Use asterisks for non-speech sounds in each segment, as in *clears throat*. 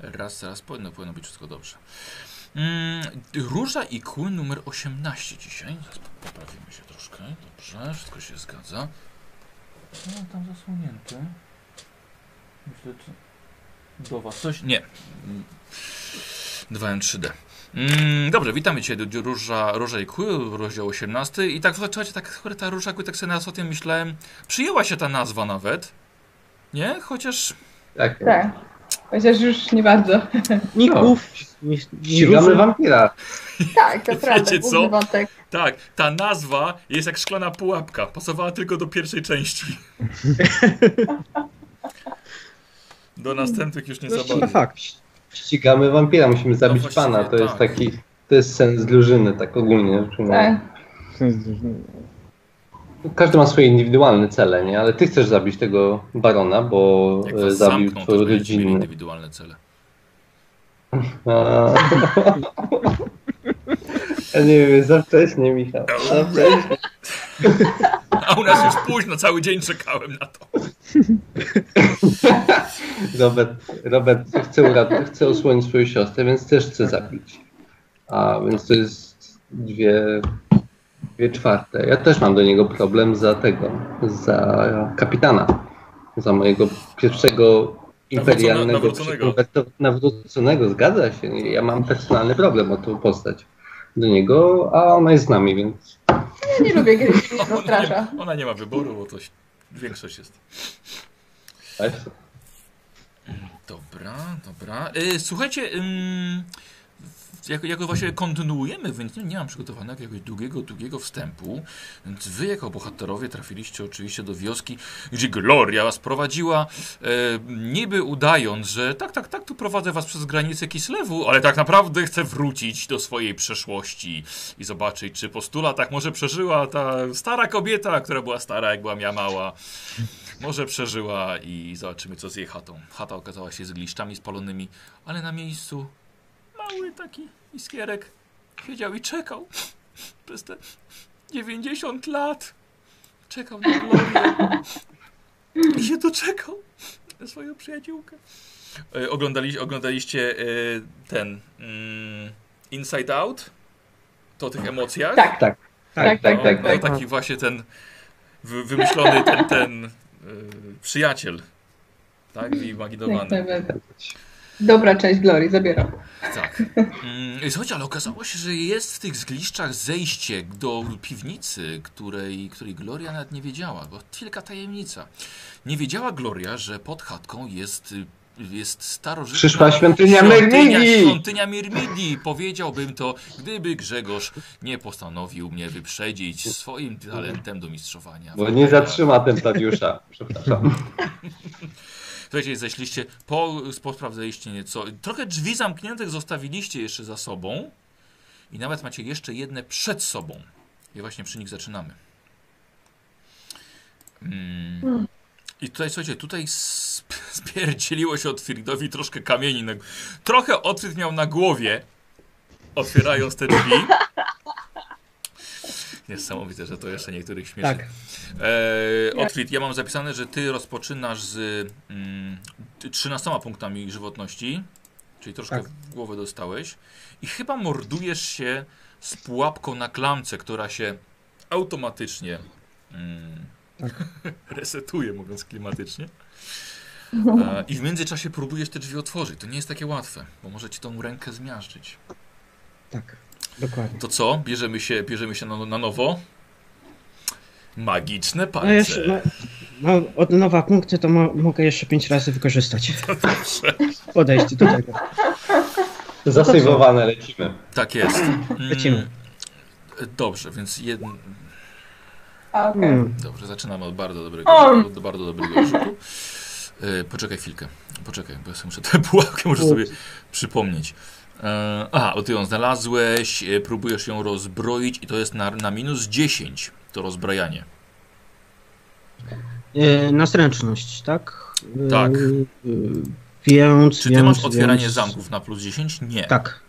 Raz, raz, powinno, powinno być wszystko dobrze. Mm, róża i kły numer 18 dzisiaj. Zaraz poprawimy się troszkę. Dobrze, wszystko się zgadza. Co mam tam zasłonięte? Myślę, czy do was coś? Nie. Mm, 2N3D. Mm, dobrze, witamy Cię, Róża, Róża i Kły, rozdział 18. I tak, słuchajcie, tak, ta Róża i Kły, tak sobie na tym myślałem, przyjęła się ta nazwa nawet, nie? Chociaż Tak. Tak. Chociaż już nie bardzo. Ników. nie Ścigamy wampira. Tak, to *laughs* prawda. Wiecie co? Wątek. tak, ta nazwa jest jak szklana pułapka, pasowała tylko do pierwszej części. *laughs* Do następnych już nie za No, bardzo. fakt. Ścigamy wampira, musimy zabić właściwie pana. To jest tak. taki. To jest sens drużyny, tak ogólnie. rzecz ujmując. Tak. Każdy ma swoje indywidualne cele, nie? Ale ty chcesz zabić tego barona, bo Jak e, zabił zamkną, twoją rodzinę. indywidualne cele. *laughs* A... Ja nie wiem, za wcześnie, Michał. Za wcześnie. A u nas już późno, cały dzień czekałem na to. *laughs* Robert, Robert chce, urat- chce osłonić swoją siostrę, więc też chce zabić. A więc to jest dwie, dwie czwarte. Ja też mam do niego problem za tego, za kapitana. Za mojego pierwszego imperialnego nawróconego. nawróconego. zgadza się. Ja mam personalny problem o tą postać do niego, a ona jest z nami, więc Ja nie lubię, kiedy się *laughs* Ona nie, ona nie ma wyboru, bo to większość jest. Dobra, dobra. Y, słuchajcie, jako, jako właśnie kontynuujemy, więc nie, nie mam przygotowanego jakiegoś długiego, długiego wstępu, więc wy jako bohaterowie trafiliście oczywiście do wioski, gdzie Gloria was prowadziła, e, niby udając, że tak, tak, tak, tu prowadzę was przez granicę Kislewu, ale tak naprawdę chcę wrócić do swojej przeszłości i zobaczyć, czy po stu latach może przeżyła ta stara kobieta, która była stara, jak byłam ja mała. Może przeżyła i zobaczymy, co z jej chatą. Chata okazała się z gliszczami spalonymi, ale na miejscu mały taki iskierek siedział i czekał przez te 90 lat. Czekał na Glorię. I się doczekał na swoją przyjaciółkę. E, oglądali, oglądaliście e, ten mm, Inside Out? To o tych emocjach? Tak, tak. tak, tak, tak. no, tak. taki właśnie ten wy, wymyślony ten, ten y, przyjaciel. Tak, Jak wyimaginowany. Dobra część Glorii, zabieram. Tak. Mm, słuchajcie, ale okazało się, że jest w tych zgliszczach zejście do piwnicy, której, której Gloria nawet nie wiedziała. Bo wielka tajemnica. Nie wiedziała Gloria, że pod chatką jest, jest starożytna... Przyszła świątynia Myrmidii! świątynia Myrmidii. Powiedziałbym to, gdyby Grzegorz nie postanowił mnie wyprzedzić swoim talentem do mistrzowania. Bo nie zatrzyma Tentariusza. Przepraszam. *laughs* Słuchajcie, zeszliście, po, posprawdzaliście nieco. Trochę drzwi zamkniętych zostawiliście jeszcze za sobą i nawet macie jeszcze jedne przed sobą. I właśnie przy nich zaczynamy. Mm. I tutaj, słuchajcie, tutaj sp- spierdzieliło się Otwiridowi troszkę kamieni. Na... Trochę Otwrid miał na głowie, otwierając te drzwi. Niesamowite, że to jeszcze niektórych śmieszy. Tak. E, Otwit, ja mam zapisane, że ty rozpoczynasz z mm, 13 punktami żywotności, czyli troszkę Tak. w głowę dostałeś i chyba mordujesz się z pułapką na klamce, która się automatycznie mm, Tak. *laughs* resetuje, mówiąc klimatycznie. E, I w międzyczasie próbujesz te drzwi otworzyć. To nie jest takie łatwe, bo może ci tą rękę zmiażdżyć. Tak. Dokładnie. To co? Bierzemy się, bierzemy się na, na nowo? Magiczne No palce. jeszcze, no, no, od nowa punkty to mo mogę jeszcze pięć razy wykorzystać. *laughs* Podejście do tego. Zasejwowane lecimy. Tak jest. Mm, Lecimy. Dobrze, więc jeden. A, okej. Hmm. Dobrze, zaczynamy od bardzo dobrego, od bardzo dobrego rzutu. E, poczekaj chwilkę. Poczekaj, bo ja sobie muszę tę *laughs* pułapkę muszę sobie przypomnieć. E, aha, o ty ją znalazłeś, e, próbujesz ją rozbroić i to jest na, na minus 10 to rozbrajanie. E, na zręczność, tak? E, Tak. e, więc. Czy ty więc, masz otwieranie więc... zamków na plus 10? Nie. Tak.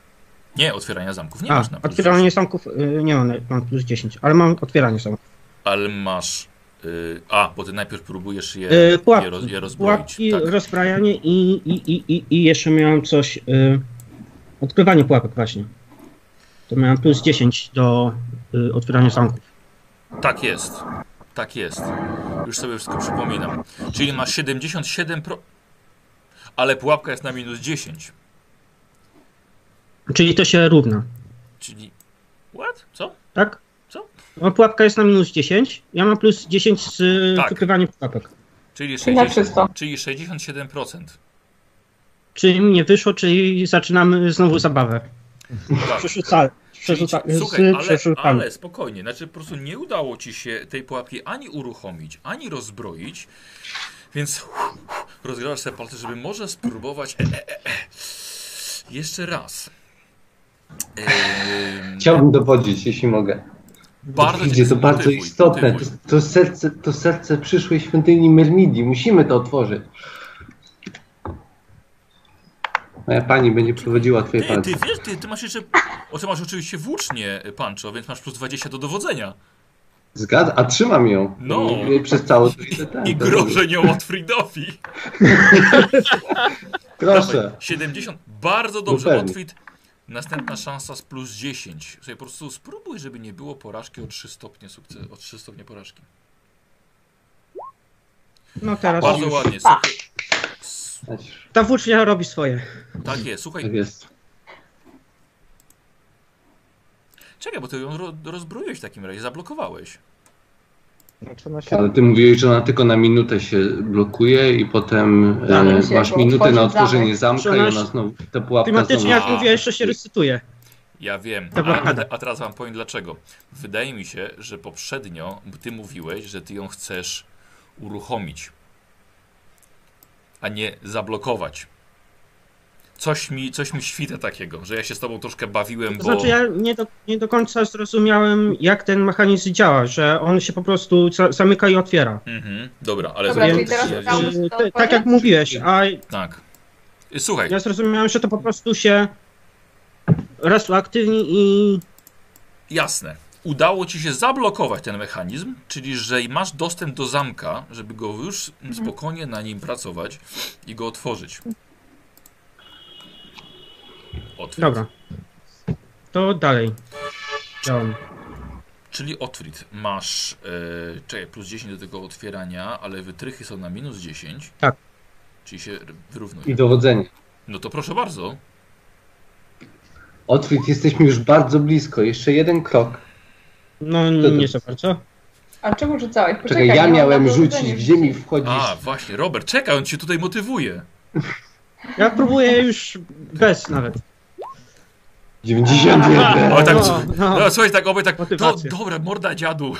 Nie, otwierania zamków nie A, masz na plus otwieranie 10. zamków nie mam, mam plus 10, ale mam otwieranie zamków. Ale masz Y, a, bo ty najpierw próbujesz je, E, je, pułapki, roz, je rozbroić. pułapki, Tak. rozbrajanie i, i, i, i, jeszcze miałem coś... E, odkrywanie pułapek właśnie. To miałem plus 10 do e, otwierania zamków. tak jest. Tak jest. Już sobie wszystko przypominam. Czyli masz 77 pro... Ale pułapka jest na minus 10. Czyli to się równa, Czyli... What? Co? tak? Co? No, pułapka jest na minus 10, ja mam plus 10 z Tak. wykrywania pułapek. Czyli, Czyli na 60, czysto. czyli 67%. Czyli mi nie wyszło, czyli zaczynamy znowu zabawę. Tak. Przerzuca, Czyli, przerzuca, słuchaj, ale, ale spokojnie, znaczy po prostu nie udało ci się tej pułapki ani uruchomić, ani rozbroić, więc rozgrasz sobie palce, żeby może spróbować e, e, e, e. jeszcze raz. Ehm, Chciałbym dowodzić, jeśli mogę. bardzo Idzie to bardzo motywuj, istotne. To, to, serce, to serce przyszłej świątyni Mermidii. Musimy to otworzyć. Moja pani będzie prowadziła twoje Ty, palce. ty wiesz, ty, ty masz jeszcze. O, ty masz oczywiście włócznie, Pancho, więc masz plus 20 do dowodzenia. Zgadza? A trzymam ją. No. I Przez ten. I to- grożę nią od Fridowi. *laughs* Proszę. Dawaj, 70. Bardzo dobrze, pewnie. Otwit. Następna szansa z plus 10. Słuchaj, po prostu spróbuj, żeby nie było porażki o 3 stopnie sukces, o 3 stopnie porażki. No teraz Bardzo już. ładnie. Słuchaj, Ta włócznia robi swoje. tak jest. Słuchaj, Tak jest. czekaj, bo ty ją ro, rozbroiłeś w takim razie, zablokowałeś. Znaczy ona się... Ale ty mówiłeś, że ona tylko na minutę się blokuje i potem e, się masz minutę na otworzenie zamek. zamka i ona znowu, ta pułapka Tematycznie, znowu... jak mówię, jeszcze się recytuje. Ja wiem, a, a teraz wam powiem dlaczego. Wydaje mi się, że poprzednio ty mówiłeś, że ty ją chcesz uruchomić, a nie zablokować. Coś mi, coś mi świta takiego, że ja się z tobą troszkę bawiłem, To bo... znaczy ja nie do, nie do końca zrozumiałem, jak ten mechanizm działa, że on się po prostu za, zamyka i otwiera. Mhm, dobra, ale Dobra, czyli teraz ja- tak otworzyć? jak mówiłeś, a Tak. Słuchaj, ja zrozumiałem, że to po prostu się raz uaktywni i jasne. Udało ci się zablokować ten mechanizm, czyli że masz dostęp do zamka, żeby go już spokojnie na nim pracować i go otworzyć. Otwórz. dobra. To dalej. Działam. Czyli Otwit, masz, e, czekaj, plus 10 do tego otwierania, ale wytrychy są na minus 10. Tak. Czyli się wyrównuje. I dowodzenie. No to proszę bardzo. Otwit, jesteśmy już bardzo blisko. Jeszcze jeden krok. No nie za bardzo. A czemu rzucałeś? Poczekaj, Czekaj, ja miałem rzucić dowodzenie w ziemi, rzucić. wchodzisz. A, właśnie, Robert, czekaj, on cię tutaj motywuje. Ja próbuję już bez nawet. 91. *laughs* O, tak, No, no. no, słuchaj, tak obaj tak, to Motywacja. dobra, morda dziadu.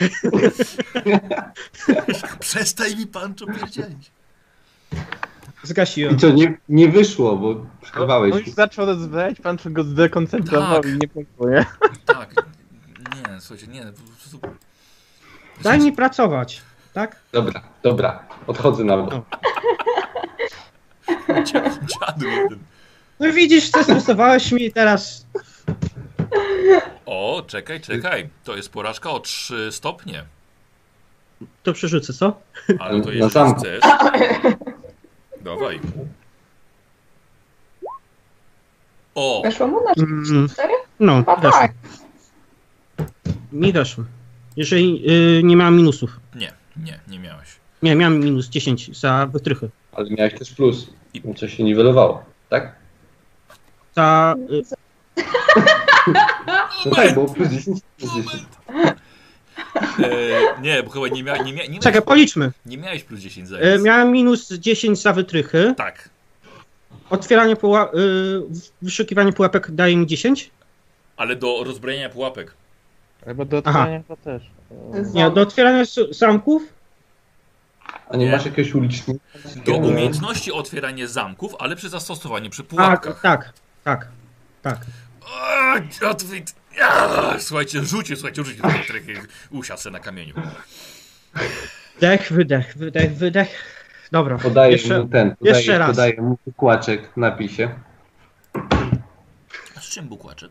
*laughs* Przestań mi pan to powiedzieć. Zgasiłem. I co, nie, nie wyszło, bo przerwałeś. On już zaczął rozwijać, pan go zdekoncentrował Tak. i nie punktuje. Tak, nie, słuchajcie, nie, po prostu... Daj mi pracować, tak? Dobra, dobra. Odchodzę na bok. No. *laughs* Dzia- Dziadu jeden. No widzisz, zestresowałeś mi i teraz. O, czekaj, czekaj, to jest porażka o 3 stopnie. To przerzucę, co? Ale to jeśli zamku. chcesz... Dawaj. O, Weszło mu na Mm, cztery? no, A tak. Mi weszło. Jeżeli y, nie miałem minusów. nie, nie, nie miałeś. Nie, miałem minus 10 za wytrychy. Ale miałeś też plus. I coś się niwelowało, tak? Za. Y, No tak, było plus 10, plus 10. E, nie, bo chyba nie, mia, nie, mia, nie, czekaj, miałeś, policzmy. nie miałeś plus 10 za nic. miałem minus 10 za wytrychy. Tak, Otwieranie puła... Y, wyszukiwanie pułapek daje mi 10? ale do rozbrojenia pułapek. Albo do Aha. otwierania to też. Nie, do otwierania zamków? A nie, Nie. masz jakiegoś ulicznika? Do umiejętności otwierania zamków, ale przy zastosowaniu przy Tak, pułapkach. tak, tak, tak. Ja, Słuchajcie, rzucie, słuchajcie, rzucie usiadł se na kamieniu. Wdech, wydech, wydech, wydech. Dobra, Podaję jeszcze, mu ten, podaję, jeszcze raz. podaję mu kłaczek w napisie. A z czym bukłaczek?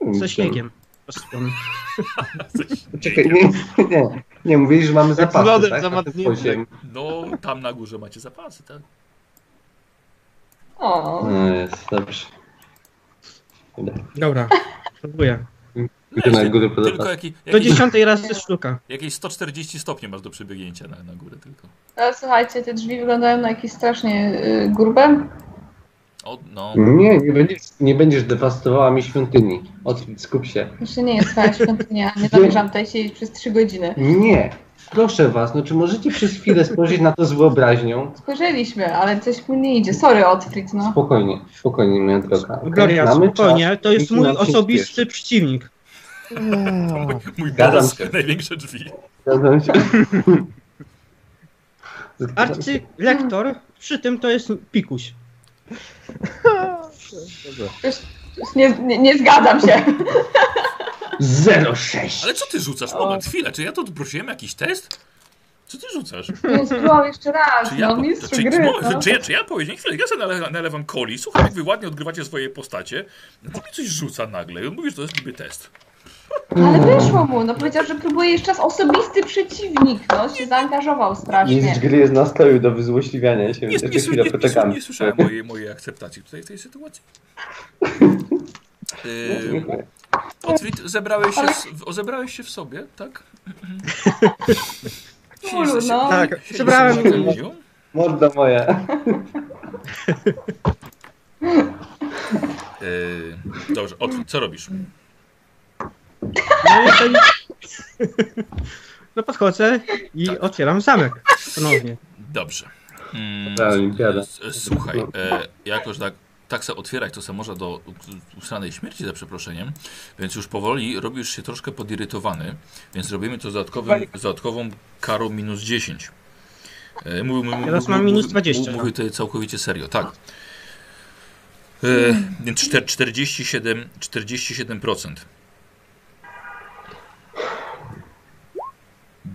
*laughs* ze śniegiem. Czekaj, nie, nie, nie, mówili, że mamy zapasy, lodem tak? No, tam na górze macie zapasy, tak? O, No jest, dobrze. Dobra, próbuję. Idę na górę po Tylko zapasy. jaki, Do jakieś, dziesiątej razy sztuka. jakieś 140 stopni masz do przebiegnięcia na, na górę tylko. ale słuchajcie, te drzwi wyglądają na jakieś strasznie y, grube. O, no. Nie, nie będziesz, nie będziesz dewastowała mi świątyni. Otwórz, skup się. Jeszcze nie jest cała świątynia, nie zamierzam tutaj siedzieć przez trzy godziny. Nie, proszę was, no czy możecie przez chwilę spojrzeć na to z wyobraźnią? Spojrzeliśmy, ale coś mu nie idzie. Sorry, Otfrid, no. Spokojnie, spokojnie, moja droga. okej? Gloria, Mamy spokojnie, czas, to jest mój osobisty spieszy. przeciwnik. *laughs* Mój Zgadzam boss, się. największe drzwi. Zgadzam się. Arcylektor przy tym to jest pikuś. Już, już nie, nie, nie zgadzam się. 06. Ale co ty rzucasz? Moment, chwilę, czy ja to prosiłem jakiś test? Co ty rzucasz? Nie spróbował jeszcze raz, Czy ja, no, czy, mistrz czy, gry. czy, No. czy, ja, czy ja powiedziałem, chwilę, ja sobie nale, nalewam coli, słuchaj, jak wy ładnie odgrywacie swoje postacie, no to mi coś rzuca nagle i on mówi, że to jest niby test. Ale wyszło mu, no powiedział, że próbuje jeszcze raz osobisty przeciwnik, no, się zaangażował Mistrz strasznie. gry jest na stoju do wyzłośliwiania się, Nie, więc nie, jeszcze nie, chwilę nie, nie, poczekamy. nie słyszałem mojej, mojej akceptacji tutaj w tej sytuacji. *laughs* Yy. Otwit, zebrałeś się, w- zebrałeś się w sobie, tak? *laughs* Ulu, no. Tak, zebrałem-. Morda moja. Yy, dobrze, Otwit, co robisz? No, jeżeli... *laughs* no podchodzę i Tak. otwieram zamek ponownie. Dobrze. Mm, Ta olimpiada. Słuchaj, e, jakoś tak, tak se otwierać, to se można do ustanej śmierci za przeproszeniem, więc już powoli robisz się troszkę podirytowany, więc robimy to z dodatkowym, dodatkową karą minus 10. E, mówię, mówię, Teraz mam mówię- minus mówię- 20, Mówię no. tutaj całkowicie serio, tak. E, więc czter- 47, 47%.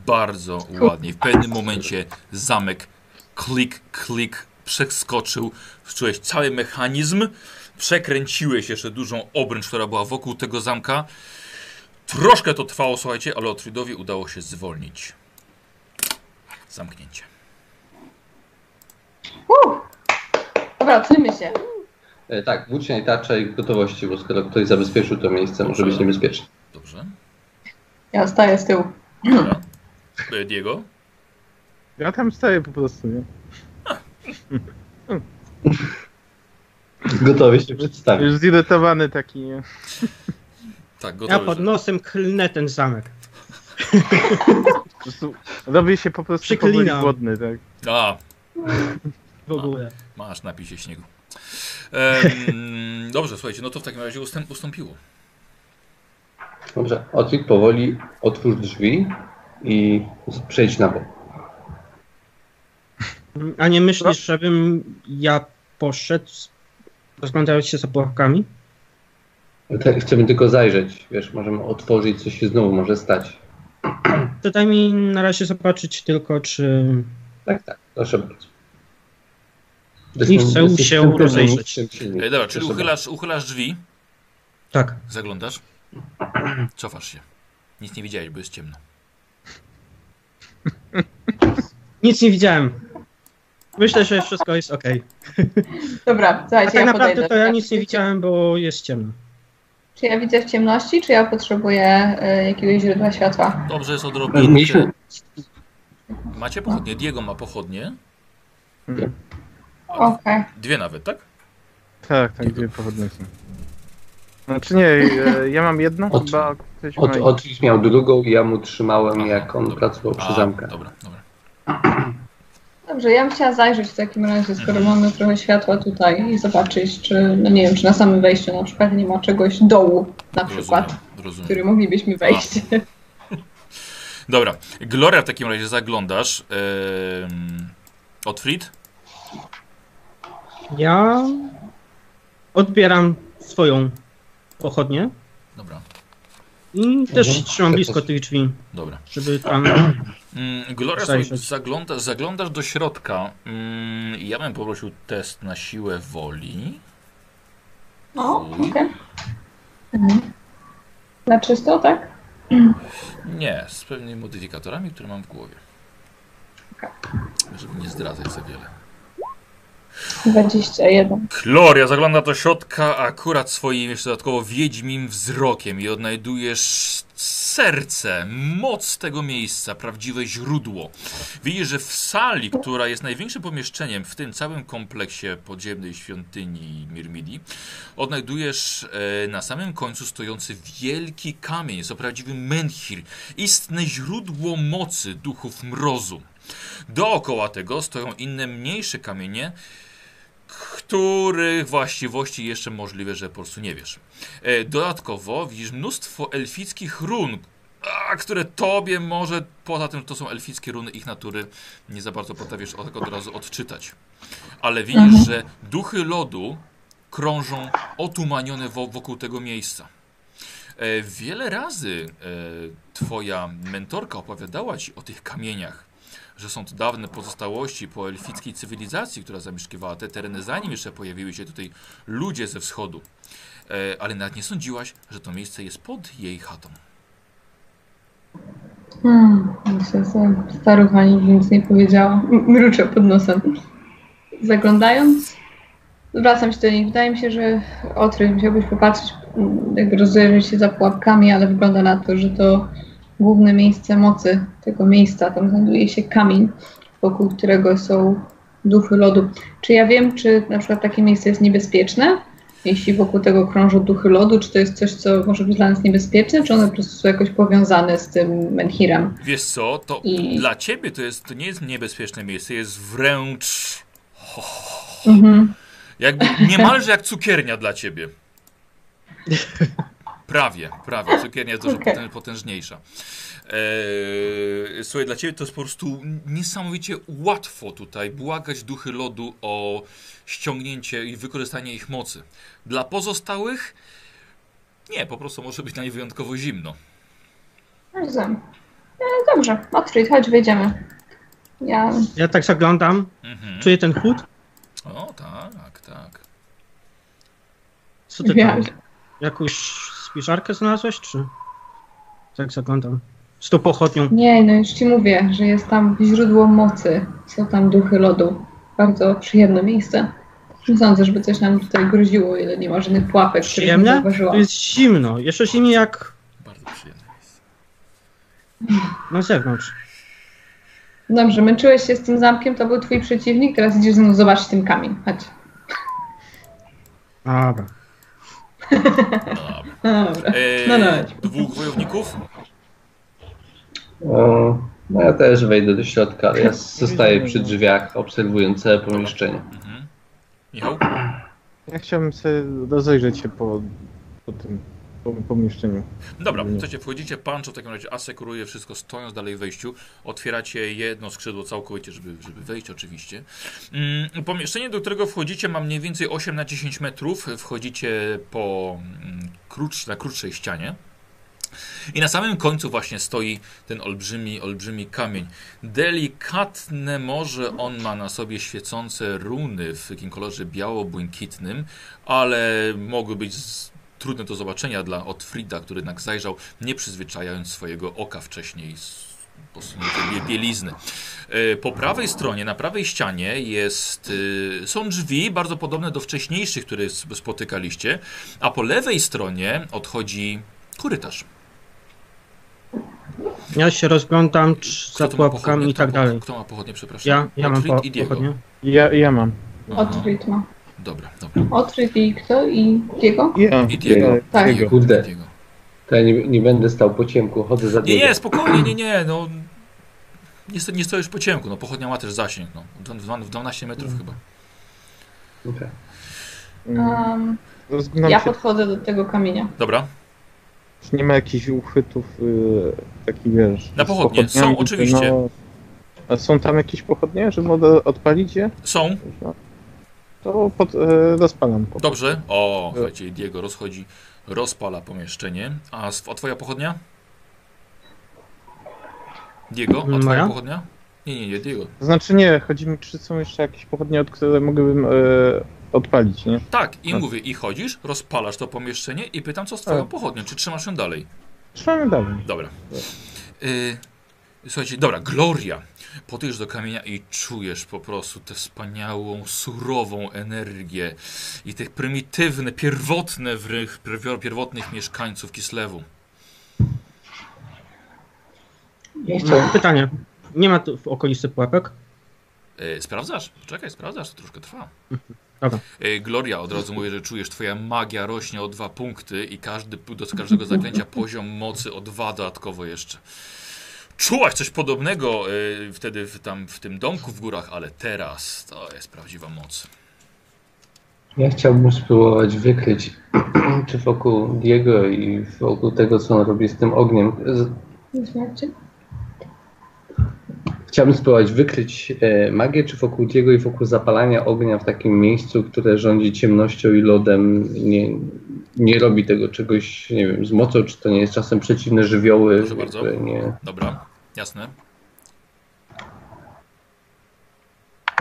Bardzo ładnie. W pewnym momencie zamek klik, klik przeskoczył. Wczułeś cały mechanizm. Przekręciłeś jeszcze dużą obręcz, która była wokół tego zamka. Troszkę to trwało, słuchajcie, ale Otfridowi udało się zwolnić. Zamknięcie. Uh. Dobra, odsuńmy się. E, tak, włócznia i tarcza i gotowości, bo skoro ktoś zabezpieczył to miejsce, może być niebezpieczne. Dobrze. Ja staję z tyłu. Dobra. E, Diego? Ja tam stoję po prostu, nie? Gotowy się przedstawić. Już zirytowany taki, nie? Tak, Ja gotowy. pod nosem chlnę ten zamek. Robię się po prostu Przyklinam. powoli głodny, tak? A, W ogóle. masz napij się śniegu. Em, dobrze, słuchajcie, no to w takim razie ustęp, ustąpiło. Dobrze, Otwit powoli otwórz drzwi i przejdź na bok. A nie myślisz, żebym ja poszedł, rozglądając się za pułapkami? Te- Chcemy tylko zajrzeć, wiesz, możemy otworzyć, coś się znowu może stać. To daj mi na razie zobaczyć tylko, czy... Tak, tak, proszę bardzo. Nie chcę się rozejrzeć. mistrzem silnik. E, dobra, czyli uchylasz, uchylasz drzwi, Tak. zaglądasz, cofasz się. Nic nie widziałeś, bo jest ciemno. *laughs* Nic nie widziałem. Myślę, że wszystko jest ok. Dobra, A słuchajcie, tak ja naprawdę podejdę. to ja nic nie widziałem, bo jest ciemno. Czy ja widzę w ciemności, czy ja potrzebuję y, jakiegoś źródła światła? Dobrze jest odrobinkę. Macie pochodnie, Diego ma pochodnie. Hmm. Okej. Dwie nawet, tak? Tak, tak, dwie powodne są. Znaczy nie, e, ja mam jedną, Od- chyba Otwit miał drugą i ja mu trzymałem, Aha, jak on dobra. pracował przy A, zamkach. Dobra, dobra. Dobrze, ja bym chciała zajrzeć w takim razie, skoro Mhm. mamy trochę światła tutaj i zobaczyć, czy, no nie wiem, czy na samym wejściu na przykład nie ma czegoś dołu na przykład, Rozumiem, w rozumiem. który moglibyśmy wejść. *laughs* Dobra, Gloria w takim razie zaglądasz. Ehm, Otfrid? Ja odbieram swoją pochodnię Dobra, i też Mhm. trzymam blisko tych drzwi, dobra. żeby tam... *clears throat* Mm, Gloria, zagląda, zaglądasz do środka. Mm, ja bym poprosił test na siłę woli. O, okej. Mhm. Na czysto, tak? *clears throat* Nie, z pewnymi modyfikatorami, które mam w głowie. Żeby nie zdradzać za wiele. 21. Gloria zagląda do środka akurat swoim jeszcze dodatkowo wiedźmim wzrokiem i odnajdujesz serce, moc tego miejsca, prawdziwe źródło. Widzisz, że w sali, która jest największym pomieszczeniem w tym całym kompleksie podziemnej świątyni Mirmidi, odnajdujesz e, na samym końcu stojący wielki kamień. Jest to prawdziwy menhir, istne źródło mocy duchów mrozu. Dookoła tego stoją inne mniejsze kamienie, których właściwości jeszcze możliwe, że po prostu nie wiesz. E, Dodatkowo widzisz mnóstwo elfickich run, które tobie może, poza tym, że to są elfickie runy ich natury, nie za bardzo potrafisz od, od razu odczytać. Ale widzisz, Mhm. że duchy lodu krążą otumanione wo, wokół tego miejsca. E, Wiele razy e, twoja mentorka opowiadała ci o tych kamieniach, że są to dawne pozostałości po elfickiej cywilizacji, która zamieszkiwała te tereny, zanim jeszcze pojawiły się tutaj ludzie ze wschodu. E, ale nawet nie sądziłaś, że to miejsce jest pod jej chatą. Hmm, starucha nigdy nic nie powiedziała. Mruczę pod nosem. Zaglądając, zwracam się do niej. Wydaje mi się, że Otry musiałbyś popatrzeć, jakby rozejrzeć się za pułapkami, ale wygląda na to, że to główne miejsce mocy tego miejsca. Tam znajduje się kamień, wokół którego są duchy lodu. Czy ja wiem, czy na przykład takie miejsce jest niebezpieczne? Jeśli wokół tego krążą duchy lodu, czy to jest coś, co może być dla nas niebezpieczne, czy one po prostu są jakoś powiązane z tym menhirem? Wiesz co, to I- dla ciebie to, jest, to nie jest niebezpieczne miejsce, jest wręcz Mhm. jakby niemalże jak cukiernia dla ciebie. *laughs* Prawie, prawie. Cukiernia jest dużo potęż, potężniejsza. Eee, słuchaj, dla ciebie to jest po prostu niesamowicie łatwo tutaj błagać duchy lodu o ściągnięcie i wykorzystanie ich mocy. Dla pozostałych nie, po prostu może być dla nich wyjątkowo zimno. Rozumiem. E, dobrze, Otfrid, chodź, wejdziemy. Ja Ja tak zaglądam, Mhm. czuję ten chłód. O, tak, tak. Co ty Ja- tam? Jakąś spiżarkę znalazłeś, czy? Tak zaglądam. Z tą pochodnią. Nie, no już ci mówię, że jest tam źródło mocy. Są tam duchy lodu. Bardzo przyjemne miejsce. Nie sądzę, żeby coś nam tutaj groziło, ile nie ma żadnych pułapek, których nie zauważyłam. To jest zimno. Jeszcze zimniej jak Bardzo przyjemne jest. na zewnątrz. Dobrze, męczyłeś się z tym zamkiem, to był twój przeciwnik, teraz idziesz ze mną zobaczyć ten kamień. Chodź. Dobra. No dobra. No dobra. Eee, No, no. Dwóch wojowników? O, no ja też wejdę do środka, ale ja zostaję przy drzwiach, obserwując całe pomieszczenie. Mhm. Michał? Ja chciałbym sobie rozejrzeć się po, po tym pomieszczeniu. Dobra, słuchajcie, wchodzicie, Pancho w takim razie asekuruje wszystko stojąc dalej w wejściu. Otwieracie jedno skrzydło całkowicie, żeby, żeby wejść oczywiście. Mm, pomieszczenie, do którego wchodzicie ma mniej więcej 8 na 10 metrów. Wchodzicie po mm, krótsz, na krótszej ścianie. I na samym końcu właśnie stoi ten olbrzymi, olbrzymi kamień. Delikatne może on ma na sobie świecące runy w takim kolorze biało-błękitnym, ale mogły być z, trudne do zobaczenia dla Otfrida, który jednak zajrzał, nie przyzwyczajając swojego oka wcześniej z bielizny. E, Po prawej stronie, na prawej ścianie jest, y, są drzwi bardzo podobne do wcześniejszych, które spotykaliście, a po lewej stronie odchodzi korytarz. Ja się rozglądam za pułapkami i tak dalej. Kto ma pochodnie, przepraszam? Ja, ja mam po, pochodnie. Ja, ja mam. Otfrid ma. Dobra, dobra. Otfrid i kto? I Diego? Ja. I Diego. Tak. Diego. Kurde. Diego. To ja nie, nie będę stał po ciemku, chodzę za Nie, Diego. nie, spokojnie, nie, nie, no. Nie, sto- nie stoisz po ciemku, no pochodnia ma też zasięg, no. W dwa- W 12 metrów chyba. Okej. Mm, Um, ja się, podchodzę do tego kamienia. Dobra. czy nie ma jakichś uchwytów y, takich, wiesz... Na pochodnie. Są, oczywiście. No, a są tam jakieś pochodnie, że mogę odpalić je? Są. No. To pod, y, rozpalam. Po Dobrze. O, słuchajcie, Diego rozchodzi, rozpala pomieszczenie. A, a twoja pochodnia? Diego, a twoja Moja? pochodnia? Nie, nie, nie, Diego. To znaczy nie, chodzi mi, czy są jeszcze jakieś pochodnie, od które mogłabym e, odpalić, nie? Tak, i Tak. mówię, i chodzisz, rozpalasz to pomieszczenie i pytam, co z twoją Tak. pochodnią, czy trzymasz ją dalej? Trzymamy dalej. Dobra. Y, słuchajcie, dobra, Gloria. Podejdziesz do kamienia i czujesz po prostu tę wspaniałą, surową energię i tych prymitywne, pierwotne wrych, pierwo- pierwotnych mieszkańców Kislewu. Jeszcze pytanie. Nie ma tu w okolicy pułapek? Y, sprawdzasz? Czekaj, sprawdzasz, to troszkę trwa. Dobra. Y, Gloria, od razu mówię, że czujesz, twoja magia rośnie o dwa punkty i każdy, do każdego zaklęcia poziom mocy o dwa dodatkowo jeszcze. Czułaś coś podobnego y, wtedy w, tam w tym domku w górach, ale teraz to jest prawdziwa moc. Ja chciałbym spróbować wykryć, *clears throat* czy wokół Diego i wokół tego, co on robi z tym ogniem. Z- Słuchajcie. Chciałbym spróbować wykryć e, magię, czy wokół Diego i wokół zapalania ognia w takim miejscu, które rządzi ciemnością i lodem, nie, nie robi tego czegoś, nie wiem, z mocą, czy to nie jest czasem przeciwne żywioły. Proszę bardzo. Nie, Dobra, jasne.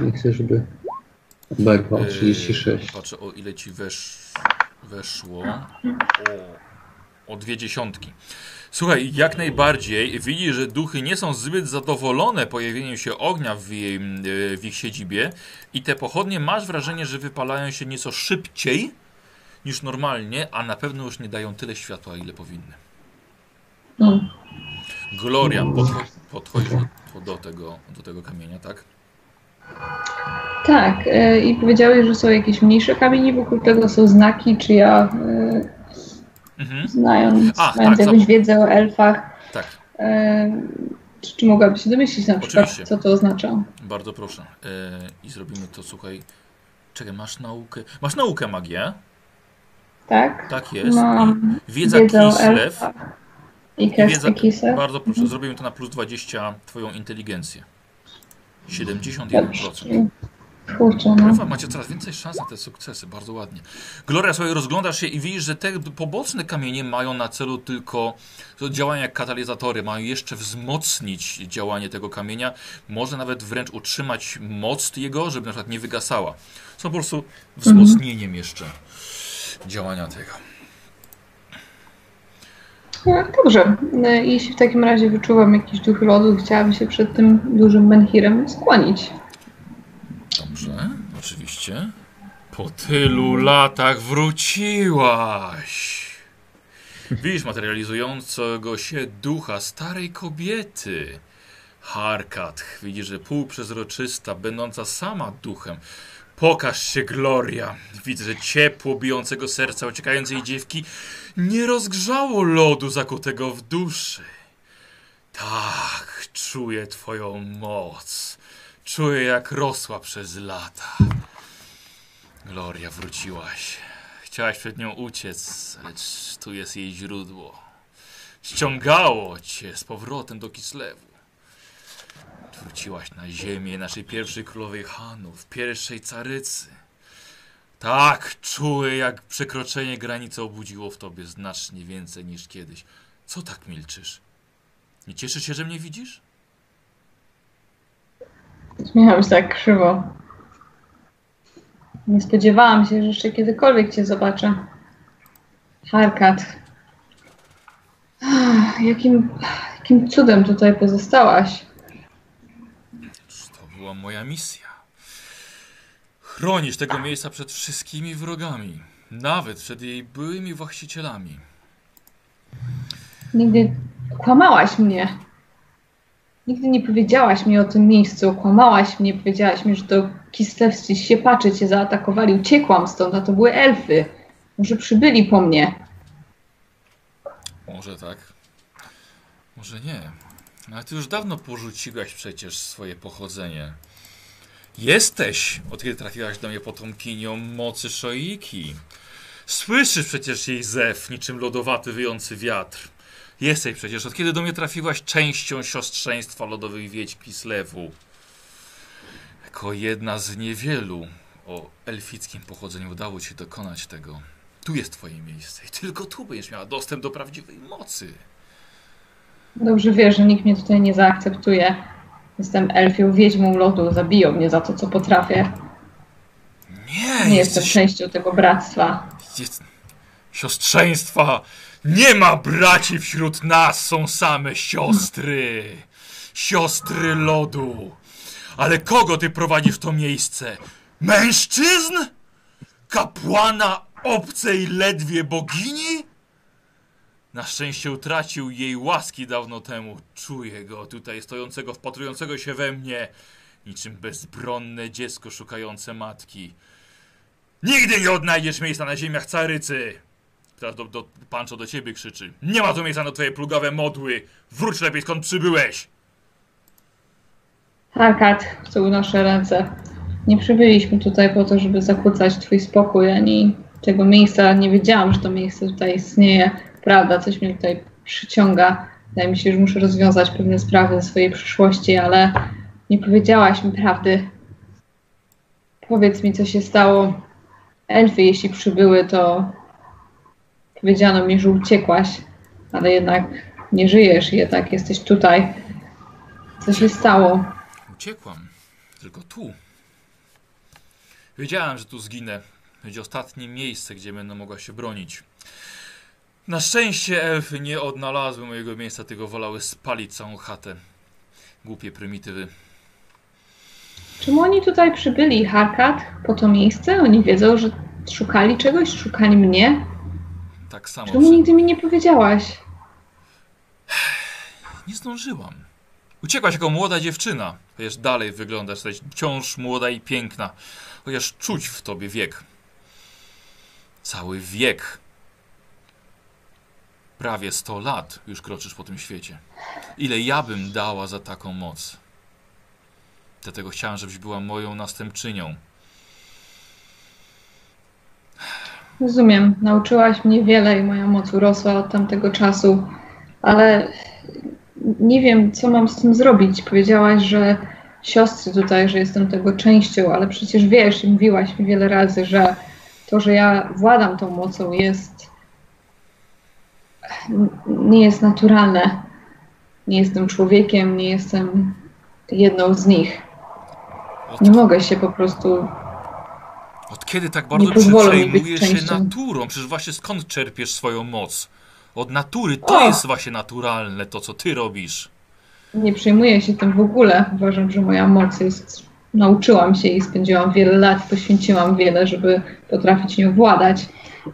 nie chcę, żeby barwa Yy, 36. Patrzę o ile ci wesz, weszło. O, o dwie dziesiątki. Słuchaj, jak najbardziej widzisz, że duchy nie są zbyt zadowolone pojawieniem się ognia w, jej, w ich siedzibie i te pochodnie masz wrażenie, że wypalają się nieco szybciej niż normalnie, a na pewno już nie dają tyle światła, ile powinny. Mm. Gloria, podcho- podchodzisz do, tego, do tego kamienia, tak? Tak, e, i powiedziałeś, że są jakieś mniejsze kamienie wokół tego, są znaki, czy ja e, Mhm, znając, A, mając tak, jakąś zap- wiedzę o elfach, tak. e, czy, czy mogłabyś się domyślić na przykład, Oczywiście. co to oznacza? Bardzo proszę. I zrobimy to, słuchaj. Czekaj, masz naukę. Masz naukę magię? Tak? Tak jest. Mam wiedza elfach i wiedza- Kislew. Bardzo proszę, zrobimy to na plus 20 twoją inteligencję. 71%. Kurczę, no. Macie coraz więcej szans na te sukcesy, bardzo ładnie. Gloria, sobie rozglądasz się i widzisz, że te poboczne kamienie mają na celu tylko działania jak katalizatory, mają jeszcze wzmocnić działanie tego kamienia, może nawet wręcz utrzymać moc jego, żeby na przykład nie wygasała. Są po prostu wzmocnieniem jeszcze działania tego. No, Dobrze, E, jeśli w takim razie wyczuwam jakiś duch lodu, chciałabym się przed tym dużym menhirem skłonić. Dobrze, oczywiście. Po tylu latach wróciłaś. Widzisz materializującego się ducha starej kobiety. Harkat, widzisz, że półprzezroczysta, będąca sama duchem. Pokaż się, Gloria. Widzę, że ciepło bijącego serca uciekającej dziewki nie rozgrzało lodu zakutego w duszy. Tak, czuję twoją moc. Czuję, jak rosła przez lata. Gloria, wróciłaś. Chciałaś przed nią uciec, lecz tu jest jej źródło. Ściągało cię z powrotem do Kislewu. Wróciłaś na ziemię naszej pierwszej królowej Hanów, pierwszej carycy. Tak, czuję, jak przekroczenie granicy obudziło w tobie znacznie więcej niż kiedyś. Co tak milczysz? Nie cieszysz się, że mnie widzisz? Śmiałam się tak krzywo. Nie spodziewałam się, że jeszcze kiedykolwiek cię zobaczę. Harkat. Jakim, jakim cudem tutaj pozostałaś? Moja misja. Chronić tego miejsca przed wszystkimi wrogami, nawet przed jej byłymi właścicielami. Nigdy kłamałaś mnie. Nigdy nie powiedziałaś mi o tym miejscu. Kłamałaś mnie, powiedziałaś mi, że to kislewscy siepacze cię zaatakowali. Uciekłam stąd, a to były elfy. Może przybyli po mnie. Może tak, może nie. Ale ty już dawno porzuciłaś przecież swoje pochodzenie. Jesteś, od kiedy trafiłaś do mnie potomkinią mocy Szoiki. Słyszysz przecież jej zew, niczym lodowaty wyjący wiatr. Jesteś przecież, od kiedy do mnie trafiłaś częścią siostrzeństwa lodowych wiedźm Kislewu. Jako jedna z niewielu o elfickim pochodzeniu udało ci dokonać tego. Tu jest twoje miejsce i tylko tu będziesz miała dostęp do prawdziwej mocy. Dobrze wiesz, że nikt mnie tutaj nie zaakceptuje. Jestem elfią wiedźmą lodu. Zabiją mnie za to, co potrafię. Nie, Nie jestem jesteś... częścią tego bractwa. Jest... Siostrzeństwa! Nie ma braci wśród nas, są same siostry. Siostry lodu. Ale kogo ty prowadzisz w to miejsce? Mężczyzn? Kapłana obcej ledwie bogini? Na szczęście utracił jej łaski dawno temu. Czuję go tutaj stojącego, wpatrującego się we mnie, niczym bezbronne dziecko szukające matki. Nigdy nie odnajdziesz miejsca na ziemiach carycy! Teraz do, do, do ciebie krzyczy. Nie ma tu miejsca na twoje plugawe modły! Wróć lepiej skąd przybyłeś! Harkat, co unoszę ręce. Nie przybyliśmy tutaj po to, żeby zakłócać twój spokój, ani tego miejsca. Nie wiedziałam, że to miejsce tutaj istnieje. Prawda, coś mnie tutaj przyciąga. Wydaje mi się, że muszę rozwiązać pewne sprawy ze swojej przyszłości, ale nie powiedziałaś mi prawdy. Powiedz mi, co się stało. Elfy, jeśli przybyły, to powiedziano mi, że uciekłaś, ale jednak nie żyjesz jednak jesteś tutaj. Co się stało? Uciekłam. Tylko tu. Wiedziałem, że tu zginę. Będzie ostatnie miejsce, gdzie będę mogła się bronić. Na szczęście elfy nie odnalazły mojego miejsca, tylko wolały spalić całą chatę. Głupie prymitywy. Czemu oni tutaj przybyli, Harkat, po to miejsce? Oni wiedzą, że szukali czegoś, szukali mnie. Tak samo. Czemu nigdy mi nie powiedziałaś? Nie zdążyłam. Uciekłaś jako młoda dziewczyna. Chociaż dalej wyglądasz, jesteś wciąż młoda i piękna. Chociaż czuć w tobie wiek. Cały wiek. Prawie 100 lat już kroczysz po tym świecie. Ile ja bym dała za taką moc? Dlatego chciałam, żebyś była moją następczynią. Rozumiem, nauczyłaś mnie wiele i moja moc urosła od tamtego czasu, ale nie wiem, co mam z tym zrobić. Powiedziałaś, że siostry tutaj, że jestem tego częścią, ale przecież wiesz i mówiłaś mi wiele razy, że to, że ja władam tą mocą jest nie jest naturalne. Nie jestem człowiekiem, nie jestem jedną z nich. Od, Nie mogę się po prostu od kiedy tak bardzo przejmujesz się naturą? Przecież właśnie skąd czerpiesz swoją moc? Od natury. To O! jest właśnie naturalne, to co ty robisz. Nie przejmuję się tym w ogóle. Uważam, że moja moc jest. Nauczyłam się i spędziłam wiele lat, poświęciłam wiele, żeby potrafić nią władać.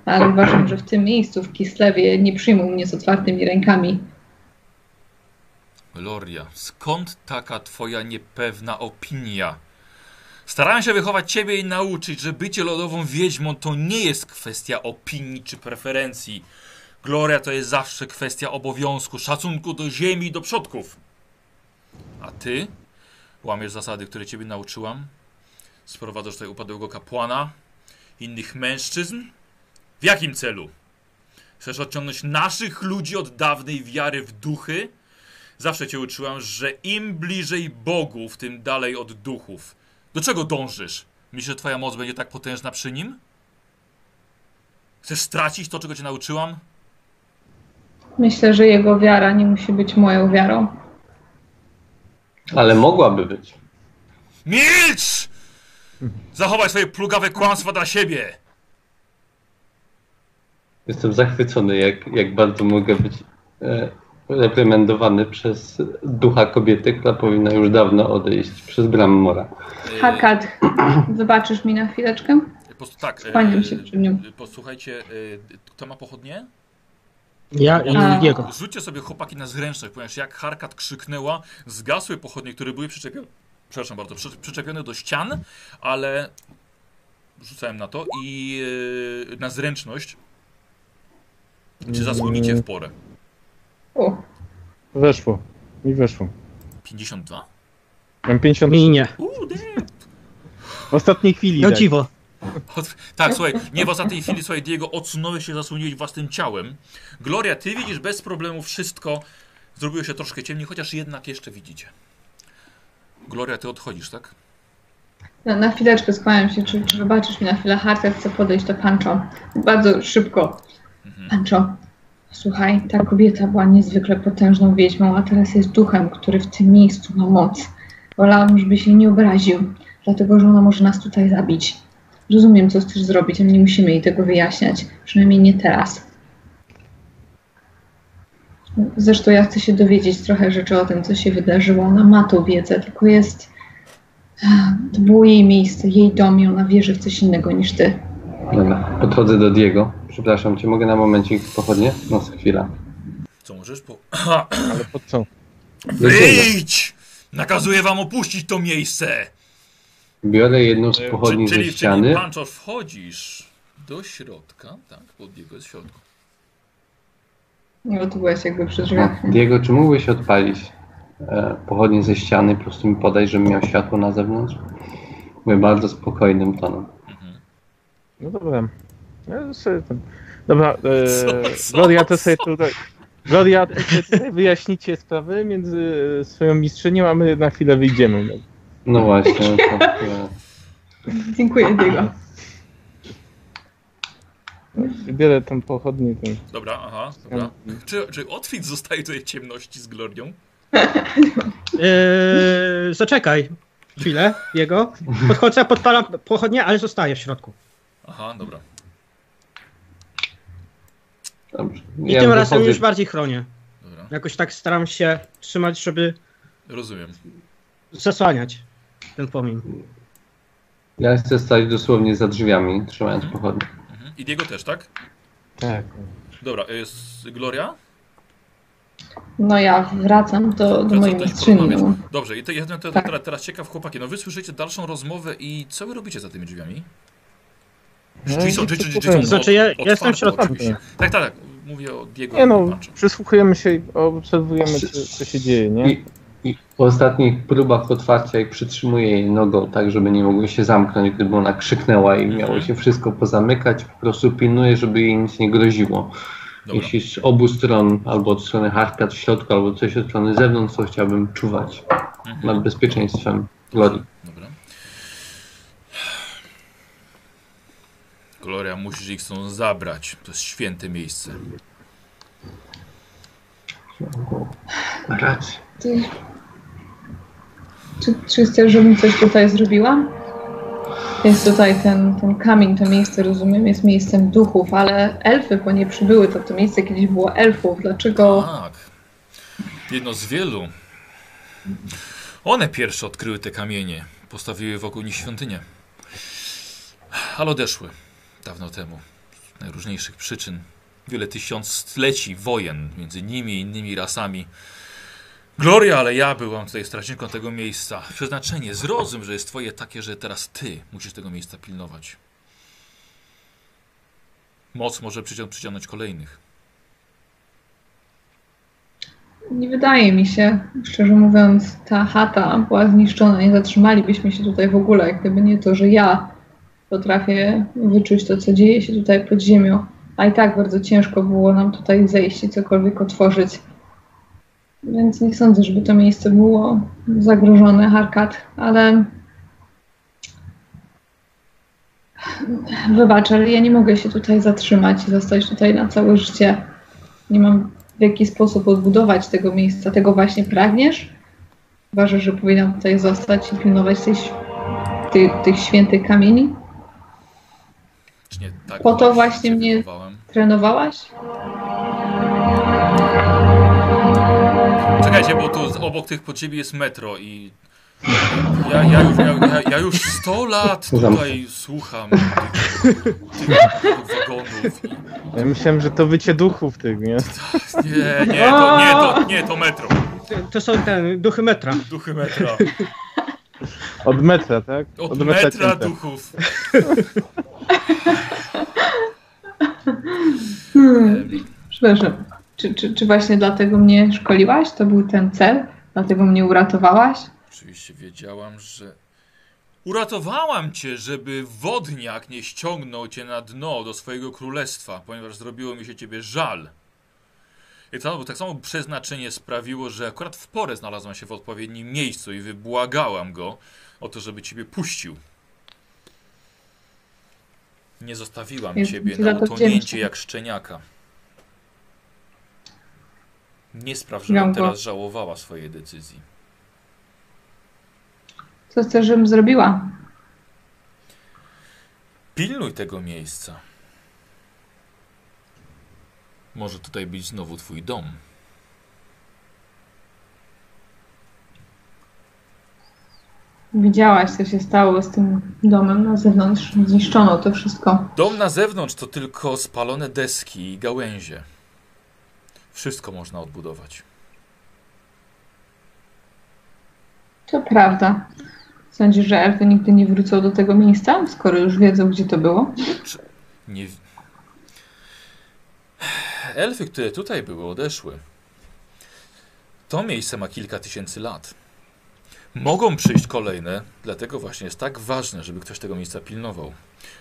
Ale uważam, że w tym miejscu, w Kislewie, nie przyjmą mnie z otwartymi rękami. Gloria, skąd taka twoja niepewna opinia? Starałem się wychować ciebie i nauczyć, że bycie lodową wiedźmą to nie jest kwestia opinii czy preferencji. Gloria to jest zawsze kwestia obowiązku, szacunku do ziemi i do przodków. A ty łamiesz zasady, które ciebie nauczyłam? Sprowadzasz tutaj upadłego kapłana, innych mężczyzn? W jakim celu? Chcesz odciągnąć naszych ludzi od dawnej wiary w duchy? Zawsze cię uczyłam, że im bliżej bogów, tym dalej od duchów. Do czego dążysz? Myślisz, że twoja moc będzie tak potężna przy nim? Chcesz stracić to, czego cię nauczyłam? Myślę, że jego wiara nie musi być moją wiarą. Ale mogłaby być. Milcz! Zachowaj swoje plugawe kłamstwa dla siebie! Jestem zachwycony, jak, jak bardzo mogę być e, reprymendowany przez ducha kobiety, która powinna już dawno odejść przez bramę mora. Hakat, wybaczysz mi na chwileczkę? po prostu tak. Yy, się przed nią. Posłuchajcie, yy, kto ma pochodnie? Ja i A. Diego. Rzućcie sobie chłopaki na zręczność, ponieważ jak Harkat krzyknęła, zgasły pochodnie, które były przyczepione, przepraszam bardzo, przy, przyczepione do ścian, ale rzucałem na to i yy, na zręczność. Czy zasłonicie w porę? U, Weszło. Mi weszło. 52? Mam 50 Mi nie. Uuu, w ostatniej chwili. No tak. dziwo. Od- Tak, słuchaj, nie w ostatniej chwili, słuchaj, Diego, odsunąłeś się, zasłoniłeś własnym ciałem. Gloria, ty widzisz bez problemu wszystko. Zrobiło się troszkę ciemniej, chociaż jednak jeszcze widzicie. Gloria, ty odchodzisz, tak? na, na chwileczkę skłaniam się, czy, czy wybaczysz mi na chwilę. Harkat chce podejść do Pancho. Bardzo szybko. Pancho, słuchaj, ta kobieta była niezwykle potężną wiedźmą, a teraz jest duchem, który w tym miejscu ma moc. Wolałabym, żeby się nie obraził, dlatego że ona może nas tutaj zabić. rozumiem, co chcesz zrobić, ale nie musimy jej tego wyjaśniać. Przynajmniej nie teraz. Zresztą ja chcę się dowiedzieć trochę rzeczy o tym, co się wydarzyło. Ona ma tą wiedzę, tylko jest... To było jej miejsce, jej dom i ona wierzy w coś innego niż ty. Dobra, podchodzę do Diego. Przepraszam cię, mogę na momencik pochodnie? No, chwila. Co możesz po... *clears throat* Ale po co? Wyjdź! Nakazuję wam opuścić to miejsce! Biorę jedną z pochodni czyli, ze czyli ściany. Pancho, wchodzisz do środka, tak? Pod jego jest w środku. No to byłeś jakby przy drzwiach. nie? Diego, czy mógłbyś odpalić e, pochodnie ze ściany, po prostu mi podać, żebym miał światło na zewnątrz? Mówię bardzo spokojnym tonem. No dobra. Ja sobie ten... Dobra, Co, e, *laughs* co, Gloria, to sobie tutaj... Gloria, to sobie tutaj wyjaśnicie sprawy między e, swoją mistrzynią, a my na chwilę wyjdziemy. No. Właśnie. *laughs* To, e, Dziękuję, Diego. Biorę tą pochodnię. Ten... Dobra, aha, dobra. Czy, czy Otwit zostaje tutaj w ciemności z Glorią? Yy, *laughs* zaczekaj chwilę, jego. Podchodzę, podpalam pochodnie, ale zostaję w środku. Aha, dobra. dobrze. I Ja tym razem wychodzę- już bardziej chronię. Dobra, Jakoś tak staram się trzymać, żeby rozumiem. zasłaniać ten płomień. Ja chcę stać dosłownie za drzwiami, trzymając pochodnie. Mhm. I Diego też, tak? Tak. Dobra, jest Gloria? No ja wracam do, do mojej mistrzyni. No. Dobrze, i to, ja to, to, Tak. teraz, teraz ciekaw chłopaki, no wy słyszycie dalszą rozmowę i co wy robicie za tymi drzwiami? No Drzwi i są, drzwi spokojnie. są Znaczy, ja- ja jestem w środku. oczywiście. Tak, tak, tak, mówię o Diego Nie no, przysłuchujemy się i obserwujemy, co, co się dzieje, nie? I, I po ostatnich próbach otwarcia jej przytrzymuję jej nogą tak, żeby nie mogły się zamknąć, gdyby ona krzyknęła i miało się wszystko pozamykać. Po prostu pilnuję, żeby jej nic nie groziło. Dobra, Jeśli z obu stron, albo od strony hardkat w środku, albo coś od strony zewnątrz, to chciałbym czuwać mhm. nad bezpieczeństwem Glorii. Dobra. Gloria, musisz ich stąd zabrać. To jest święte miejsce. Ma rację. Ty... Czy, czy chcesz, żebym coś tutaj zrobiła? Jest tutaj ten, ten kamień, to miejsce, rozumiem, jest miejscem duchów, ale elfy po nie przybyły, to to miejsce kiedyś było elfów. Dlaczego? Tak. Jedno z wielu. One pierwsze odkryły te kamienie. Postawiły wokół nich świątynię. Ale odeszły dawno temu. Z najróżniejszych przyczyn. Wiele tysiącleci wojen między nimi i innymi rasami. Gloria, ale ja byłam tutaj strażniką tego miejsca. Przeznaczenie, zrozum, że jest twoje takie, że teraz ty musisz tego miejsca pilnować. Moc może przycią- przyciągnąć kolejnych. Nie wydaje mi się, szczerze mówiąc, ta chata była zniszczona. Nie zatrzymalibyśmy się tutaj w ogóle, gdyby nie to, że ja potrafię wyczuć to, co dzieje się tutaj pod ziemią. A i tak bardzo ciężko było nam tutaj zejść i cokolwiek otworzyć. Więc nie sądzę, żeby to miejsce było zagrożone, Harkat, ale. Wybacz, ale ja nie mogę się tutaj zatrzymać i zostać tutaj na całe życie. Nie mam w jaki sposób odbudować tego miejsca. Tego właśnie pragniesz? Uważasz, że powinnam tutaj zostać i pilnować tej, ś- ty, tych świętych kamieni? Tak? Po to właśnie mnie-? Trenowałaś? Czekajcie, bo tu obok tych pod ciebie jest metro i ja, ja, już, ja, ja, już 100 lat tutaj słucham tych, tych, wagonów. Ja myślałem, że to wycie duchów tych, nie? *laughs* nie, nie, to, nie, to, nie, to metro. To są te duchy metra. Duchy metra. Od metra, tak? Od metra cięte. duchów. Hmm, przepraszam. Czy, czy, czy właśnie dlatego mnie szkoliłaś? To był ten cel? Dlatego mnie uratowałaś? Oczywiście wiedziałam, że uratowałam cię, żeby wodniak nie ściągnął cię na dno do swojego królestwa, ponieważ zrobiło mi się ciebie żal. I samo, tak samo przeznaczenie sprawiło, że akurat w porę znalazłam się w odpowiednim miejscu i wybłagałam go o to, żeby ciebie puścił. Nie zostawiłam Jestem ciebie ci na to utonięcie jak szczeniaka. Nie spraw, żebym teraz żałowała swojej decyzji. Co chcesz, żebym zrobiła? Pilnuj tego miejsca. Może tutaj być znowu twój dom. Widziałaś, co się stało z tym domem na zewnątrz. Zniszczono to wszystko. Dom na zewnątrz to tylko spalone deski i gałęzie. Wszystko można odbudować. To prawda. Sądzisz, że elfy nigdy nie wrócą do tego miejsca, skoro już wiedzą, gdzie to było? Nie... Elfy, które tutaj były, odeszły. To miejsce ma kilka tysięcy lat. Mogą przyjść kolejne, dlatego właśnie jest tak ważne, żeby ktoś tego miejsca pilnował.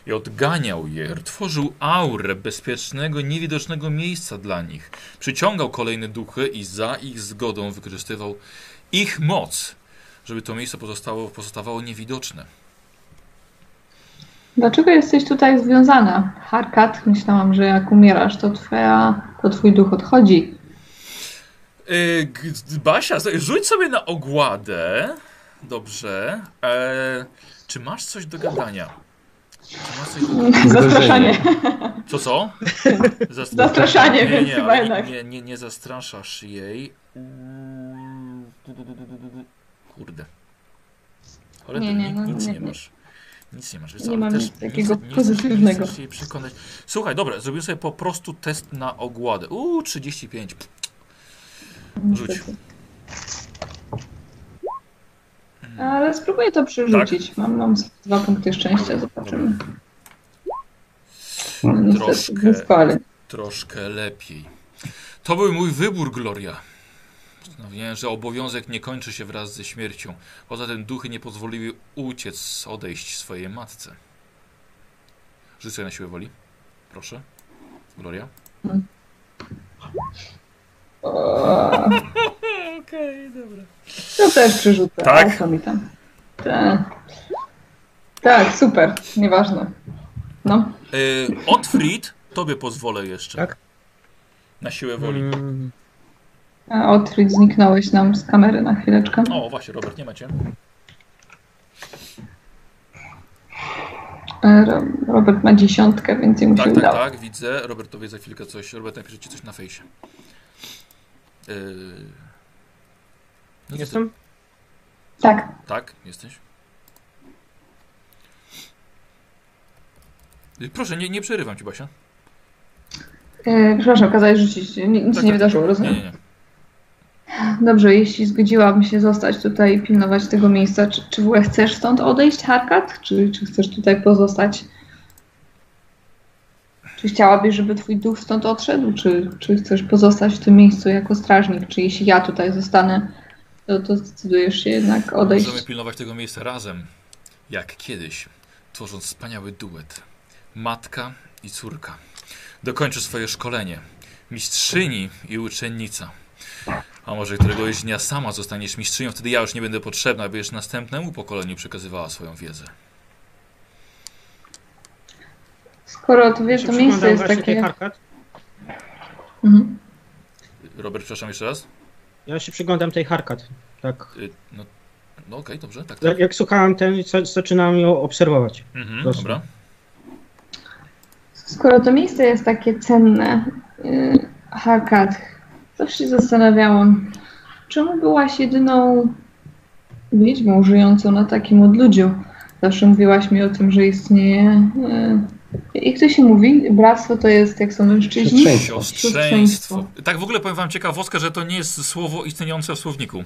I odganiał je, tworzył aurę bezpiecznego, niewidocznego miejsca dla nich. Przyciągał kolejne duchy i za ich zgodą wykorzystywał ich moc, żeby to miejsce pozostało, pozostawało niewidoczne. Dlaczego jesteś tutaj związana? Harkat, myślałam, że jak umierasz, to, twoja, to twój duch odchodzi. Yy, Basia, rzuć sobie na ogładę. Dobrze. E, czy masz coś do gadania? Czy masz coś do... Zastraszanie. Co, co? Zast- Zastraszanie, nie, więc nie, chyba jednak. nie, nie, nie zastraszasz jej. Kurde. Ale Nie, ty nie, ni- no, nic nie, nie nie. masz. Nic nie masz. Wiesz, Nie mam też nic takiego nie, pozytywnego. Nie jej przekonać. Słuchaj, dobra, zrobię sobie po prostu test na ogładę. Uuu, 35. Rzuć. Ale spróbuję to przerzucić. Tak. Mam, mam dwa punkty szczęścia, zobaczymy. No, Troszkę. Troszkę lepiej. To był mój wybór, Gloria. Postanowiłem, że obowiązek nie kończy się wraz ze śmiercią. Poza tym duchy nie pozwoliły uciec, odejść swojej matce. Sobie na siłę woli. Proszę. Gloria. O, *laughs* Okej, dobra. to też przerzucę. Tak? Co mi tam? Tak. Tak, super. Nieważne. No. Yy, Otfried, tobie pozwolę jeszcze. Tak? Na siłę woli. Mm, A Otfrid zniknąłeś nam z kamery na chwileczkę. O, właśnie, Robert, nie macie. E, Ro- Robert ma dziesiątkę, więc jemu się Tak, tak, udało. tak, widzę. Robertowi za chwilkę coś. Robert napisze ci coś na fejsie. Yy... No Jestem? Tak. Tak, jesteś. Y, Proszę, nie, nie przerywam ci, Basia. E, przepraszam, kazałeś rzucić. Ni- Nic Tak, nie tak, wydarzyło, Nie, rozumiem. nie, nie. Dobrze, jeśli zgodziłabym się zostać tutaj i pilnować tego miejsca, czy, czy w ogóle chcesz stąd odejść, Harkat? Czy, czy chcesz tutaj pozostać? Czy chciałabyś, żeby twój duch stąd odszedł? Czy, czy chcesz pozostać w tym miejscu jako strażnik? Czy jeśli ja tutaj zostanę, to, to zdecydujesz się jednak odejść? Możemy pilnować tego miejsca razem, jak kiedyś, tworząc wspaniały duet. Matka i córka. Dokończy swoje szkolenie. Mistrzyni i uczennica. A może któregoś dnia sama zostaniesz mistrzynią, wtedy ja już nie będę potrzebna, już następnemu pokoleniu przekazywała swoją wiedzę. Skoro to wiesz, to miejsce jest takie... Mhm. Robert, przepraszam jeszcze raz? Ja się przyglądam tej Harkat. Tak. Y, No, no okej, dobrze, tak, Jak, tak. jak słuchałem ten, za- zaczynam ją obserwować. Mhm, Proszę. dobra. Skoro to miejsce jest takie cenne, yy, Harkat, zawsze się zastanawiałam, czemu byłaś jedyną wiedźmą żyjącą na takim odludziu? Zawsze mówiłaś mi o tym, że istnieje. Yy, jak to się mówi? Bractwo to jest, jak są mężczyźni? Siostrzeństwo. Tak w ogóle powiem wam ciekawostkę, że to nie jest słowo istniejące w słowniku.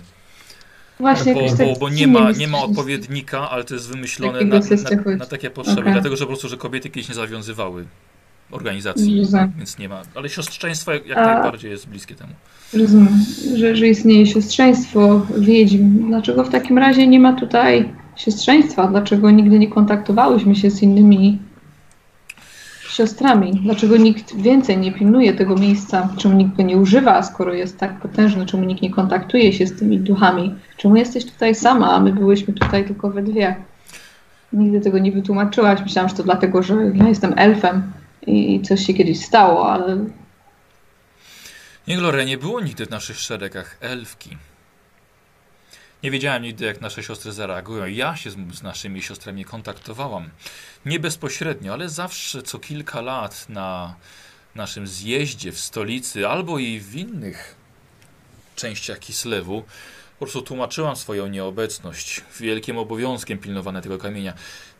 Właśnie, Bo, bo, tak bo nie, ma, nie ma odpowiednika, ale to jest wymyślone na, na, na takie potrzeby. Okej. Dlatego, że po prostu, że kobiety kiedyś nie zawiązywały organizacji, Rozumiem. więc nie ma. Ale siostrzeństwo jak, jak A- najbardziej jest bliskie temu. Rozumiem, że, że istnieje siostrzeństwo wiedźm. Dlaczego w takim razie nie ma tutaj siostrzeństwa? Dlaczego nigdy nie kontaktowałyśmy się z innymi siostrami? Dlaczego nikt więcej nie pilnuje tego miejsca? Czemu nikt go nie używa, skoro jest tak potężny? Czemu nikt nie kontaktuje się z tymi duchami? Czemu jesteś tutaj sama, a my byłyśmy tutaj tylko we dwie? Nigdy tego nie wytłumaczyłaś. Myślałam, że to dlatego, że ja jestem elfem i coś się kiedyś stało, ale Nie, Gloria, nie było nigdy w naszych szeregach elfki. Nie wiedziałem nigdy, jak nasze siostry zareagują. Ja się z, z naszymi siostrami kontaktowałam. Nie bezpośrednio, ale zawsze co kilka lat na naszym zjeździe w stolicy albo i w innych częściach Kislewu po prostu tłumaczyłam swoją nieobecność. Wielkim obowiązkiem pilnowania tego kamienia.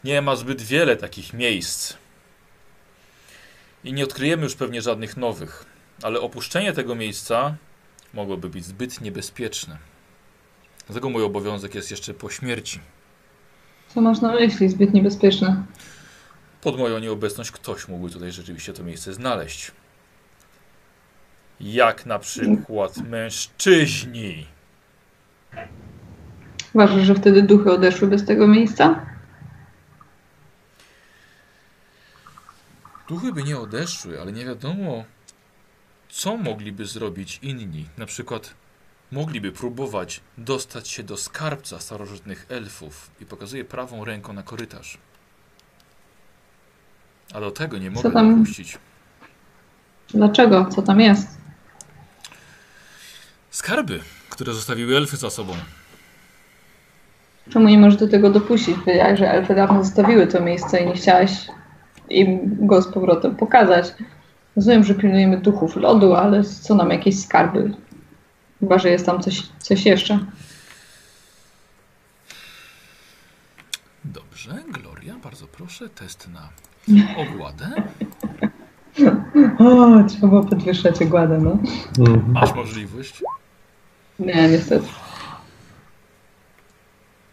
Nie ma zbyt wiele takich miejsc. I nie odkryjemy już pewnie żadnych nowych. Ale opuszczenie tego miejsca mogłoby być zbyt niebezpieczne. Dlatego mój obowiązek jest jeszcze po śmierci. Co masz na myśli? Zbyt niebezpieczne. Pod moją nieobecność ktoś mógłby tutaj rzeczywiście to miejsce znaleźć. Jak na przykład mężczyźni. Uważasz, że wtedy duchy odeszły bez tego miejsca? Duchy by nie odeszły, ale nie wiadomo, co mogliby zrobić inni. Na przykład mogliby próbować dostać się do skarbca starożytnych elfów i pokazuje prawą ręką na korytarz. A do tego nie mogę tam? dopuścić. Dlaczego? Co tam jest? Skarby, które zostawiły elfy za sobą. Czemu nie możesz do tego dopuścić? Wiedziałeś, że elfy dawno zostawiły to miejsce i nie chciałaś im go z powrotem pokazać. Rozumiem, że pilnujemy duchów lodu, ale co nam jakieś skarby? Chyba, że jest tam coś, coś jeszcze. Dobrze, Gloria, bardzo proszę, test na *laughs* ogładę. O, trzeba podwyższać ogładę, no. Mhm. Masz możliwość. Nie, niestety.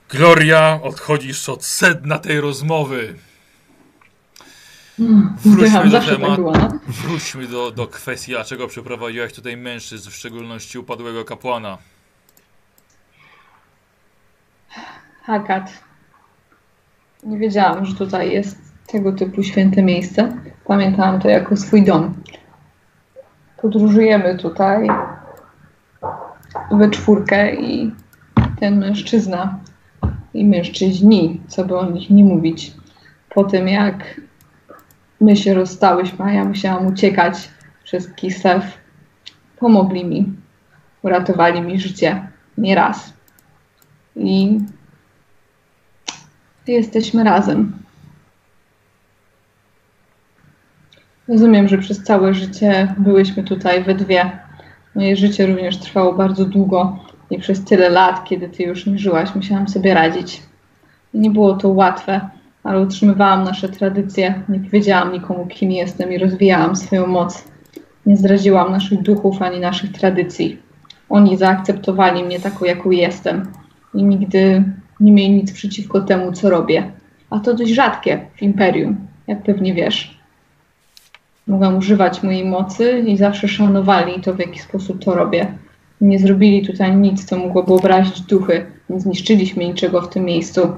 Gloria, odchodzisz od sedna tej rozmowy. Mm, Wróćmy do tak tematu. no. Wróćmy do, do kwestii, dlaczego przyprowadziłaś tutaj mężczyzn, w szczególności upadłego kapłana. Hakat. Nie wiedziałam, że tutaj jest tego typu święte miejsce. Pamiętałam to jako swój dom. Podróżujemy tutaj we czwórkę i ten mężczyzna i mężczyźni, co by o nich nie mówić, po tym jak my się rozstałyśmy, a ja musiałam uciekać przez Kislew, pomogli mi, uratowali mi życie nieraz. I jesteśmy razem. Rozumiem, że przez całe życie byłyśmy tutaj we dwie. Moje życie również trwało bardzo długo i przez tyle lat, kiedy ty już nie żyłaś, musiałam sobie radzić. Nie było to łatwe, ale utrzymywałam nasze tradycje, nie powiedziałam nikomu, kim jestem i rozwijałam swoją moc. Nie zdradziłam naszych duchów ani naszych tradycji. Oni zaakceptowali mnie taką, jaką jestem i nigdy nie mieli nic przeciwko temu, co robię. A to dość rzadkie w imperium, jak pewnie wiesz. Mogłam używać mojej mocy i zawsze szanowali to, w jaki sposób to robię. Nie zrobili tutaj nic, co mogłoby obrazić duchy. Nie zniszczyliśmy niczego w tym miejscu.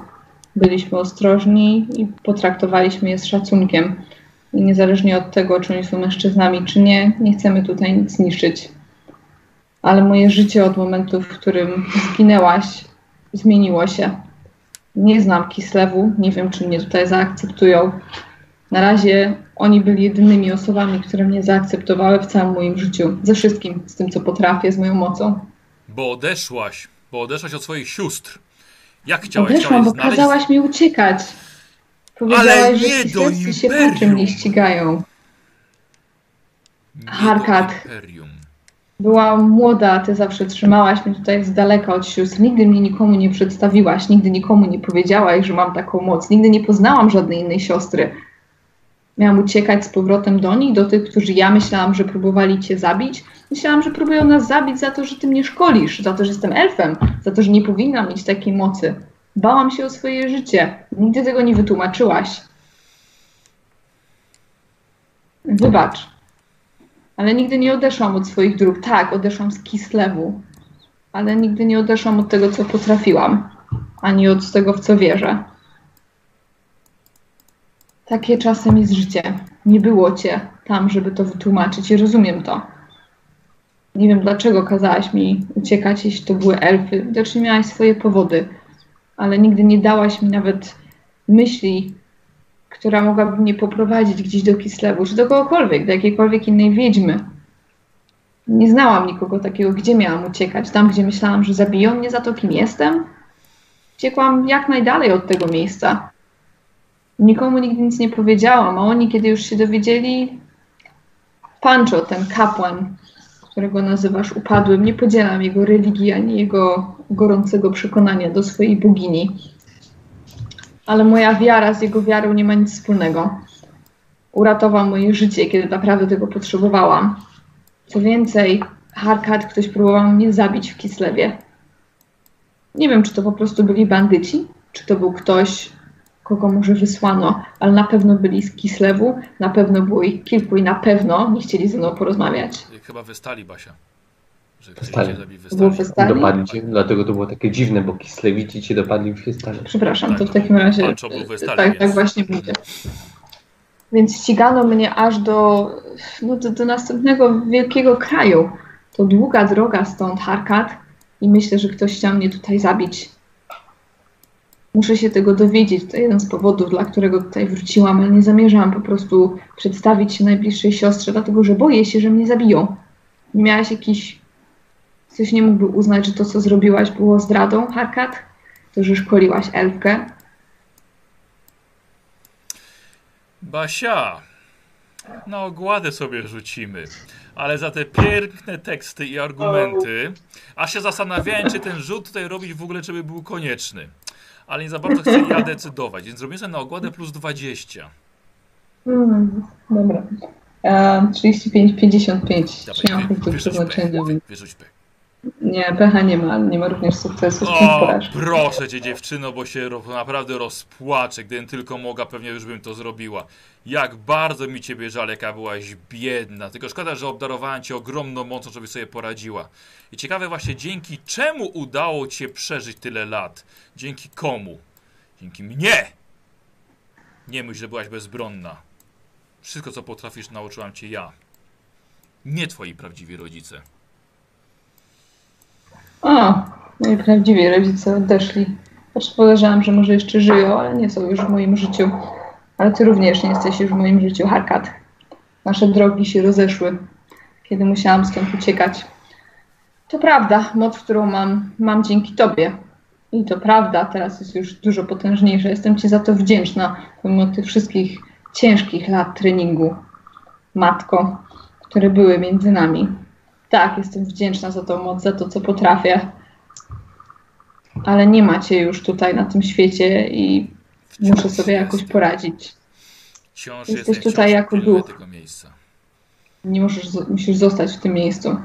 Byliśmy ostrożni i potraktowaliśmy je z szacunkiem. I niezależnie od tego, czy oni są mężczyznami, czy nie, nie chcemy tutaj nic zniszczyć. Ale moje życie od momentu, w którym zginęłaś, zmieniło się. Nie znam Kislewu, nie wiem, czy mnie tutaj zaakceptują. Na razie oni byli jedynymi osobami, które mnie zaakceptowały w całym moim życiu. Ze wszystkim, z tym, co potrafię, z moją mocą. Bo odeszłaś, bo odeszłaś od swoich sióstr. Jak chciałaś? Odeszłam, bo znaleźć... kazałaś mi uciekać. Powiedziałaś, Ale że nie do kislewscy się Imperium. paczem nie ścigają. Nie do Harkat. Byłam młoda, ty zawsze trzymałaś mnie tutaj z daleka od sióstr. Nigdy mnie nikomu nie przedstawiłaś, nigdy nikomu nie powiedziałaś, że mam taką moc. Nigdy nie poznałam żadnej innej siostry. Miałam uciekać z powrotem do nich, do tych, którzy ja myślałam, że próbowali cię zabić. Myślałam, że próbują nas zabić za to, że ty mnie szkolisz, za to, że jestem elfem, za to, że nie powinnam mieć takiej mocy. Bałam się o swoje życie. Nigdy tego nie wytłumaczyłaś. Wybacz. Ale nigdy nie odeszłam od swoich dróg. Tak, odeszłam z Kislewu. Ale nigdy nie odeszłam od tego, co potrafiłam. Ani od tego, w co wierzę. Takie czasem jest życie. Nie było cię tam, żeby to wytłumaczyć i rozumiem to. Nie wiem, dlaczego kazałaś mi uciekać, jeśli to były elfy. Widocznie miałaś swoje powody, ale nigdy nie dałaś mi nawet myśli, która mogłaby mnie poprowadzić gdzieś do Kislewu, czy do kogokolwiek, do jakiejkolwiek innej wiedźmy. Nie znałam nikogo takiego, gdzie miałam uciekać. Tam, gdzie myślałam, że zabiją mnie za to, kim jestem. Uciekłam jak najdalej od tego miejsca. Nikomu nigdy nic nie powiedziałam, a oni, kiedy już się dowiedzieli, Pancho, ten kapłan, którego nazywasz upadłym, nie podzielam jego religii ani jego gorącego przekonania do swojej bogini. Ale moja wiara z jego wiarą nie ma nic wspólnego. Uratował moje życie, kiedy naprawdę tego potrzebowałam. Co więcej, Harkat ktoś próbował mnie zabić w Kislewie. Nie wiem, czy to po prostu byli bandyci, czy to był ktoś, kogo może wysłano, ale na pewno byli z Kislewu, na pewno było ich kilku i na pewno nie chcieli ze mną porozmawiać. Chyba wystali, Basia. Że Wystali. wystali. wystali? Dopadli cię, dlatego to było takie dziwne, bo Kislewici cię dopadli w Fistale. Przepraszam, to w Tak, takim razie. Wystali, tak, więc- tak właśnie mówię. Więc ścigano mnie aż do, no, do, do następnego wielkiego kraju. To długa droga stąd, Harkat, i myślę, że ktoś chciał mnie tutaj zabić. Muszę się tego dowiedzieć. To jeden z powodów, dla którego tutaj wróciłam, ale nie zamierzałam po prostu przedstawić się najbliższej siostrze, dlatego że boję się, że mnie zabiją. Nie miałaś jakiś. Ktoś nie mógłby uznać, że to, co zrobiłaś, było zdradą, Harkat? To, że szkoliłaś elfkę? Basia, na ogładę sobie rzucimy. Ale za te piękne teksty i argumenty, aż się zastanawiałem, czy ten rzut tutaj robić w ogóle, żeby był konieczny. Ale nie za bardzo chcę ja decydować, więc zrobię sobie na ogładę plus 20. Mm, dobra. E, 35, 55. Dawaj, Nie mam wy- punktów przeznaczenia, wyrzuć pech. Nie, pecha nie ma, nie ma również sukcesu. O, proszę cię dziewczyno, bo się naprawdę rozpłaczę. Gdybym tylko mogła, pewnie już bym to zrobiła. Jak bardzo mi ciebie żal, jaka byłaś biedna. Tylko szkoda, że obdarowałem cię ogromną mocą, żeby sobie poradziła. I ciekawe właśnie, dzięki czemu udało ci się przeżyć tyle lat? Dzięki komu? Dzięki mnie! Nie myśl, że byłaś bezbronna. Wszystko, co potrafisz, nauczyłam cię ja. Nie twoi prawdziwi rodzice. O, moi prawdziwi rodzice odeszli. Choć podejrzewam, że może jeszcze żyją, ale nie są już w moim życiu. Ale ty również nie jesteś już w moim życiu, Harkat. Nasze drogi się rozeszły, kiedy musiałam stąd uciekać. To prawda, moc, którą mam, mam dzięki tobie. I to prawda, teraz jest już dużo potężniejsza. Jestem ci za to wdzięczna, pomimo tych wszystkich ciężkich lat treningu. Matko, które były między nami. Tak, jestem wdzięczna za tą moc, za to, co potrafię. Ale nie macie już tutaj na tym świecie i muszę Wciąż sobie jakoś jestem. poradzić. Wciąż Jesteś jestem, tutaj wciąż jako duch. tego miejsca. Nie możesz, musisz zostać w tym miejscu.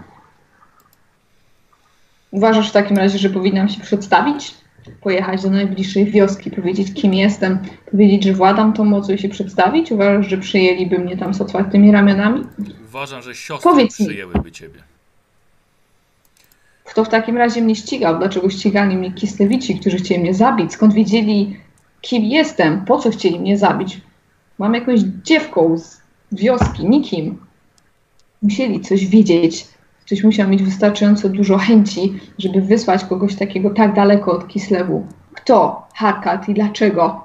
Uważasz w takim razie, że powinnam się przedstawić? Pojechać do najbliższej wioski, powiedzieć, kim jestem, powiedzieć, że władam tą mocą i się przedstawić? Uważasz, że przyjęliby mnie tam z otwartymi ramionami? Uważam, że siostry Powiedz mi. przyjęłyby ciebie. Kto w takim razie mnie ścigał? Dlaczego ścigali mnie Kislewici, którzy chcieli mnie zabić? Skąd wiedzieli, kim jestem? Po co chcieli mnie zabić? Mam jakąś dziewką z wioski, nikim. Musieli coś wiedzieć. Ktoś musiał mieć wystarczająco dużo chęci, żeby wysłać kogoś takiego tak daleko od Kislewu. Kto? Harkat i dlaczego?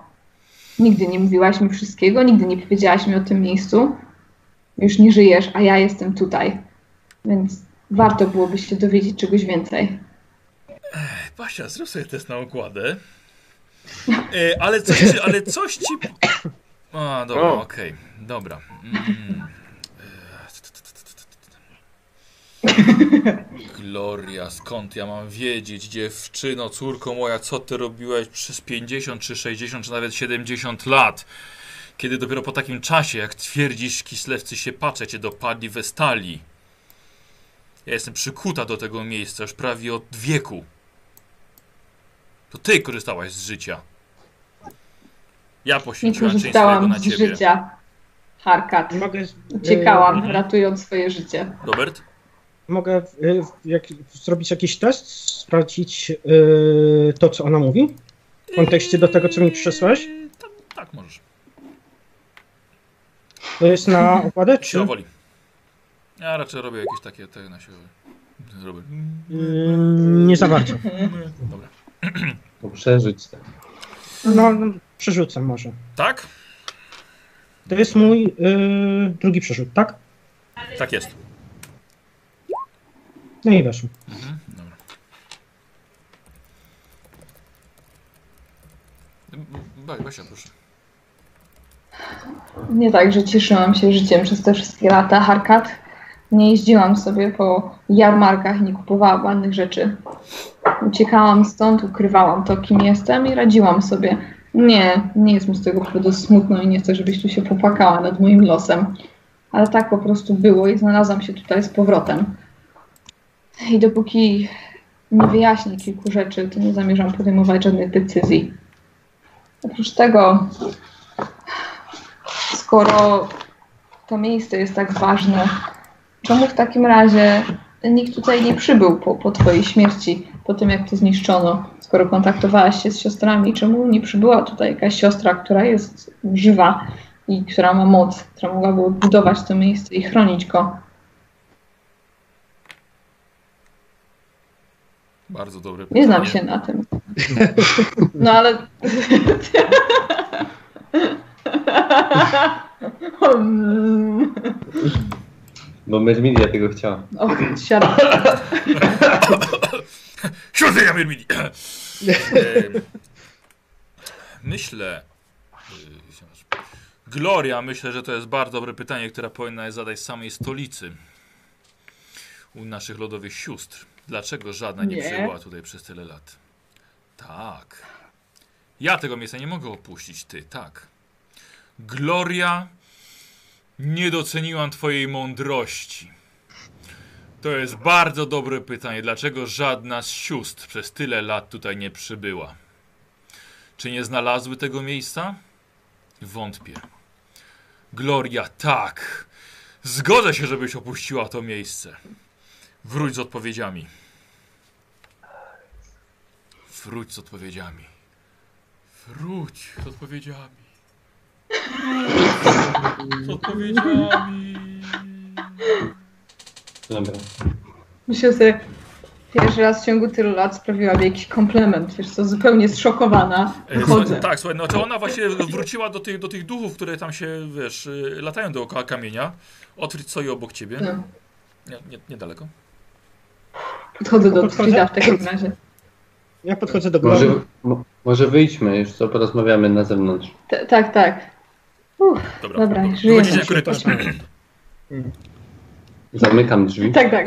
Nigdy nie mówiłaś mi wszystkiego, nigdy nie powiedziałaś mi o tym miejscu. Już nie żyjesz, a ja jestem tutaj. Więc warto byłoby się dowiedzieć czegoś więcej. Basia, zrób sobie test na okładę. E, ale, coś, ci- ale coś ci... A, dobra, O. okej. Dobra. Mm. E, Gloria, skąd ja mam wiedzieć, dziewczyno, córko moja, co ty robiłaś przez 50 czy 60 czy nawet 70 lat? Kiedy dopiero po takim czasie, jak twierdzisz, kislewcy się patrzę, cię dopadli we stali. Ja jestem przykuta do tego miejsca już prawie od wieku. To ty korzystałaś z życia. Ja poświęciłam część swojego korzystałam na z ciebie. życia. Harkat. Mogę, e, Uciekałam, ratując swoje życie. Robert? mogę e, jak, zrobić jakiś test, sprawdzić e, to, co ona mówi? W kontekście do tego, co mi przysłałeś? Yy, Tak, tak możesz. To jest na okładę, czy? Siła woli. Ja raczej robię jakieś takie te na siłę. Robert. Mm, nie za bardzo. Dobra. To przeżyć. tak. No, no, przerzucę może. Tak? To jest mój e, drugi przerzut, tak? Tak jest. No i weszło. Mhm, dobra. Ba- Basia, proszę. Nie tak, że cieszyłam się życiem przez te wszystkie lata. Harkat. Nie jeździłam sobie po jarmarkach, nie kupowałam ładnych rzeczy. Uciekałam stąd, ukrywałam to, kim jestem i radziłam sobie. Nie, nie jest mi z tego powodu smutno i nie chcę, żebyś tu się popłakała nad moim losem. Ale tak po prostu było i znalazłam się tutaj z powrotem. I dopóki nie wyjaśnię kilku rzeczy, to nie zamierzam podejmować żadnych decyzji. Oprócz tego, skoro to miejsce jest tak ważne, czemu w takim razie nikt tutaj nie przybył po, po twojej śmierci, po tym jak to zniszczono? Skoro kontaktowałaś się z siostrami, czemu nie przybyła tutaj jakaś siostra, która jest żywa i która ma moc, która mogłaby odbudować to miejsce i chronić go? Bardzo dobre pytanie. Nie znam się na tym. No ale. *laughs* *laughs* Bo Mermidia tego chciała. O, siada. *laughs* Siódmy Mirmini! *laughs* Myślę... y, Gloria, myślę, że to jest bardzo dobre pytanie, które powinna zadać samej stolicy. U naszych lodowych sióstr. Dlaczego żadna nie, Nie. przybyła tutaj przez tyle lat? Tak. Ja tego miejsca nie mogę opuścić, ty, tak. Gloria, nie doceniłam twojej mądrości. To jest bardzo dobre pytanie. Dlaczego żadna z sióstr przez tyle lat tutaj nie przybyła? Czy nie znalazły tego miejsca? Wątpię. Gloria, tak. Zgodzę się, żebyś opuściła to miejsce. Wróć z odpowiedziami. Wróć z odpowiedziami. Wróć z odpowiedziami. Z odpowiedziami. Dobra. Myślę sobie, pierwszy raz w ciągu tylu lat sprawiła mi jakiś komplement. Wiesz co, zupełnie zszokowana. E, Wychodzę. tak, słuchaj, no to ona właśnie wróciła do tych, do tych duchów, które tam się, wiesz, y, latają dookoła kamienia. Otwórz co i obok ciebie. No. Nie, nie, niedaleko. Podchodzę do? Frida w takim razie. Ja podchodzę do Może, góry. mo, może wyjdźmy już, co porozmawiamy na zewnątrz. T- tak, tak. Uff, Dobra. Dobra, Dobra. żyjemy. Korytarz. Zamykam drzwi. tak, tak.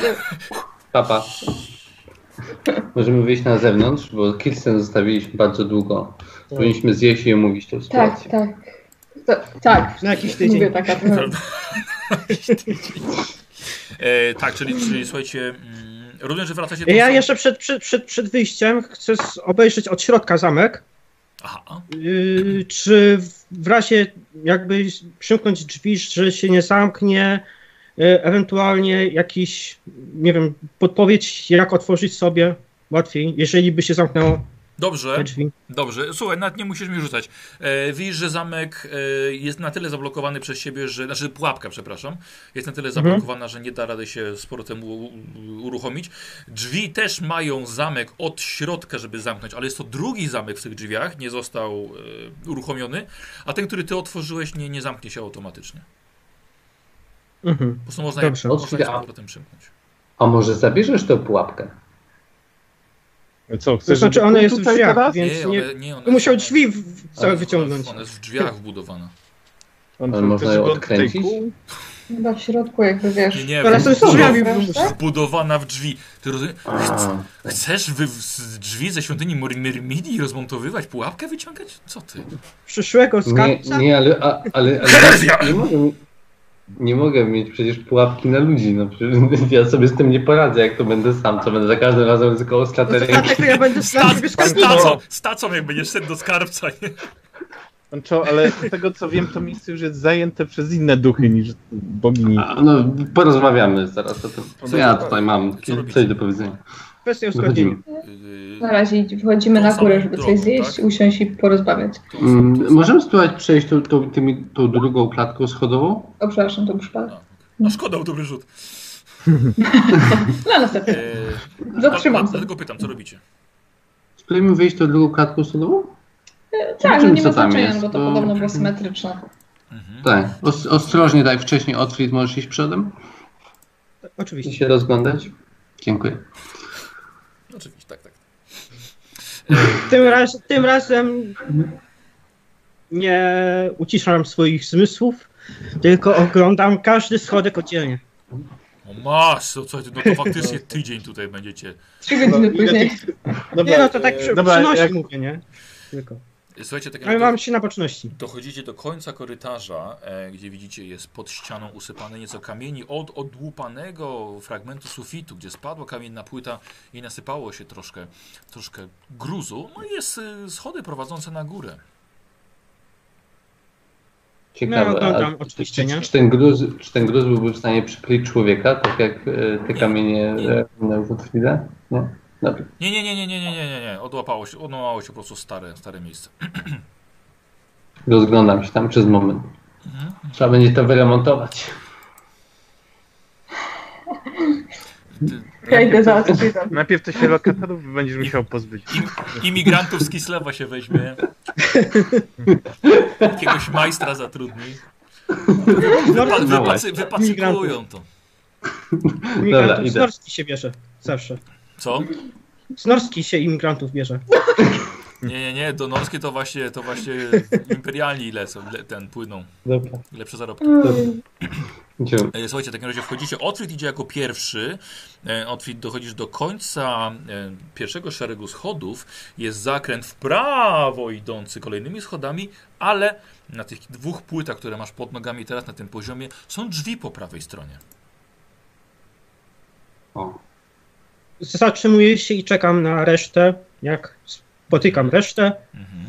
Papa. Możemy wyjść na zewnątrz, bo Kirsten zostawiliśmy bardzo długo. Powinniśmy zjeść i omówić tę Tak, sytuację. tak. To, tak. Na jakiś tydzień. Mówię taka trochę. E, tak, czyli, czyli słuchajcie, mm, rozumiem, że wracacie do Ja jeszcze przed, przed, przed, przed wyjściem chcę obejrzeć od środka zamek. Yy, czy w- w razie jakby przymknąć drzwi, że się nie zamknie, yy, ewentualnie jakiś, nie wiem, podpowiedź, jak otworzyć sobie łatwiej, jeżeli by się zamknęło Dobrze, dobrze. Słuchaj, nawet nie musisz mi rzucać. E, widzisz, że zamek e, jest na tyle zablokowany przez siebie, że. Znaczy pułapka, przepraszam. Jest na tyle zablokowana, że nie da rady się z powrotem u, u, uruchomić. Drzwi też mają zamek od środka, żeby zamknąć, ale jest to drugi zamek w tych drzwiach, nie został e, uruchomiony, a ten, który ty otworzyłeś, nie, nie zamknie się automatycznie. Mhm. Po prostu można je, Dobrze. można je z A- powrotem przymknąć. A może zabierzesz tę pułapkę? Co, chcesz, To znaczy, ona jest w tutaj drzwiach, teraz? więc Nie, nie, nie, to musiał one- drzwi w- całe wyciągnąć. Ona jest w drzwiach wbudowana. On Ale można ją odkręcić? Chyba w środku jakby wiesz. Nie, nie, Ale są z wbudow- drzwiami wbudowana w drzwi. Ty rozumiesz? A, Chcesz wy z drzwi ze świątyni Myrmidii rozmontowywać, pułapkę wyciągać? Co ty? przyszłego nie, skarbca. nie, ale, a, ale, ale nie, mogę, nie mogę mieć przecież pułapki na ludzi. No, ja sobie z tym nie poradzę, jak to będę sam, co będę za każdym razem tylko No sklatę to ręki. dlatego ja będę stacą, stacą jak będziesz szedł do skarbca. Nie? Znaczy, ale z tego co wiem, to miejsce już jest zajęte przez inne duchy niż bogini. A, No, porozmawiamy zaraz o tym. Co ja tutaj mam? Co robicie? Coś do powiedzenia. Kwestia uzgodnienia. Na razie Tą na górę, żeby coś zjeść, tak? usiąść i porozmawiać. to- Mm, to- możemy spróbować przejść tą, tą, tymi, tą drugą klatką schodową? O, przepraszam, to przypadek. A, *laughs* No szkoda, dobry rzut. No następnie. Yy, Zatrzymam sobie. Dlatego pytam, co robicie? Spróbujemy wyjść tą drugą klatką schodową? Tak, no Zobaczymy, nie ma znaczenia, jest, bo to bo- podobno było symetryczne. Mhm. Tak. Os ostrożnie, tak jak wcześniej, Otfrid, możesz iść przodem i Oczywiście. się rozglądać. Dziękuję. Oczywiście, tak, tak. Tym, raz, tym razem nie uciszam swoich zmysłów, tylko oglądam każdy schodek oddzielnie. O masz, co, no to faktycznie tydzień tutaj będziecie. Trzy godziny No, później. nie no, to tak e, przy, dobra, przynosi jak- mówię, nie? Tylko. Słuchajcie, tak Ale mam się na baczności. dochodzicie do końca korytarza, e, gdzie widzicie jest pod ścianą usypane nieco kamieni od odłupanego fragmentu sufitu, gdzie spadła kamienna płyta i nasypało się troszkę, troszkę gruzu. No i jest y, schody prowadzące na górę. Ciekawe. No, a oczywiście, czy, nie? czy, ten gruz, czy ten gruz byłby w stanie przykryć człowieka, tak jak e, te Nie, kamienie nie. e, w Otwile? Nie? Nie, nie, nie, nie, nie, nie, nie, nie, nie. Odłapało się, odłapało się po prostu stare, stare miejsce. *clears throat* Rozglądam się tam przez moment. Mhm. Trzeba będzie to wyremontować. Ja idę za Otfridem. Najpierw to się lokatorów będziesz musiał pozbyć. Imigrantów z Kislewa się weźmie. Jakiegoś majstra zatrudni. No wypacy, wypacykują to. Imigrantów z Norski się bierze. Zawsze. Co? Z Norski się imigrantów bierze. *laughs* Nie, nie, nie, do Norskie to właśnie, to właśnie imperialni lecą, le, ten płyną. Dobra. Lepsze zarobki. Idziemy. E, Słuchajcie, w takim razie wchodzicie. Otwit idzie jako pierwszy. E, Otwit dochodzisz do końca e, pierwszego szeregu schodów. Jest zakręt w prawo idący kolejnymi schodami, ale na tych dwóch płytach, które masz pod nogami teraz na tym poziomie, są drzwi po prawej stronie. O. Zatrzymuję się i czekam na resztę. Jak spotykam resztę, Mhm.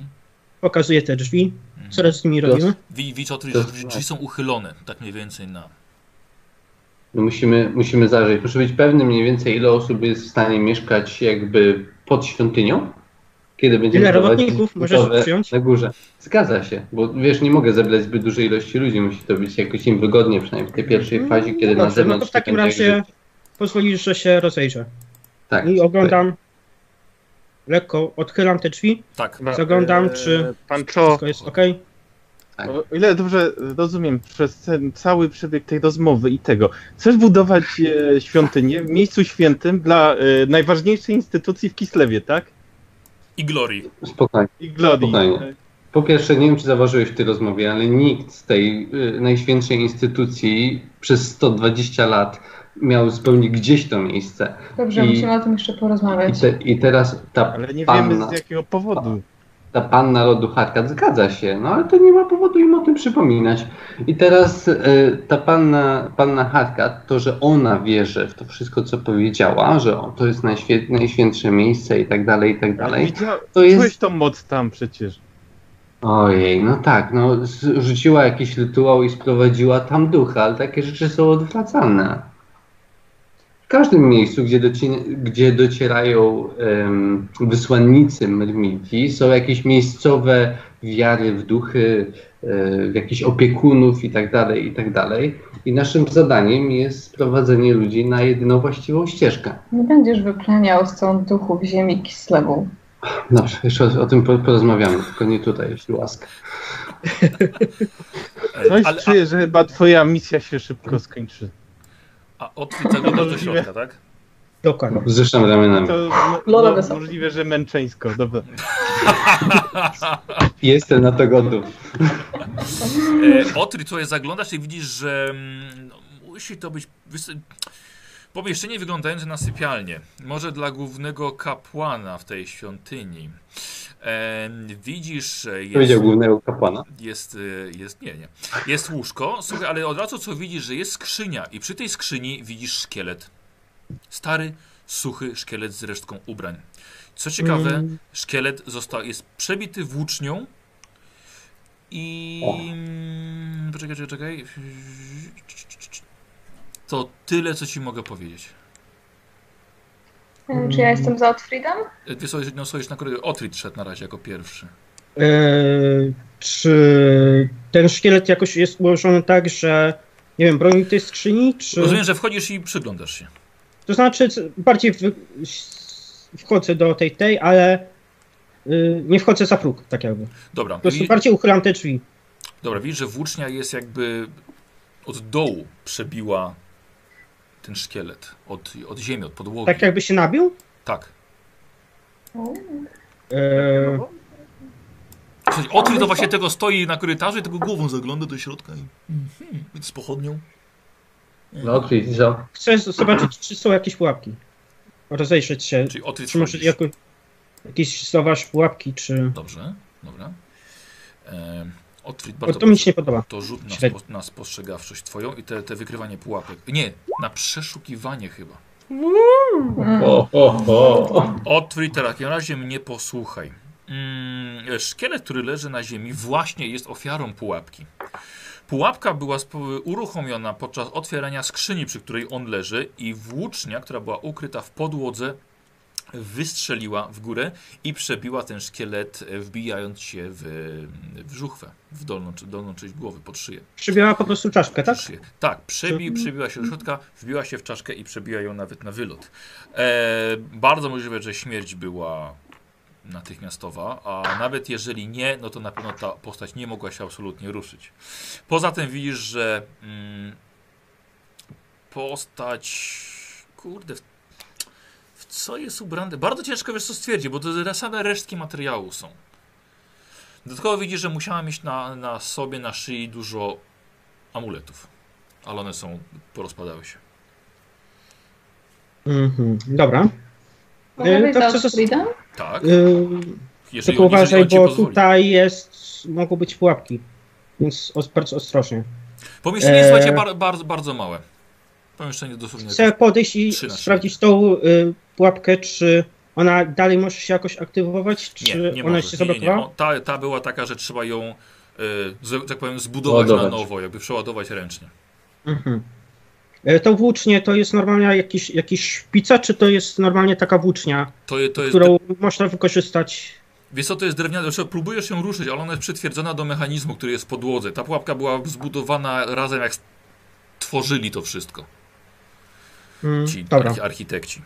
pokazuję te drzwi. Mhm. Co z nimi robimy? Wi- Widz Otwit, To- że drzwi drzwi są uchylone, tak mniej więcej na... No musimy, musimy zajrzeć. Muszę być pewny mniej więcej, ile osób jest w stanie mieszkać jakby pod świątynią. Kiedy będziemy Ile prowadzić robotników możesz przyjąć? Na górze. Zgadza się, bo wiesz, nie mogę zebrać zbyt dużej ilości ludzi. Musi to być jakoś im wygodnie, przynajmniej w tej pierwszej fazie, kiedy na Dobrze, no zewnątrz. to w takim razie jak pozwolisz, że się rozejrzę. Tak, I oglądam. Lekko odchylam te drzwi. Tak. Zaglądam, e, czy- Pan Wszystko jest ok. Tak. o ile dobrze rozumiem, przez ten cały przebieg tej rozmowy i tego, chcesz budować e, świątynię w miejscu świętym dla e, najważniejszej instytucji w Kislewie, tak? I Glory. Spokojnie. I Glodii. Spokojnie. Po pierwsze, nie wiem, czy zauważyłeś w tej rozmowie, ale nikt z tej y, najświętszej instytucji przez 120 lat miał zupełnie gdzieś to miejsce. Dobrze, I- musimy o tym jeszcze I, porozmawiać. te, i teraz ta Ale nie panna, wiemy z jakiego powodu. ta panna rodu Harkat zgadza się, no ale to nie ma powodu im o tym przypominać. I teraz y, ta panna, panna Harkat, to, że ona wierzy w to wszystko, co powiedziała, że o, to jest najświę, najświętsze miejsce i tak dalej, i tak Ale dalej. widział, To jest- czułeś tą moc tam przecież. Ojej, no tak, no rzuciła jakiś rytuał i sprowadziła tam ducha, ale takie rzeczy są odwracane. W każdym miejscu, gdzie, doci- gdzie docierają em, wysłannicy Myrmidii, są jakieś miejscowe wiary w duchy, e, w jakichś opiekunów i tak dalej, i tak dalej. I naszym zadaniem jest sprowadzenie ludzi na jedyną właściwą ścieżkę. Nie będziesz wypleniał stąd duchów ziemi Kislewu. Dobrze, jeszcze o, o tym po- porozmawiamy, tylko nie tutaj, jeśli łaska. Coś ale, a, czuję, że chyba twoja misja się szybko skończy. A Otwit zaglądasz do środka, tak? Dokładnie. Zrzeszam ramionami. To mo- możliwe, że męczeńsko. Dobra. *laughs* Jestem na to gotów. E, Otry, tutaj zaglądasz i widzisz, że mm, no, musi to być pomieszczenie wyglądające na sypialnię. Może dla głównego kapłana w tej świątyni. E, widzisz, że jest, Powiedział głównego kapłana. jest, e, jest, nie, nie. Jest łóżko, słuchaj, ale od razu co widzisz, że jest skrzynia i przy tej skrzyni widzisz szkielet. Stary, suchy szkielet z resztką ubrań. Co ciekawe, Mm. szkielet został, jest przebity włócznią i... O. mm, Poczekaj, czekaj, czekaj. To tyle, co ci mogę powiedzieć. E, Czy ja jestem za Otfridem? E, Ty sobie, no, stoisz na korytarzu. Otrit szedł na razie jako pierwszy. Eee, czy ten szkielet jakoś jest ułożony tak, że nie wiem, broni tej skrzyni, czy... Rozumiem, że wchodzisz i przyglądasz się. To znaczy bardziej w, wchodzę do tej tej, ale y, nie wchodzę za próg, tak jakby. Dobra, Po prostu wi- bardziej uchylam te drzwi. dobra widzisz, że włócznia jest jakby od dołu przebiła ten szkielet od, od ziemi, od podłogi. Tak jakby się nabił? Tak. E, Słuchaj, Otwór to właśnie tego stoi na korytarzu i tego głową zagląda do środka i mhm, z pochodnią. No okej, co? chcę zobaczyć, czy są jakieś pułapki. Rozejrzeć się. Czyli Otwór Czy może jako, jakieś zauważ pułapki, czy... Dobrze, dobra. E, Otwór Bo bardzo to mi się nie podoba. To rzut na, spo, na spostrzegawczość twoją i te, te wykrywanie pułapek. Nie, na przeszukiwanie chyba. O, o, o. Otwór w takim razie mnie posłuchaj. Mm, szkielet, który leży na ziemi, właśnie jest ofiarą pułapki. Pułapka była uruchomiona podczas otwierania skrzyni, przy której on leży, i włócznia, która była ukryta w podłodze, wystrzeliła w górę i przebiła ten szkielet, e, wbijając się w, w żuchwę, w dolną, dolną część głowy, pod szyję. Przybiała po prostu czaszkę, tak? Tak, przebi, przebiła się do środka, wbiła się w czaszkę i przebiła ją nawet na wylot. E, bardzo możliwe, że śmierć była natychmiastowa, a nawet jeżeli nie, no to na pewno ta postać nie mogła się absolutnie ruszyć. Poza tym widzisz, że mm, postać, kurde, co jest ubrany? Bardzo ciężko wiesz co stwierdzić, bo to same resztki materiału są. Dodatkowo widzisz, że musiała mieć na, na sobie, na szyi dużo amuletów, ale one są, porozpadały się. Mhm, dobra. Mogę E, wejść to chcę Otfriedem? Tak, Yy, jeżeli, tylko uważaj, bo pozwoli. tutaj jest, mogą być pułapki. Więc os, bardzo ostrożnie. Pomieszczenie jest, słuchajcie, bar, bardzo, bardzo małe. Pomieszczenie dosłownie... Chcę podejść i Trzy na trzy. sprawdzić tą y, pułapkę, czy ona dalej może się jakoś aktywować, czy Nie, nie ona może. się Nie, nie, nie. zablokowała? O, Ta, ta była taka, że trzeba ją, z, tak powiem, zbudować na Ładować. nowo, jakby przeładować ręcznie. Mhm. E, To włócznie to jest normalnie jakiś, jakiś szpica, czy to jest normalnie taka włócznia, To, je- to jest... którą można wykorzystać? Wiesz co, to jest drewniane, znaczy próbujesz ją ruszyć, ale ona jest przytwierdzona do mechanizmu, który jest w podłodze. Ta pułapka była zbudowana razem, jak tworzyli to wszystko. Mm, Ci dobra, archi architekci.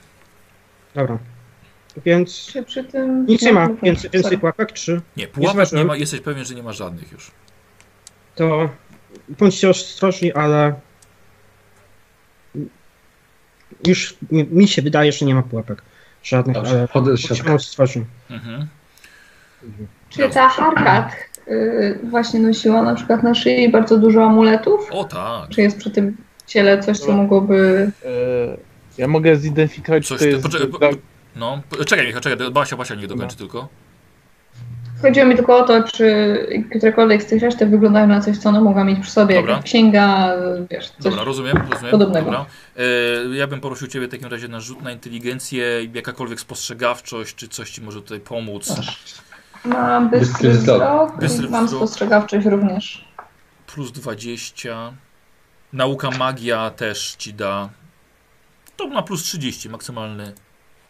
Dobra. Więc Czy przy tym... nic nie ma no, więcej, pułapek, czy Nie, pułapek nie ma, jesteś pewien, że nie ma żadnych już. to bądźcie ostrożni, ale już mi, się wydaje, że nie ma pułapek żadnych, ale Dobrze, bądźmy środka. ostrożni. Mhm. Czy ta Harkat y, właśnie nosiła na przykład na szyi bardzo dużo amuletów? O tak. Czy jest przy tym ciele coś, co mogłoby... E, ja mogę zidentyfikować, Coś czy to jest... poczekaj, po- No, czekaj Michał, czekaj, Basia, Basia niech dokończy No. tylko. Chodziło mi tylko o to, czy którekolwiek z tych resztek wyglądają na coś, co ona mogła mieć przy sobie. Dobra. Księga, wiesz, coś. Dobra, rozumiem, rozumiem. podobnego. Dobra. E, ja bym prosił Ciebie w takim razie na rzut na inteligencję, jakakolwiek spostrzegawczość, czy coś Ci może tutaj pomóc. Mam bystry Bystry wzrok. wzrok, Bystry mam wzrok. spostrzegawczość również. Plus 20. Nauka magia też Ci da. To na plus 30, maksymalny Dobra,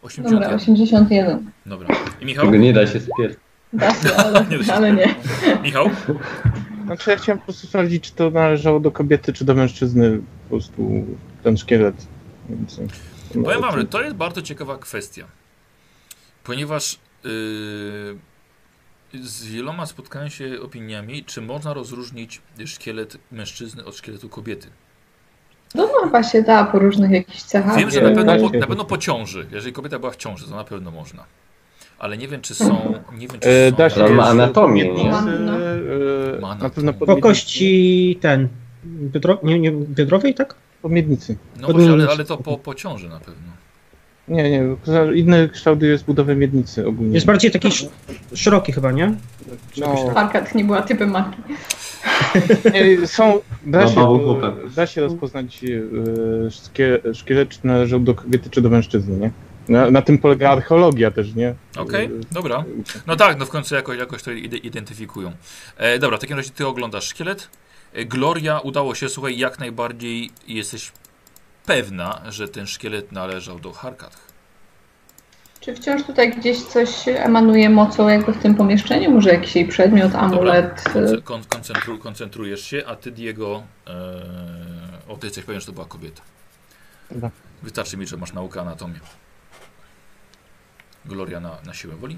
81. 81. Dobra. I Michał? Tego nie da się spier... Da się, ale, Nie da się. ale nie. Michał? Znaczy ja chciałem po prostu sprawdzić, czy to należało do kobiety, czy do mężczyzny po prostu ten szkielet. Więc, no, Powiem Wam, że to jest bardzo ciekawa kwestia. Ponieważ yy, z wieloma spotkałem się opiniami, czy można rozróżnić szkielet mężczyzny od szkieletu kobiety. No, no chyba się da po różnych jakichś cechach. Wiem, że na pewno, po, na pewno po ciąży. Jeżeli kobieta była w ciąży, to na pewno można. Ale nie wiem, czy są. Nie wiem, czy E, są. da się Ale ma anatomię, nie? e, Ma Na anatomię. pewno Po po kości ten, biodro, nie, nie, biodrowej, tak? Po miednicy. No właśnie, ale, ale to po, po ciąży na pewno. Nie, nie, inny kształt jest budowy miednicy ogólnie. Jest bardziej taki sz, szeroki chyba, nie? no, Parkat nie była typem matki. *laughs* są, da, się, chłopak. da się rozpoznać e, szkie, szkielet, czy należał do kobiety, czy do mężczyzny, nie? Na, na tym polega archeologia też, nie? Okej, E, dobra. No tak, no w końcu jakoś, jakoś to ide- identyfikują. E, dobra, w takim razie ty oglądasz szkielet. E, Gloria, udało się, słuchaj, jak najbardziej jesteś pewna, że ten szkielet należał do Harkat. Czy wciąż tutaj gdzieś coś emanuje mocą jakby w tym pomieszczeniu? Może jakiś jej przedmiot, amulet? Konce- kon- koncentru, koncentrujesz się, a ty, Diego, e, o, ty jesteś pewien, że to była kobieta. Dobra. Wystarczy mi, że masz naukę anatomię. Gloria na, na siłę woli.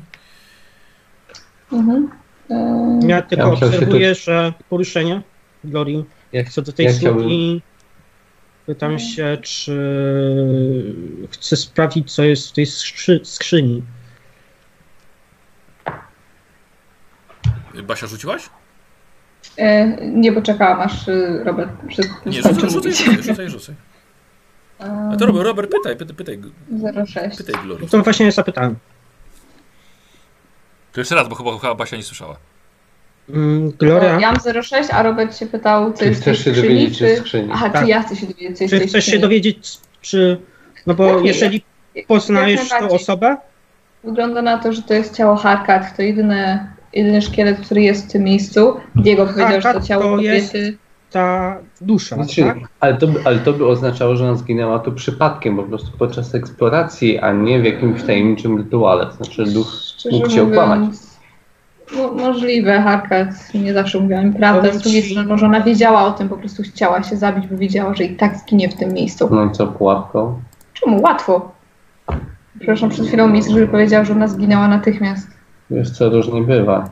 Mhm. E, Ja tylko Ja obserwuję, że poruszenie Glorii Ja, co do tej ja suki Pytam się, czy chcę sprawdzić, co jest w tej skrzy skrzyni. Basia rzuciłaś? E, nie, bo czekałam aż y, Robert przed Nie, rzucaj, rzucaj, rzucaj, rzucaj, *laughs* rzucaj. A to Robert, Robert pytaj, pytaj, pytaj, 06. pytaj Glory. To właśnie zapytałem. To jeszcze raz, bo chyba, chyba Basia nie słyszała. Mm, Gloria, Ja mam 06, a Robert się pytał, co Czy jest w tej chcesz się skrzyni, dowiedzieć czy... o skrzyni? Aha, Tak. czy ja chcę się dowiedzieć, co jest czy chcesz się skrzyni. dowiedzieć, czy... No bo Pewnie, jeżeli poznajesz tą najbardziej. osobę, Wygląda na to, że to jest ciało Harkat, to jedyne, jedyny szkielet, który jest w tym miejscu. Diego powiedział, że to Harkat ciało to kobiety. jest- ta dusza, Znaczy, tak? ale, to, by- ale to by oznaczało, że ona zginęła tu przypadkiem, po prostu podczas eksploracji, a nie w jakimś tajemniczym rytuale. To znaczy duch Szczerze mógł cię okłamać. Mo- możliwe, Harkat nie zawsze mówiła mi prawdę. Z drugiej strony, może ona wiedziała o tym, po prostu chciała się zabić, bo wiedziała, że i tak zginie w tym miejscu. No i co, pułapką? Czemu? Łatwo. Przepraszam, przed chwilą mistrz powiedział, że ona zginęła natychmiast. Wiesz co, różnie bywa.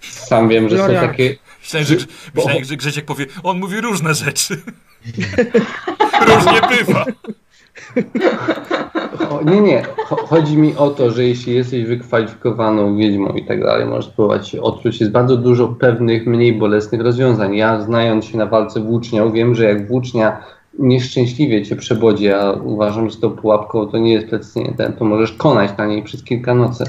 Sam wiem, że są Gloria. takie... Myślałem, że, myślałem, że Grzesiek powie, on mówi różne rzeczy. *laughs* Różnie bywa. O, nie, nie. Cho- Chodzi mi o to, że jeśli jesteś wykwalifikowaną wiedźmą i tak dalej, możesz spróbować odczuć. Jest bardzo dużo pewnych, mniej bolesnych rozwiązań. Ja, znając się na walce włócznią, wiem, że jak włócznia nieszczęśliwie cię przebodzi, a uważam, że to pułapką to nie jest precyzyjnie ten, to możesz konać na niej przez kilka nocy.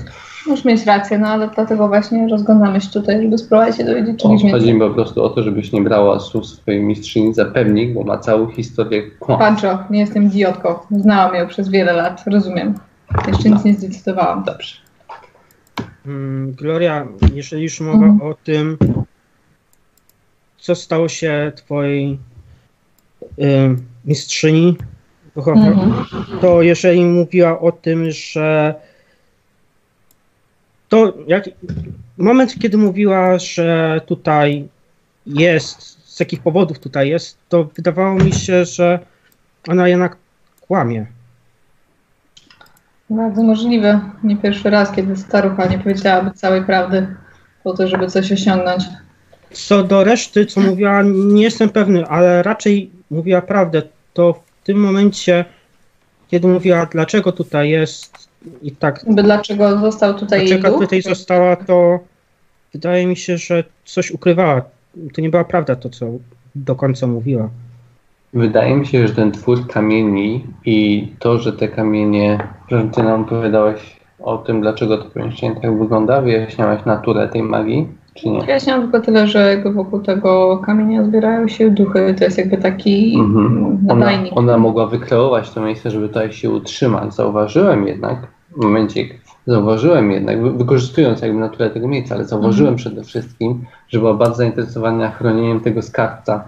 Możesz mieć rację, no ale dlatego właśnie rozglądamy się tutaj, żeby spróbować się dowiedzieć czegoś chodzi więcej. mi po prostu o to, żebyś nie brała słów swojej mistrzyni za pewnik, bo ma całą historię kłamstw. Pancho, nie jestem idiotką. Znałam ją przez wiele lat, rozumiem. Jeszcze nic nie zdecydowałam. Dobrze. Mm, Gloria, jeżeli już mowa Mhm. o tym, co stało się twojej y, mistrzyni, to, Mhm. to jeżeli mówiła o tym, że to jak, moment, kiedy mówiła, że tutaj jest, z jakich powodów tutaj jest, to wydawało mi się, że ona jednak kłamie. Bardzo możliwe. Nie pierwszy raz, kiedy starucha nie powiedziałaby całej prawdy po to, żeby coś osiągnąć. Co do reszty, co mówiła, nie jestem pewny, ale raczej mówiła prawdę. To w tym momencie, kiedy mówiła, dlaczego tutaj jest i tak, By dlaczego został tutaj jej dlaczego duch? tutaj została, to wydaje mi się, że coś ukrywała. To nie była prawda to, co do końca mówiła. Wydaje mi się, że ten twór kamieni i to, że te kamienie, że ty nam opowiadałeś o tym, dlaczego to pomieszczenie tak wygląda, wyjaśniałaś naturę tej magii, nie? Wyjaśniam tylko tyle, że jakby wokół tego kamienia zbierają się duchy. To jest jakby taki Mhm. Ona, nadajnik. ona mogła wykreować to miejsce, żeby tutaj się utrzymać. Zauważyłem jednak, w momencie, zauważyłem jednak, wy- wykorzystując jakby naturę tego miejsca, ale zauważyłem przede wszystkim, że była bardzo zainteresowana chronieniem tego skarbca.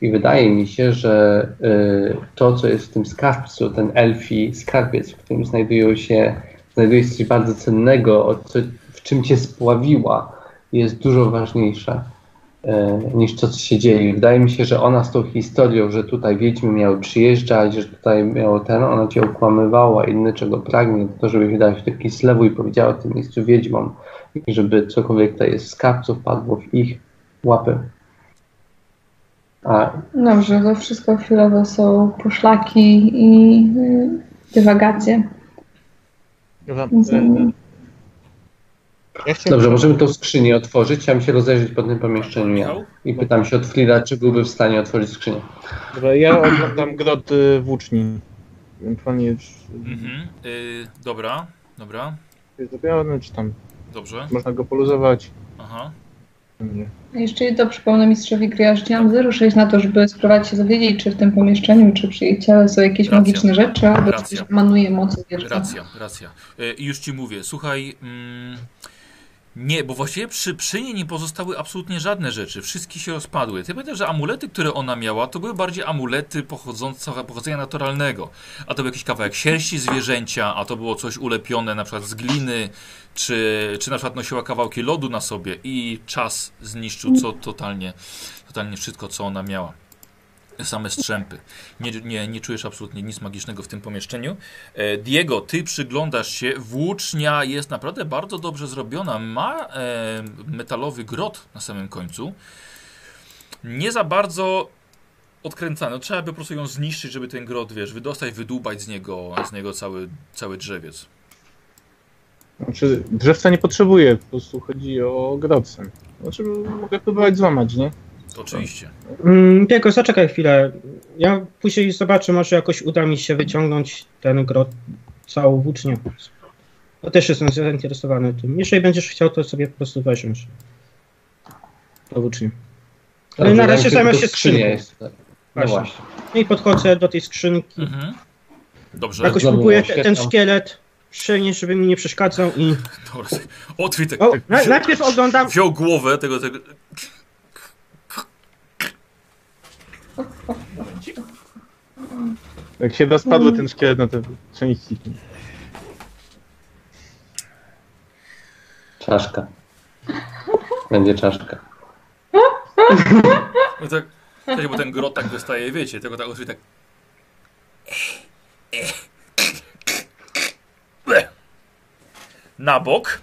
I wydaje mi się, że y, to, co jest w tym skarbcu, ten elfi skarbiec, w którym znajdują się, znajduje się coś bardzo cennego, o co, w czym cię spławiła, jest dużo ważniejsze e, niż to, co się dzieje. Wydaje mi się, że ona z tą historią, że tutaj wiedźmy miały przyjeżdżać, że tutaj miało ten, ona cię okłamywała, inny czego pragnie, to żebyś dała się do Kislewu i powiedziała w tym miejscu wiedźmom, i żeby cokolwiek tutaj jest w skarbcu wpadło w ich łapy. A Dobrze, to wszystko chwilowo są poszlaki i dywagacje. Mm, Ja chciałem dobrze, możemy tą skrzynię otworzyć. Chciałem się rozejrzeć po tym pomieszczeniu ja. I pytam się od Frida, czy byłby w stanie otworzyć skrzynię. Dobra, ja oglądam grot y, włóczni. Ewentualnie Mhm. Y, dobra, dobra, jest zrobiony, czy tam dobrze. można go poluzować. Aha. Nie. Jeszcze to przypomnę mistrzowi gry, ja rzuciłam 06 na to, żeby spróbować się dowiedzieć, czy w tym pomieszczeniu, czy przy jej ciele są jakieś Racja. magiczne rzeczy, albo Racja. coś emanuje mocy. Racja, racja. E, I już ci mówię, słuchaj. Mm, nie, bo właściwie przy, przy niej nie pozostały absolutnie żadne rzeczy. Wszystkie się rozpadły. Ty pamiętasz, że amulety, które ona miała, to były bardziej amulety pochodzące, pochodzenia naturalnego. A to był jakiś kawałek sierści zwierzęcia, a to było coś ulepione na przykład z gliny, czy, czy na przykład nosiła kawałki lodu na sobie i czas zniszczył co totalnie, totalnie wszystko, co ona miała. Same strzępy. Nie, nie, nie czujesz absolutnie nic magicznego w tym pomieszczeniu. E, Diego, ty przyglądasz się. Włócznia jest naprawdę bardzo dobrze zrobiona. Ma e, metalowy grot na samym końcu. Nie za bardzo odkręcane. No, trzeba by po prostu ją zniszczyć, żeby ten grot, wiesz, wydostać, wydłubać z niego, z niego cały, cały drzewiec. Znaczy, drzewca nie potrzebuję, po prostu chodzi o grocę. Znaczy, mogę próbować złamać, nie? Oczywiście. Mm, Tylko zaczekaj chwilę. Ja później zobaczę, może jakoś uda mi się wyciągnąć ten grot całą włócznię. To też jestem zainteresowany tym. Jeżeli będziesz chciał, to sobie po prostu weźmiesz. To włócznię. Ale Dobrze, na razie tylko się jeszcze. No Właśnie. właśnie. No i podchodzę do tej skrzynki. Mhm. Dobrze. Jakoś Znowu próbuję te, ten szkielet przenieść, żeby mi nie przeszkadzał i... *laughs* Dobrze. Otwit tak, O, najpierw oglądam... wziął głowę tego, tego... Jak się rozpadły ten szkielet na te części. Czaszka. Będzie czaszka. No tak, wiecie, bo ten grot tak wystaje, wiecie, tego tak Otwit tak... Na bok.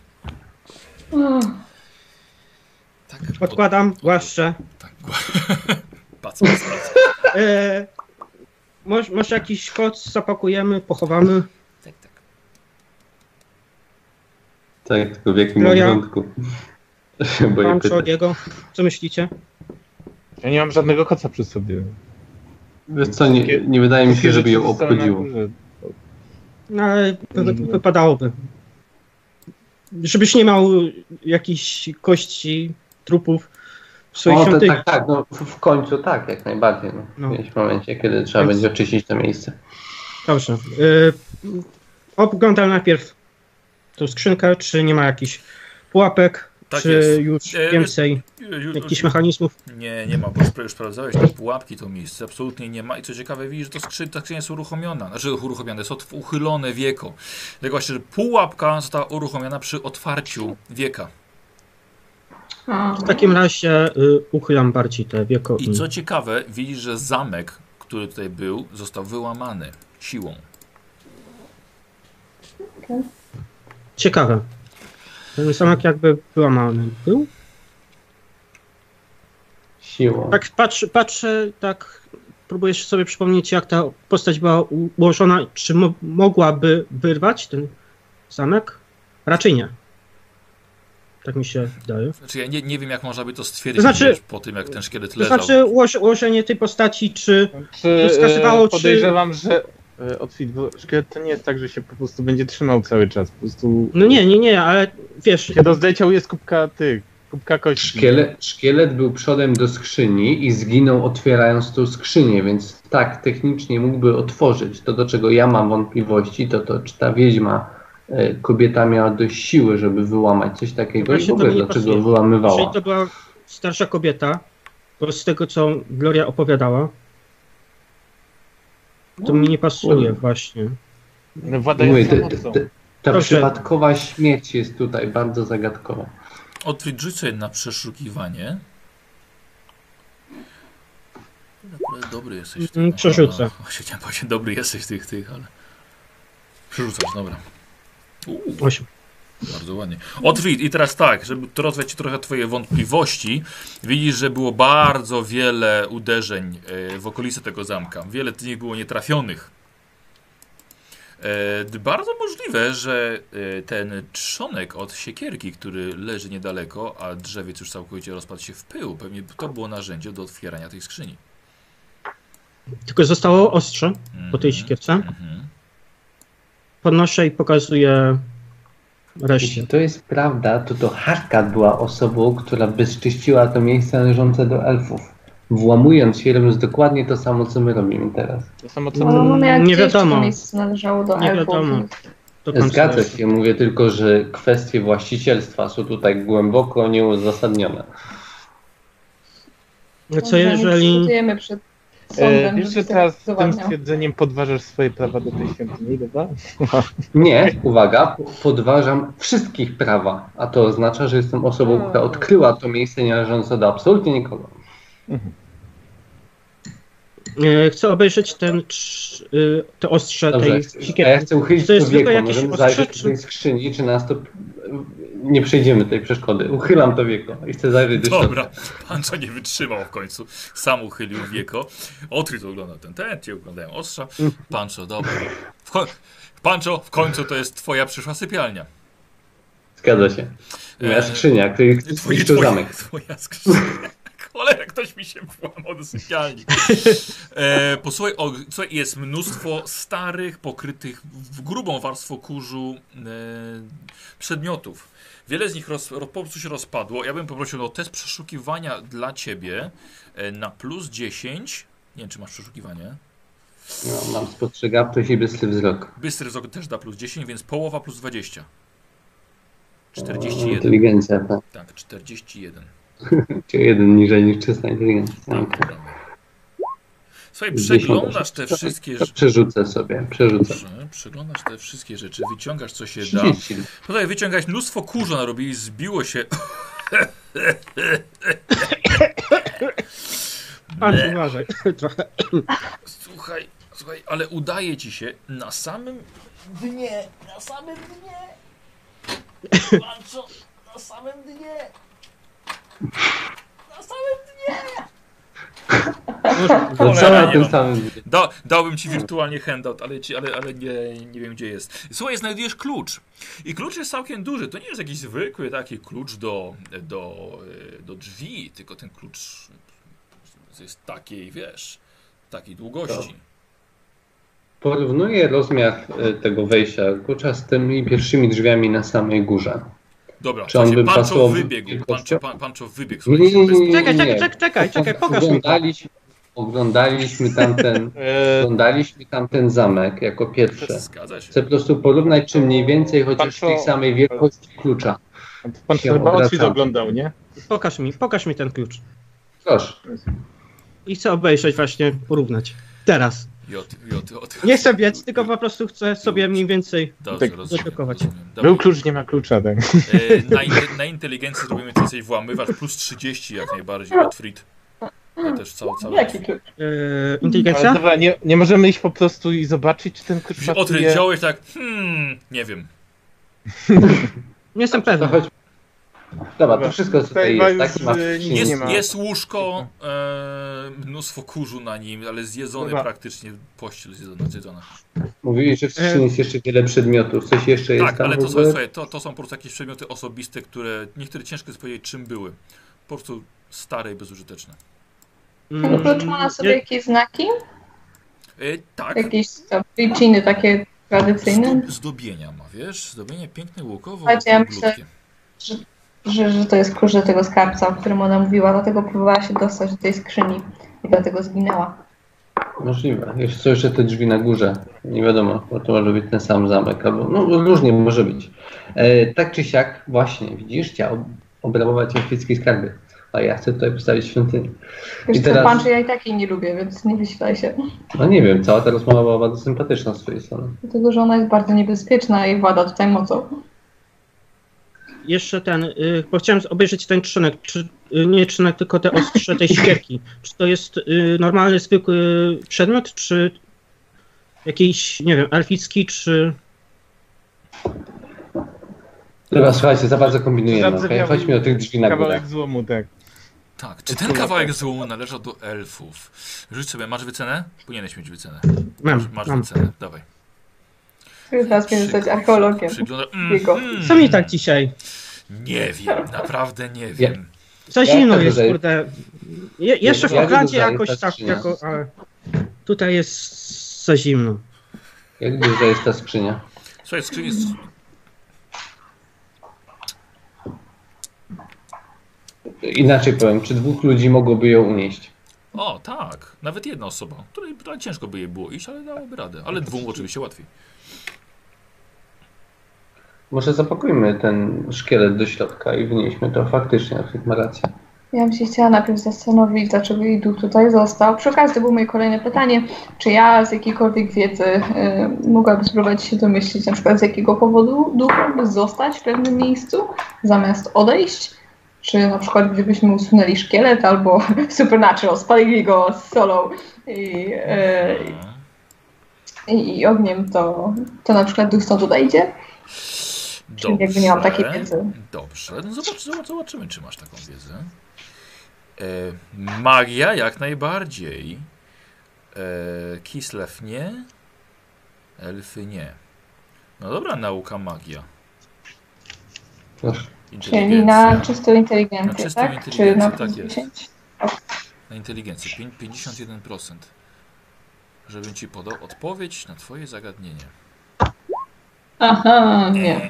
Tak, Odkładam, głaszczę. Tak, pac, pac, pac. *laughs* E, może, może jakiś koc zapakujemy, pochowamy. Tak, tak. Tak, tylko w jakim *laughs* ja- obrządku. Boję Pan pytać. Czodiego. Co myślicie? Ja nie mam żadnego koca przy sobie. Wiesz co, nie, nie wydaje mi się, żeby ją obchodziło. No, ale wy, wypadałoby. Żebyś nie miał jakichś kości, trupów w swojej O, to, świątyni. tak, tak, no w, końcu tak, jak najbardziej. No. No. W jakimś momencie, kiedy trzeba Więc- będzie oczyścić to miejsce. Dobrze. Y, oglądam najpierw tą skrzynkę, czy nie ma jakichś pułapek, Tak czy jest. już E, więcej Ju- ju- jakichś mechanizmów. Nie, nie ma, bo już, sprawdzałeś te pułapki, to miejsce, absolutnie nie ma. I co ciekawe, widzisz, że to skrzyn, ta skrzynia jest uruchomiona, znaczy uruchomione, jest uchylone wieko. Tak właśnie, że pułapka została uruchomiona przy otwarciu wieka. W takim razie y, uchylam bardziej te wieko. I co ciekawe, widzisz, że zamek, który tutaj był, został wyłamany siłą. Ciekawe. Ten zamek jakby wyłamany był. Siłą. Tak patrzę, patrzę, tak próbuję sobie przypomnieć, jak ta postać była ułożona. Czy mo mogłaby wyrwać ten zamek? Raczej nie. Tak mi się wydaje. Znaczy ja nie, nie wiem, jak można by to stwierdzić To znaczy- po tym, jak ten szkielet To leżał. znaczy ułożenie tej postaci, czy Czy, wskazywało, e, czy- podejrzewam, że e, otwit, bo szkielet to nie jest tak, że się po prostu będzie trzymał cały czas. Po prostu No nie, nie, nie, ale wiesz, kiedy zleciał jest kubka tych, kubka kości. Szkielet, szkielet był przodem do skrzyni i zginął otwierając tą skrzynię, więc tak, technicznie mógłby otworzyć. To, do czego ja mam wątpliwości, to to, czy ta wiedźma, kobieta miała dość siły, żeby wyłamać coś takiego i w to ogóle dlaczego pasuje. wyłamywała. jeżeli to była starsza kobieta, bo z tego co Gloria opowiadała, to mi nie pasuje kurde. właśnie. Mówię, ta Proszę. przypadkowa śmierć jest tutaj bardzo zagadkowa. Otwit rzuć sobie na przeszukiwanie. Dobry jesteś w Mm, tych. przerzucę. Właśnie chciałem powiedzieć, dobry jesteś w tych, tych, ale... Przerzucasz, dobra. Uuu, Osiem. bardzo ładnie. Otwit, i teraz tak, żeby to rozwiać trochę twoje wątpliwości, widzisz, że było bardzo wiele uderzeń e, w okolicy tego zamka. Wiele z nich było nietrafionych. E, bardzo możliwe, że e, ten trzonek od siekierki, który leży niedaleko, a drzewiec już całkowicie rozpadł się w pył, pewnie to było narzędzie do otwierania tej skrzyni. Tylko zostało ostrze po tej Mhm, siekierce. mhm. Podnoszę i pokazuję reszcie. Jeśli to jest prawda, to to Harkat była osobą, która bezczyściła to miejsce należące do elfów. Włamując się, robiąc dokładnie to samo, co my robimy teraz. To samo co no, no, jak Nie wiadomo. To miejsce należało do Nie elfów. wiadomo. Zgadza się, mówię tylko, że kwestie właścicielstwa są tutaj głęboko nieuzasadnione. No co jeżeli... przed sądem, wiesz, że teraz tym stwierdzeniem podważasz swoje prawa do tej świątyni, dobra? *laughs* Nie, uwaga, podważam wszystkich prawa, a to oznacza, że jestem osobą, która odkryła to miejsce nienależące do absolutnie nikogo. E, Chcę obejrzeć ten, y, te ostrze Dobrze, tej a ja siekierki. chcę uchylić To jest tylko jakieś możemy ostrze, zajrzeć czy- skrzyni, czy nas to nie przejdziemy tej przeszkody. Uchylam to wieko i chcę zajrzeć do. Dobra, Pancho nie wytrzymał w końcu. Sam uchylił wieko. Otryt ogląda ten, ten, ci oglądają ostrza. Pancho, dobra. W koń... Pancho, w końcu to jest twoja przyszła sypialnia. Zgadza się. Moja Eee, skrzynia, której Twoje, twoje, zamek. twoja skrzynia. *laughs* Cholera, ktoś mi się włamał do sypialni. E, posłuchaj, o, słuchaj, jest mnóstwo starych, pokrytych w grubą warstwą kurzu e, przedmiotów. Wiele z nich roz, ro, po prostu się rozpadło. Ja bym poprosił o test przeszukiwania dla ciebie e, na plus 10. Nie wiem, czy masz przeszukiwanie. No, mam spostrzegawczość i bystry wzrok. Bystry wzrok też da plus 10, więc połowa plus 20. O, 41. Inteligencja, tak. Tak, 41. *laughs* Czyli jeden niżej niż czysta inteligencja. Tak, dobra. Słuchaj, przeglądasz te wszystkie rzeczy. Przerzucę sobie, przerzucę. Dobrze, Przeglądasz te wszystkie rzeczy, wyciągasz co się da. 30. Tutaj wyciągałeś mnóstwo kurzu narobili, zbiło się. *coughs* Ble. uważaj. *coughs* Trochę. Słuchaj, słuchaj, ale udaje ci się na samym dnie, na samym dnie. Pancho, na samym dnie. Na samym dnie. No Cholera, co na nie tym mam. samym... Da, dałbym ci wirtualnie handout, ale, ci, ale, ale nie, nie wiem gdzie jest. Słuchaj, znajdujesz klucz. I klucz jest całkiem duży. To nie jest jakiś zwykły taki klucz do, do, e, do drzwi, tylko ten klucz jest takiej, wiesz, takiej długości. Porównuję rozmiar e, tego wejścia klucza z tymi pierwszymi drzwiami na samej górze. Dobra, Czy on by Pancho wybiegł. Pancho, pan, Pancho wybiegł. Nie, nie, nie, Czekaj, nie. czekaj, czekaj, czekaj, pokaż mi to. Oglądaliśmy, tamten, *laughs* E, oglądaliśmy tamten zamek jako pierwsze. Zgadza się. Chcę po prostu porównać, czy mniej więcej, chociaż Patrzą- tej samej wielkości klucza. pan się chyba. Otwit oglądał, nie? Pokaż mi, pokaż mi ten klucz. Proszę. I chcę obejrzeć właśnie, porównać. Teraz. Nie chcę biec, tylko po prostu chcę sobie mniej więcej... Dobrze, Tak. rozumiem, rozumiem. Był klucz, nie ma klucza, tak. E, na, in, na inteligencję zrobimy jesteś włamywacz plus 30 jak najbardziej. Otfrid. Ja też cały, cały. Jaki klucz? Yy, Ale inteligencja? dobra, nie, nie możemy iść po prostu i zobaczyć, czy ten klucz Otfrid pasuje. wziąłeś tak, hmm, nie wiem. Nie jestem chodź. Dobra, to wszystko co tutaj Tutaj jest, tak? Jest, nie ma. jest łóżko, e, mnóstwo kurzu na nim, ale zjedzone Dobra. praktycznie, pościel zjedzona. zjedzona. Mówili, że w skrzyni jest jeszcze wiele przedmiotów. Coś jeszcze jest Tak, tam ale to są, słuchaj, to, to są po prostu jakieś przedmioty osobiste, które niektóre ciężko jest powiedzieć czym były. Po prostu stare i bezużyteczne. Mm, Klucz ma na sobie nie- jakieś znaki? E, tak, Jakieś tablicziny takie tradycyjne? zdo, zdobienia ma, wiesz? Zdobienie piękne, łukowo, Słuchajcie, ja myślę- bludkie. Że, że to jest klucz do tego skarbca, o którym ona mówiła, dlatego próbowała się dostać do tej skrzyni i dlatego zginęła. Możliwe. Jeszcze są jeszcze te drzwi na górze. Nie wiadomo, bo to może być ten sam zamek, albo no różnie może być. E, tak czy siak, właśnie, widzisz, chciał obrabować elfickie skarby. A ja chcę tutaj postawić świątynię. Wiesz I co, teraz- Panczy ja i tak jej nie lubię, więc nie wyświetlaj się. No nie wiem, cała ta rozmowa była bardzo sympatyczna z twojej strony. Dlatego, że ona jest bardzo niebezpieczna i włada tutaj mocą. Jeszcze ten, y, bo chciałem obejrzeć ten trzynek, czy y, nie trzynek, tylko te ostrze tej *laughs* świerki. Czy to jest y, normalny, zwykły przedmiot, czy jakiś, nie wiem, elficki, czy... Dobra, słuchajcie, za bardzo kombinujemy, okej? Zardzewiały Chodźmy do tych drzwi na górę. Kawałek złomu, tak. Tak, czy ten kawałek złomu należał do elfów? Rzuć sobie, masz wycenę? Powinieneś mieć wycenę. Mam, Masz, masz mam. wycenę, dawaj. Teraz mnie zostać archeologiem. Przygląda... Jego. Mm, Co mi tak dzisiaj? Nie wiem, naprawdę nie wiem. Za Ja jest, kurde. Je, jeszcze w Ja Oklandzie dodaję jakoś ta tak, skrzynia. jako, ale tutaj jest za zimno. Jak duża jest ta skrzynia? Słuchaj, skrzyni jest... Inaczej powiem, czy dwóch ludzi mogłoby ją unieść? O, tak, nawet jedna osoba, której ciężko by jej było iść, ale dałoby radę. Ale dwóm oczywiście łatwiej. Może zapakujmy ten szkielet do środka i wnieśmy to faktycznie, Afryk ma rację. Ja bym się chciała najpierw zastanowić, dlaczego jej duch tutaj został. Przy okazji to było moje kolejne pytanie, czy ja z jakiejkolwiek wiedzy y, mogłabym spróbować się domyślić, na przykład z jakiego powodu duch mógłby zostać w pewnym miejscu, zamiast odejść? Czy na przykład gdybyśmy usunęli szkielet albo *laughs* Supernatural, spalili go z solą i, y, i, i ogniem, to, to na przykład duch stąd odejdzie? Czyli jakby nie mam takiej wiedzy. Dobrze, no zobacz, zobacz, zobaczymy, czy masz taką wiedzę. E, magia jak najbardziej. E, Kislev nie. Elfy nie. No dobra, nauka magia. Proszę. Czyli na czystą Na inteligencję, czystą tak? Czy inteligencję, na tak jest. 10? Na inteligencję. Pię- 51%. Żebym ci podał odpowiedź na twoje zagadnienie. Aha, nie.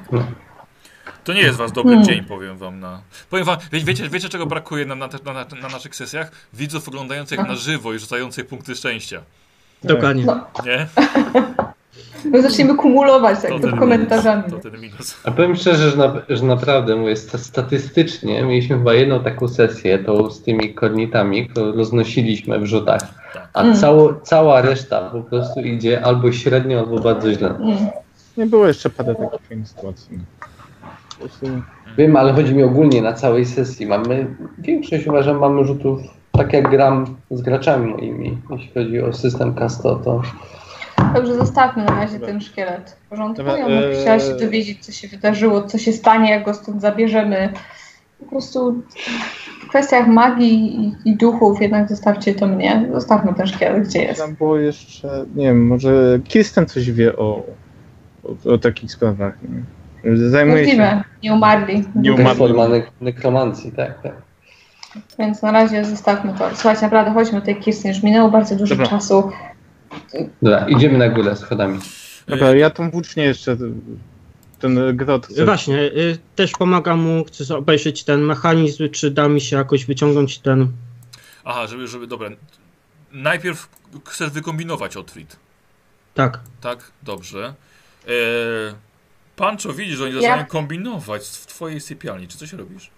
To nie jest was dobry Hmm. dzień, powiem wam na. Powiem wam, wie, wiecie, wiecie czego brakuje nam na, te- na, na, na naszych sesjach? Widzów oglądających na żywo i rzucających punkty szczęścia. Dokładnie. No, Nie? my zaczniemy kumulować tak, To komentarzami. minus. To ten minus. A powiem szczerze, że, na, że naprawdę mówię, sta- statystycznie mieliśmy chyba jedną taką sesję, tą z tymi kornitami, którą roznosiliśmy w rzutach, Tak. a Mm. cało, cała reszta po prostu idzie albo średnio, albo bardzo źle. Mm. Nie było jeszcze parę takich fajnych sytuacji. Wiem, ale chodzi mi ogólnie na całej sesji. Mamy, większość uważam, mamy rzutów tak jak gram z graczami moimi, jeśli chodzi o system Casto, to Dobrze, zostawmy na razie ten szkielet. W porządku? Dobra, Ja bym eee. chciała się dowiedzieć, co się wydarzyło, co się stanie, jak go stąd zabierzemy. Po prostu w kwestiach magii i, i duchów jednak zostawcie to mnie. Zostawmy ten szkielet, gdzie jest. tam było jeszcze, nie wiem, może Kirsten coś wie o, o, o takich sprawach. Nie? Zajmuje się... Nie umarli. Nie umarli. forma nek- nekromancji, tak, tak. Więc na razie zostawmy to. Słuchajcie, naprawdę, chodźmy do tej Kirsten. Już minęło bardzo dużo Dobra. czasu. Dobra, idziemy na górę schodami. Dobra, ja tą włócznię jeszcze, ten grot chcę. Właśnie, y, też pomagam mu, chcę obejrzeć ten mechanizm, czy da mi się jakoś wyciągnąć ten... Aha, żeby, żeby, dobra. Najpierw chcesz wykombinować Otfrid. Tak. Tak? Dobrze. E, Pancho, widzisz, że oni Ja- zaczynają kombinować w twojej sypialni. Czy coś robisz?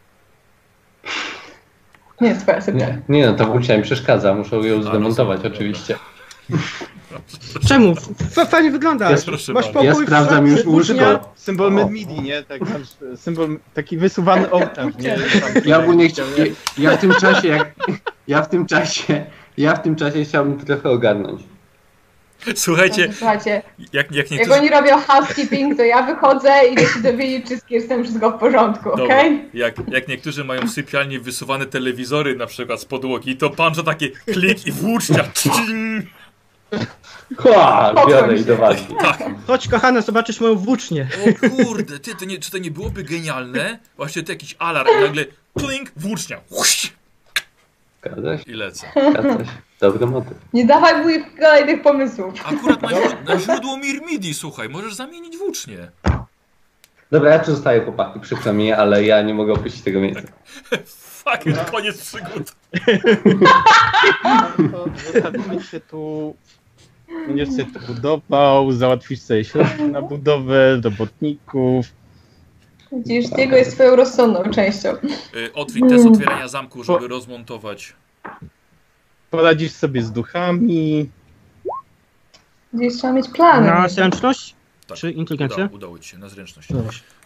Nie jest twoja sypialnia. Nie, nie no, to włócznia mi przeszkadza, muszę ją zdemontować rozumiem, oczywiście. *laughs* Czemu? Fajnie wygląda. Ja- proszę Masz pokój, Ja sprawdzam już łóżko. Symbol O. Medmidi, nie? Tak, masz symbol, taki wysuwany ołtarz, nie? Ja ogólnie chcia... ja, ja w tym czasie, jak... ja w tym czasie, ja w tym czasie chciałbym trochę ogarnąć. Słuchajcie, Dobrze, Słuchajcie, jak, jak jak niektórzy... oni robią housekeeping, to ja wychodzę i idę się dowiedzieć, czy z Kirsten wszystko w porządku, Dobra, okej? jak, jak niektórzy mają w sypialni wysuwane telewizory na przykład z podłogi, to Pancho takie klik i włócznia. Ha, biorę i do walki. *laughs* Tak. Chodź kochana, zobaczysz moją włócznię. O kurde, ty, to nie, czy to nie byłoby genialne? Właśnie to jakiś alarm i nagle klink, włócznia. Zgadza się, I lecę. zgadza się. Dobry motyw. Nie dawaj moich kolejnych pomysłów. Akurat na, źród- na źródło Mirmidi, słuchaj, możesz zamienić włócznie. Dobra, ja tu zostaję chłopaki, przykro mi, ale ja nie mogę opuścić tego miejsca. Fuck, koniec przygód. To Zostawimy się tu. Będziesz sobie to budował, załatwisz sobie środki na budowę, robotników. Widzisz, Diego jest twoją rozsądną częścią. Y, Otwórz test otwierania zamku, żeby rozmontować. Poradzisz sobie z duchami. Gdzieś trzeba mieć plany. Na zręczność? Tak, Czy inteligencję? Udało, udało ci się, na zręczność.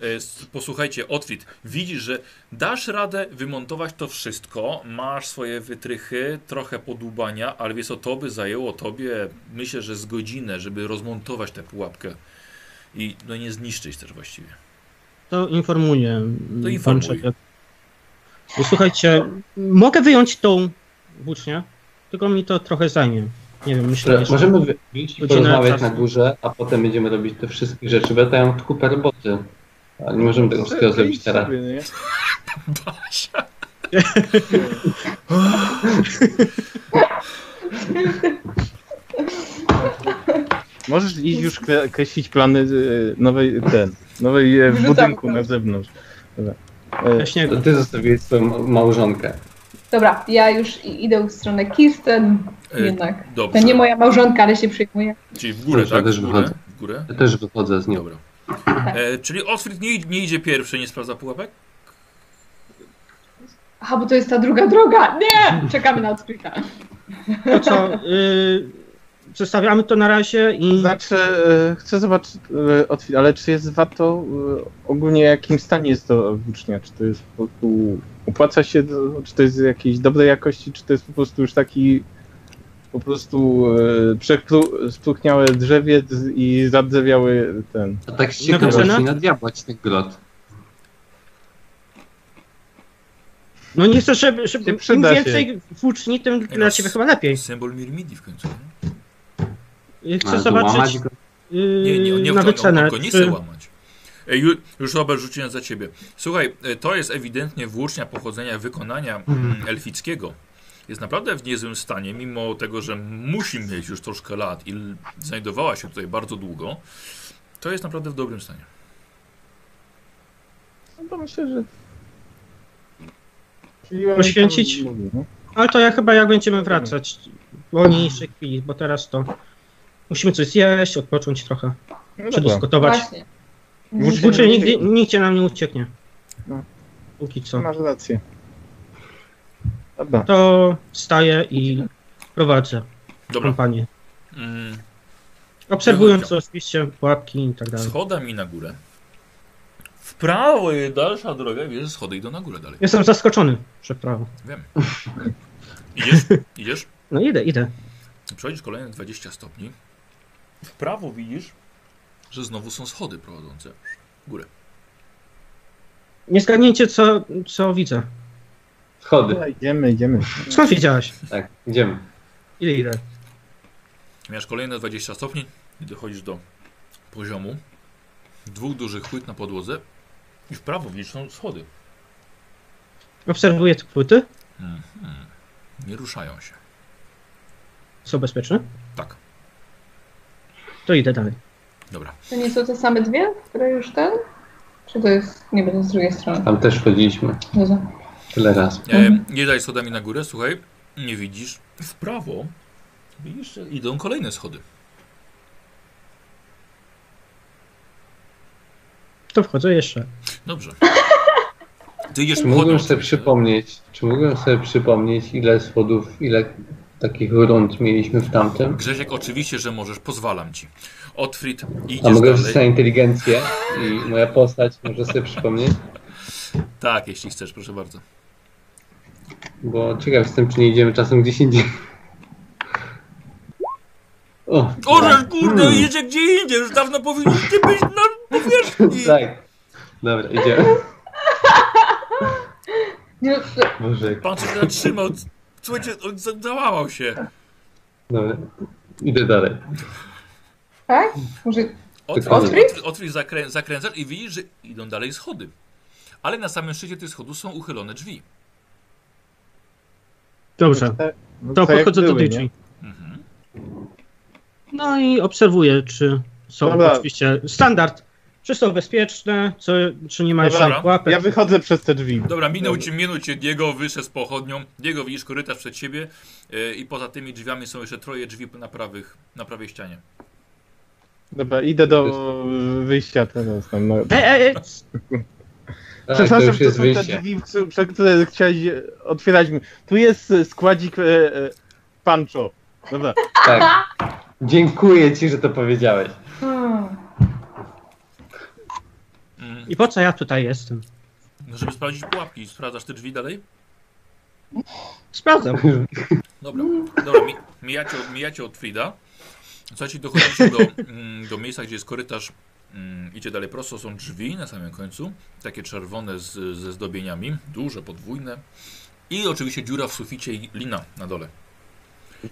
S- Posłuchajcie, Otwit, widzisz, że dasz radę wymontować to wszystko, masz swoje wytrychy, trochę podłubania, ale wiesz co, to by zajęło tobie, myślę, że z godzinę, żeby rozmontować tę pułapkę i no nie zniszczyć też właściwie. To informuję. To informuj. pan szefie. Słuchajcie, mogę wyjąć tą włócznię, tylko mi to trochę zajmie. Nie wiem, myślę, że... możemy wyjść i porozmawiać czasu. na górze, a potem będziemy robić te wszystkie rzeczy, bo ja tam mam kupę roboty. Ale nie możemy tego wszystkiego zrobić teraz. Basia! *laughs* *laughs* *laughs* Możesz iść już kre- kreślić plany e, nowej, ten, nowej Wyrzucam budynku na zewnątrz. Dobra. E, Śniegu. To ty zostawiłeś swoją małżonkę. Dobra, ja już idę w stronę Kirsten. E, Jednak. Dobrze, To nie moja małżonka, ale się przyjmuje. czyli w górę, Dobrze, tak? też W górę? wychodzę. W górę? Ja też wychodzę z nią. Dobra. E, czyli Otwit nie, nie idzie pierwszy, nie sprawdza pułapek? Aha, bo to jest ta druga droga. Nie! Czekamy na odkryta. To co, y, zostawiamy to na razie i... Znaczy, e, chcę zobaczyć, e, ale czy jest warto e, ogólnie jakim stanie jest to włócznia? Czy to jest po prostu opłaca się, czy to jest jakiejś dobrej jakości, czy to jest po prostu już taki po prostu e, spróchniałe drzewiec i zadrzewiały ten. To tak z Na ciekawości na diabła ci ten grot. No nie chcę, żeby, żeby im przyda się. więcej włóczni, tym dla ciebie chyba lepiej. Symbol Mirmidi w końcu. Nie? Chcę zobaczyć go. yy, Nie, nie, nie, na wycenę. go nie chce łamać. Już Robert rzuciłem za ciebie. Słuchaj, e, to jest ewidentnie włócznia pochodzenia wykonania mm, elfickiego. Jest naprawdę w niezłym stanie, mimo tego, że musi mieć już troszkę lat i znajdowała się tutaj bardzo długo. To jest naprawdę w dobrym stanie. No to myślę, że. Poświęcić? Ale to ja chyba jak będziemy wracać w wolniejszej chwili, bo teraz to musimy coś zjeść, odpocząć trochę, No przedyskutować. Właśnie. Włóczy nigdy, nigdzie nam nie ucieknie. No. Póki co. Masz rację. Dobra. To wstaję i prowadzę Dobra. kampanię. Mm, Obserwując oczywiście pułapki i tak dalej. schodami na górę. W prawo jest dalsza droga, wiesz, schody idą na górę dalej. Jestem zaskoczony przed prawą. Wiem. Idziesz? Idziesz? *laughs* No idę, idę. Przechodzisz kolejne 20 stopni. W prawo widzisz, że znowu są schody prowadzące w górę. Nie zgadnijcie co, co widzę. Schody. Idziemy, idziemy. Skąd wiedziałeś? Tak, idziemy. Ile idę? Masz kolejne 20 stopni i dochodzisz do poziomu dwóch dużych płyt na podłodze i w prawo widzisz są schody. Obserwuję te płyty. Mhm. Nie ruszają się. Są bezpieczne? Tak, To idę dalej. dobra. To nie są te same dwie, które już ten? Czy to jest, nie będę z drugiej strony? Tam też chodziliśmy. Jezu. Tyle razy. E, nie daj schodami na górę, słuchaj, nie widzisz. W prawo widzisz, że idą kolejne schody. To wchodzę jeszcze. Dobrze. Ty idziesz Czy mógłbym pochodnią sobie oczywiście. przypomnieć, czy mógłbym sobie przypomnieć, ile schodów, ile takich rund mieliśmy w tamtym? Grzesiek, oczywiście, że możesz, pozwalam ci. Otfrid, A idziesz mogę rzucić na inteligencję i moja postać może sobie przypomnieć? Tak, jeśli chcesz, proszę bardzo. Bo ciekaw jestem, czy nie idziemy czasem gdzieś indziej. O, O, tak. kurde, Hmm. jedzie gdzie indziej, już dawno powinniście być na powierzchni. *laughs* Tak. Dobra, idziemy. *laughs* Nie, Boże, Pan się zatrzymał. Słuchajcie, on za- załamał się. dobra. Idę dalej. tak? Może Otwórz, zakrę, zakręcasz i widzisz, że idą dalej schody. Ale na samym szczycie tych schodów są uchylone drzwi. Dobrze. No To podchodzę do nie? drzwi. Mhm. No i obserwuję, czy są Dobra. oczywiście standard. Czy są bezpieczne, co, czy nie ma Dobra. żadnych pułapek. Ja wychodzę przez te drzwi. Dobra, minął ci, minął cię Diego, wyszedł z pochodnią. Diego, widzisz korytarz przed siebie yy, i poza tymi drzwiami są jeszcze troje drzwi na, prawych, na prawej ścianie. Dobra, idę do wyjścia teraz. Tam, no. E, e, Tak, to Przepraszam, to jest są te wyjście. drzwi, przez które chciałeś otwierać. Tu jest składzik e, e, Pancho. Dobra, Tak. Dziękuję ci, że to powiedziałeś. I po co ja tutaj jestem? No, żeby sprawdzić pułapki. Sprawdzasz te drzwi dalej? Sprawdzam. Dobra, dobra, mi, mijacie, mijacie od Frida. Słuchajcie, dochodzicie do, mm, do miejsca, gdzie jest korytarz. Mm, idzie dalej prosto, są drzwi na samym końcu. Takie czerwone z, ze zdobieniami, duże, podwójne. I oczywiście dziura w suficie i lina na dole.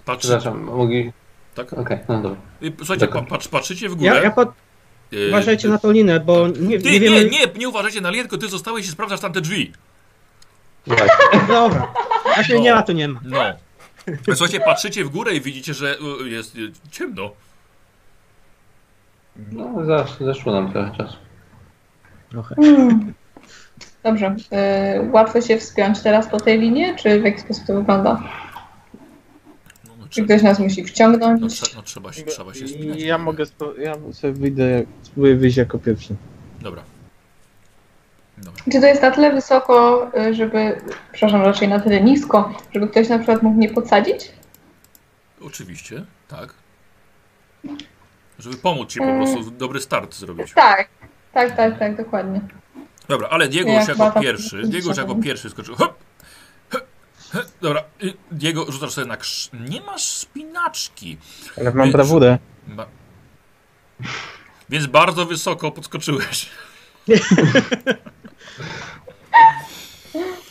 Patrzy, Przepraszam, mogli... tak? Okej, no dobra. Słuchajcie, pa, patrz, patrzycie w górę. Ja, ja pod... Y, Uważajcie na tą linę, bo nie, Ty, nie nie, wiemy... nie, nie, uważajcie na linę, tylko ty zostałeś i sprawdzasz tamte drzwi. Dobra. Jak mnie nie ma, to nie ma. No. Słuchajcie, patrzycie w górę i widzicie, że y, jest y, ciemno. No, zasz, zeszło nam trochę czasu. Trochę. Hmm. Dobrze. Y, łatwo się wspiąć teraz po tej linie, czy w jaki sposób to wygląda? No, no, Czy ktoś nas musi no, wciągnąć? trze, no trzeba, się, trzeba się spinać. ja mogę, spo- ja sobie wyjdę, spróbuję wyjść jako pierwszy. Dobra. Dobra. Czy to jest na tyle wysoko, y, żeby, przepraszam, raczej na tyle nisko, żeby ktoś na przykład mógł mnie podsadzić? Oczywiście, tak. Żeby pomóc ci po Mm. prostu dobry start zrobić. Tak, tak, tak, tak, dokładnie. Dobra, ale Diego już jako tak pierwszy. Diego już jako pierwszy skoczył. Hop! Dobra, y, Diego, rzucasz sobie na krz... Nie masz spinaczki. Ale mam brawurę. Ba- Więc bardzo wysoko podskoczyłeś. *laughs*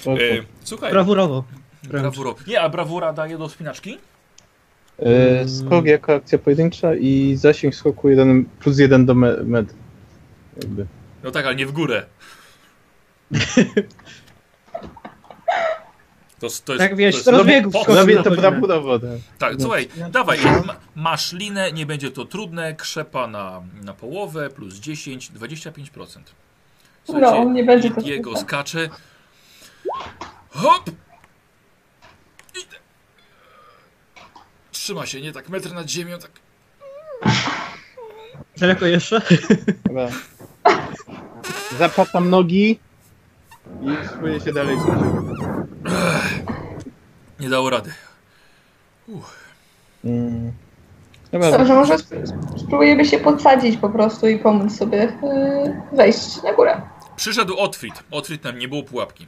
E, słuchaj, Brawurowo. brawuro. Nie, a brawura daje do spinaczki? E, skok jako akcja pojedyncza i zasięg skoku jeden, plus jeden do me, med. Jakby. No tak, ale nie w górę. *laughs* To, to jest, Tak wiesz, to jest rozbiegów. Robię to godzinę. brawurowo, tak. Tak, słuchaj, dawaj, ma, masz linę, nie będzie to trudne, krzepa na, na połowę, plus 10, 25%. No, nie będzie to Jego trudne. skacze. Hop! Idę. Trzyma się, nie tak, metr nad ziemią, tak. Daleko jeszcze? Dobra. Zapatam nogi i spróbuję się dalej. Nie dało rady. Mm. Dobrze, może sp- spróbujemy się podsadzić po prostu i pomóc sobie yy, wejść na górę. Przyszedł Otfrid. Otfrid tam nie było pułapki.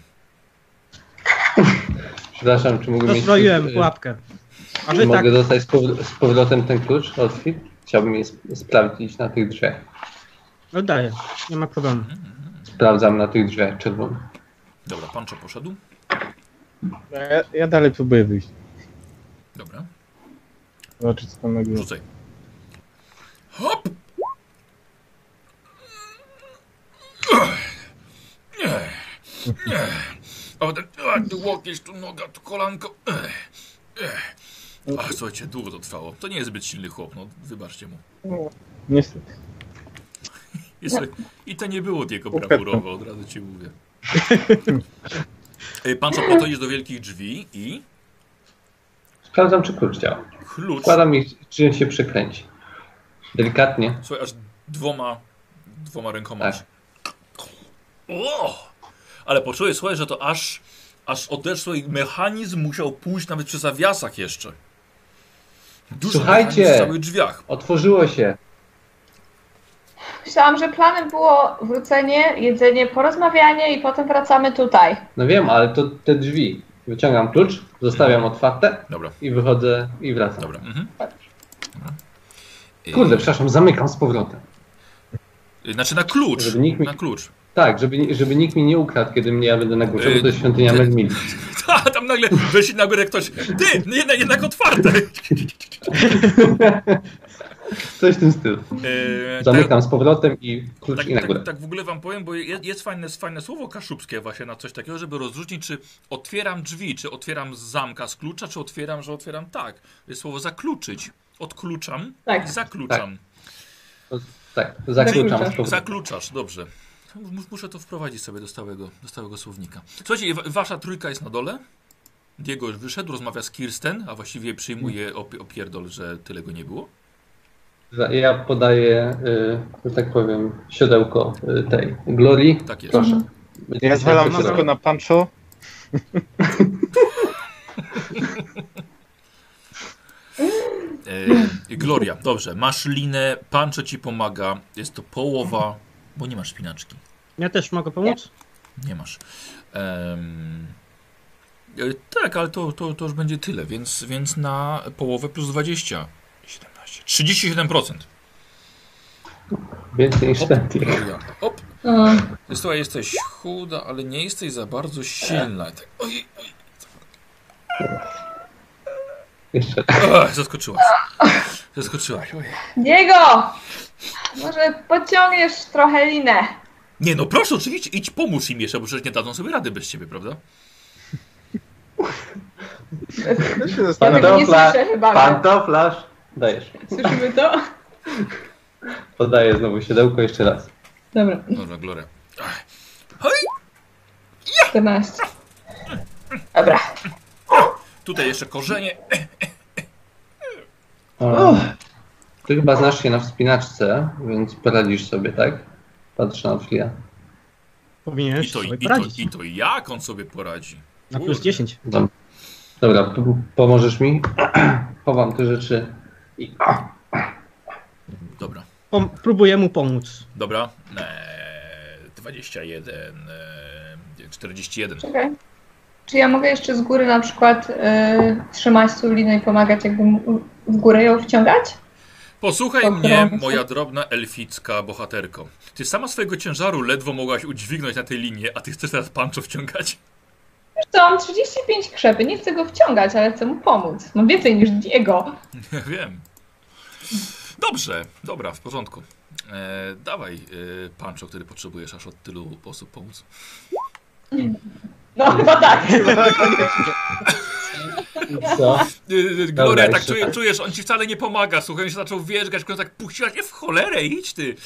Przepraszam, czy mógłbym mieć... Rozbroiłem y, pułapkę. A Czy wy tak, mogę dostać z, powr- z powrotem ten klucz od Fit? Chciałbym je sp- sprawdzić na tych drzwiach. oddaję. Nie ma problemu. Sprawdzam na tych drzwiach czerwonych. Dobra, Pancho poszedł. Ja, ja dalej próbuję wyjść. Dobra, Zobaczyć co tam na górze. rzucaj. Hop! Nie, nie. O, ten, a, tu łokieć, tu noga, tu kolanko. Ach, słuchajcie, długo to trwało. To nie jest zbyt silny chłop, no wybaczcie mu. Niestety. I, słuchaj, I to nie było jego Ukradł. brawurowo, od razu ci mówię. *laughs* Ej, Pancho podchodzisz do wielkich drzwi i Sprawdzam, czy klucz działa. klucz, Wkładam ich, czy się przekręci. Delikatnie. słuchaj, aż dwoma, dwoma rękoma. Tak. O! Ale poczułeś, słuchaj, że to aż, aż odeszło i mechanizm musiał pójść nawet przy zawiasach jeszcze. Słuchajcie! w całych drzwiach. Otworzyło się. Myślałam, że planem było wrócenie, jedzenie, porozmawianie i potem wracamy tutaj. No wiem, ale to te drzwi. Wyciągam klucz, zostawiam otwarte Dobra, i wychodzę i wracam. dobra. Mhm. Kurde, przepraszam, zamykam z powrotem. Y, Znaczy na klucz. Żeby nikt mi- Na klucz. Tak, żeby, żeby nikt mi nie ukradł, kiedy mnie ja będę na górze, bo to jest świątynia Ty- Melmili. *laughs* Ta, tam nagle weszli na górę ktoś. Ty, no jednak, jednak otwarte. *laughs* Coś w tym stylu. E, Zamykam z powrotem i klucz Tak, i na tak, górę. tak w ogóle wam powiem, bo jest, jest fajne, fajne słowo kaszubskie właśnie na coś takiego, żeby rozróżnić, czy otwieram drzwi, czy otwieram z zamka, z klucza, czy otwieram, że otwieram tak. Jest słowo zakluczyć. Odkluczam Tak. i zakluczam. Tak, zakluczam z Zakluczasz. Zakluczasz, dobrze. Mus- Muszę to wprowadzić sobie do stałego, do stałego słownika. Słuchajcie, wa- wasza trójka jest na dole. Diego już wyszedł, rozmawia z Kirsten, a właściwie przyjmuje op- opierdol, że tyle go nie było. Ja podaję, y, że tak powiem, siodełko y, tej Glorii. Tak jest. Proszę. Ja zwalam wszystko na Pancho. *laughs* E, Gloria, dobrze, masz linę, Pancho ci pomaga, jest to połowa, bo nie masz spinaczki. Ja też mogę pomóc? Nie masz. Em, e, tak, ale to, to, to już będzie tyle, więc, więc na połowę plus 20. 17. 37%. Więcej niż. Hop. Mm. Słuchaj, jesteś chuda, ale nie jesteś za bardzo silna. Tak, oj, oj. Jeszcze zaskoczyłaś. Zaskoczyłaś. Diego! Może podciągniesz trochę linę. Nie, no proszę, oczywiście, idź pomóż im jeszcze, bo przecież nie dadzą sobie rady bez ciebie, prawda? Ja tego nie Pantofla- słyszę chyba. Pantoflarz! Dajesz. Słyszymy to? Podaję znowu siodełko jeszcze raz. Dobra, Dobra, Gloria. Ach, 14. Dobra. Tutaj jeszcze korzenie. O, ty chyba znasz się na wspinaczce, więc poradzisz sobie, tak? Patrzę na Flia. Powinieneś I to, sobie i, to, poradzić. I to jak on sobie poradzi? Na plus Kurde. 10. Dom- Dobra, p- pomożesz mi? *clears throat* Chowam te rzeczy i... Dobra, Pom- próbuję mu pomóc. dobra. Eee, 21, eee, 41. Czekaj. Czy ja mogę jeszcze z góry na przykład y, trzymać tą linę i pomagać jakby w górę ją wciągać? Posłuchaj mnie, moja drobna elficka bohaterko. Ty sama swojego ciężaru ledwo mogłaś udźwignąć na tej linie, a ty chcesz teraz pancho wciągać? Wiesz co, mam 35 krzepy, nie chcę go wciągać, ale chcę mu pomóc. Mam więcej niż Diego. Ja *laughs* wiem. Dobrze, dobra, w porządku. E, dawaj e, pancho, który potrzebujesz aż od tylu osób pomóc. No *laughs* chyba tak. *laughs* Co? Yy, Gloria, tak jeszcze czuje, tak. czujesz, on ci wcale nie pomaga, słuchaj, on się zaczął wierzgać, w końcu tak puściłaś mnie w cholerę, idź ty.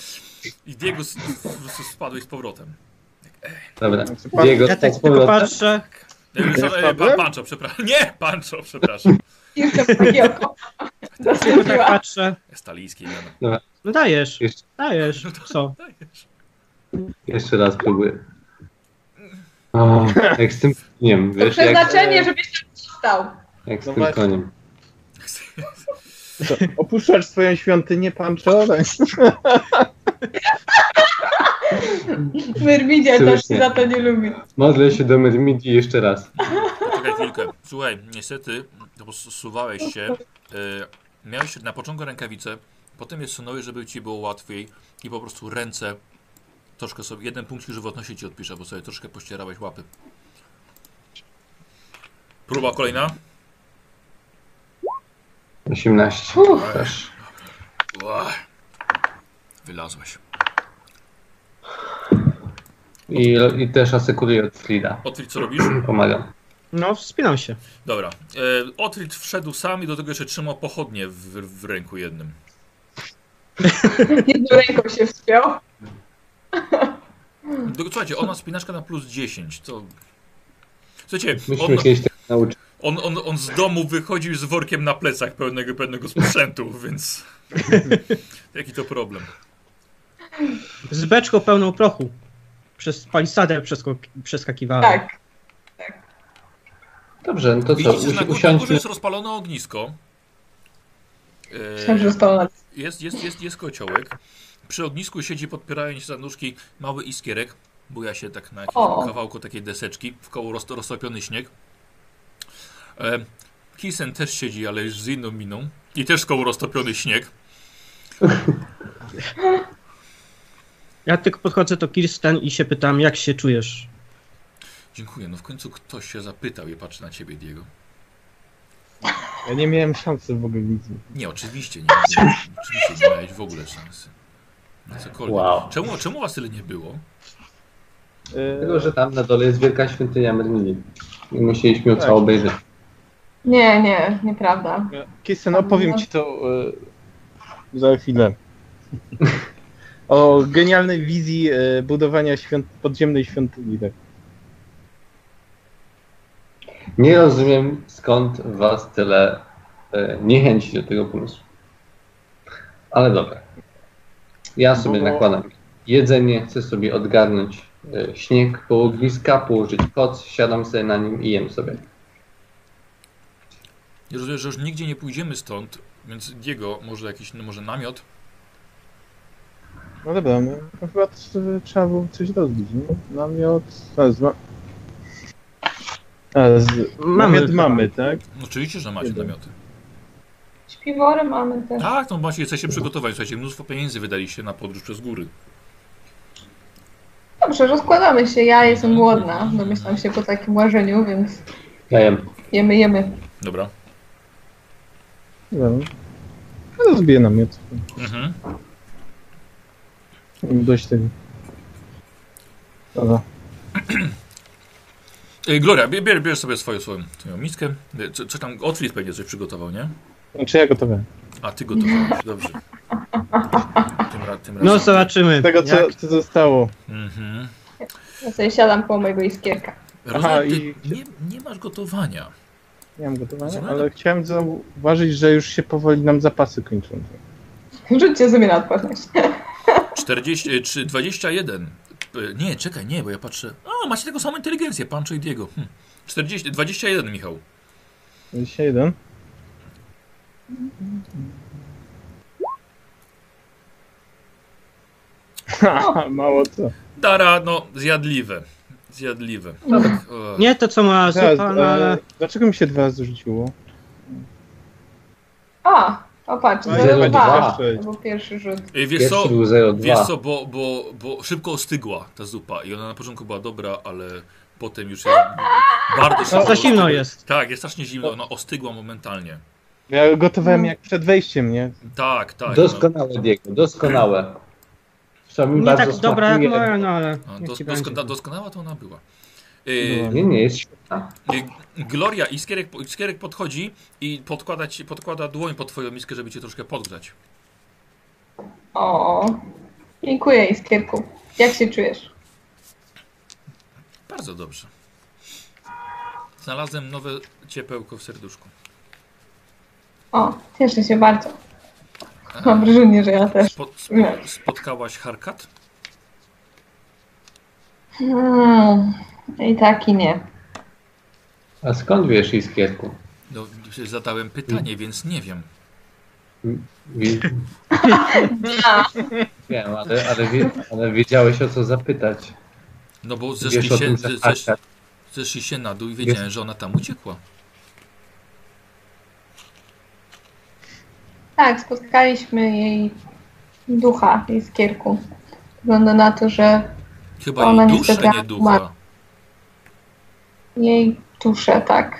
I Diego s- po prostu spadłeś z powrotem. Dobra. Pan- Diego, Ja tak z tylko powrotem. patrzę. E, pa, Pancho, przepraszam. Nie, Pancho, przepraszam. Jestem takiego. Tylko *laughs* tak Zastąpiła. patrzę. Stalijskie imiona. No dajesz, Jeszcze, dajesz. Co? Dajesz. jeszcze raz próbuję. O, jak z tym koniem, To wiesz, jak, przeznaczenie, żebyś tam został. jak z No tym właśnie. koniem. Co, Opuszczasz swoją świątynię, Pancho? Tak. *laughs* *laughs* Myrmidzie też Słusznie. się za to nie lubi. Modlę się do Myrmidii jeszcze raz. Poczekaj chwilkę. Słuchaj, niestety, posuwałeś się. E, miałeś na początku rękawice, potem je sunąłeś, żeby ci było łatwiej i po prostu ręce troszkę sobie, jeden punkt żywotności ci odpiszę, bo sobie troszkę pościerałeś łapy. Próba kolejna. 18. Uff. Też. Wylazłeś. I, I też asekuruję od Slida. Otwórz, co robisz? *clears throat* Pomagam. No, wspinam się. Dobra. E, Otwórz wszedł sam i do tego jeszcze trzymał pochodnie w, w ręku jednym. *laughs* Jedną ręką się wspiął. *laughs* Słuchajcie, on ma spinaczka na plus 10, to... Słuchajcie, on, kiedyś nauczyć. On, on, on z domu wychodził z workiem na plecach pełnego, pełnego sprzętu, *laughs* więc. Jaki to problem? Z beczką pełną prochu. Przez palisadę przesko- przeskakiwałem. Tak. Dobrze, no to co? Widzicie, że na, Usi- górze- na górze jest rozpalone ognisko. Myślałam, że E, jest, jest, jest, jest kociołek. Przy ognisku siedzi, podpierając się za nóżki, mały iskierek. Buja się tak na O. kawałku takiej deseczki. W koło roz, roztopiony śnieg. E, Kisen też siedzi, ale już z inną miną. I też w koło roztopiony śnieg. *laughs* Ja tylko podchodzę do Kirsten i się pytam, jak się czujesz? Dziękuję. No w końcu ktoś się zapytał i patrzy na ciebie, Diego. Ja nie miałem szansy w ogóle wizji. Nie, oczywiście nie. nie oczywiście nie miałeś w ogóle szansy. Na cokolwiek. Wow. Czemu, czemu was tyle nie było? Dlatego, że tam na dole jest wielka świątynia Myrmidii. I musieliśmy ją Tak. całą obejrzeć. Nie, nie, nieprawda. Kisten, opowiem ci to e, za chwilę. O genialnej wizji e, budowania świąt podziemnej świątyni. Tak. Nie rozumiem, skąd was tyle e, niechęci do tego pomysłu. Ale dobra. Ja sobie bo- nakładam jedzenie, chcę sobie odgarnąć e, śnieg koło ogniska, położyć koc, siadam sobie na nim i jem sobie. Ja rozumiem, że już nigdzie nie pójdziemy stąd, więc Diego, może jakiś, no może namiot? No dobra, no, no chyba t- trzeba było coś rozbić. Nie? Namiot. A, z, a, z, namiot chyba. mamy, tak? No, oczywiście, że macie Jeden. namioty. Śpiwory mamy też. Tak, to macie, jesteście przygotowani. Słuchajcie, mnóstwo pieniędzy wydaliście na podróż przez góry. Dobrze, rozkładamy się. Ja jestem głodna. Domyślam się po takim łażeniu, więc Ja jem. jemy, jemy. Dobra. No. Ja rozbiję namiot. Mhm. Dość tego. Dobra. Ej, *clears throat* Gloria, bie- bierz, bierz sobie swoją, swoją, swoją miskę. E, Co, co tam, Otwit pewnie coś przygotował, nie? Znaczy ja gotowe. A, ty gotowałeś, dobrze. Tym, ra, tym razem. No zobaczymy. Tego co, jak... co zostało. Mhm. Ja sobie siadam koło mojego iskierka. Rozumiem, ty i- nie, nie masz gotowania. Nie mam gotowania, ale chciałem zauważyć, że już się powoli nam zapasy kończą. Rzućcie sobie na odporność. 40, e, czy 21. E, Nie, czekaj, nie, bo ja patrzę. A, macie tego samą inteligencję, Pancho i Diego. Hm. 40, 21, Michał. 21. Haha, Mało co. Dara, no, zjadliwe. Zjadliwe. No. Tak. Nie to, co ma zupa, no, ale... e, Dlaczego mi się dwa zrzuciło? A, o patrz, No, 0,2. 0,2. To był pierwszy rzut. Ej, Wiesz co? Pierwszy był 0,2. Wiesz co, bo, bo, bo szybko ostygła ta zupa i ona na początku była dobra, ale potem już jest bardzo szybko. Za zimno jest. Tak, jest strasznie zimno, ona ostygła momentalnie. Ja gotowałem jak przed wejściem, nie? Tak, tak. no. Doskonałe, Diego, doskonałe. Nie tak dobra jak moja, no ale... No, dos, ci dosko, będzie. doskonała to ona była. Yy, Nie, nie, jest świetna. yy, Gloria Iskierek, Iskierek podchodzi i podkłada, ci, podkłada dłoń pod twoją miskę, żeby cię troszkę podgrzać. O, dziękuję Iskierku. Jak się czujesz? Bardzo dobrze. Znalazłem nowe ciepełko w serduszku. O, cieszę się bardzo. Mam wrażenie, że ja też. Spot, spo, spotkałaś Harkat? Hmm, I tak i nie. A skąd wiesz, Iskierku? No, zadałem pytanie, więc nie wiem. Wie... Wiem, ale, ale, wie, ale wiedziałeś o co zapytać. No bo Wiesz zeszli o się, tym, że ze- zesz, zeszli się na dół i wiedziałem, że ona tam uciekła. Tak, spotkaliśmy jej ducha, Iskierku. Wygląda na to, że Chyba Ona jej niestety duszę, nie ducha. Jej duszę, tak.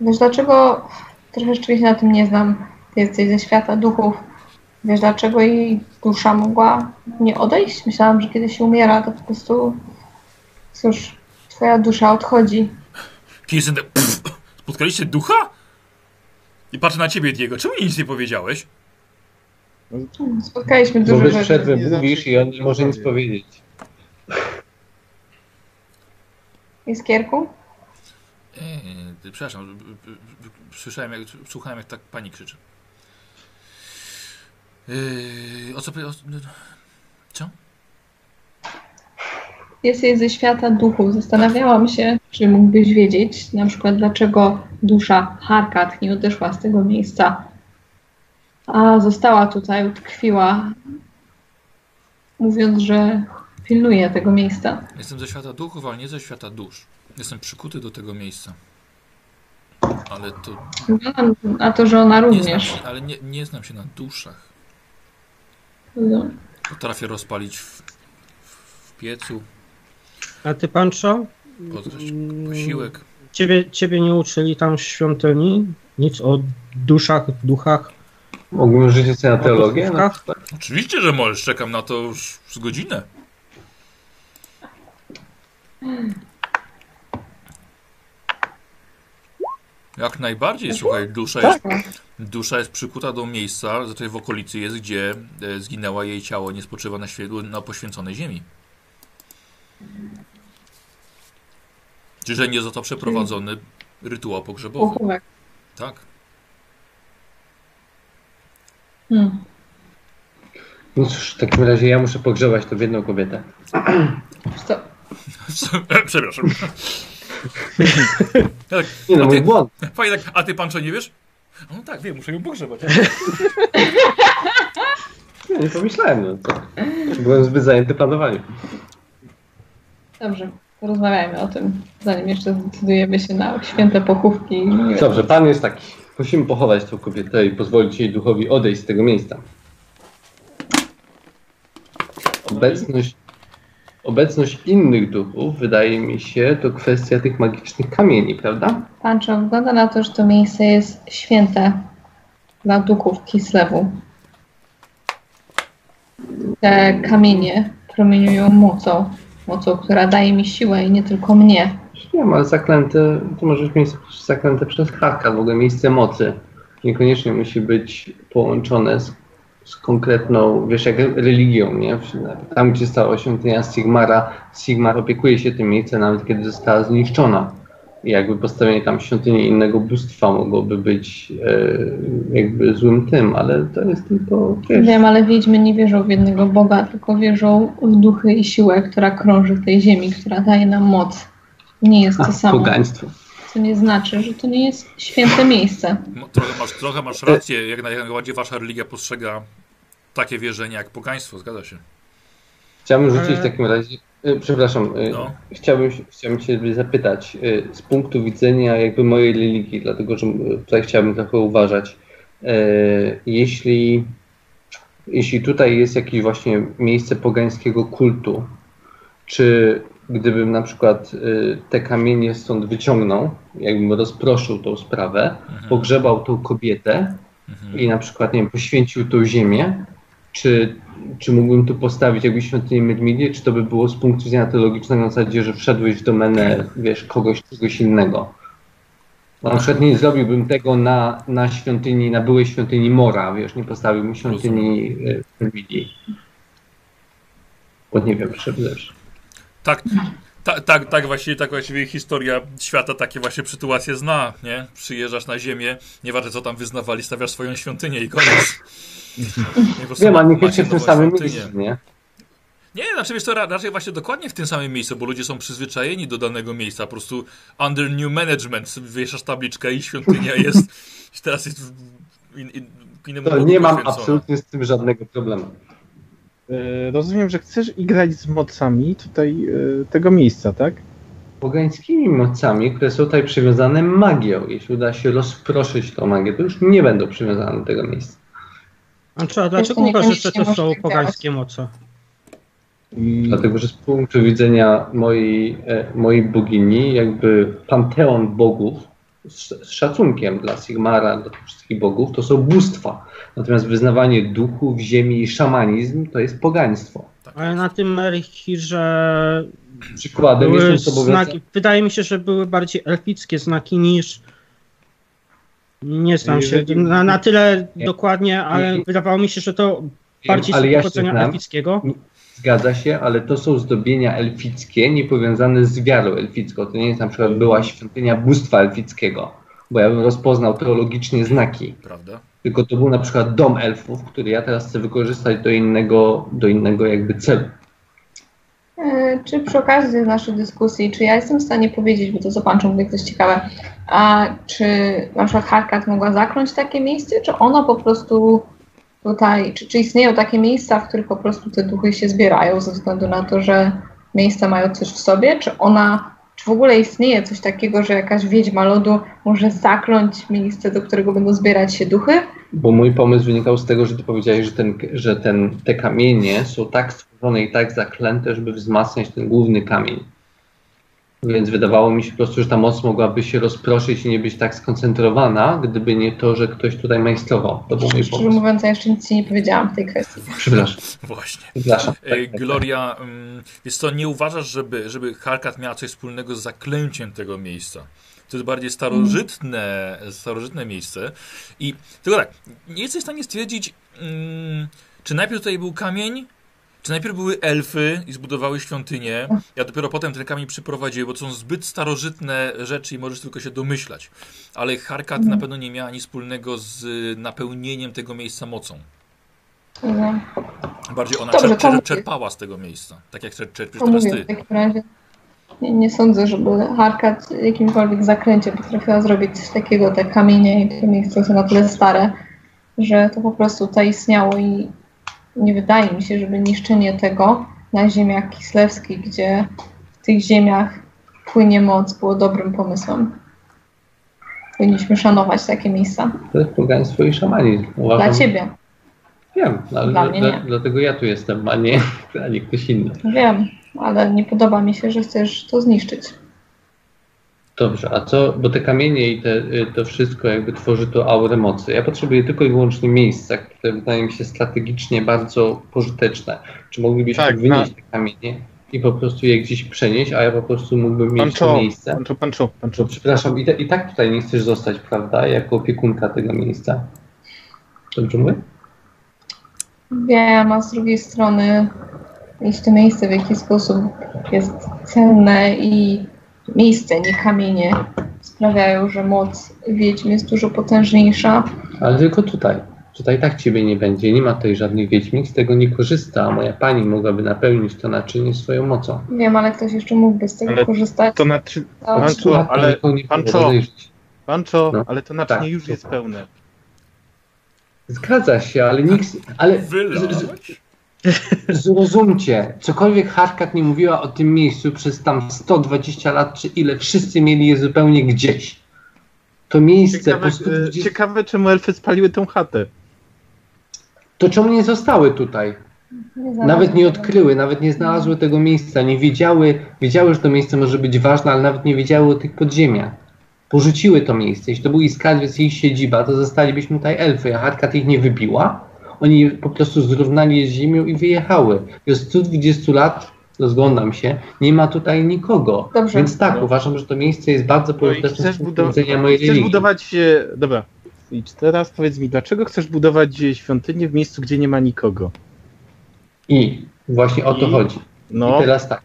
Wiesz dlaczego? Trochę rzeczywiście na tym nie znam. Ty jesteś ze świata duchów. Wiesz dlaczego jej dusza mogła nie odejść? Myślałam, że kiedy się umiera, to po prostu cóż, twoja dusza odchodzi. Kirsten, spotkaliście ducha? I patrzę na ciebie, Diego. Czemu nic nie powiedziałeś? Spotkaliśmy Bo dużo bez rzeczy. przerwy mówisz i on nie może nic powiedzieć. Iskierku? Przepraszam, b- b- b- słyszałem, jak, słuchałem, jak tak pani krzyczy. Eee, o co... O, co? Jesteś ze świata duchów. Zastanawiałam się, czy mógłbyś wiedzieć, na przykład, dlaczego dusza Harkat nie odeszła z tego miejsca, a została tutaj, utkwiła, mówiąc, że pilnuje tego miejsca. Jestem ze świata duchów, ale nie ze świata dusz. Jestem przykuty do tego miejsca. Ale to Wygląda na to, że ona nie znam również. ale nie, nie znam się na duszach. No, Potrafię rozpalić w, w, piecu, A ty, Pancho? posiłek. Ciebie, ciebie nie uczyli tam w świątyni? Nic o duszach, duchach, Mógłbym sobie na teologię? Na duchówkach? przykład? Oczywiście, że możesz. Czekam na to już z godzinę. Jak najbardziej, słuchaj, dusza jest, dusza jest przykuta do miejsca, tutaj w okolicy jest, gdzie e, zginęła jej ciało, nie spoczywa na, na poświęconej ziemi. Czy że nie został przeprowadzony rytuał pogrzebowy. Pochówek. Tak. Hmm. No cóż, w takim razie ja muszę pogrzebać to w jedną kobietę. Co? *laughs* Przepraszam. *laughs* tak, Nie no, ty, błąd. fajnie, tak, a ty Pancho nie wiesz? No tak, wiem, muszę ją pogrzebać. *laughs* Nie, nie pomyślałem, no co. Byłem zbyt zajęty planowaniem. Dobrze, porozmawiajmy o tym, zanim jeszcze zdecydujemy się na święte pochówki. Dobrze, plan jest taki. Musimy pochować tą kobietę i pozwolić jej duchowi odejść z tego miejsca. Obecność, obecność innych duchów, wydaje mi się, to kwestia tych magicznych kamieni, prawda? Pancho, wygląda na to, że to miejsce jest święte dla duchów Kislewu. Te kamienie promieniują mocą, mocą, która daje mi siłę i nie tylko mnie. Wiem, ale zaklęte, to może być miejsce zaklęte przez Harka, w ogóle miejsce mocy. Niekoniecznie musi być połączone z, z konkretną, wiesz, jak religią, nie? Tam, gdzie stała świątynia Sigmara, Sigmar opiekuje się tym miejscem, nawet kiedy została zniszczona. I jakby postawienie tam świątyni innego bóstwa mogłoby być e, jakby złym tym, ale to jest tylko, wiesz, Wiem, ale wiedźmy nie wierzą w jednego Boga, tylko wierzą w duchy i siłę, która krąży w tej ziemi, która daje nam moc. Nie jest to a, samo, pogaństwo. Co nie znaczy, że to nie jest święte miejsce. Trochę masz, trochę masz rację, jak naj- jak najbardziej wasza religia postrzega takie wierzenia jak pogaństwo, zgadza się. Chciałbym rzucić Ale- w takim razie Y, Przepraszam, y, No. chciałbym, się- chciałbym Cię zapytać z punktu widzenia jakby mojej religii, dlatego że tutaj chciałbym trochę uważać. Jeśli, jeśli tutaj jest jakieś właśnie miejsce pogańskiego kultu, czy gdybym na przykład y, te kamienie stąd wyciągnął, jakbym rozproszył tą sprawę, pogrzebał tą kobietę i na przykład, nie wiem, poświęcił tą ziemię, czy, czy mógłbym tu postawić jakby świątynię Medmidie, czy to by było z punktu widzenia teologicznego na zasadzie, że wszedłeś w domenę, wiesz, kogoś, czegoś innego. Na przykład nie zrobiłbym tego na, na świątyni, na byłej świątyni Mora, wiesz, nie postawiłbym świątyni y, Medmidii. Bo nie wiem, wiesz. Tak, tak, tak, tak, właściwie, tak właściwie historia świata takie właśnie sytuacje zna, nie? Przyjeżdżasz na ziemię, nieważne co tam wyznawali, stawiasz swoją świątynię i koniec. Nie, po prostu Wiem, ma- a niekoniecznie w tym samym świątynię. miejscu, nie? Nie, znaczy wiesz to ra- raczej właśnie dokładnie w tym samym miejscu, bo ludzie są przyzwyczajeni do danego miejsca, po prostu under new management wieszasz tabliczkę i świątynia *laughs* jest, i teraz jest w in, in, innemu To Bogu nie mam absolutnie z tym żadnego problemu. E, Rozumiem, że chcesz igrać z mocami tutaj e, tego miejsca, tak? pogańskimi mocami, które są tutaj przywiązane magią. Jeśli uda się rozproszyć tą magię, to już nie będą przywiązane do tego miejsca. Znaczy, a dlaczego uważasz, że to są pogańskie moce? Dlatego, że z punktu widzenia mojej, e, mojej bogini, jakby panteon bogów, z, szacunkiem dla Sigmara, dla tych wszystkich bogów, to są bóstwa. Natomiast wyznawanie duchów, ziemi i szamanizm to jest pogaństwo. Ale na tym Merchirze Przykładem były znaki, wydaje mi się, że były bardziej elfickie znaki niż nie znam się na, na tyle Nie. dokładnie, ale Nie. wydawało mi się, że to bardziej ale z ja się pochodzenia znam. elfickiego. Zgadza się, ale to są zdobienia elfickie, niepowiązane z wiarą elficką. To nie jest na przykład była świątynia bóstwa elfickiego, bo ja bym rozpoznał teologicznie znaki. Prawda? Tylko to był na przykład dom elfów, który ja teraz chcę wykorzystać do innego, do innego jakby celu. E, Czy przy okazji naszej dyskusji, czy ja jestem w stanie powiedzieć, bo to co pan mówi, to jest ciekawe, a czy na przykład Harkat mogła zakląć takie miejsce, czy ona po prostu tutaj, czy, czy istnieją takie miejsca, w których po prostu te duchy się zbierają ze względu na to, że miejsca mają coś w sobie, czy ona, czy w ogóle istnieje coś takiego, że jakaś wiedźma lodu może zakląć miejsce, do którego będą zbierać się duchy? Bo mój pomysł wynikał z tego, że ty powiedziałeś, że, ten, że ten, te kamienie są tak stworzone i tak zaklęte, żeby wzmacniać ten główny kamień. Więc wydawało mi się po prostu, że ta moc mogłaby się rozproszyć i nie być tak skoncentrowana, gdyby nie to, że ktoś tutaj majstrował. To był mój Szczerze pomysł. mówiąc, ja jeszcze nic ci nie powiedziałam w tej kwestii. Przepraszam. *laughs* Właśnie. Przepraszam. E, Tak, tak, tak. Gloria, mm, więc to nie uważasz, żeby, żeby Harkat miała coś wspólnego z zaklęciem tego miejsca. To jest bardziej starożytne, starożytne miejsce. I tylko tak, nie jesteś w stanie stwierdzić, mm, czy najpierw tutaj był kamień, czy najpierw były elfy i zbudowały świątynię, ja dopiero potem ten kamień przyprowadziłem, bo to są zbyt starożytne rzeczy i możesz tylko się domyślać. Ale Harkat na pewno nie miała nic wspólnego z napełnieniem tego miejsca mocą. Mhm. Bardziej ona Dobrze, to czerpała z tego miejsca. Tak jak czer- czerpiesz To teraz ty. nie, nie sądzę, żeby Harkat jakimkolwiek zaklęcie potrafiła zrobić coś takiego. Te kamienie i te miejsca są na tyle stare, że to po prostu tutaj istniało i nie wydaje mi się, żeby niszczenie tego na ziemiach kislewskich, gdzie w tych ziemiach płynie moc, było dobrym pomysłem. Powinniśmy szanować takie miejsca. To jest pogaństwo i szamanizm. Dla Uważam, ciebie, Wiem, ale Dla dla, mnie dla, nie. dlatego ja tu jestem, a nie, *laughs* a nie ktoś inny. wiem, ale nie podoba mi się, że chcesz to zniszczyć. Dobrze, a co, bo te kamienie i te, y, to wszystko jakby tworzy to aurę mocy. Ja potrzebuję tylko i wyłącznie miejsca, które wydaje mi się strategicznie bardzo pożyteczne. Czy moglibyśmy Tak, wynieść te kamienie i po prostu je gdzieś przenieść, a ja po prostu mógłbym mieć to miejsce? Pancho, Pancho, To, Pancho. przepraszam, i, te, i tak tutaj nie chcesz zostać, prawda, jako opiekunka tego miejsca. Dobrze mówię? Wiem, a z drugiej strony, jeśli to miejsce w jakiś sposób jest cenne i miejsce, nie kamienie, sprawiają, że moc wiedźm jest dużo potężniejsza. Ale tylko tutaj. Tutaj tak ciebie nie będzie, nie ma tutaj żadnych wiedźmin, z tego nie korzysta, a moja pani mogłaby napełnić to naczynie swoją mocą. Wiem, ale ktoś jeszcze mógłby z tego Ale korzystać. To A Pancho, ale Pancho. No. ale to naczynie Tak. już jest pełne. Zgadza się, ale nikt. Ale Wylać? Zrozumcie, cokolwiek Harkat nie mówiła o tym miejscu przez tam 120 lat, czy ile, wszyscy mieli je zupełnie gdzieś. To miejsce Ciekawe, po 120... e, ciekawe, czemu elfy spaliły tą chatę. To czemu nie zostały tutaj? Nie Nawet nie odkryły, nawet nie znalazły tego miejsca, nie wiedziały, wiedziały, że to miejsce może być ważne, ale nawet nie wiedziały o tych podziemiach. Porzuciły to miejsce. Jeśli to był Iskadwiec i ich siedziba, to zostalibyśmy tutaj elfy, a Harkat ich nie wybiła. Oni po prostu zrównali je z ziemią i wyjechały. Od 120 lat, rozglądam się, nie ma tutaj nikogo. Dobrze. Więc tak, uważam, że to miejsce jest bardzo No pożyteczne chcesz, z punktu budować, widzenia mojej chcesz religii. budować. e, Dobra. I teraz powiedz mi, dlaczego chcesz budować e, świątynię w miejscu, gdzie nie ma nikogo? I właśnie o to I? chodzi. No, I teraz tak.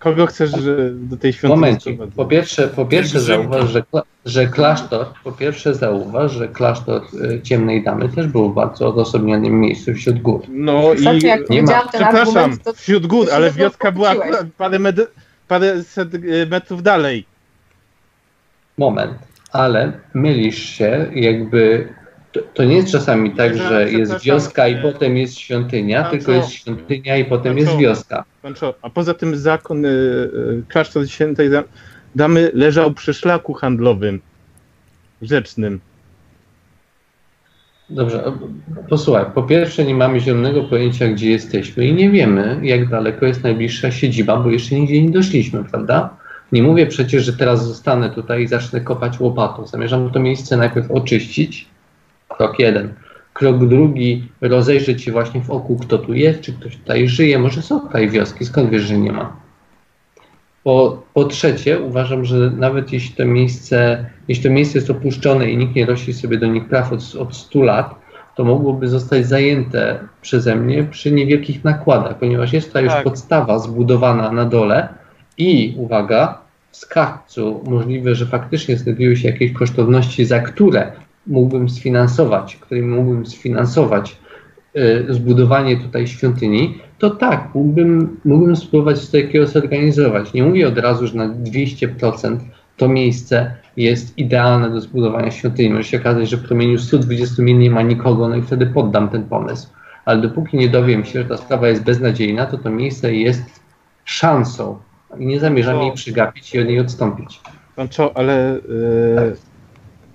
Kogo chcesz do tej świątyni Momencik. Po pierwsze, po pierwsze zauważ, że, że klasztor, po pierwsze zauważ, że klasztor y, Ciemnej Damy też był w bardzo odosobnionym miejscu wśród gór. No i jak nie ma. przepraszam, argument, to wśród gór, ale wioska była parę, med- parę set e, metrów dalej. Moment, ale mylisz się, jakby to, to nie jest czasami tak, że jest wioska i potem jest świątynia, tylko jest świątynia i potem jest wioska. A poza tym zakon y, y, klasztor świętej Da- damy leżał przy szlaku handlowym rzecznym. Dobrze, posłuchaj, po pierwsze nie mamy zielonego pojęcia, gdzie jesteśmy i nie wiemy, jak daleko jest najbliższa siedziba, bo jeszcze nigdzie nie doszliśmy, prawda? Nie mówię przecież, że teraz zostanę tutaj i zacznę kopać łopatą. Zamierzam to miejsce najpierw oczyścić. Krok jeden. Krok drugi, rozejrzeć się właśnie w oku, kto tu jest, czy ktoś tutaj żyje, może są tutaj wioski, skąd wiesz, że nie ma? Po, po trzecie, uważam, że nawet jeśli to miejsce, jeśli to miejsce jest opuszczone i nikt nie rości sobie do nich praw od, od 100 lat, to mogłoby zostać zajęte przeze mnie przy niewielkich nakładach, ponieważ jest tutaj Tak. już podstawa zbudowana na dole i uwaga, w skarbcu możliwe, że faktycznie znajdują się jakieś kosztowności, za które mógłbym sfinansować, którymi mógłbym sfinansować y, zbudowanie tutaj świątyni, to tak, mógłbym, mógłbym spróbować coś takiego zorganizować. Nie mówię od razu, że na 200% to miejsce jest idealne do zbudowania świątyni. Może się okazać, że w promieniu 120 mil nie ma nikogo, no i wtedy poddam ten pomysł. Ale dopóki nie dowiem się, że ta sprawa jest beznadziejna, to to miejsce jest szansą i nie zamierzam jej przygapić i od niej odstąpić. Panczo, ale y,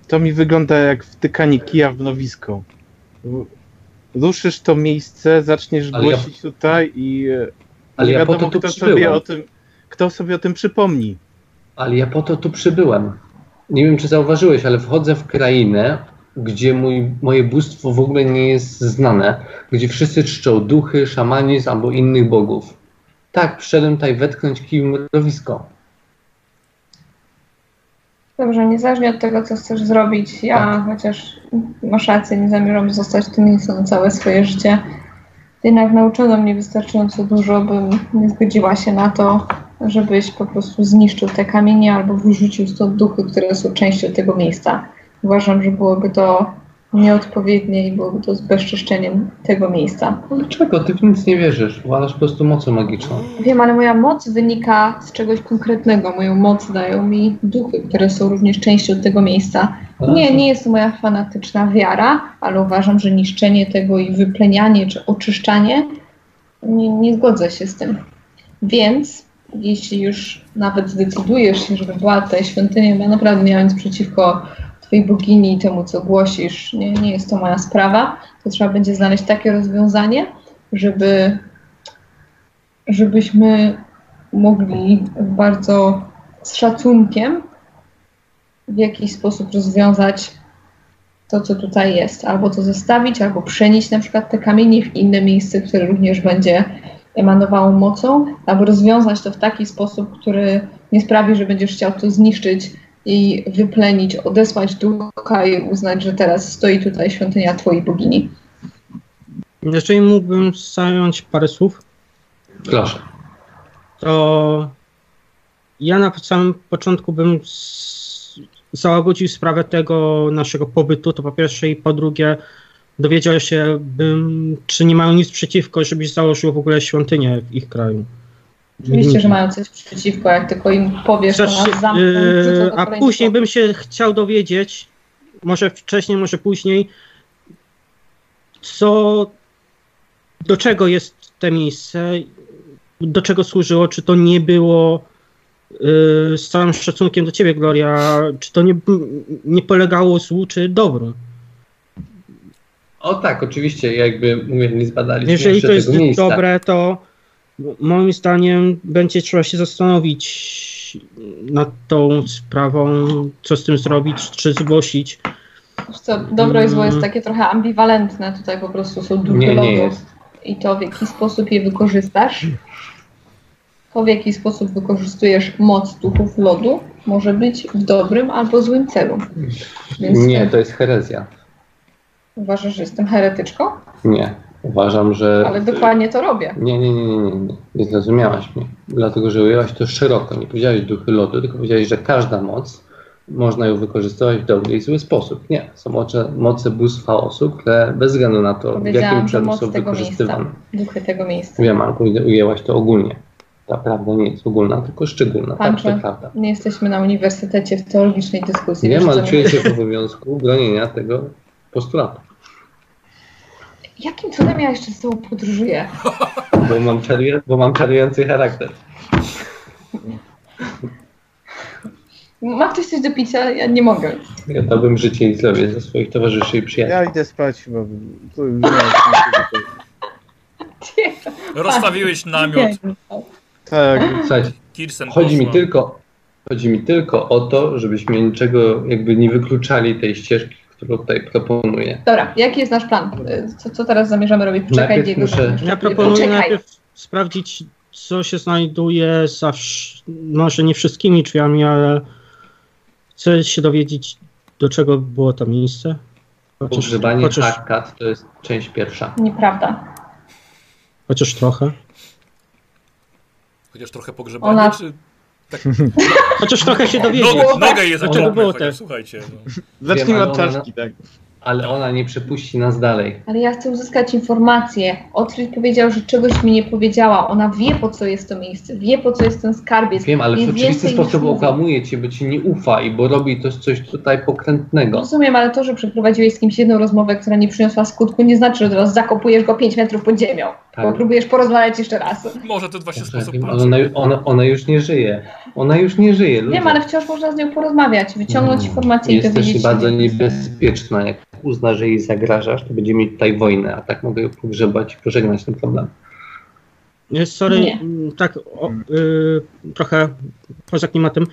to mi wygląda jak wtykanie kija w nowisko. Ruszysz to miejsce, zaczniesz Ale ja- głosić tutaj i y, Ale ja po wiadomo, to tu kto sobie przybyłem. o tym, kto sobie o tym przypomni. Ale ja po to tu przybyłem. Nie wiem, czy zauważyłeś, ale wchodzę w krainę, gdzie mój, moje bóstwo w ogóle nie jest znane, gdzie wszyscy czczą duchy, szamanizm albo innych bogów. Tak, przyszedłem tutaj wetknąć kij w mrowisko. Dobrze, niezależnie od tego, co chcesz zrobić, ja Tak. chociaż masz rację, nie zamierzam zostać na całe swoje życie. Jednak nauczono mnie wystarczająco dużo, bym nie zgodziła się na to, żebyś po prostu zniszczył te kamienie albo wyrzucił stąd duchy, które są częścią tego miejsca. Uważam, że byłoby to nieodpowiednie i byłoby to zbezczeszczeniem tego miejsca. Dlaczego? Ty w nic nie wierzysz. Uważasz po prostu mocą magiczną. Wiem, ale moja moc wynika z czegoś konkretnego. Moją moc dają mi duchy, które są również częścią tego miejsca. Nie, nie jest to moja fanatyczna wiara, ale uważam, że niszczenie tego i wyplenianie czy oczyszczanie nie, nie zgodzę się z tym. Więc jeśli już nawet zdecydujesz się, żeby była tutaj świątynia, ja naprawdę nie mam nic przeciwko Twojej bogini i temu, co głosisz, nie, nie jest to moja sprawa, to trzeba będzie znaleźć takie rozwiązanie, żeby żebyśmy mogli bardzo z szacunkiem w jakiś sposób rozwiązać to, co tutaj jest. Albo to zostawić, albo przenieść na przykład te kamienie w inne miejsce, które również będzie emanowało mocą, albo rozwiązać to w taki sposób, który nie sprawi, że będziesz chciał to zniszczyć i wyplenić, odesłać ducha i uznać, że teraz stoi tutaj świątynia Twojej bogini. Jeżeli mógłbym zająć parę słów, Proszę. to ja na samym początku bym załagodził sprawę tego naszego pobytu, to po pierwsze i po drugie dowiedział się bym, czy nie mają nic przeciwko, żebyś założył w ogóle świątynię w ich kraju. Oczywiście, że mają coś przeciwko, jak tylko im powiesz, to Znaczy, nas zamkną, yy, a później bym się chciał dowiedzieć, może wcześniej, może później, co, do czego jest te miejsce, do czego służyło, czy to nie było yy, z całym szacunkiem do ciebie, Gloria, czy to nie, nie polegało złu, czy dobru. O tak, oczywiście, jakby mówię, nie zbadaliśmy Jeżeli jeszcze to jest miejsca. dobre, to moim zdaniem będzie trzeba się zastanowić nad tą sprawą, co z tym zrobić, czy zgłosić. Co, dobro i zło jest Mm. takie trochę ambiwalentne. Tutaj po prostu są duchy jest. I to w jaki sposób je wykorzystasz, to w jaki sposób wykorzystujesz moc duchów lodu, może być w dobrym albo złym celu. Więc Nie, to jest herezja. uważasz, że jestem heretyczką? Nie. Uważam, że. Ale dokładnie to robię. Nie, nie, nie, nie, nie, nie. Nie zrozumiałaś mnie. Dlatego, że ujęłaś to szeroko. Nie powiedziałaś duchy lodu, tylko powiedziałaś, że każda moc można ją wykorzystywać w dobry i zły sposób. Nie. Są moce, moce bóstwa osób, które bez względu na to, w jakim celu są wykorzystywane. miejsca. Duchy tego miejsca. Wiem, ale ujęłaś to ogólnie. Ta prawda nie jest ogólna, tylko szczególna. Tak, Pancze, to prawda. nie jesteśmy na uniwersytecie w teologicznej dyskusji. Wiem, Wiesz, ale czuję się w obowiązku bronienia tego postulatu. Jakim cudem ja jeszcze z tobą podróżuję? Bo mam, czaruję, bo mam czarujący charakter. Ma ktoś coś do picia? Ja nie mogę. Ja dałbym życie i zdrowie za swoich towarzyszy i przyjaciół. Ja idę spać, bo nie Rozstawiłeś namiot. Tak, Słuchajcie, Kirsten chodzi mi tylko, chodzi mi tylko o to, żebyśmy niczego jakby nie wykluczali tej ścieżki, którą tutaj proponuję. Dobra, jaki jest nasz plan? Co, co teraz zamierzamy robić? Poczekaj, Najpierw Diego. muszę- Ja proponuję Poczekaj. najpierw sprawdzić, co się znajduje za, może nie wszystkimi drzwiami, ale chcę się dowiedzieć, do czego było to miejsce. Chociaż, Używanie chociaż, to jest część pierwsza. Nieprawda. chociaż trochę. Chociaż trochę pogrzebanie, Ona- czy... Chociaż trochę się dowiedzieć. Nogę, nogę je zaciągnę, było te- słuchajcie. No. zacznijmy od czaszki, tak. Ale ona nie przepuści nas dalej. Ale ja chcę uzyskać informacje. Otrid powiedział, że czegoś mi nie powiedziała. Ona wie, po co jest to miejsce. Wie, po co jest ten skarbiec. Wiem, ale w oczywisty sposób okłamuje cię, bo ci nie ufa i bo robi to coś tutaj pokrętnego. Rozumiem, ale to, że przeprowadziłeś z kimś jedną rozmowę, która nie przyniosła skutku, nie znaczy, że teraz zakopujesz go 5 metrów pod ziemią. Tak. Bo próbujesz porozmawiać jeszcze raz. Może to właśnie sposób ona, ona, ona już nie żyje. Ona już nie żyje. Ludzie. Wiem, ale wciąż można z nią porozmawiać, wyciągnąć Mm. informacje i Jest dowiedzieć też się. bardzo więcej. niebezpieczna. Jak uzna, że jej zagrażasz, to będzie mieć tutaj wojnę, a tak mogę ją pogrzebać i pożegnać ten problem. Nie, Sorry, Nie. m, tak o, y, trochę poza klimatem.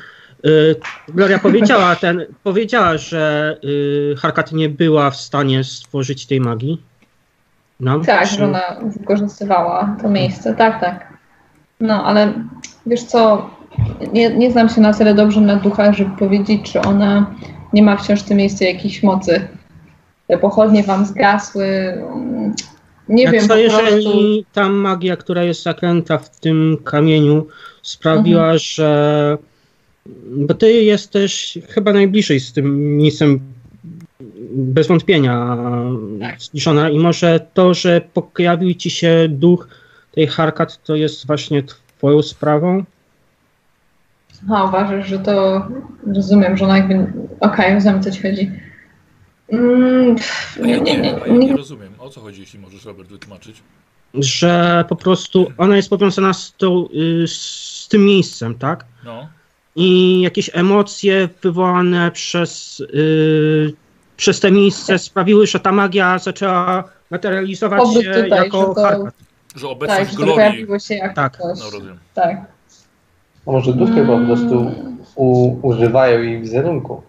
Y, Gloria powiedziała, *laughs* ten, powiedziała, że y, Harkat nie była w stanie stworzyć tej magii. Nam? Tak, Czy- że ona wykorzystywała to miejsce. Tak, tak. No, ale wiesz co, nie, nie znam się na tyle dobrze na duchach, żeby powiedzieć, czy ona nie ma wciąż w tym miejscu jakiejś mocy. Te pochodnie wam zgasły. mm, Nie Jak wiem, co, po prostu... jeżeli ta magia, która jest zakręta w tym kamieniu, sprawiła, Mhm. że. Bo ty jesteś chyba najbliżej z tym miejscem bez wątpienia Tak. zbliżona i może to, że pojawił ci się duch tej Harkat, to jest właśnie twoją sprawą? Aha, uważasz, że to... Rozumiem, że ona jakby... Okej, rozumiem, o co ci chodzi. Mm, A ja nie, nie, nie, nie, a ja nie nie. rozumiem. O co chodzi, jeśli możesz, Robert, wytłumaczyć? Że po prostu ona jest powiązana z, tą, y, z tym miejscem, tak? No. i jakieś emocje wywołane przez, y, przez te miejsce sprawiły, że ta magia zaczęła materializować się tutaj, jako że to-. Że Tak, obecność że to Glorii... pojawiło się jak Tak. coś. No rozumiem. Tak. A może duchy po prostu u, używają jej wizerunku.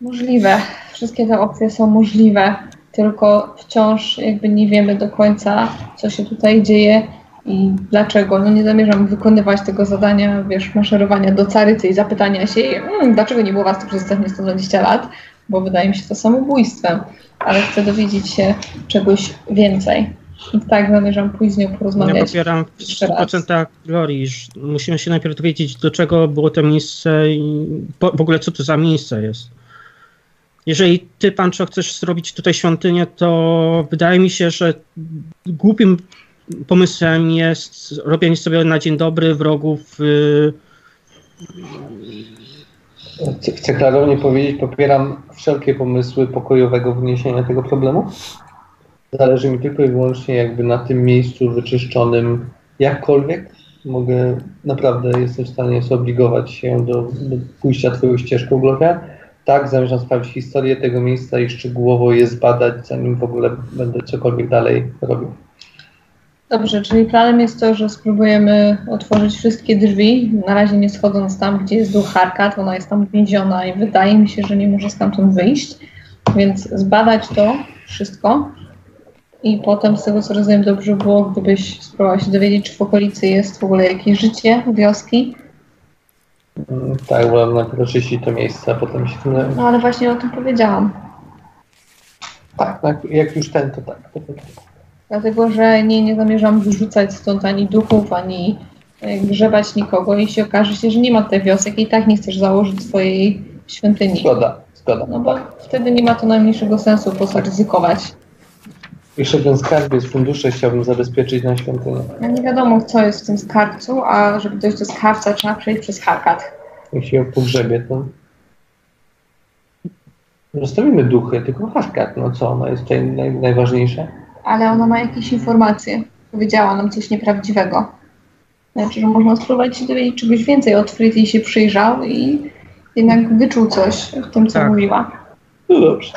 Możliwe. Wszystkie te opcje są możliwe, tylko wciąż jakby nie wiemy do końca, co się tutaj dzieje i dlaczego. No nie zamierzam wykonywać tego zadania, wiesz, maszerowania do Carycy i zapytania się, jej, mm, dlaczego nie było was tu przez ostatnie 120 lat, bo wydaje mi się to samobójstwem, ale chcę dowiedzieć się czegoś więcej. I tak zamierzam pójść z nią Ja porozmawiać. popieram w jeszcze raz. 100% Glorii. że Musimy się najpierw dowiedzieć, do czego było to miejsce i po, w ogóle co to za miejsce jest. Jeżeli ty, Pancho, chcesz zrobić tutaj świątynię, to wydaje mi się, że głupim pomysłem jest robienie sobie na dzień dobry wrogów y, Chcę, chcę klarownie powiedzieć, popieram wszelkie pomysły pokojowego wyniesienia tego problemu. Zależy mi tylko i wyłącznie jakby na tym miejscu wyczyszczonym jakkolwiek. Mogę, naprawdę jestem w stanie zobligować się do, do pójścia twoją ścieżką, Gloria. Tak, zamierzam sprawdzić historię tego miejsca i szczegółowo je zbadać, zanim w ogóle będę cokolwiek dalej robił. Dobrze, czyli planem jest to, że spróbujemy otworzyć wszystkie drzwi, na razie nie schodząc tam, gdzie jest duch Harkat, ona jest tam więziona i wydaje mi się, że nie może stamtąd wyjść, więc zbadać to wszystko i potem z tego co rozumiem dobrze było, gdybyś spróbował się dowiedzieć, czy w okolicy jest w ogóle jakieś życie, wioski, Mm, Tak, wolę najpierw oczyścić to miejsce, a potem się tym no ale właśnie o tym powiedziałam. Tak, tak, jak już ten, to tak. To, to, to. Dlatego, że nie, nie zamierzam wyrzucać stąd ani duchów, ani e, grzebać nikogo. Jeśli okaże się, że nie ma tutaj wiosek i tak nie chcesz założyć swojej świątyni. Zgoda, zgoda. No bo wtedy nie ma to najmniejszego sensu, po co ryzykować. Jeszcze ten skarb jest fundusze, chciałbym zabezpieczyć na świątynię. A nie wiadomo, co jest w tym skarbcu, a żeby dojść do skarbca, trzeba przejść przez Harkat. Jak się ją pogrzebie, to... Zostawimy duchy, tylko Harkat, no co, ona jest tutaj naj, najważniejsza. Ale ona ma jakieś informacje. Powiedziała nam coś nieprawdziwego. Znaczy, że można spróbować się dowiedzieć czegoś więcej. Otfrid jej się przyjrzał i jednak wyczuł coś w tym, co Tak. mówiła. No dobrze.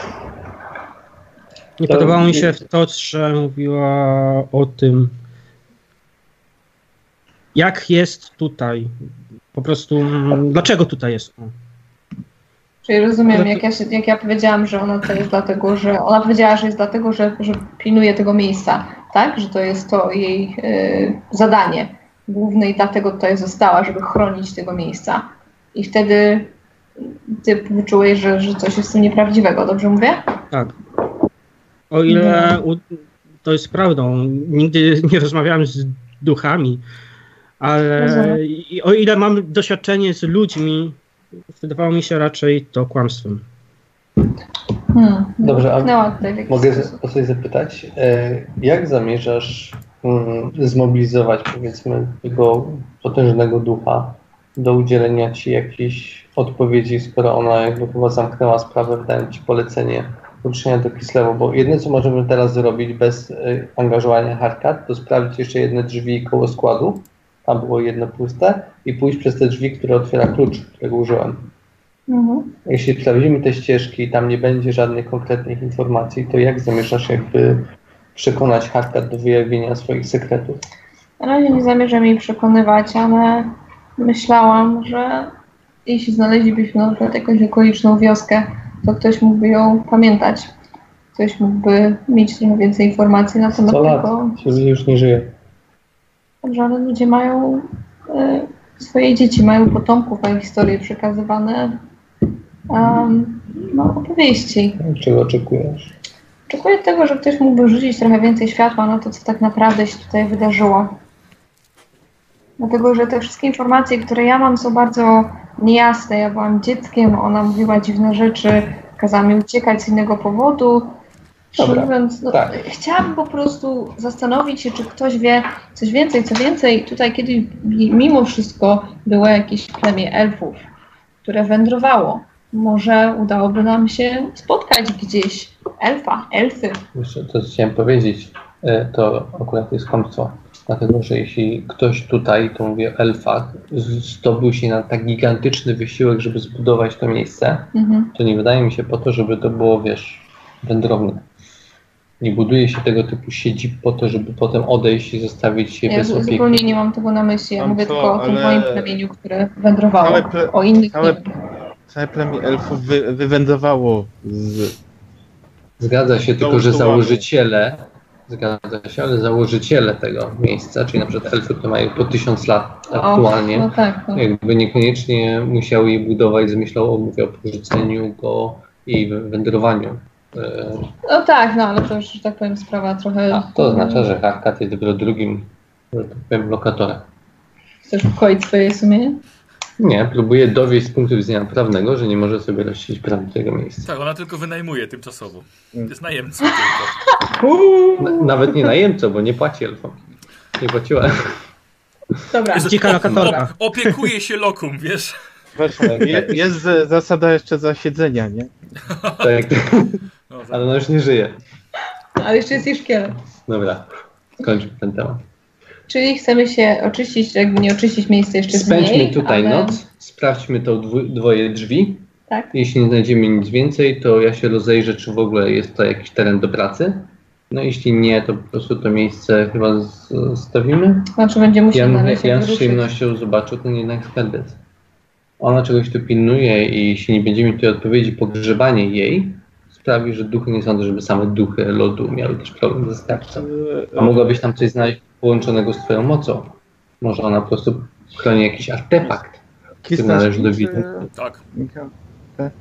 Nie To- podobało mi się to, że mówiła o tym, jak jest tutaj. Po prostu, dlaczego tutaj jest. Czyli rozumiem, jak ja, się, jak ja powiedziałam, że ona to jest dlatego, że ona powiedziała, że jest dlatego, że, że pilnuje tego miejsca, tak? Że to jest to jej y, zadanie główne i dlatego tutaj została, żeby chronić tego miejsca. I wtedy ty wyczułeś, że, że coś jest w tym nieprawdziwego, dobrze mówię? Tak. O ile u, to jest prawdą, nigdy nie rozmawiałem z duchami, ale i, o ile mam doświadczenie z ludźmi, wydawało mi się raczej to kłamstwem. Hmm. Dobrze, a Mogę o coś zapytać? E, Jak zamierzasz mm, zmobilizować, powiedzmy, tego potężnego ducha do udzielenia ci jakiejś odpowiedzi, skoro ona jakby chyba zamknęła sprawę, dając ci polecenie uczenia do Kislewu, bo jedyne, co możemy teraz zrobić bez y, angażowania Harkat, to sprawdzić jeszcze jedne drzwi koło składu, tam było jedno puste, i pójść przez te drzwi, które otwiera klucz, którego użyłem. Mhm. Jeśli sprawdzimy te ścieżki i tam nie będzie żadnych konkretnych informacji, to jak zamierzasz jakby przekonać Harkat do wyjawienia swoich sekretów? Na razie nie zamierzam jej przekonywać, ale myślałam, że jeśli znaleźlibyśmy na przykład jakąś okoliczną wioskę, to ktoś mógłby ją pamiętać. Ktoś mógłby mieć trochę więcej informacji na temat 100 lat, tego. ludzie już nie żyją. Dobrze, ale ludzie mają e, swoje dzieci, mają potomków, mają historie przekazywane. Um, no, opowieści. Czego oczekujesz? Oczekuję tego, że ktoś mógłby rzucić trochę więcej światła na to, co tak naprawdę się tutaj wydarzyło. Dlatego, że te wszystkie informacje, które ja mam, są bardzo niejasne. Ja byłam dzieckiem, ona mówiła dziwne rzeczy, kazała mi uciekać z innego powodu. Dobra, mówiąc, no, tak. Chciałabym po prostu zastanowić się, czy ktoś wie coś więcej. Co więcej, tutaj kiedyś mimo wszystko było jakieś plemię elfów, które wędrowało. Może udałoby nam się spotkać gdzieś elfa, elfy. Jeszcze to, co chciałem powiedzieć, e, to akurat jest kłamstwo. Dlatego, że jeśli ktoś tutaj, to mówię o elfach, zdobył się na tak gigantyczny wysiłek, żeby zbudować to miejsce, Mhm. to nie wydaje mi się po to, żeby to było, wiesz, wędrowne. Nie buduje się tego typu siedzib po to, żeby potem odejść i zostawić je Ja bez opieki. zupełnie nie mam tego na myśli. Ja Mam mówię to, tylko o tym ale- moim plemieniu, które wędrowało. Ple- O innych całe-. Całe plemię elfów wy, wywędrowało z... Zgadza się, tylko że założyciele, zgadza się, ale założyciele tego miejsca, czyli na przykład elfy, które mają po tysiąc lat aktualnie, O, no tak. No. jakby niekoniecznie musiały je budować z myślą o, mówię, o porzuceniu go i wędrowaniu. E, no tak, no ale to już, że tak powiem, sprawa trochę... A to oznacza, że Harkat jest dopiero drugim, że tak powiem, lokatorem. Chcesz ukoić swoje sumienie? Nie, próbuje dowieść z punktu widzenia prawnego, że nie może sobie rozsiedzieć praw tego miejsca. Tak, ona tylko wynajmuje tymczasowo. Mm. Jest najemcą tylko. N- nawet nie najemco, bo nie płaci elfom. Nie płaciła. Dobra. Jezu, Dzika lokatorka. Opiekuje się lokum, wiesz? Właśnie, je, jest e, zasada jeszcze zasiedzenia, nie? Tak, No, ale ona już nie żyje. Ale jeszcze jest i szkielet. Dobra, skończmy ten temat. Czyli chcemy się oczyścić, jakby nie oczyścić miejsca jeszcze z Spędźmy niej, tutaj ale... noc, sprawdźmy to dwoje drzwi. Tak. Jeśli nie znajdziemy nic więcej, to ja się rozejrzę, czy w ogóle jest to jakiś teren do pracy. No jeśli nie, to po prostu to miejsce chyba zostawimy. Znaczy będzie musiał Ja, się ja z przyjemnością zobaczył ten jednak skarbiec. Ona czegoś tu pilnuje i jeśli nie będziemy tutaj odpowiedzi, pogrzebanie jej sprawi, że duchy, nie sądzę, żeby same duchy lodu miały też problem ze skarbcem. A mogłabyś tam coś znaleźć połączonego z twoją mocą. Może ona po prostu chroni jakiś artefakt, który należy do widzów. Tak. Tak?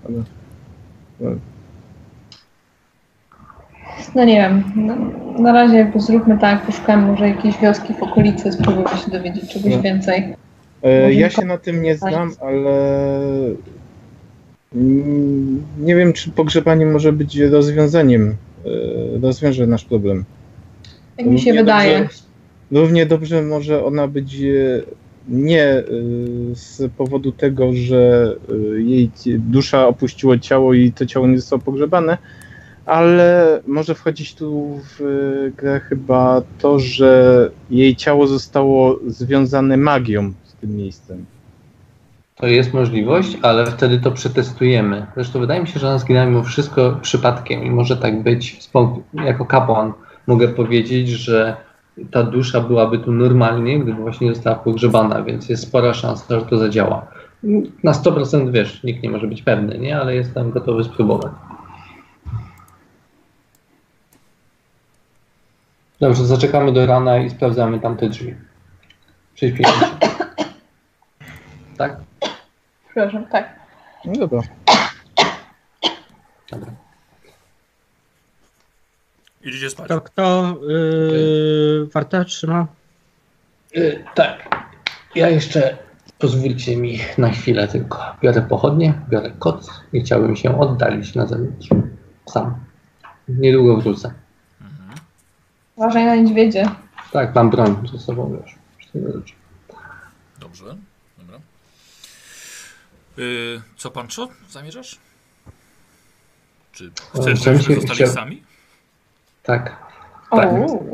No nie wiem, no, na razie jakby zróbmy tak, poszukamy może jakiejś wioski w okolicy, spróbujmy się dowiedzieć czegoś No. więcej. E, Ja się na tym nie znam, ale nie wiem, czy pogrzebanie może być rozwiązaniem, e, rozwiąże nasz problem. Jak mi się wydaje. Dobrze, równie dobrze może ona być e, nie e, z powodu tego, że e, jej dusza opuściła ciało i to ciało nie zostało pogrzebane, ale może wchodzić tu w grę chyba to, że jej ciało zostało związane magią z tym miejscem. To jest możliwość, ale wtedy to przetestujemy. Zresztą wydaje mi się, że ona zginęła mimo wszystko przypadkiem i może tak być. Jako kapłan mogę powiedzieć, że ta dusza byłaby tu normalnie, gdyby właśnie nie została pogrzebana, więc jest spora szansa, że to zadziała. Na 100% wiesz, nikt nie może być pewny, nie? ale jestem gotowy spróbować. Dobrze, zaczekamy do rana i sprawdzamy tamte drzwi. Prześpijmy się. Tak? Przepraszam, tak. No dobra. Dobra. Idziecie spać. To kto yy, wartę trzyma? Y, tak. Ja jeszcze pozwólcie mi na chwilę tylko. Biorę pochodnie, biorę koc i chciałbym się oddalić na zewnątrz. Sam. Niedługo wrócę. Uważaj na niedźwiedzie. Tak, mam broń ze sobą już. Z tego rzeczy. Dobrze. Dobra. Y, co pan co? Zamierzasz? Czy chcesz, żebyśmy się- zostali chciał- sami? Tak. Tak. O,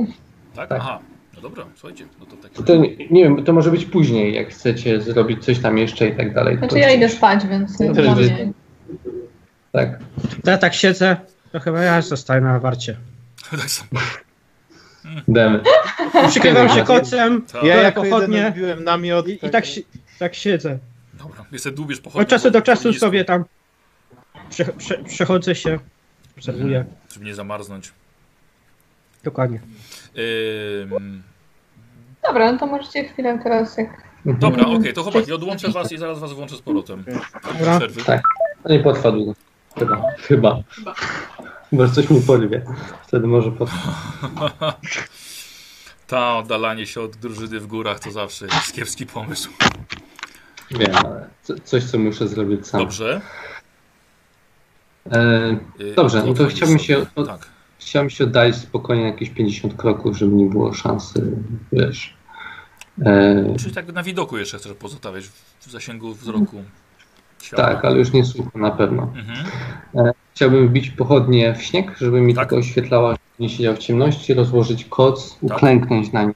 Tak? Tak. Aha. No dobra, słuchajcie. No to tak. To nie, nie wiem, to może być później, jak chcecie zrobić coś tam jeszcze i tak dalej. Znaczy To- ja idę spać, więc też mnie... Tak. Ja tak siedzę, to chyba ja zostaję na warcie. tak samo. Demy. *laughs* Przykrywam się kocem Tak. Ja jako pochodnie namiot. i, i tak, si- tak siedzę. Dobra, jeszcze dłubiesz pochodnie. Od czasu do czasu sobie tam prze, prze, przechodzę się, obserwuję. Żeby nie zamarznąć. Dokładnie. Ym, Dobra, no to możecie chwilę teraz jak... dobra, okej, to chłopaki, odłączę was i zaraz was włączę z powrotem. Dobra. Tak. To nie potrwa długo. Chyba. Chyba. Chyba, że coś mi porwie. Wtedy może potrwa. *laughs* Ta oddalanie się od drużyny w górach to zawsze jest kiepski pomysł. Wiem, ale co, coś, co muszę zrobić sam. Dobrze. E, Y, Dobrze, no to chciałbym sobie. się od- Tak. Chciałem się oddalić spokojnie jakieś 50 kroków, żeby nie było szansy, wiesz. E, Czyli tak na widoku jeszcze chcesz pozostawiać w zasięgu wzroku tak, ale już nie słucham na pewno. Mhm. Chciałbym wbić pochodnie w śnieg, żeby mi Tak. tylko oświetlała, żeby nie siedział w ciemności, rozłożyć koc, Tak. uklęknąć na nim.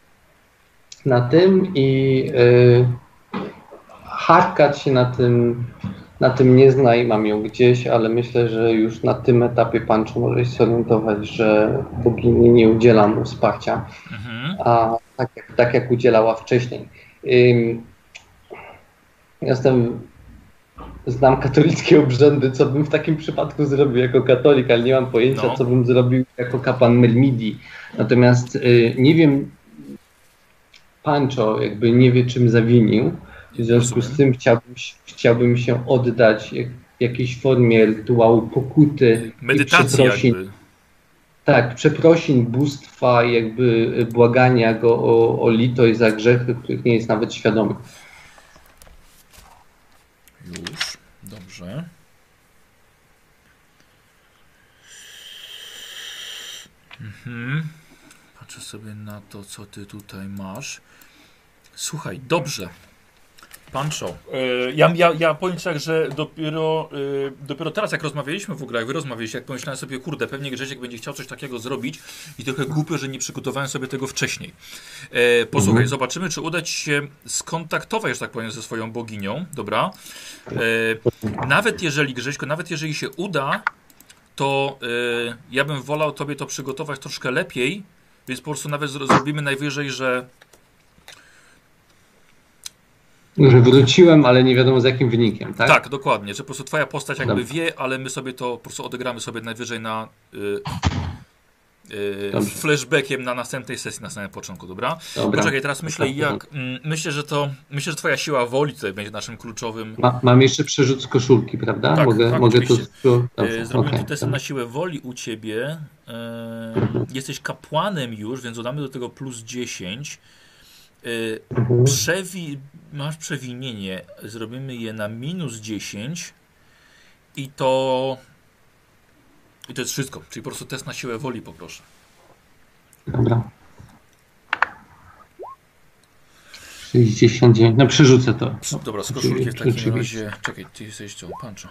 Na tym i y, harkać się na tym, na tym nie zna i mam ją gdzieś, ale myślę, że już na tym etapie Pancho może się zorientować, że bogini nie udziela mu wsparcia, Mhm. a tak jak, tak jak udzielała wcześniej. Ym, jestem znam katolickie obrzędy, co bym w takim przypadku zrobił jako katolik, ale nie mam pojęcia, No. co bym zrobił jako kapłan Melmidi. Natomiast y, nie wiem, Pancho jakby nie wie, czym zawinił. W związku z tym chciałbym, chciałbym się oddać jak, jakiejś formie rytuału pokuty i Medytacja przeprosin. jakby. Tak, przeprosin, bóstwa, jakby y, błagania go o, o litość za grzechy, których nie jest nawet świadomy. Już. Dobrze. Mhm. Patrzę sobie na to, co ty tutaj masz. Słuchaj, dobrze. Pancho, e, ja, ja, ja powiem tak, że dopiero, e, dopiero teraz jak rozmawialiśmy w ogóle, jak wy rozmawialiście, jak pomyślałem sobie, kurde, pewnie Grzesiek będzie chciał coś takiego zrobić i trochę głupio, że nie przygotowałem sobie tego wcześniej. E, posłuchaj, Mhm. zobaczymy, czy uda ci się skontaktować, że tak powiem, ze swoją boginią, dobra? Nawet jeżeli, Grześko, nawet jeżeli się uda, to ja bym wolał tobie to przygotować troszkę lepiej, więc po prostu nawet zro- zrobimy najwyżej, że Że wróciłem, ale nie wiadomo z jakim wynikiem, tak? Tak, dokładnie, że po prostu twoja postać jakby Dobra. wie, ale my sobie to po prostu odegramy sobie najwyżej na y, y, flashbackiem na następnej sesji na samym początku, dobra? Dobra. Poczekaj, teraz myślę Dobra. jak, mm, myślę, że to, myślę, że twoja siła woli tutaj będzie naszym kluczowym. Ma, mam jeszcze przerzut z koszulki, prawda? Tak, mogę tak, mogę to. oczywiście. Y, Dobrze, Zrobimy dobra. na siłę woli u ciebie. Y, jesteś kapłanem już, więc dodamy do tego plus 10. Y, Mhm. Przewi masz przewinienie, zrobimy je na minus 10 i to i to jest wszystko, czyli po prostu test na siłę woli poproszę. Dobra. 69. No przerzucę to. Dobra, z koszulki w takim razie, czekaj, ty jesteś co, Pancho.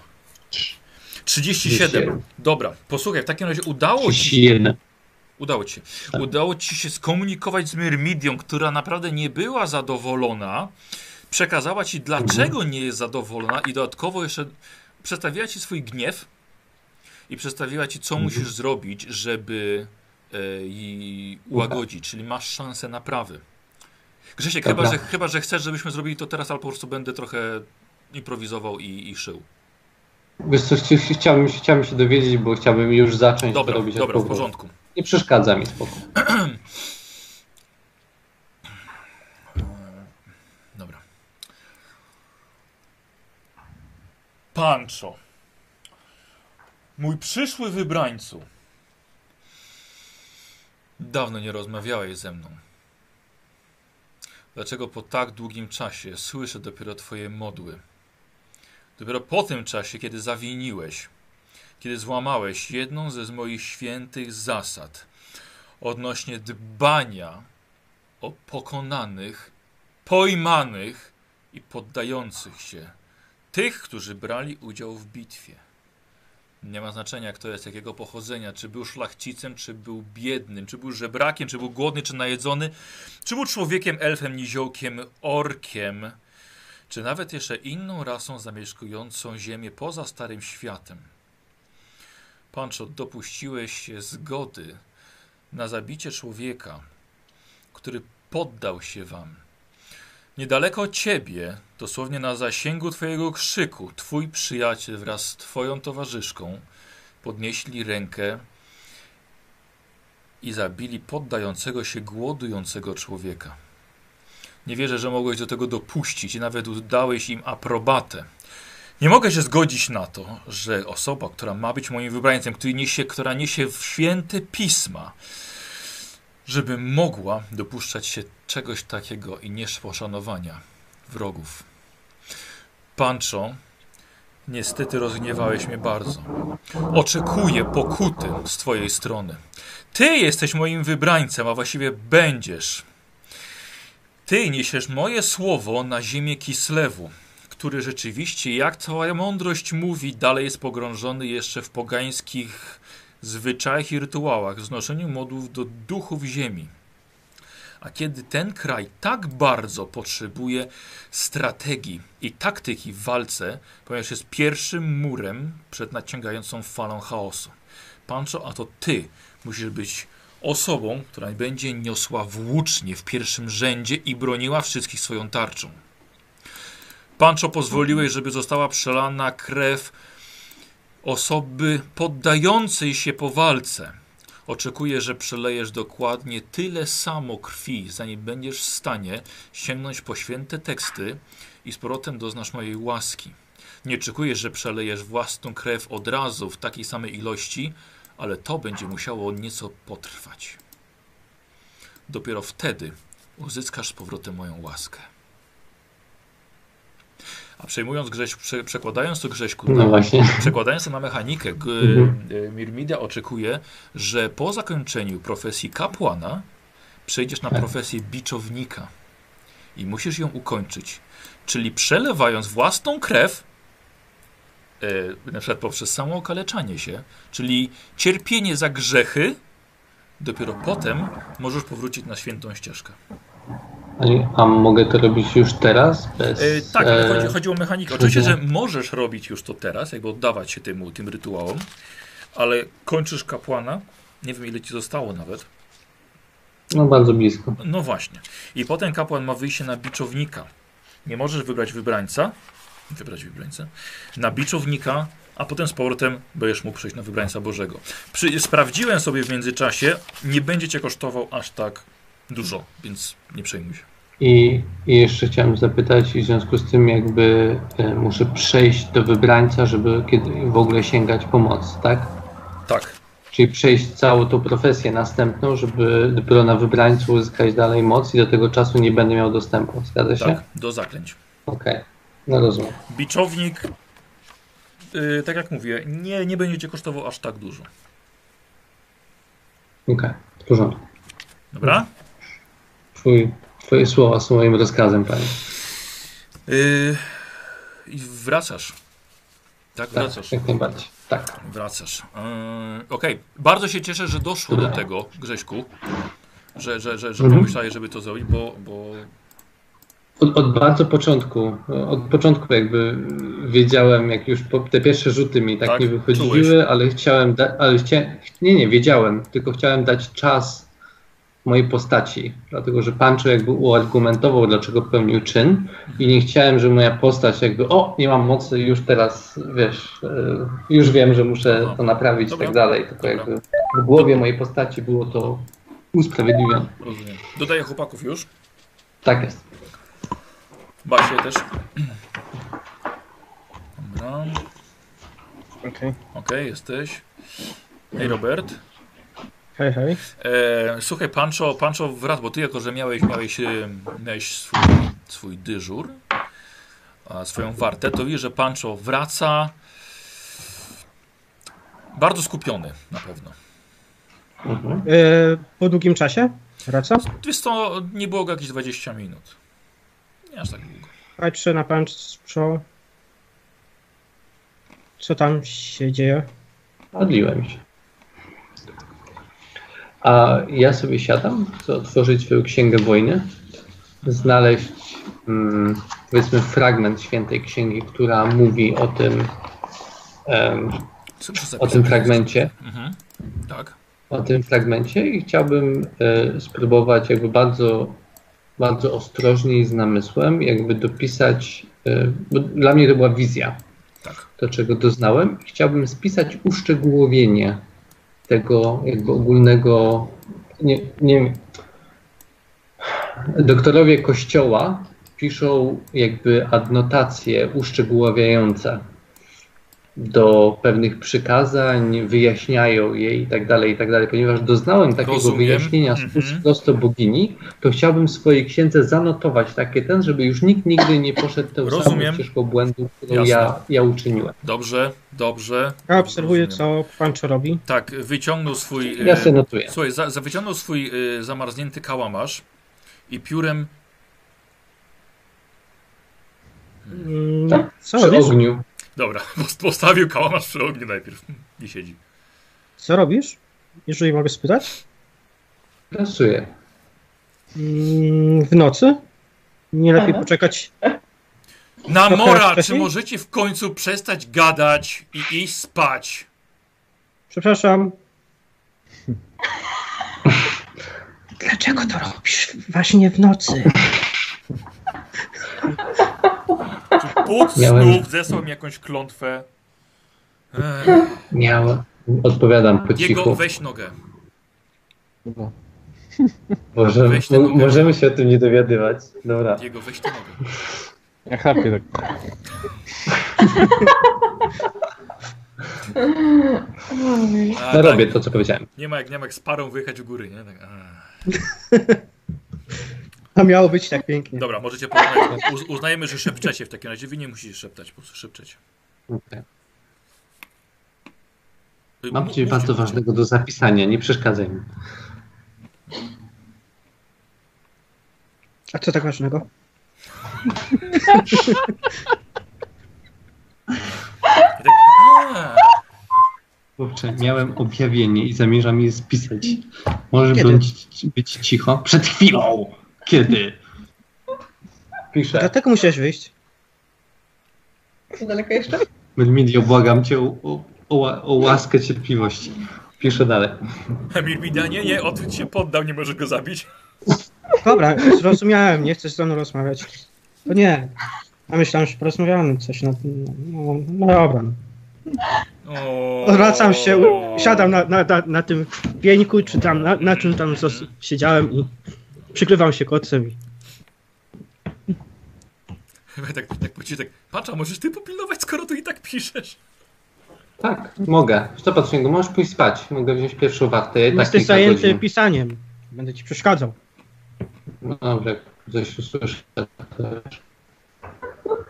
37. Dobra, posłuchaj, w takim razie udało ci 31. Udało ci się. Tak. Udało ci się skomunikować z Myrmidią, która naprawdę nie była zadowolona. Przekazała ci, dlaczego nie jest zadowolona i dodatkowo jeszcze przedstawiła ci swój gniew i przedstawiła ci, co Mhm. musisz zrobić, żeby e, jej ułagodzić, czyli masz szansę naprawy. Grzesiek, chyba że, chyba, że chcesz, żebyśmy zrobili to teraz, albo po prostu będę trochę improwizował i, i szył. Wiesz co, chci- chciałbym, chciałbym się dowiedzieć, bo chciałbym już zacząć Dobra, robić. dobra, w porządku. Nie przeszkadza mi spoko. *clears throat* Dobra. Pancho. Mój przyszły wybrańcu. Dawno nie rozmawiałeś ze mną. Dlaczego po tak długim czasie słyszę dopiero Twoje modły? Dopiero po tym czasie, kiedy zawiniłeś, kiedy złamałeś jedną ze moich świętych zasad odnośnie dbania o pokonanych, pojmanych i poddających się, tych, którzy brali udział w bitwie. Nie ma znaczenia, kto jest jakiego pochodzenia, czy był szlachcicem, czy był biednym, czy był żebrakiem, czy był głodny, czy najedzony, czy był człowiekiem, elfem, niziołkiem, orkiem, czy nawet jeszcze inną rasą zamieszkującą ziemię poza Starym Światem. Pancho, dopuściłeś się zgody na zabicie człowieka, który poddał się wam. Niedaleko od ciebie, dosłownie na zasięgu twojego krzyku, twój przyjaciel wraz z twoją towarzyszką podnieśli rękę i zabili poddającego się głodującego człowieka. Nie wierzę, że mogłeś do tego dopuścić i nawet dałeś im aprobatę. Nie mogę się zgodzić na to, że osoba, która ma być moim wybrańcem, który niesie, która niesie w święte pisma, żeby mogła dopuszczać się czegoś takiego i nie poszanowania wrogów. Pancho, niestety rozgniewałeś mnie bardzo. Oczekuję pokuty z twojej strony. Ty jesteś moim wybrańcem, a właściwie będziesz. Ty niesiesz moje słowo na ziemię Kislewu, który rzeczywiście, jak twoja mądrość mówi, dalej jest pogrążony jeszcze w pogańskich zwyczajach i rytuałach, wznoszeniu modłów do duchów ziemi. A kiedy ten kraj tak bardzo potrzebuje strategii i taktyki w walce, ponieważ jest pierwszym murem przed nadciągającą falą chaosu. Pancho, a to ty musisz być osobą, która będzie niosła włócznie w pierwszym rzędzie i broniła wszystkich swoją tarczą. Pancho, pozwoliłeś, żeby została przelana krew osoby poddającej się po walce. Oczekuję, że przelejesz dokładnie tyle samo krwi, zanim będziesz w stanie sięgnąć po święte teksty i z powrotem doznasz mojej łaski. Nie oczekuję, że przelejesz własną krew od razu w takiej samej ilości, ale to będzie musiało nieco potrwać. Dopiero wtedy uzyskasz z powrotem moją łaskę. A przejmując prze, przekładając to Grześku No na. *laughs* Przekładając to na mechanikę, g- Mhm. e, Mirmida oczekuje, że po zakończeniu profesji kapłana przejdziesz na Tak. profesję biczownika. i musisz ją ukończyć. Czyli przelewając własną krew, e, na przykład poprzez samo okaleczanie się, czyli cierpienie za grzechy, dopiero potem możesz powrócić na świętą ścieżkę. A, mogę to robić już teraz? Bez, E, tak, e, chodzi, chodzi o mechanikę. Oczywiście, że możesz robić już to teraz, jakby oddawać się temu, tym rytuałom, ale kończysz kapłana, nie wiem ile ci zostało nawet, No bardzo blisko. no właśnie. I potem kapłan ma wyjście na biczownika. Nie możesz wybrać wybrańca, wybrać wybrańcę, na biczownika, a potem z powrotem będziesz mógł przejść na wybrańca Bożego. Przy, sprawdziłem sobie w międzyczasie, nie będzie cię kosztował aż tak dużo, więc nie przejmuj się. I, I jeszcze chciałem zapytać, w związku z tym jakby e, muszę przejść do wybrańca, żeby kiedy w ogóle sięgać pomocy, tak? Tak, Czyli przejść całą tą profesję następną, żeby dopiero na wybrańcu uzyskać dalej moc i do tego czasu nie będę miał dostępu. Zgadza się? tak, do zaklęć. Okej, no rozumiem. Biczownik, yy, tak jak mówię, nie, nie będzie cię kosztował aż tak dużo. Okej, w porządku. Dobra? Twój, twoje słowa są moim rozkazem, panie. Yy, I wracasz. Tak, Tak, wracasz. jak najbardziej. Tak. Wracasz. Yy, Okej, bardzo się cieszę, że doszło do tego, Grześku, że, że, że, że Mhm. pomyślałeś, żeby to zrobić, bo, bo Od, od bardzo początku, od początku jakby wiedziałem, jak już po, te pierwsze rzuty mi tak, Tak, nie wychodziły, czułeś. ale chciałem, da, ale chcia, nie, nie, wiedziałem, tylko chciałem dać czas mojej postaci, dlatego że Pancho jakby uargumentował, dlaczego popełnił czyn i nie chciałem, żeby moja postać jakby, o, nie mam mocy, już teraz, wiesz, e, już wiem, że muszę Dobra. to naprawić i tak dalej, tylko Dobra. jakby w głowie mojej postaci było to usprawiedliwione. rozumiem. Dodaję chłopaków już. Tak jest. Basię też. Dobra. Okej. Okej, jesteś. Hej Robert. Hej, hej. E, słuchaj, Pancho, Pancho wrac, bo ty jako, że miałeś, miałeś, e, miałeś swój, swój dyżur, a swoją wartę, to widzisz, że Pancho wraca bardzo skupiony na pewno. Mhm. E, po długim czasie wraca. Wiesz to nie było go jakieś 20 minut. Nie aż tak długo. Patrzę na Pancho. Co tam się dzieje? Modliłem się. A ja sobie siadam, chcę otworzyć swoją księgę wojny, znaleźć mm, powiedzmy fragment świętej księgi, która mówi o tym, o tym fragmencie, Mhm. Tak. o tym fragmencie i chciałbym e, spróbować jakby bardzo, bardzo ostrożnie i z namysłem jakby dopisać, e, bo dla mnie to była wizja, Tak. to, czego doznałem. Chciałbym spisać uszczegółowienie tego jakby ogólnego. Nie, nie. Doktorowie Kościoła piszą jakby adnotacje uszczegóławiające do pewnych przykazań, wyjaśniają je i tak dalej, i tak dalej. Ponieważ doznałem takiego Rozumiem. wyjaśnienia z Mhm. ust prosto bogini, to chciałbym w swojej księdze zanotować takie ten, żeby już nikt nigdy nie poszedł tą samą Rozumiem. ścieżką błędu, którą ja, ja uczyniłem. Dobrze, dobrze. Ja obserwuję, Rozumiem. co Pancho robi. Tak, wyciągnął swój. Ja e, sobie notuję. Słuchaj, za, za wyciągnął swój y, zamarznięty kałamarz i piórem. Mm, Tak, Co Przy ogniu. Dobra, *laughs* postawił kałamarz przy ogniu najpierw. Nie siedzi. Co robisz? Jeżeli mogę spytać? Pracuję. Mm, W nocy? Nie lepiej Aha. poczekać. Na mora, czy możecie w końcu przestać gadać i iść spać? Przepraszam. Dlaczego to robisz właśnie w nocy? *laughs* Czy Bóg Miałem- znów zesłał mi jakąś klątwę? Ech, Miałem. Odpowiadam po Jego, cichu. weź nogę. No. Możemy, weź tę mo- nogę. możemy się o tym nie dowiadywać. Dobra. Jego, weź tę nogę. Ja chrapię tak. *laughs* No tak, robię to, co powiedziałem. Nie ma jak, nie ma jak z parą wyjechać w góry, nie? Tak, *laughs* a. Miało być tak pięknie. Dobra, możecie porównać. Uz, uznajemy, że szepczecie w takim razie. Wy nie musicie szeptać, po prostu szepczecie. Okej. Y, Mam coś bardzo ważnego do zapisania, nie przeszkadzaj mi. A co tak ważnego? *laughs* Chłopcze, miałem objawienie i zamierzam je spisać. Możesz Kiedy? być, być cicho? Przed chwilą! Kiedy? Piszę. Dlatego musiałeś wyjść. Daleko jeszcze? Medmidio, błagam cię o, o, o, ła- o łaskę cierpliwości. Piszę dalej. Mirmidia, nie, nie, odwróć się, poddał, nie możesz go zabić. Dobra, zrozumiałem, nie chcesz ze mną rozmawiać. To nie. A myślałem, że porozmawiamy coś na no, no dobra. O... Odwracam się, siadam na, na, na, na tym pieńku, czy tam na, na czym tam siedziałem i przykrywam się kocem. i- Chyba tak, tak, tak, tak, patrz, a możesz ty popilnować, skoro tu i tak piszesz. Tak, mogę. Stop niego, możesz pójść spać. Mogę wziąć pierwszą wartę. Ja tak Jesteś kilka zajęty godzin. pisaniem. Będę ci przeszkadzał. No dobrze, coś usłyszę.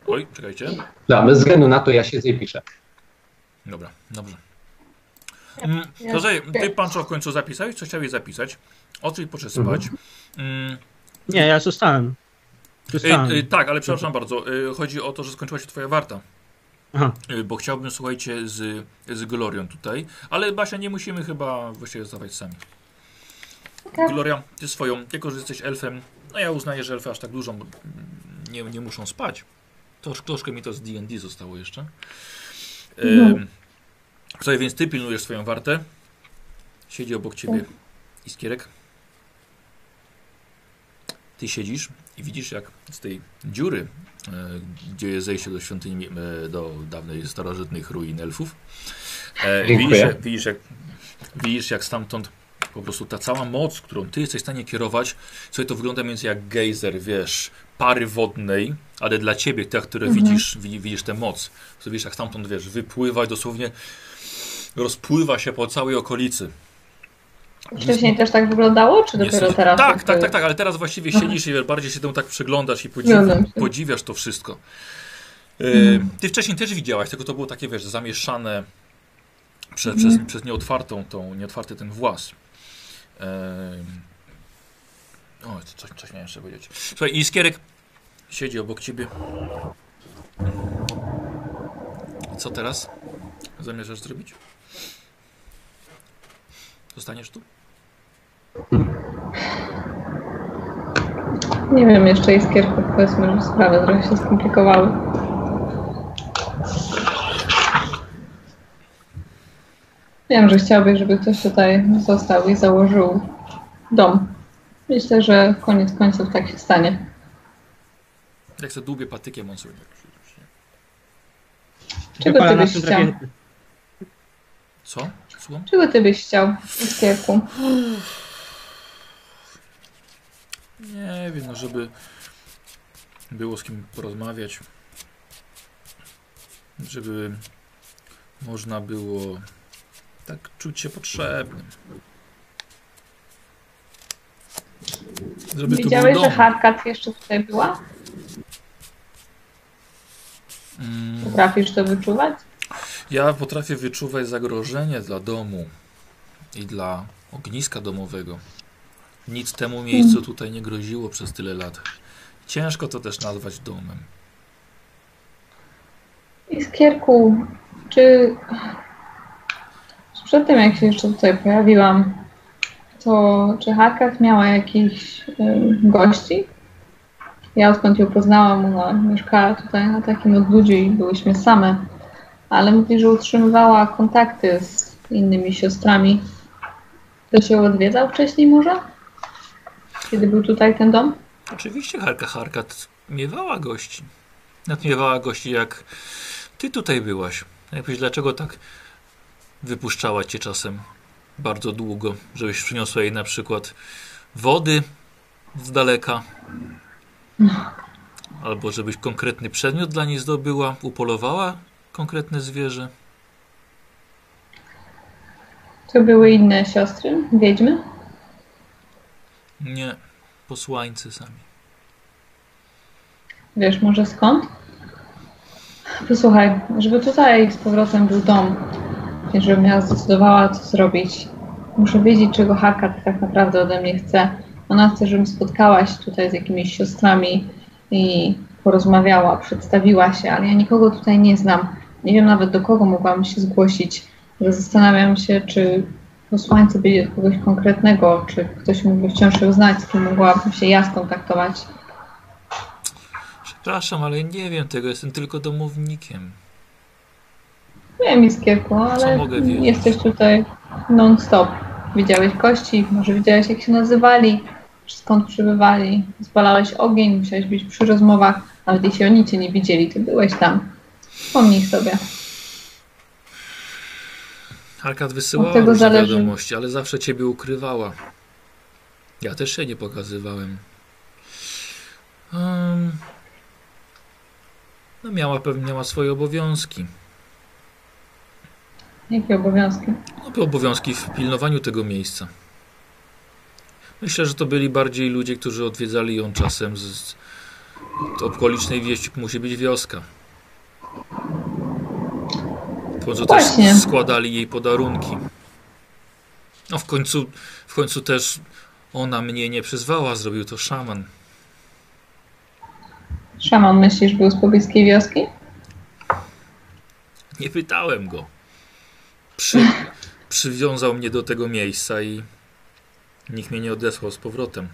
Oj, czekajcie. Dobra, bez względu na to ja siedzę i piszę. Dobra, dobrze. Mm, to że ty, Pancho, w końcu zapisałeś, co chciałeś zapisać? Oczywiście poszedł spać. Mm, Nie, ja zostałem. Zostałem. y, y, tak, ale przepraszam bardzo. Y, chodzi o to, że skończyła się twoja warta. Aha. Bo chciałbym, słuchajcie, z, z Glorią tutaj. Ale Basia, nie musimy chyba właściwie zostawać sami. Tak. Gloria, ty swoją, jako że jesteś elfem, no ja uznaję, że elfy aż tak dużo nie, nie muszą spać. Trosz, troszkę mi to z D&D zostało jeszcze. Ym, Słuchaj, więc ty pilnujesz swoją wartę. Siedzi obok ciebie Iskierek. Ty siedzisz i widzisz, jak z tej dziury, e, gdzie jest zejście do świątyni, e, do dawnej starożytnych ruin elfów, e, widzisz, jak- widzisz, jak, widzisz, jak stamtąd po prostu ta cała moc, którą ty jesteś w stanie kierować, sobie to wygląda mniej więcej jak gejzer, wiesz, pary wodnej, ale dla ciebie, te, które widzisz, widzi- widzisz tę moc. Widzisz, jak stamtąd, wiesz, wypływa i dosłownie rozpływa się po całej okolicy. Wcześniej też tak wyglądało, czy dopiero Niestety- teraz? Tak, jakby- tak, tak, tak, ale teraz właściwie siedzisz i bardziej się temu tak przyglądasz i podziw, Zgadzam się. podziwiasz to wszystko. E, Mhm. Ty wcześniej też widziałaś, tylko to było takie, wiesz, zamieszane przez, przez, Mhm. przez nieotwartą, tą, nieotwarty ten włas. E, o, coś, coś miałem jeszcze powiedzieć. Słuchaj, Iskierek siedzi obok ciebie. Co teraz zamierzasz zrobić? Zostaniesz tu? Nie wiem, jeszcze Iskierku, powiedzmy, że sprawy trochę się skomplikowały. Wiem, że chciałbyś, żeby ktoś tutaj został i założył dom. Myślę, że koniec końców tak się stanie. Jak sobie dłubię patykiem, on sobie tak... Czego ty byś chciał? Co? Słucham? Czego ty byś chciał, Iskierku? Nie wiem, no żeby było z kim porozmawiać. Żeby można było tak czuć się potrzebnym. Żeby Widziałeś, że. Harkat jeszcze tutaj była? Mm, Potrafisz to wyczuwać? Ja potrafię wyczuwać zagrożenie dla domu i dla ogniska domowego. Nic temu miejscu tutaj nie groziło przez tyle lat. Ciężko to też nazwać domem. Iskierku, czy przed tym jak się jeszcze tutaj pojawiłam, to czy Harkat miała jakichś ym, gości? Ja odkąd ją poznałam, ona mieszkała tutaj na takim odludziu i byłyśmy same, ale mówi, że utrzymywała kontakty z innymi siostrami. Ktoś ją odwiedzał wcześniej może? Kiedy był tutaj ten dom? Oczywiście Harka Harkat miewała gości. Nawet miewała gości jak ty tutaj byłaś. Jakbyś dlaczego tak wypuszczała cię czasem bardzo długo, żebyś przyniosła jej na przykład wody z daleka. Albo żebyś konkretny przedmiot dla niej zdobyła, upolowała konkretne zwierzę. To były inne siostry, wiedźmy? Nie, posłańcy sami. Wiesz może skąd? Posłuchaj, żeby tutaj z powrotem był dom, żebym ja zdecydowała, co zrobić, muszę wiedzieć, czego Hakat tak naprawdę ode mnie chce. Ona chce, żebym spotkałaś tutaj z jakimiś siostrami i porozmawiała, przedstawiła się, ale ja nikogo tutaj nie znam. Nie wiem nawet do kogo mogłam się zgłosić. Zastanawiam się, czy posłańcy byli od kogoś konkretnego, czy ktoś mógłby wciąż ją znać, z kim mogłabym się ja skontaktować. Przepraszam, ale nie wiem tego, jestem tylko domownikiem. Wiem, Iskierku, ale jesteś tutaj non-stop. Widziałeś kości, może widziałeś jak się nazywali, skąd przybywali. Spalałeś ogień, musiałeś być przy rozmowach, nawet jeśli oni cię nie widzieli, to byłeś tam. Wspomnij sobie. Arkad wysyłała tego zależy. wiadomości, ale zawsze ciebie ukrywała. Ja też się nie pokazywałem. Um, no miała pewnie miała swoje obowiązki. Jakie obowiązki? No, obowiązki w pilnowaniu tego miejsca. Myślę, że to byli bardziej ludzie, którzy odwiedzali ją czasem z, z okolicznej wieści. Musi być wioska. W końcu też Właśnie. składali jej podarunki. No w końcu, w końcu też ona mnie nie przyzwała, zrobił to szaman. Szaman myślisz, był z pobliskiej wioski? Nie pytałem go. Przy, *laughs* przywiązał mnie do tego miejsca i nikt mnie nie odesłał z powrotem.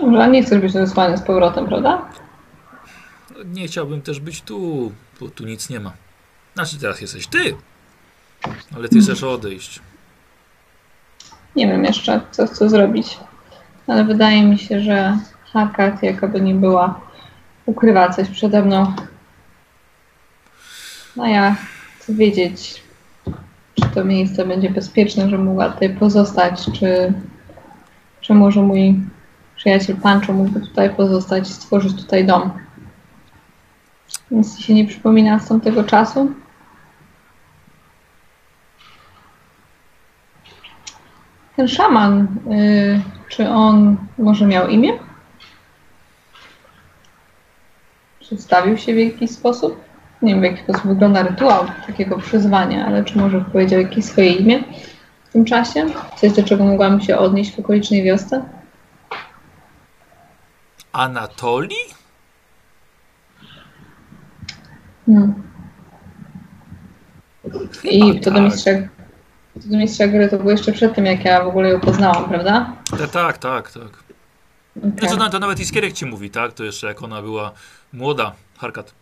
Może nie chcesz być wysłany z powrotem, prawda? Nie chciałbym też być tu, bo tu nic nie ma. Znaczy teraz jesteś ty, ale ty chcesz odejść. Nie wiem jeszcze, co chcę zrobić. Ale wydaje mi się, że Hakat, jakaby nie była, ukrywa coś przede mną. No ja chcę wiedzieć, czy to miejsce będzie bezpieczne, że mogła tutaj pozostać, czy, czy może mój przyjaciel Pancho mógłby tutaj pozostać i stworzyć tutaj dom. Nic ci się nie przypomina z tamtego czasu? Ten szaman, y, czy on może miał imię? Przedstawił się w jakiś sposób? Nie wiem, w jaki sposób wygląda rytuał takiego przyzwania, ale czy może powiedział jakieś swoje imię w tym czasie? Coś, do czego mogłam się odnieść w okolicznej wiosce? Anatolii? I to do tak. mistrza, to do mistrza gry to było jeszcze przed tym, jak ja w ogóle ją poznałam, prawda? Tak, tak, tak. tak. Okay. No to, na- to nawet Iskierek ci mówi, tak? To jeszcze jak ona była młoda, Harkat.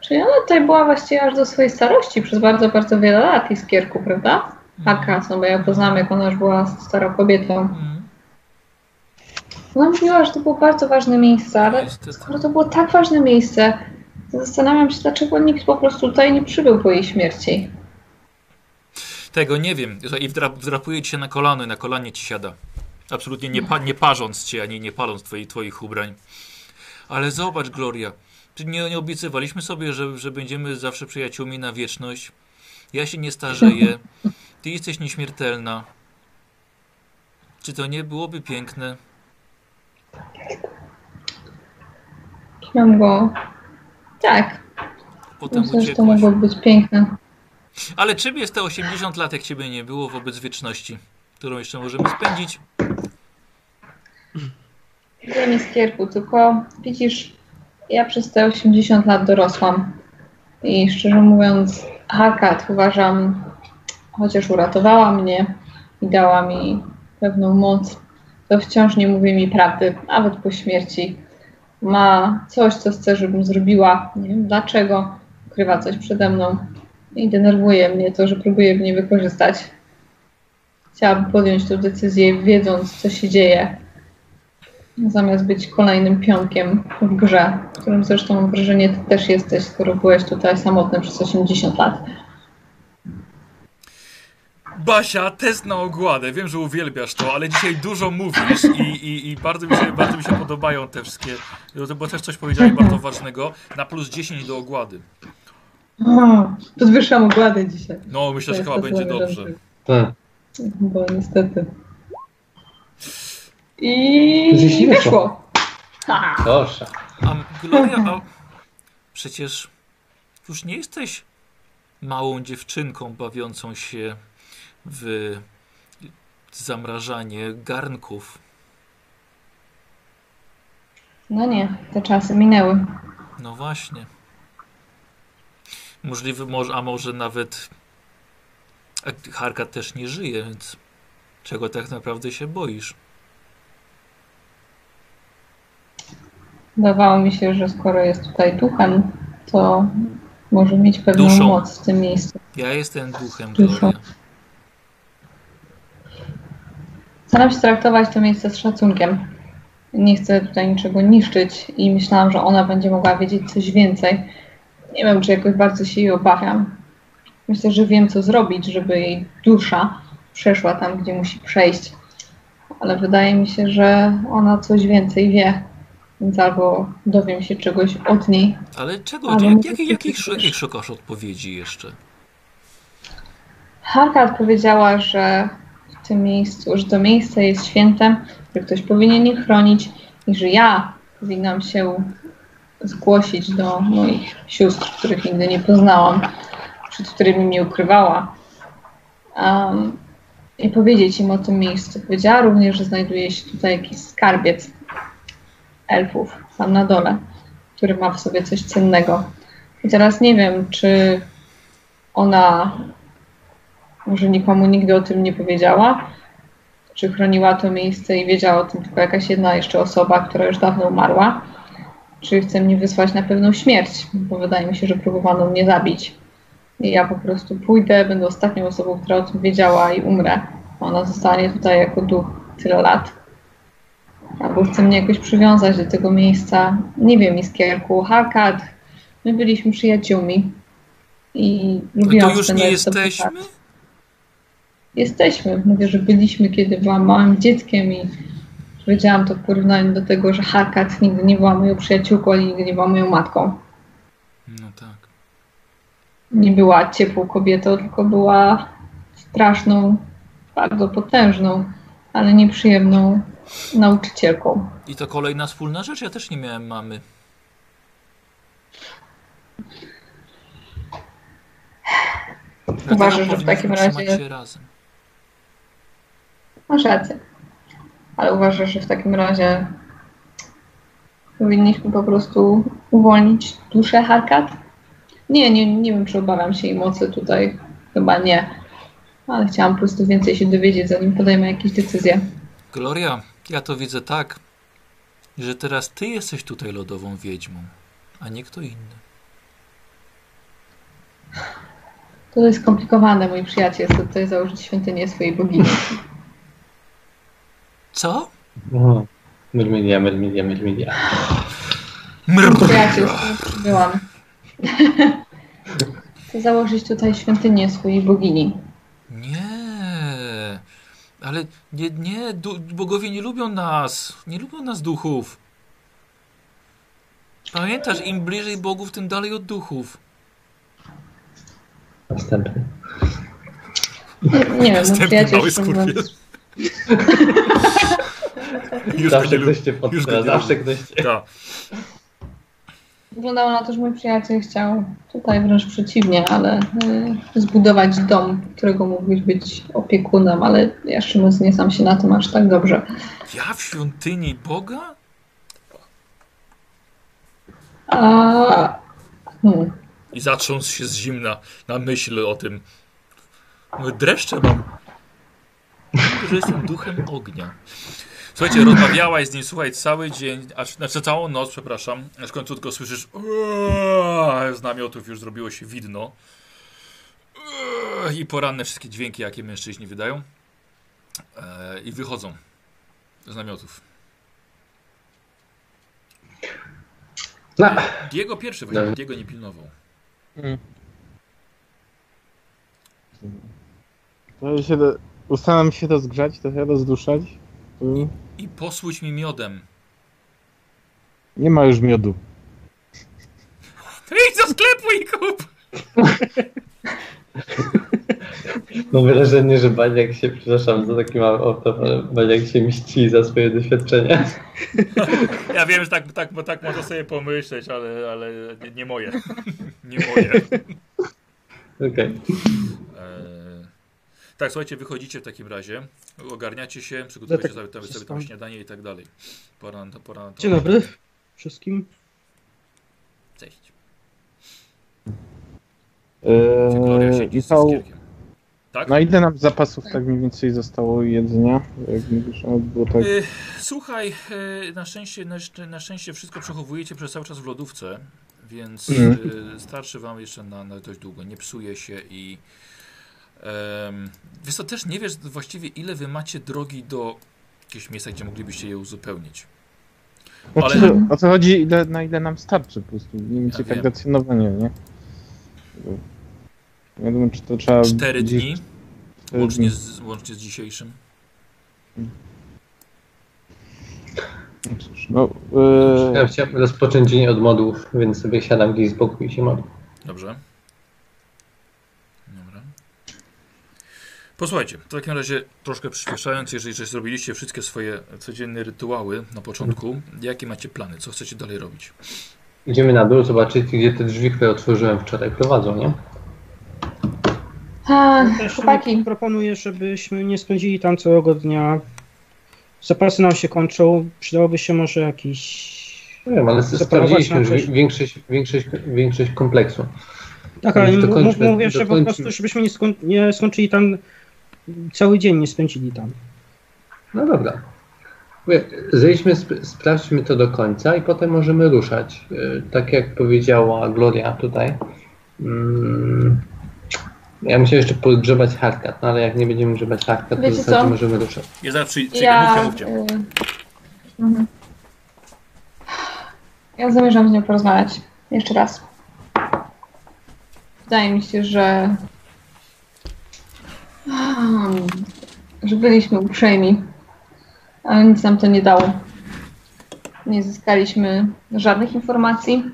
Czyli ona tutaj była właściwie aż do swojej starości, przez bardzo, bardzo wiele lat i skierku, prawda? Haka, no bo ja poznałam, jak ona już była starą kobietą. Mhm. Ona mówiła, że to było bardzo ważne miejsce, ale skoro to było tak ważne miejsce, zastanawiam się, dlaczego nikt po prostu tutaj nie przybył po jej śmierci. Tego nie wiem. I wdra- wdrapuje ci się na kolano i na kolanie ci siada. Absolutnie nie, pa- nie parząc cię, ani nie paląc twoi, twoich ubrań. Ale zobacz, Gloria. Czy nie, nie obiecywaliśmy sobie, że, że będziemy zawsze przyjaciółmi na wieczność? Ja się nie starzeję. Ty jesteś nieśmiertelna. Czy to nie byłoby piękne? Mam go. Tak, Potem myślę, że to mogłoby być piękne. Ale czym jest te 80 lat, jak ciebie nie było wobec wieczności, którą jeszcze możemy spędzić? Wiem, Iskierku, tylko widzisz, ja przez te 80 lat dorosłam i szczerze mówiąc, Hakat uważam, chociaż uratowała mnie i dała mi pewną moc, to wciąż nie mówi mi prawdy, nawet po śmierci. Ma coś, co chce, żebym zrobiła. Nie wiem dlaczego. Ukrywa coś przede mną i denerwuje mnie to, że próbuje mnie wykorzystać. Chciałabym podjąć tę decyzję, wiedząc, co się dzieje, zamiast być kolejnym pionkiem w grze, którym zresztą mam wrażenie, ty też jesteś, skoro byłeś tutaj samotny przez 80 lat. Basia, test na ogładę. Wiem, że uwielbiasz to, ale dzisiaj dużo mówisz i, i, i bardzo, mi się, bardzo mi się podobają te wszystkie, bo też coś powiedziałeś bardzo ważnego, na plus 10 do ogłady. O, podwyższam ogładę dzisiaj. No, myślę, że To chyba jest będzie dobrze. Tak. Bo niestety. I wyszło. Proszę. A Gloria, a przecież już nie jesteś małą dziewczynką bawiącą się w zamrażanie garnków. No nie, te czasy minęły. No właśnie. Możliwe, a może nawet Harka też nie żyje, więc czego tak naprawdę się boisz? Wydawało mi się, że skoro jest tutaj duchem, to może mieć pewną Duszą. moc w tym miejscu. Ja jestem duchem. Gloria. Staram się traktować to miejsce z szacunkiem. Nie chcę tutaj niczego niszczyć i myślałam, że ona będzie mogła wiedzieć coś więcej. Nie wiem, czy jakoś bardzo się jej obawiam. Myślę, że wiem, co zrobić, żeby jej dusza przeszła tam, gdzie musi przejść. Ale wydaje mi się, że ona coś więcej wie. Więc albo dowiem się czegoś od niej, Ale czego? Jak, może jakich, jakich szukasz odpowiedzi jeszcze? Harka odpowiedziała, że w tym miejscu, że to miejsce jest świętem, że ktoś powinien je chronić i że ja powinnam się zgłosić do moich sióstr, których nigdy nie poznałam, przed którymi mnie ukrywała. Um, I powiedzieć im o tym miejscu. Powiedziała również, że znajduje się tutaj jakiś skarbiec elfów tam na dole, który ma w sobie coś cennego. I teraz nie wiem, czy ona może nikomu nigdy o tym nie powiedziała, czy chroniła to miejsce i wiedziała o tym tylko jakaś jedna jeszcze osoba, która już dawno umarła, czy chce mnie wysłać na pewną śmierć, bo wydaje mi się, że próbowano mnie zabić. I ja po prostu pójdę, będę ostatnią osobą, która o tym wiedziała i umrę. Ona zostanie tutaj jako duch tyle lat. Albo chce mnie jakoś przywiązać do tego miejsca. Nie wiem, Iskierku, Hakad. My byliśmy przyjaciółmi. I lubiłam tu już nie jesteśmy? czas. Jesteśmy. Mówię, że byliśmy, kiedy byłam małym dzieckiem i powiedziałam to w porównaniu do tego, że Harkat nigdy nie była moją przyjaciółką, ani nigdy nie była moją matką. No tak. Nie była ciepłą kobietą, tylko była straszną, bardzo potężną, ale nieprzyjemną nauczycielką. I to kolejna wspólna rzecz. Ja też nie miałem mamy. Uważasz, że w takim razie się razem. Masz rację. Ale uważasz, że w takim razie powinniśmy po prostu uwolnić duszę Harkat? Nie, nie, nie wiem, czy obawiam się jej mocy tutaj. Chyba nie. Ale chciałam po prostu więcej się dowiedzieć, zanim podejmę jakieś decyzje. Gloria, ja to widzę tak, że teraz ty jesteś tutaj lodową wiedźmą, a nie kto inny. To jest skomplikowane, mój przyjaciel. Chcę tutaj założyć świątynię swojej bogini. Co? O, Myrmidia, myrmidia, myrmidia. Przyjaciel, z którym przybyłam. *laughs* Chcę założyć tutaj świątynię swojej bogini. Nie, ale nie, nie, du- bogowie nie lubią nas, nie lubią nas duchów. Pamiętasz, im bliżej bogów, tym dalej od duchów. Następny. Nie, nie wiem, mój Następny przyjaciel... mały skurwiel. Już Zawsze ktoś cię nie zawsze ktoś cię... Tak. Wyglądało na to, że mój przyjaciel chciał tutaj wręcz przeciwnie, ale y, zbudować dom, którego mógłbyś być opiekunem, ale ja szczerze mówiąc nie znam się na tym aż tak dobrze. Ja w świątyni Boga? A, hmm, I zatrząsł się z zimna na myśl o tym. Dreszcze mam. Że jestem duchem ognia. Słuchajcie, rozmawiałaś z nim, słuchaj, cały dzień, aż, znaczy całą noc, przepraszam, aż w końcu tylko słyszysz z namiotów już zrobiło się widno. I poranne wszystkie dźwięki, jakie mężczyźni wydają. Eee, I wychodzą z namiotów. No, Diego pierwszy, właśnie Dobra. Diego nie pilnował. To ja się do, ustalam się rozgrzać, trochę rozduszać. Tu I posłuć mi miodem. Nie ma już miodu. To idź do sklepu i kup! *laughs* mam wrażenie, że Baniak się, przepraszam za taki mały off ale Baniak się mści za swoje doświadczenia. *laughs* Ja wiem, że tak, tak, bo tak można sobie pomyśleć, ale, ale nie, nie moje. *laughs* Nie moje. Okej. Eee, tak, słuchajcie, wychodzicie w takim razie, ogarniacie się, przygotujecie tak sobie, sobie, sobie tam śniadanie i tak dalej. Pora na to, pora na to. Dzień dobry. wszystkim. Cześć. Eee, Michał, cukierkiem. Tak? na ile nam zapasów tak mniej więcej zostało jedzenia? Jak mówisz, no, było tak... Y, Słuchaj, y, na szczęście, na, na szczęście wszystko przechowujecie przez cały czas w lodówce, więc Mhm. y, starczy wam jeszcze na, na dość długo. Nie psuje się i. Um, wiesz co, też nie wiesz właściwie ile wy macie drogi do jakiegoś miejsca, gdzie moglibyście je uzupełnić. Znaczy, ale- O co chodzi, ile, na ile nam starczy po prostu, mniej więcej Ja tak wiem. racjonowanie, nie? Nie wiem, czy to trzeba... Cztery dni, cztery łącznie dni. z, łącznie z dzisiejszym. No cóż, no... Ja Eee, chciałem rozpocząć dzień od modłów, więc sobie siadam gdzieś z boku i się modlę. Dobrze. Dobra. Posłuchajcie, w takim razie troszkę przyspieszając, jeżeli że zrobiliście wszystkie swoje codzienne rytuały na początku, jakie macie plany? Co chcecie dalej robić? Idziemy na dół zobaczyć, gdzie te drzwi, które otworzyłem wczoraj, prowadzą, nie? A, Też chłopaki, proponuję, żebyśmy nie spędzili tam całego dnia. Zapasy nam się kończą. Przydałoby się może jakiś. Nie wiem, ale sprawdziliśmy coś. wi- większość, większość, większość kompleksu. Tak, ale m- m- mówię, że po prostu, żebyśmy nie, skoń, nie skończyli tam cały dzień, nie spędzili tam. No dobra. Zejdźmy, sp- sprawdźmy to do końca i potem możemy ruszać. Yy, Tak jak powiedziała Gloria tutaj. Mm, Ja muszę jeszcze podgrzebać hardcat, no ale jak nie będziemy grzebać hardcat, to w Wiecie zasadzie co? możemy ruszać. Ja zaraz przy... ja... mówcie, mówcie. y, mhm. Ja zamierzam z nią porozmawiać. Jeszcze raz. Wydaje mi się, że... Że byliśmy uprzejmi, ale nic nam to nie dało. Nie zyskaliśmy żadnych informacji.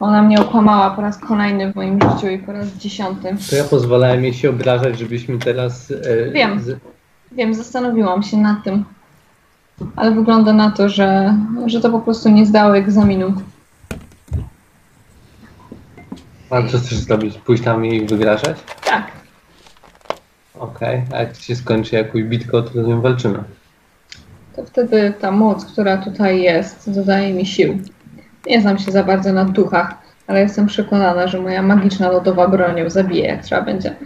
Ona mnie okłamała po raz kolejny w moim życiu i po raz dziesiąty. To ja pozwalałem jej się obrażać, żebyśmy teraz. e, Wiem. z- Wiem, zastanowiłam się nad tym. Ale wygląda na to, że, że to po prostu nie zdało egzaminu. A co chcesz zrobić? Pójść tam i wygrażać? Tak, Okej, a jak się skończy jakąś bitką, to z nią walczymy. to wtedy ta moc, która tutaj jest, dodaje mi sił. Nie znam się za bardzo na duchach, ale jestem przekonana, że moja magiczna lodowa broń ją zabije, jak trzeba będzie.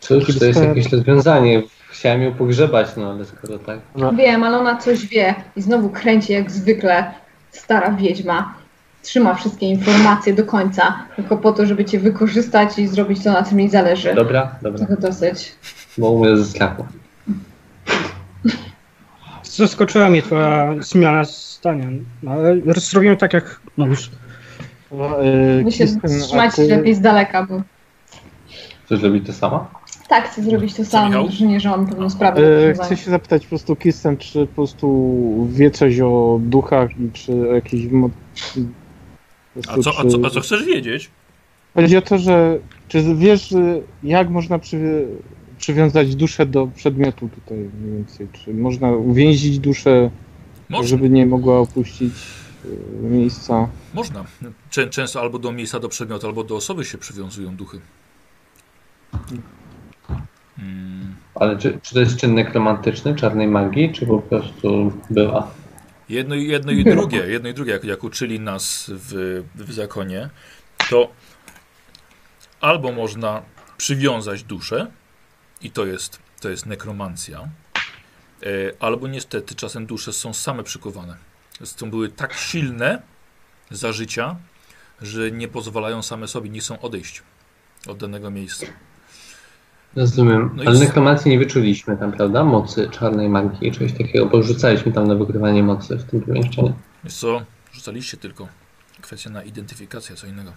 Cóż, to jest jakieś rozwiązanie. Chciałem ją pogrzebać, no ale skoro tak. No. Wiem, ale ona coś wie i znowu kręci jak zwykle stara wiedźma. Trzyma wszystkie informacje do końca, tylko po to, żeby cię wykorzystać i zrobić to, na czym jej zależy. Dobra, dobra, Tego dosyć. bo umrę ze strachu. Zaskoczyła mnie twoja zmiana zdania, no, ale zrobimy tak, jak mówisz. no, eee, Wy się trzymać ty- lepiej z daleka, bo Chcesz zrobić to sama? tak, chcę zrobić to samo, że nie, że on pewną sprawę rozwiązanie. chcę się zapytać po prostu Kirsten, czy po prostu wie coś o duchach i czy jakieś... mo- po A co, a, co, a co chcesz wiedzieć? Chodzi o to, że czy wiesz, y, jak można przy, przywiązać duszę do przedmiotu tutaj mniej więcej? Czy można uwięzić duszę, Można. żeby nie mogła opuścić y, miejsca? Można. Czę, często albo do miejsca, do przedmiotu, albo do osoby się przywiązują duchy. Mm. Ale czy, czy to jest czyn nekromantyczny, czarnej magii, czy po prostu była? Jedno, i- jedno i drugie, jedno i drugie, jak, jak uczyli nas w, w zakonie, to albo można przywiązać duszę i to jest, to jest nekromancja, e, albo niestety czasem dusze są same przykuwane. Zresztą były tak silne za życia, że nie pozwalają same sobie, nie chcą odejść od danego miejsca. Rozumiem. No i Ale s- nekromancji nie wyczuliśmy tam, prawda? Mocy czarnej magii, czegoś takiego, bo rzucaliśmy tam na wykrywanie mocy w tym pomieszczeniu. Wiesz co, rzucaliście tylko. Kwestia na identyfikację, co innego.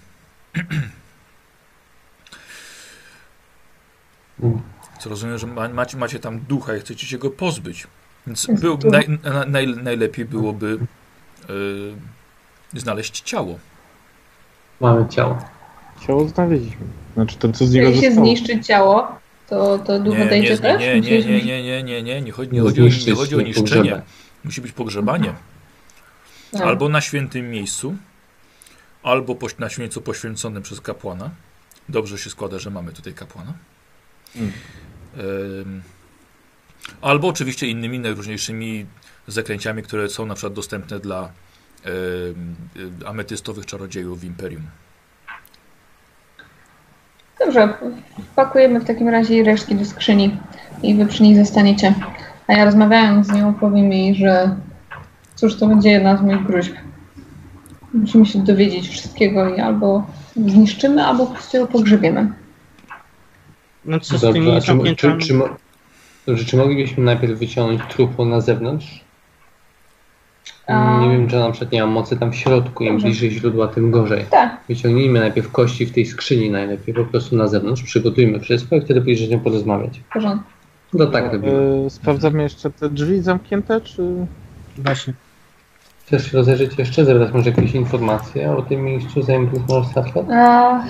Mm. Co rozumiem, że ma, macie, macie tam ducha i chcecie się go pozbyć. Więc Jest był, naj, na, naj, najlepiej byłoby yy, znaleźć ciało. Mamy ciało. Ciało znaleźliśmy. Znaczy to, co z niego się zostało. zniszczy ciało, to, to duch Nie, odejdzie nie, też? nie, nie, nie, nie, nie, nie, nie, nie chodzi, nie chodzi, o, nie chodzi o nie niszczenie. Musi być pogrzebanie. Tak. Albo na świętym miejscu, albo poś- na miejscu poświęconym przez kapłana. Dobrze się składa, że mamy tutaj kapłana. Mm. Ym, Albo oczywiście innymi najróżniejszymi zaklęciami, które są na przykład dostępne dla e, e, ametystowych czarodziejów w Imperium. Dobrze, wpakujemy w takim razie resztki do skrzyni i wy przy nich zostaniecie. A ja rozmawiając z nią powiem jej, że cóż, to będzie jedna z moich gruźb. Musimy się dowiedzieć wszystkiego i albo zniszczymy, albo po prostu ją pogrzebiemy. No co z Dobrze, tymi a czy, czy, zamknięciami? czy, mo- dobrze, czy moglibyśmy najpierw wyciągnąć trupło na zewnątrz? Nie wiem, czy na przykład nie mam mocy tam w środku, im Dobrze. bliżej źródła, tym gorzej. Tak, Wyciągnijmy najpierw kości w tej skrzyni najlepiej, po prostu na zewnątrz, przygotujmy wszystko i wtedy pójdziesz z nią porozmawiać. porządku. No tak robimy. E, Sprawdzamy jeszcze te drzwi zamknięte, czy... Właśnie. Chcesz się rozejrzeć jeszcze? Zebrać może jakieś informacje o tym miejscu, zanim możesz startować? A,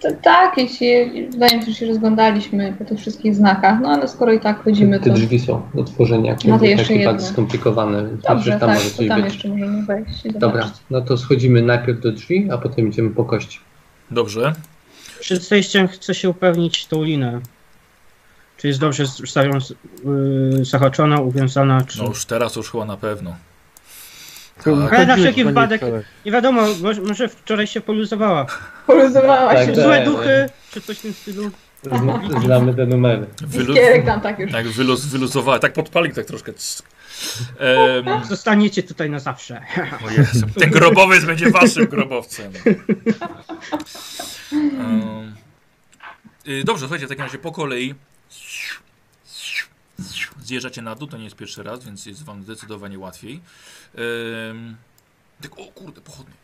t- tak, jeśli, wydaje mi się, że się rozglądaliśmy po tych wszystkich znakach, no ale skoro i tak chodzimy, Te to drzwi są do tworzenia, No to takie jeszcze bardzo jedno. skomplikowane, dobrze, że tam tak, może to coś tam być. jeszcze możemy wejść Dobra, no to schodzimy najpierw do drzwi, a potem idziemy po kości. Dobrze. Przed zejściem chcę się upewnić tą linę. Czy jest dobrze yy, zahaczona, uwiązana, czy... No już teraz już chyba na pewno. Ale na wszelki wypadek, nie wiadomo, może, wczoraj się poluzowała. Poluzowała Tak, się. tak. Złe duchy, czy coś w tym stylu. Zna- Znamy te numery. Wylu- tam tak już. tak wyluz, wyluzowałem, tak podpalił tak troszkę. Ehm, *laughs* Zostaniecie tutaj na zawsze. *laughs* o Jezu, ten grobowiec będzie waszym grobowcem. *laughs* Y, dobrze, słuchajcie, w takim razie po kolei zjeżdżacie na dół, to nie jest pierwszy raz, więc jest wam zdecydowanie łatwiej. Ehm, tak, o kurde, pochodnie.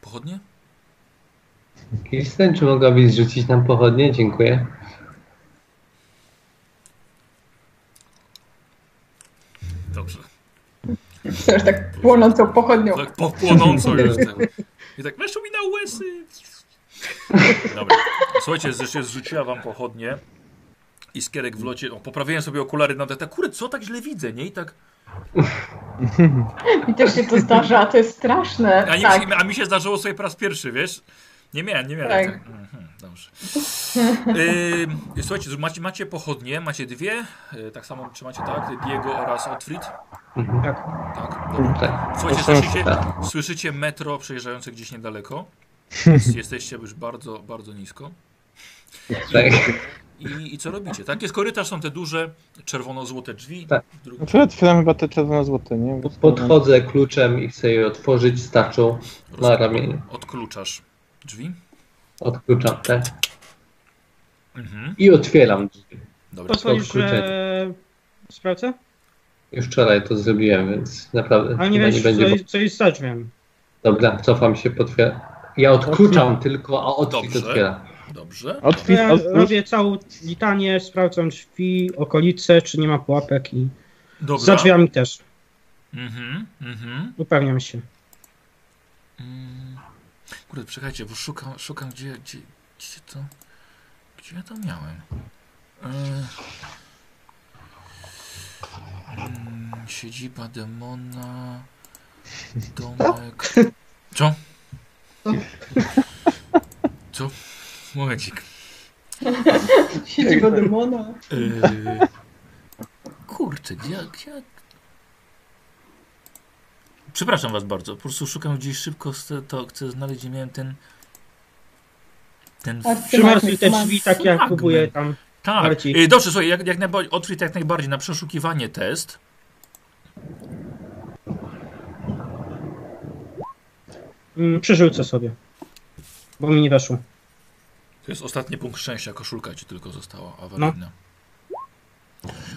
Pochodnie? Kirsten, czy mogłabyś zrzucić nam pochodnie? Dziękuję. Dobrze. Chcesz tak płonącą pochodnią. Tak po, płonąco *laughs* już. I tak weszło mi na łysy. Dobra. Słuchajcie, zresztą zrzuciła wam pochodnie. I skierek w locie. O, poprawiłem sobie okulary na tak. Kurde, co tak źle widzę, nie? I tak. I też się to zdarza, to jest straszne. A, nie, tak. a mi się zdarzyło sobie po raz pierwszy, wiesz? Nie miałem, nie miałem. Tak. Tak. Mhm, dobrze. Yy, słuchajcie, macie, macie pochodnie, macie dwie. Yy, tak samo trzymacie, tak? Diego oraz Otfrid. Mhm. Tak. Tak. Dobra. Słuchajcie, słyszycie, Tak. słyszycie metro przejeżdżające gdzieś niedaleko. Jest, jesteście już bardzo, bardzo nisko. tak. I, I co robicie? Tak, jest korytarz, są te duże czerwono-złote drzwi. Tak. Drugi- Znaczy otwieram chyba te czerwono-złote, nie? Podchodzę kluczem i chcę je otworzyć starczą na ramieniu. Odkluczasz drzwi. Odkluczam te Mhm. i otwieram drzwi. Dobra. Pozwolisz, że sprawdzę? Już wczoraj to zrobiłem, więc naprawdę Ale nie wiesz, nie będzie. co, co jest za drzwiami. Dobra, cofam się, potwieram. Ja odkluczam tylko, a Otwit Dobrze. otwiera. Dobrze. To Otwit, ja otwórz. robię całą litanię, sprawdzam drzwi, okolice, czy nie ma pułapek i Dobra. za drzwiami też. Mhm. Mhm. Upewniam się. Mm. Kurde, czekajcie, bo szukam, szukam gdzie, gdzie, gdzie to, gdzie ja to miałem. Mm, siedziba demona, domek. Co? Co? Momencik. Siedziba demona. Yy... Kurczę, gdzie, gdzie... Przepraszam was bardzo, po prostu szukam gdzieś szybko, to chcę znaleźć, gdzie miałem ten... Ten... Przymarzuj te drzwi tak jak próbuję tam. Tak, Marcin. yy, dobrze, słuchaj, jak, jak najbardziej, odkryć jak najbardziej na przeszukiwanie test. Przerzucę sobie. Bo mi nie weszło. To jest ostatni punkt szczęścia, koszulka ci tylko została awaryjna.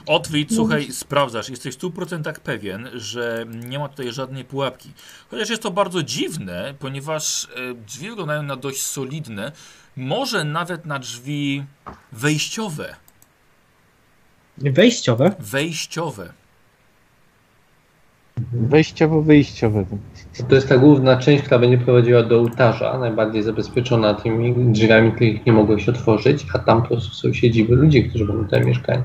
Otwit, słuchaj, sprawdzasz, jesteś w 100% pewien, że nie ma tutaj żadnej pułapki. Chociaż jest to bardzo dziwne, ponieważ e, drzwi wyglądają na dość solidne, może nawet na drzwi wejściowe. Wejściowe? Wejściowe. Wejściowo-wyjściowe. To jest ta główna część, która będzie prowadziła do ołtarza, najbardziej zabezpieczona tymi drzwiami, których nie mogło się otworzyć, a tam po prostu są siedziby ludzi, którzy będą tutaj mieszkać.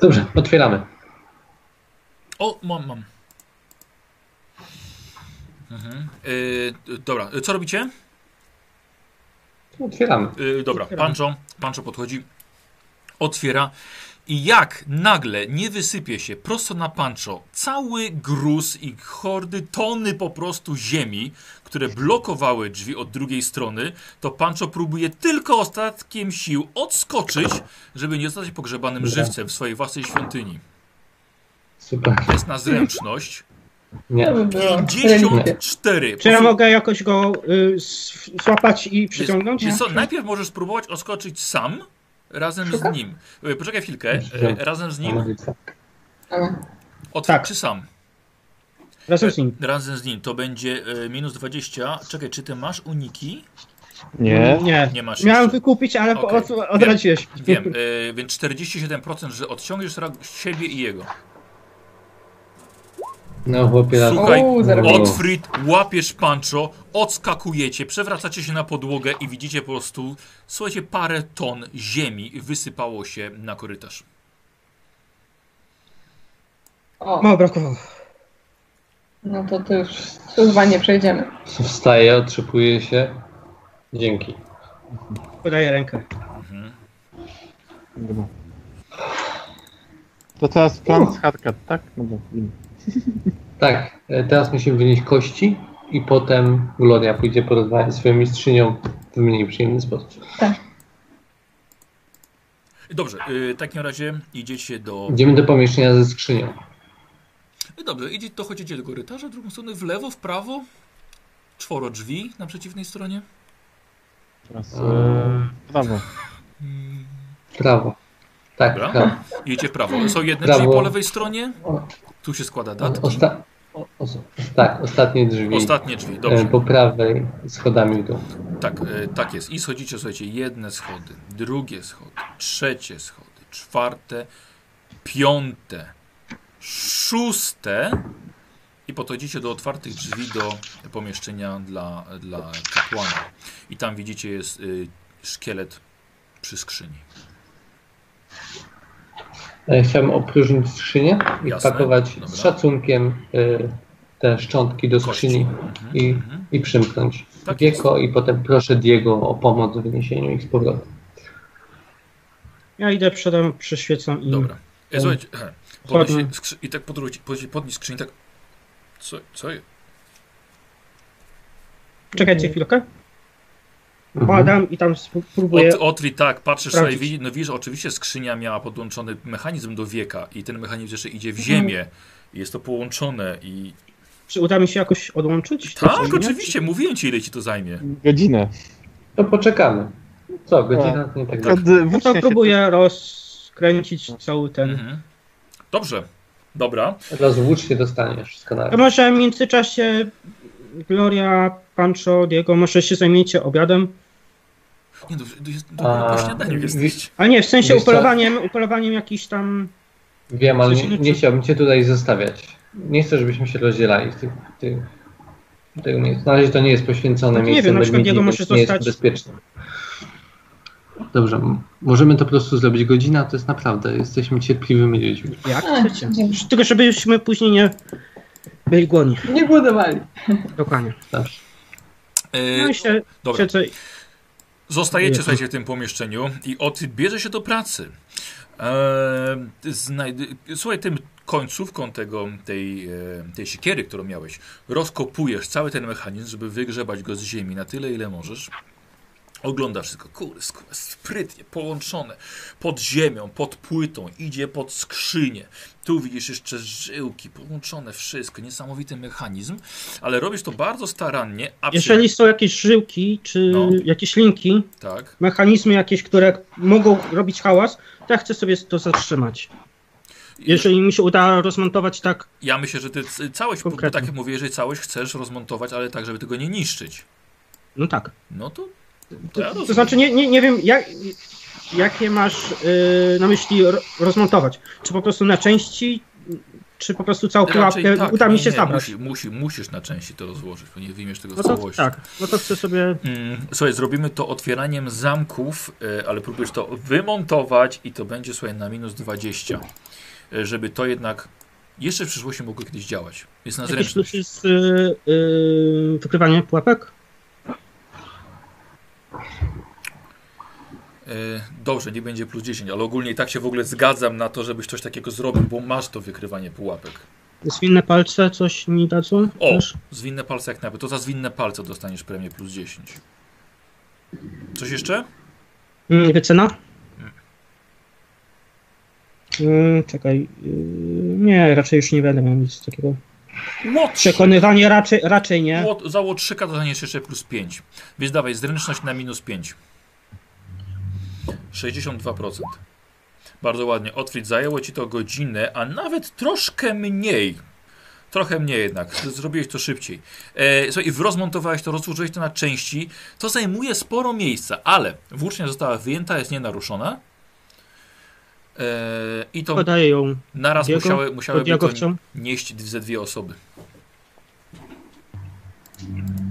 Dobrze, otwieramy. O, mam, mam. Mhm. Yy, dobra, co robicie? Otwieramy. Yy, dobra, Otwieramy. Pancho, Pancho podchodzi, otwiera i jak nagle nie wysypie się prosto na Pancho cały gruz i hordy, tony po prostu ziemi, które blokowały drzwi od drugiej strony, to Pancho próbuje tylko ostatkiem sił odskoczyć, żeby nie zostać pogrzebanym żywcem w swojej własnej świątyni. Super. Jest na zręczność. Nie. To by było. 54. Czy ja mogę jakoś go y, złapać i przyciągnąć? Co, najpierw możesz spróbować odskoczyć sam, razem z nim. Poczekaj chwilkę, e, razem z nim. Od, Tak. Czy sam? Razem z nim. Razem z nim to będzie minus 20. Czekaj, czy ty masz uniki? Nie. Nie. Nie masz Miałem jeszcze. wykupić, ale od, odradziłeś. Wiem, e, więc 47%, że odciągniesz siebie i jego. No chłopie, na- Słuchaj, O, zarobię. Otfrid, łapiesz Pancho, odskakujecie, przewracacie się na podłogę i widzicie po prostu, słuchajcie, parę ton ziemi wysypało się na korytarz. o, Mało brakowało. no to to już chyba nie przejdziemy. wstaje, otrzepuje się. Dzięki. Podaję rękę. Mhm. Dobra. To teraz plan z hardcat, tak? Dobra, idę. Tak, e, teraz musimy wynieść kości i potem Gloria pójdzie porozmawiać ze swoją mistrzynią w mniej przyjemny sposób. Dobrze, e, w takim razie idziecie do... Idziemy do pomieszczenia ze skrzynią. No Dobrze, idzie, dochodzicie do korytarza, drugą stronę w lewo, w prawo. Czworo drzwi na przeciwnej stronie. Teraz e, prawo. Prawo. Tak, Dobra. prawo. Idziecie w prawo. Są jedne Prawo. drzwi po lewej stronie. Tu się składa o, datki. osta o, o, tak, ostatnie drzwi. Ostatnie drzwi, E, dobrze. Po prawej schodami w dół. Tak, e, tak jest. I schodzicie, słuchajcie, jedne schody, drugie schody, trzecie schody, czwarte, piąte, szóste i podchodzicie do otwartych drzwi do pomieszczenia dla, dla kapłana. I tam widzicie jest y, szkielet przy skrzyni. E, Chciałem opróżnić skrzynię i Jasne, wpakować dobra. z szacunkiem e, te szczątki do Kości. skrzyni Mhm, i, mhm. i przymknąć Tak wieko i potem proszę Diego o pomoc w wyniesieniu ich z powrotem. Ja idę przodem, przyświecam i... Dobra. Um, słuchajcie, podnieś, skrzy- i tak podróż, podnieś, podnieś skrzynię, tak. Co, co jest? Czekajcie chwilkę. Mhm. Padam i tam spró- próbuję... Od, Otri, tak, patrzysz sprawdzić. sobie, widzi, no widzisz, oczywiście skrzynia miała podłączony mechanizm do wieka i ten mechanizm jeszcze idzie w Mhm. ziemię. I jest to połączone i... Czy uda mi się jakoś odłączyć? Tak, oczywiście, mówiłem ci ile ci to zajmie. Godzinę. To poczekamy. Co, godzina to nie tak daleko. No to się próbuję rozkręcić cały ten... Mhm. Dobrze, dobra. Od razu włócznie dostaniesz, wszystko na To może w międzyczasie Gloria, Pancho, Diego, może się zajmiecie obiadem? Nie, to jest, to A, po śniadaniu jesteś. Ale nie, w sensie upolowaniem, upolowaniem jakiś tam... Wiem, ale nie, nie chciałbym cię tutaj zostawiać. Nie chcę, żebyśmy się rozdzielali tego miejsca. Na razie to nie jest poświęcone No nie miejsce. wiem, na przykład Diego może nie jest zostać- bezpieczne. Dobrze, możemy to po prostu zrobić. Godzina to jest naprawdę, jesteśmy cierpliwymi ludźmi. Jak A, chcecie. Tylko żebyśmy później nie byli głodni. Nie głodowali. Dokładnie. Dobrze. E, No myślę, dobra. że co... Zostajecie, słuchajcie, w tym pomieszczeniu i od bierze się do pracy. Eee. Słuchaj, tym końcówką tego, tej, e, tej siekiery, którą miałeś, rozkopujesz cały ten mechanizm, żeby wygrzebać go z ziemi na tyle, ile możesz. Oglądasz wszystko, kurde, sprytnie, połączone, pod ziemią, pod płytą, idzie pod skrzynię. Tu widzisz jeszcze żyłki, połączone wszystko, niesamowity mechanizm, ale robisz to bardzo starannie, a przy... Jeżeli są jakieś żyłki, czy No. jakieś linki, Tak. mechanizmy jakieś, które mogą robić hałas, to ja chcę sobie to zatrzymać. Jeżeli mi się uda rozmontować tak, Ja myślę, że ty całość, Konkretnie. tak jak mówię, jeżeli całość chcesz rozmontować, ale tak, żeby tego nie niszczyć. no tak. No to. to ja To rozumiem. znaczy, nie, nie, nie wiem, jak, jakie masz yy, na myśli ro, rozmontować. Czy po prostu na części, czy po prostu całą pułapkę tak, uda mi się nie, zabrać. Musi, musi, musisz na części to rozłożyć, bo nie wyjmiesz tego No to całości. tak, no to chcę sobie Mm, Słuchaj, zrobimy to otwieraniem zamków, e, ale próbujesz to wymontować i to będzie, słuchaj, na minus 20. e, Żeby to jednak jeszcze w przyszłości mogło kiedyś działać. Jest na jakieś zręczność. plusy z yy, yy, wykrywaniem pułapek. Dobrze, nie będzie plus 10, ale ogólnie i tak się w ogóle zgadzam na to, żebyś coś takiego zrobił, bo masz to wykrywanie pułapek. Zwinne palce coś mi dadzą? O, Też? zwinne palce jak najpierw. To za zwinne palce dostaniesz premię plus 10. Coś jeszcze? Mm, wycena? Mm, czekaj. Yy, nie, raczej już nie będę miał nic takiego. Łotrzyk! Przekonywanie raczej, raczej nie. Łot- Za łotrzyka dostaniesz jeszcze plus 5. Więc dawaj, zręczność na minus 5. 62%. Bardzo ładnie. Otwit zajęło ci to godzinę, a nawet troszkę mniej. Trochę mniej jednak. Zrobiłeś to szybciej. E, słuchaj, rozmontowałeś to, rozłożyłeś to na części. To zajmuje sporo miejsca, ale włócznia została wyjęta, jest nienaruszona. E, I to Podaję ją naraz Diego? musiały, musiałyby to diagowcom. nieść ze dwie osoby.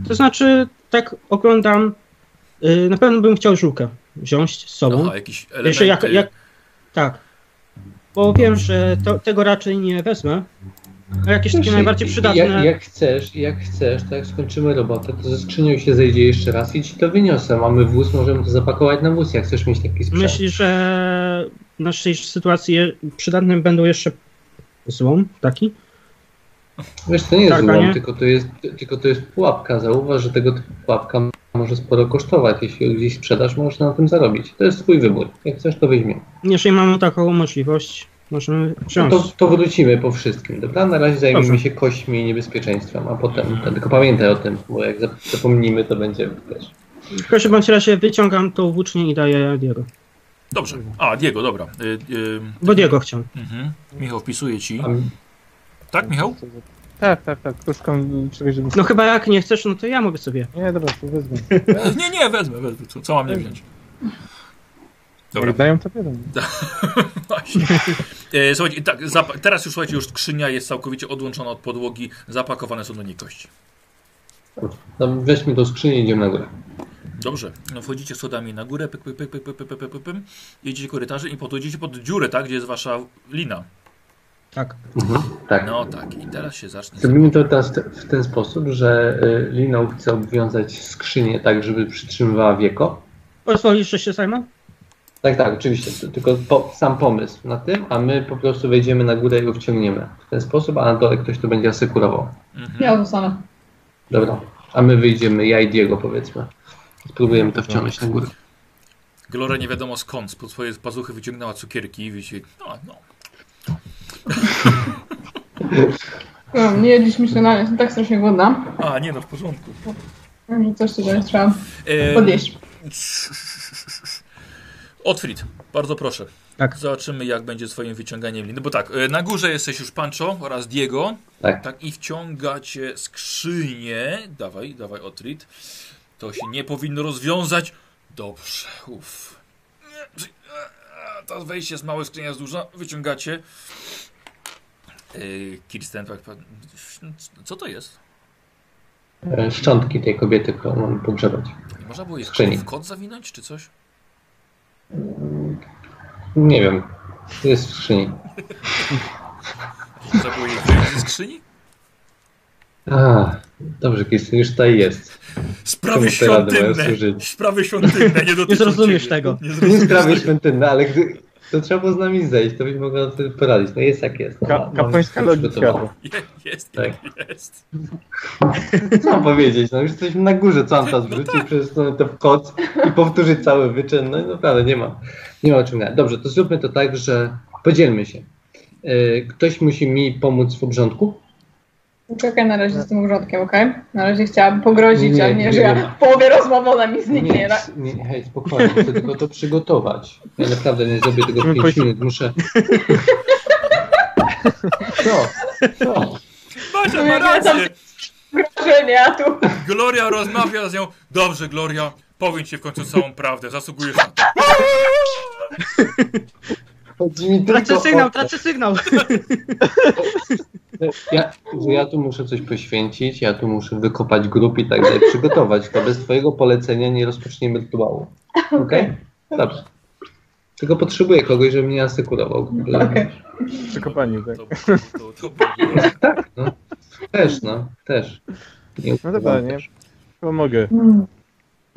To znaczy, tak oglądam. Yy, na pewno bym chciał żółkę wziąć z sobą. Aha, jakiś element. Jeszcze jak, jak, tak. Bo wiem, że to, tego raczej nie wezmę. A jakieś takie najbardziej przydatne. Jak, jak chcesz, jak chcesz, tak jak skończymy robotę, to ze skrzynią się zejdzie jeszcze raz i ci to wyniosę. Mamy wóz, możemy to zapakować na wóz, jak chcesz mieć taki sprzęt. Myślisz, że w naszej sytuacji przydatne będą jeszcze złom taki? Wiesz, to nie jest Tak, złom, tylko to jest, tylko to jest pułapka. Zauważ, że tego typu pułapka może sporo kosztować. Jeśli gdzieś sprzedasz, możesz na tym zarobić. To jest twój wybór. Jak chcesz, to weźmiemy. Jeżeli mamy taką możliwość, możemy No wziąć. to, to wrócimy po wszystkim, dobra? Na razie zajmiemy Dobrze. się kośćmi i niebezpieczeństwem, a potem, tylko pamiętaj o tym, bo jak zap- zapomnimy, to będzie, wiesz, W każdym bądź razie wyciągam tą włócznię i daję Diego. Dobrze. A, Diego, dobra. Y, y, Bo Diego chciał. mhm. Michał wpisuje ci. Tak, Michał? Tak, tak, tak. Szukam czegoś, żeby... No chyba jak nie chcesz, no to ja mogę sobie. Nie, dobra, to wezmę. Nie, nie, wezmę, wezmę. Co, co mam nie wziąć? Dobra. Dają, to wiadomo. Właśnie. E, słuchajcie, tak, teraz już słuchajcie, już skrzynia jest całkowicie odłączona od podłogi, zapakowane są do niej kości. no, weźmy tą skrzynię i idziemy na górę. Dobrze, no wchodzicie schodami na górę, pyk, pyk, pyk, pyk, pyk, pyk, pyk, pyk, pyk, pyk. jedziecie korytarzem i podchodzicie pod dziurę, tak, gdzie jest wasza lina. Tak. Mhm, tak. No tak, i teraz się zacznie. Zrobimy to teraz te- w ten sposób, że y, liną chcę obwiązać skrzynię tak, żeby przytrzymywała wieko. Pozwolisz, się zajmę? Tak, tak, oczywiście, tylko po, sam pomysł na tym, a my po prostu wejdziemy na górę i go wciągniemy w ten sposób, a na dole ktoś to będzie asekurował. Mhm. Ja zostanę. Dobra, a my wyjdziemy, ja i Diego powiedzmy. Spróbujemy to wciągnąć na górę. Gloria nie wiadomo skąd, spod swojej pazuchy wyciągnęła cukierki i wiecie, no, no. No, nie jedliśmy śniadania, jestem tak strasznie głodna, A, nie no, w porządku. że coś tutaj trzeba podjeść. Otfrid, bardzo proszę. Tak. Zobaczymy, jak będzie z twoim wyciąganiem liny. Bo tak, e, na górze jesteś już Pancho oraz Diego. Tak. Tak, i wciągacie skrzynię. Dawaj, dawaj, Otrid. To się nie powinno rozwiązać. Dobrze, uff. To wejście jest małe, skrzynia jest duża. Wyciągacie. Yy, Kirsten, tak, pan- co to jest? E, Szczątki tej kobiety, którą mamy pogrzebać. Nie można było je w kot zawinąć, czy coś? Nie wiem, to jest w skrzyni. *laughs* Można było je ze skrzyni? A, dobrze, Kirsten, już tutaj jest. Sprawy świątynne. Sprawy świątynne nie dotyczą Nie zrozumiesz ciebie. tego. Nie zrozumiesz sprawy tego. świątynne, ale gdy, to trzeba było z nami zejść, to byś mogła wtedy poradzić. No jest jak jest. No, Ka mam- kapłańska logika. Jest, Tak. jest. Co mam powiedzieć? No już jesteśmy na górze, co mam teraz wrócić przez to, to w kod i powtórzyć cały wyczyn? No i naprawdę nie ma, nie ma o czym gadać. Dobrze, to zróbmy to tak, że podzielmy się. Yy, Ktoś musi mi pomóc w obrządku? Czekaj na razie z tym urządkiem, okej? Na razie chciałabym pogrozić, Nie, a nie, nie, nie, że ja nie. w połowie rozmowy ona mi zniknie. Nie, tak? nie, nie, hej, spokojnie, chcę tylko to przygotować. Ja naprawdę nie zrobię tego w Musimy 5 pójść- minut, muszę... Co? Co? No ma rację. Wrażenie, a tu... Gloria rozmawia z nią. Dobrze, Gloria, powiem ci w końcu całą prawdę. Zasługujesz na to. *laughs* Chodzi mi Tracę tylko sygnał, o tracę sygnał. *laughs* Ja, że ja tu muszę coś poświęcić, ja tu muszę wykopać grup i tak dalej, przygotować to. Bez twojego polecenia nie rozpoczniemy rytuału. *laughs* Okej? Dobrze. Tylko potrzebuję kogoś, żeby mnie asekurował. Okej. Przy kopaniu, tak. To, to, to, to, *laughs* Tak, no. Też, no. Też. Nie No dobra, nie? Pomogę. Mm.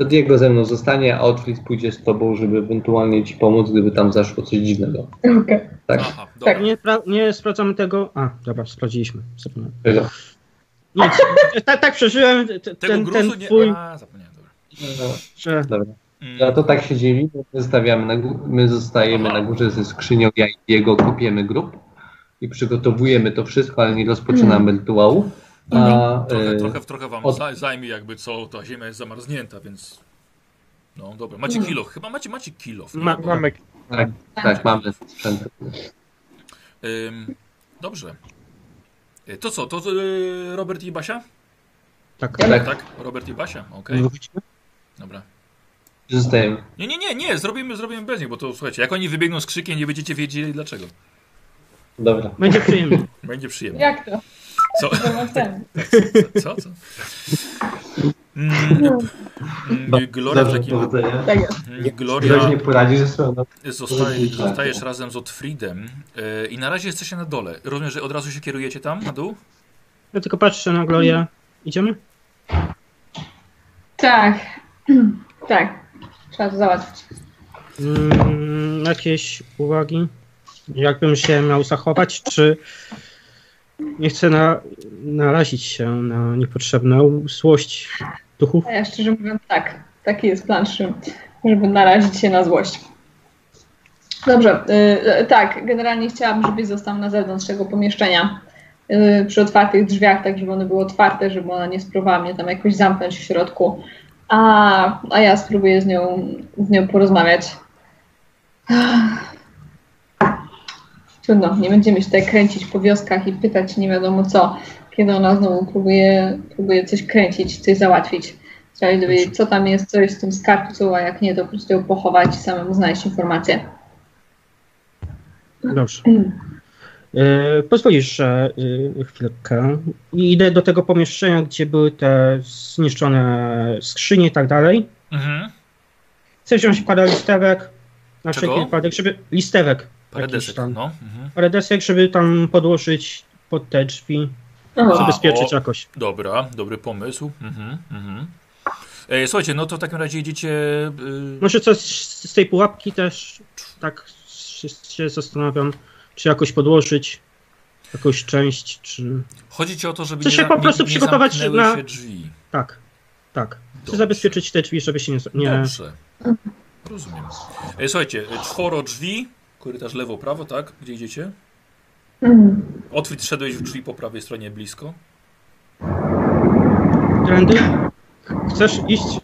To Diego ze mną zostanie, a Otwit pójdzie z tobą, żeby ewentualnie ci pomóc, gdyby tam zaszło coś dziwnego. Okej. Tak? Aha, dobra. Nie, spra- nie sprawdzamy tego. A, dobra, sprawdziliśmy. Zapomniałem. Nic, *laughs* tak, tak przeżyłem ten, ten nie... twój, A, zapomniałem, dobra. że Dobra. Mm, No to tak się dzieli, bo my, stawiamy na, gó- my zostajemy na górze ze skrzynią, ja i Diego kopiemy grób i przygotowujemy to wszystko, ale nie rozpoczynamy rytuału. A, trochę, e, trochę, trochę wam od- za- zajmie jakby co, ta ziemia jest zamarznięta, więc... No dobra, macie kilo, chyba macie, macie kilo. Ma- Mamy tak, tak, mamy sprzęt. Ym, dobrze. Y, To co, to y, Robert i Basia? tak. Tak. Tak, Robert i Basia, okej. Wychodzimy? Dobra. Zostajemy. Nie, nie, nie, nie, zrobimy, zrobimy bez nich, bo to słuchajcie, jak oni wybiegną z krzykiem, nie będziecie wiedzieli dlaczego. Dobra. Będzie przyjemnie. Będzie przyjemnie. Jak to? Co? Co? Co? Mm, mm, Gloria w takim... Tak mm, Gloria, nie poradzi ze stroną. zostaje, zostajesz razem z Otfriedem y, i na razie jesteście na dole. Rozumiem, że od razu się kierujecie tam, na dół? Ja tylko patrzę na Glorię. Idziemy? Tak. *clears throat* Tak. Trzeba to załatwić. Mm, jakieś uwagi? Jakbym się miał zachować, czy nie chcę na, narazić się na niepotrzebną złość duchów? Ja szczerze mówiąc tak. Taki jest plan żeby narazić się na złość. Dobrze, y, y, tak, generalnie chciałabym, żebyś został na zewnątrz tego pomieszczenia. y, przy otwartych drzwiach, tak żeby one były otwarte, żeby ona nie spróbowała mnie tam jakoś zamknąć w środku. A, a ja spróbuję z nią, z nią porozmawiać. Trudno, nie będziemy się tutaj kręcić po wioskach i pytać nie wiadomo co, kiedy ona znowu próbuje, próbuje coś kręcić, coś załatwić. Trzeba się dowiedzieć, co tam jest, co jest w tym skarbcu, a jak nie, to po prostu ją pochować i samemu znaleźć informacje. Dobrze. E, pozwolisz, że e, chwilkę. I idę do tego pomieszczenia, gdzie były te zniszczone skrzynie i tak dalej. Mhm. Chcę wziąć parę listewek. Na wszelki wypadek, żeby. Listewek. Parę jakiś desek, tam. no. Mhm. Parę desek, żeby tam podłożyć pod te drzwi. Aha. Zabezpieczyć o. jakoś. Dobra, dobry pomysł. Mhm, mhm. E, słuchajcie, no to w takim razie idziecie... Y, Może coś z tej pułapki też tak się, się zastanawiam, czy jakoś podłożyć jakąś część, czy. chodzi ci o to, żeby Chcę nie, się po nie, prostu nie przygotować zamknęły na- się drzwi. Tak, tak. Chcę Dobrze. zabezpieczyć te drzwi, żeby się nie. nie... Dobrze. Rozumiem. E, słuchajcie, czworo drzwi, korytarz lewo, prawo, tak? Gdzie idziecie? Mhm. Otwit, szedłeś w drzwi po prawej stronie blisko. Trendy? Chcesz iść?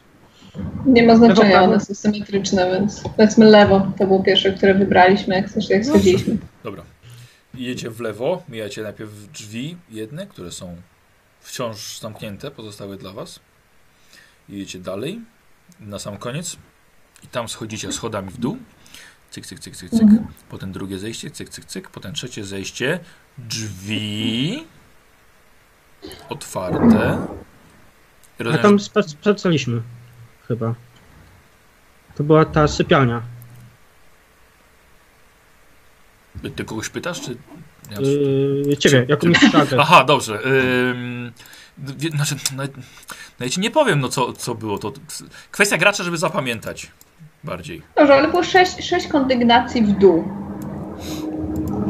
Nie ma znaczenia, prawo? one są symetryczne, więc powiedzmy lewo. To było pierwsze, które wybraliśmy, jak, też jak schodziliśmy. Dobra. Idziecie w lewo, mijacie najpierw drzwi jedne, które są wciąż zamknięte, pozostałe dla was. Idziecie dalej, na sam koniec i tam schodzicie schodami w dół. Cyk, cyk, cyk, cyk, cyk. Mhm. Potem drugie zejście, cyk, cyk, cyk. Potem trzecie zejście. Drzwi otwarte. A Rozumiem, tam spa- sprawdzaliśmy. Chyba. To była ta sypialnia. ty kogoś pytasz, czy... Ja- Yy, ciebie, jako mistrza Aha, dobrze. Wie- znaczy, nawet, no nie powiem, no co, co było to. Kwestia gracza, żeby zapamiętać bardziej. Dobrze, ale było sześć, sześć kondygnacji w dół.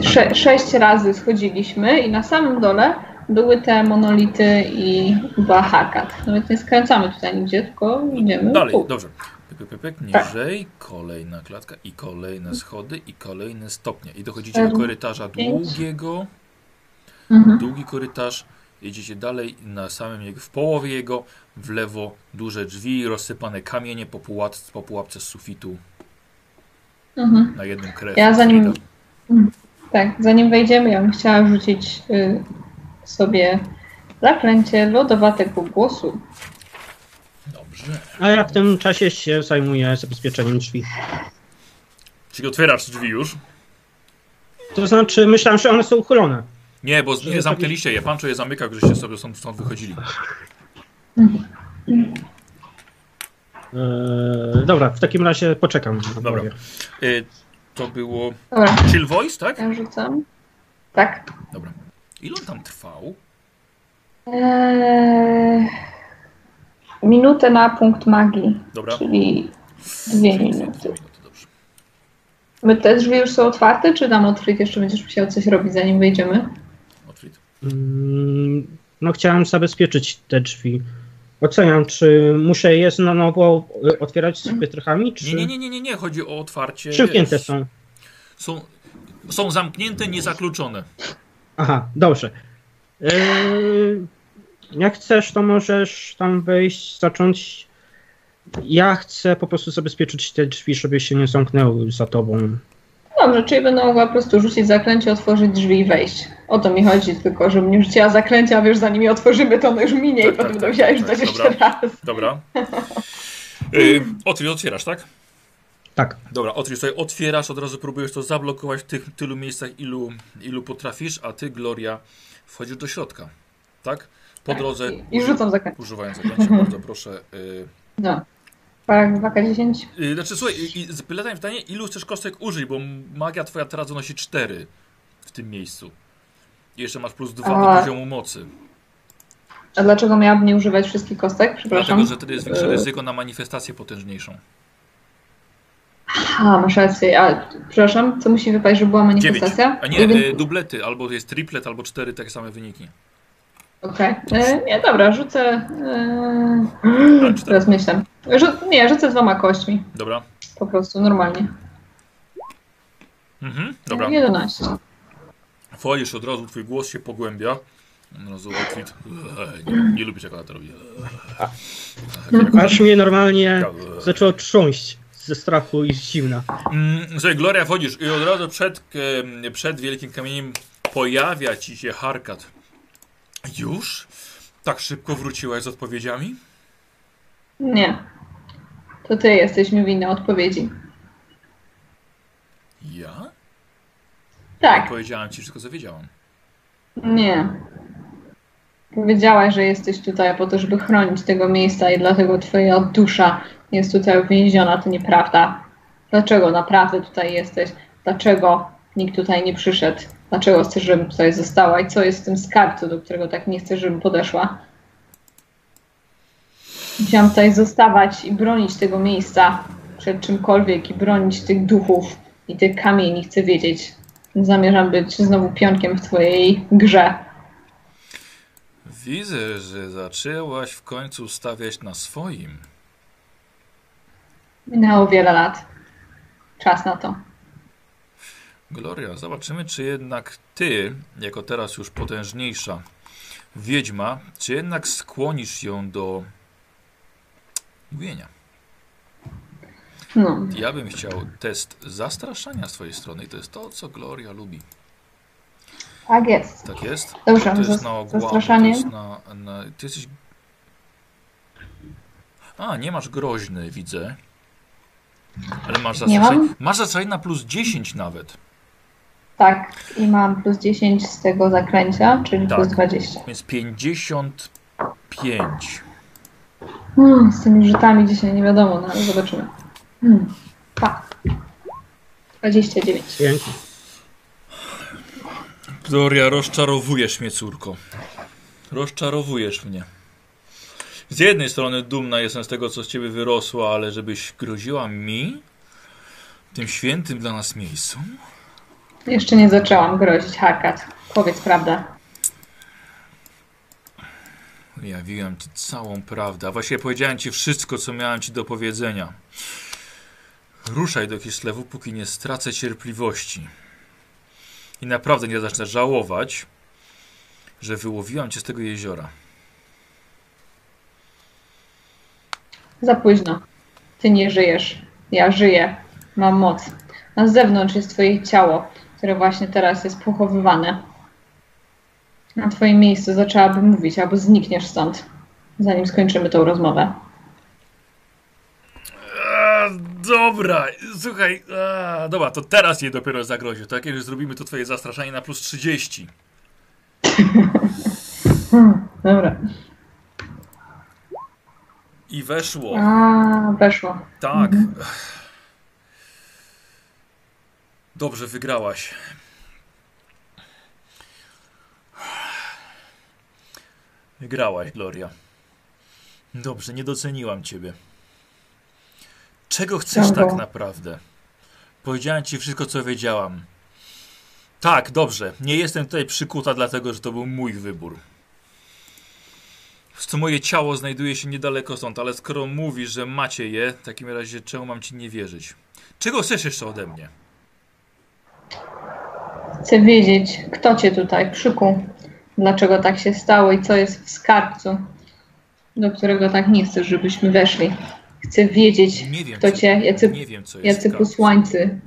Sze, sześć razy schodziliśmy i na samym dole były te monolity i była hakat. No więc nie skręcamy tutaj nigdzie, tylko idziemy Dalej, dół. dobrze. Pyk, pyk, pyk, Tak. niżej, kolejna klatka i kolejne schody i kolejne stopnie. I dochodzicie do Cztery, korytarza pięć. długiego, Mhm. długi korytarz, jedziecie dalej na samym jego, w połowie jego, w lewo duże drzwi, rozsypane kamienie po, pułapce, po pułapce z sufitu Mhm. na jednym krew. Ja zanim-. Tak, zanim wejdziemy, ja bym chciała rzucić y, sobie zaklęcie lodowatego głosu. Dobrze. A ja w tym czasie się zajmuję zabezpieczeniem drzwi. Czyli otwierasz drzwi już? To znaczy, myślałem, że one są uchylone. Nie, bo nie zamknęliście je. Pancho je zamykał, żeście sobie stąd, stąd wychodzili. Eee, dobra, w takim razie poczekam. Dobra. Y, to było Dobra, Chill Voice, tak? ja rzucam. Tak. Dobra. Ile on tam trwał? Eee, minutę na punkt magii, Dobra. czyli dwie Czyli minuty. My te drzwi już są otwarte, czy tam otwrych jeszcze będziesz musiał coś robić, zanim wejdziemy? Otwit. Mm, No chciałem zabezpieczyć te drzwi. Oceniam, czy muszę je na nowo y, otwierać z wytrychami, czy Nie, nie, nie, nie, nie, chodzi o otwarcie. przymknięte są? Są, są zamknięte, niezakluczone. Aha, dobrze. Yy, jak chcesz, to możesz tam wejść, zacząć. Ja chcę po prostu zabezpieczyć te drzwi, żeby się nie zamknęły za tobą. Dobrze, czyli będę mogła po prostu rzucić zaklęcie, otworzyć drzwi i wejść. O to mi chodzi, tylko żebym nie rzuciła zaklęcia, wiesz, zanim je otworzymy, to ono już minie Tak, i tak, potem tak, będę musiała tak, rzucać tak, jeszcze dobra. raz. Dobra. *laughs* Yy, otwier, otwierasz, tak? Tak. Dobra, otwierasz sobie, otwierasz, od razu próbujesz to zablokować w tych tylu miejscach, ilu, ilu potrafisz, a ty, Gloria, wchodzisz do środka. Tak? Po Tak, drodze, I, i rzucam zaklęcie. używając zaklęcia, bardzo proszę. Yy, No. Paragraf 2K10. Yy, Znaczy, słuchaj, i pytanie, ilu chcesz kostek użyć, bo magia twoja teraz donosi 4 w tym miejscu. I jeszcze masz plus 2 do poziomu mocy. A dlaczego miałabym nie używać wszystkich kostek? Przepraszam. Dlatego, że wtedy jest większe Yy. ryzyko na manifestację potężniejszą. A, masz rację. A, przepraszam, co musi wypaść, że była 9. manifestacja? A nie, yy, dublety, albo jest triplet, albo 4 takie same wyniki. Okej. E, Nie, dobra, rzucę. E... Teraz myślę. Rzu... Nie, rzucę dwoma kośćmi. Dobra. Po prostu, normalnie. Mhm, dobra. 11. Wchodzisz od razu, twój głos się pogłębia. Od razu outfit. Nie, nie lubię, jak ona to robi. Eee. Aż mnie normalnie zaczęło trząść ze strachu i z zimna. Mm, Słuchaj, Gloria, wchodzisz i od razu przed, przed wielkim kamieniem pojawia ci się Harkat. Już? Tak szybko wróciłaś z odpowiedziami? Nie. To ty jesteś mi winna odpowiedzi. Ja? Tak. Powiedziałam ci wszystko, co wiedziałam. Nie. Powiedziałaś, że jesteś tutaj po to, żeby chronić tego miejsca i dlatego twoja dusza jest tutaj uwięziona. To nieprawda. Dlaczego naprawdę tutaj jesteś? Dlaczego nikt tutaj nie przyszedł? Dlaczego chcesz, żebym tutaj została? I co jest w tym skarbcu, do którego tak nie chcesz, żebym podeszła? Musiałam tutaj zostawać i bronić tego miejsca przed czymkolwiek i bronić tych duchów i tych kamieni. Chcę wiedzieć. Zamierzam być znowu pionkiem w twojej grze. Widzę, że zaczęłaś w końcu stawiać na swoim. Minęło wiele lat. Czas na to. Gloria, zobaczymy, czy jednak ty, jako teraz już potężniejsza wiedźma, czy jednak skłonisz ją do mówienia. No. Ja bym chciał test zastraszania z twojej strony i to jest to, co Gloria lubi. Tak jest. Tak jest? Dobrze, To jest na ogłady, zastraszanie. to jest na, na... Ty jesteś... A, nie masz groźny, widzę. Ale masz Nie zastraszanie. mam. Masz zastraszanie na plus 10 nawet. Tak. I mam plus 10 z tego zaklęcia, czyli Tak. plus 20. Więc 55. Hmm, z tymi rzutami dzisiaj nie wiadomo, no ale zobaczymy. Hmm. Tak. 29. Dzięki. Gloria, rozczarowujesz mnie, córko. Rozczarowujesz mnie. Z jednej strony dumna jestem z tego, co z ciebie wyrosło, ale żebyś groziła mi, tym świętym dla nas miejscu. Jeszcze nie zaczęłam grozić, Harkat. Powiedz prawdę. Jawiłem ci całą prawdę, a właściwie powiedziałem ci wszystko, co miałem ci do powiedzenia. Ruszaj do Kislewu, póki nie stracę cierpliwości. I naprawdę nie zacznę żałować, że wyłowiłam cię z tego jeziora. Za późno. Ty nie żyjesz. Ja żyję. Mam moc. Na zewnątrz jest twoje ciało, które właśnie teraz jest pochowywane. Na twoim miejscu zaczęłabym mówić, albo znikniesz stąd, zanim skończymy tą rozmowę. A, dobra, słuchaj, a, dobra, to teraz je dopiero zagroził, tak? Jeżeli zrobimy to twoje zastraszanie na plus 30. Hmm, *laughs* dobra. I weszło. A, weszło. Tak. Dobrze, wygrałaś. Wygrałaś, Gloria. Dobrze, nie doceniłam ciebie. Czego chcesz tak naprawdę? Powiedziałem ci wszystko, co wiedziałam. Tak, dobrze. Nie jestem tutaj przykuta, dlatego że to był mój wybór. Co moje ciało znajduje się niedaleko stąd, ale skoro mówisz, że macie je, w takim razie czemu mam ci nie wierzyć? Czego chcesz jeszcze ode mnie? Chcę wiedzieć, kto cię tutaj przykuł, dlaczego tak się stało i co jest w skarbcu, do którego tak nie chcesz, żebyśmy weszli. Chcę wiedzieć, wiem, kto cię, jacy, wiem, jacy posłańcy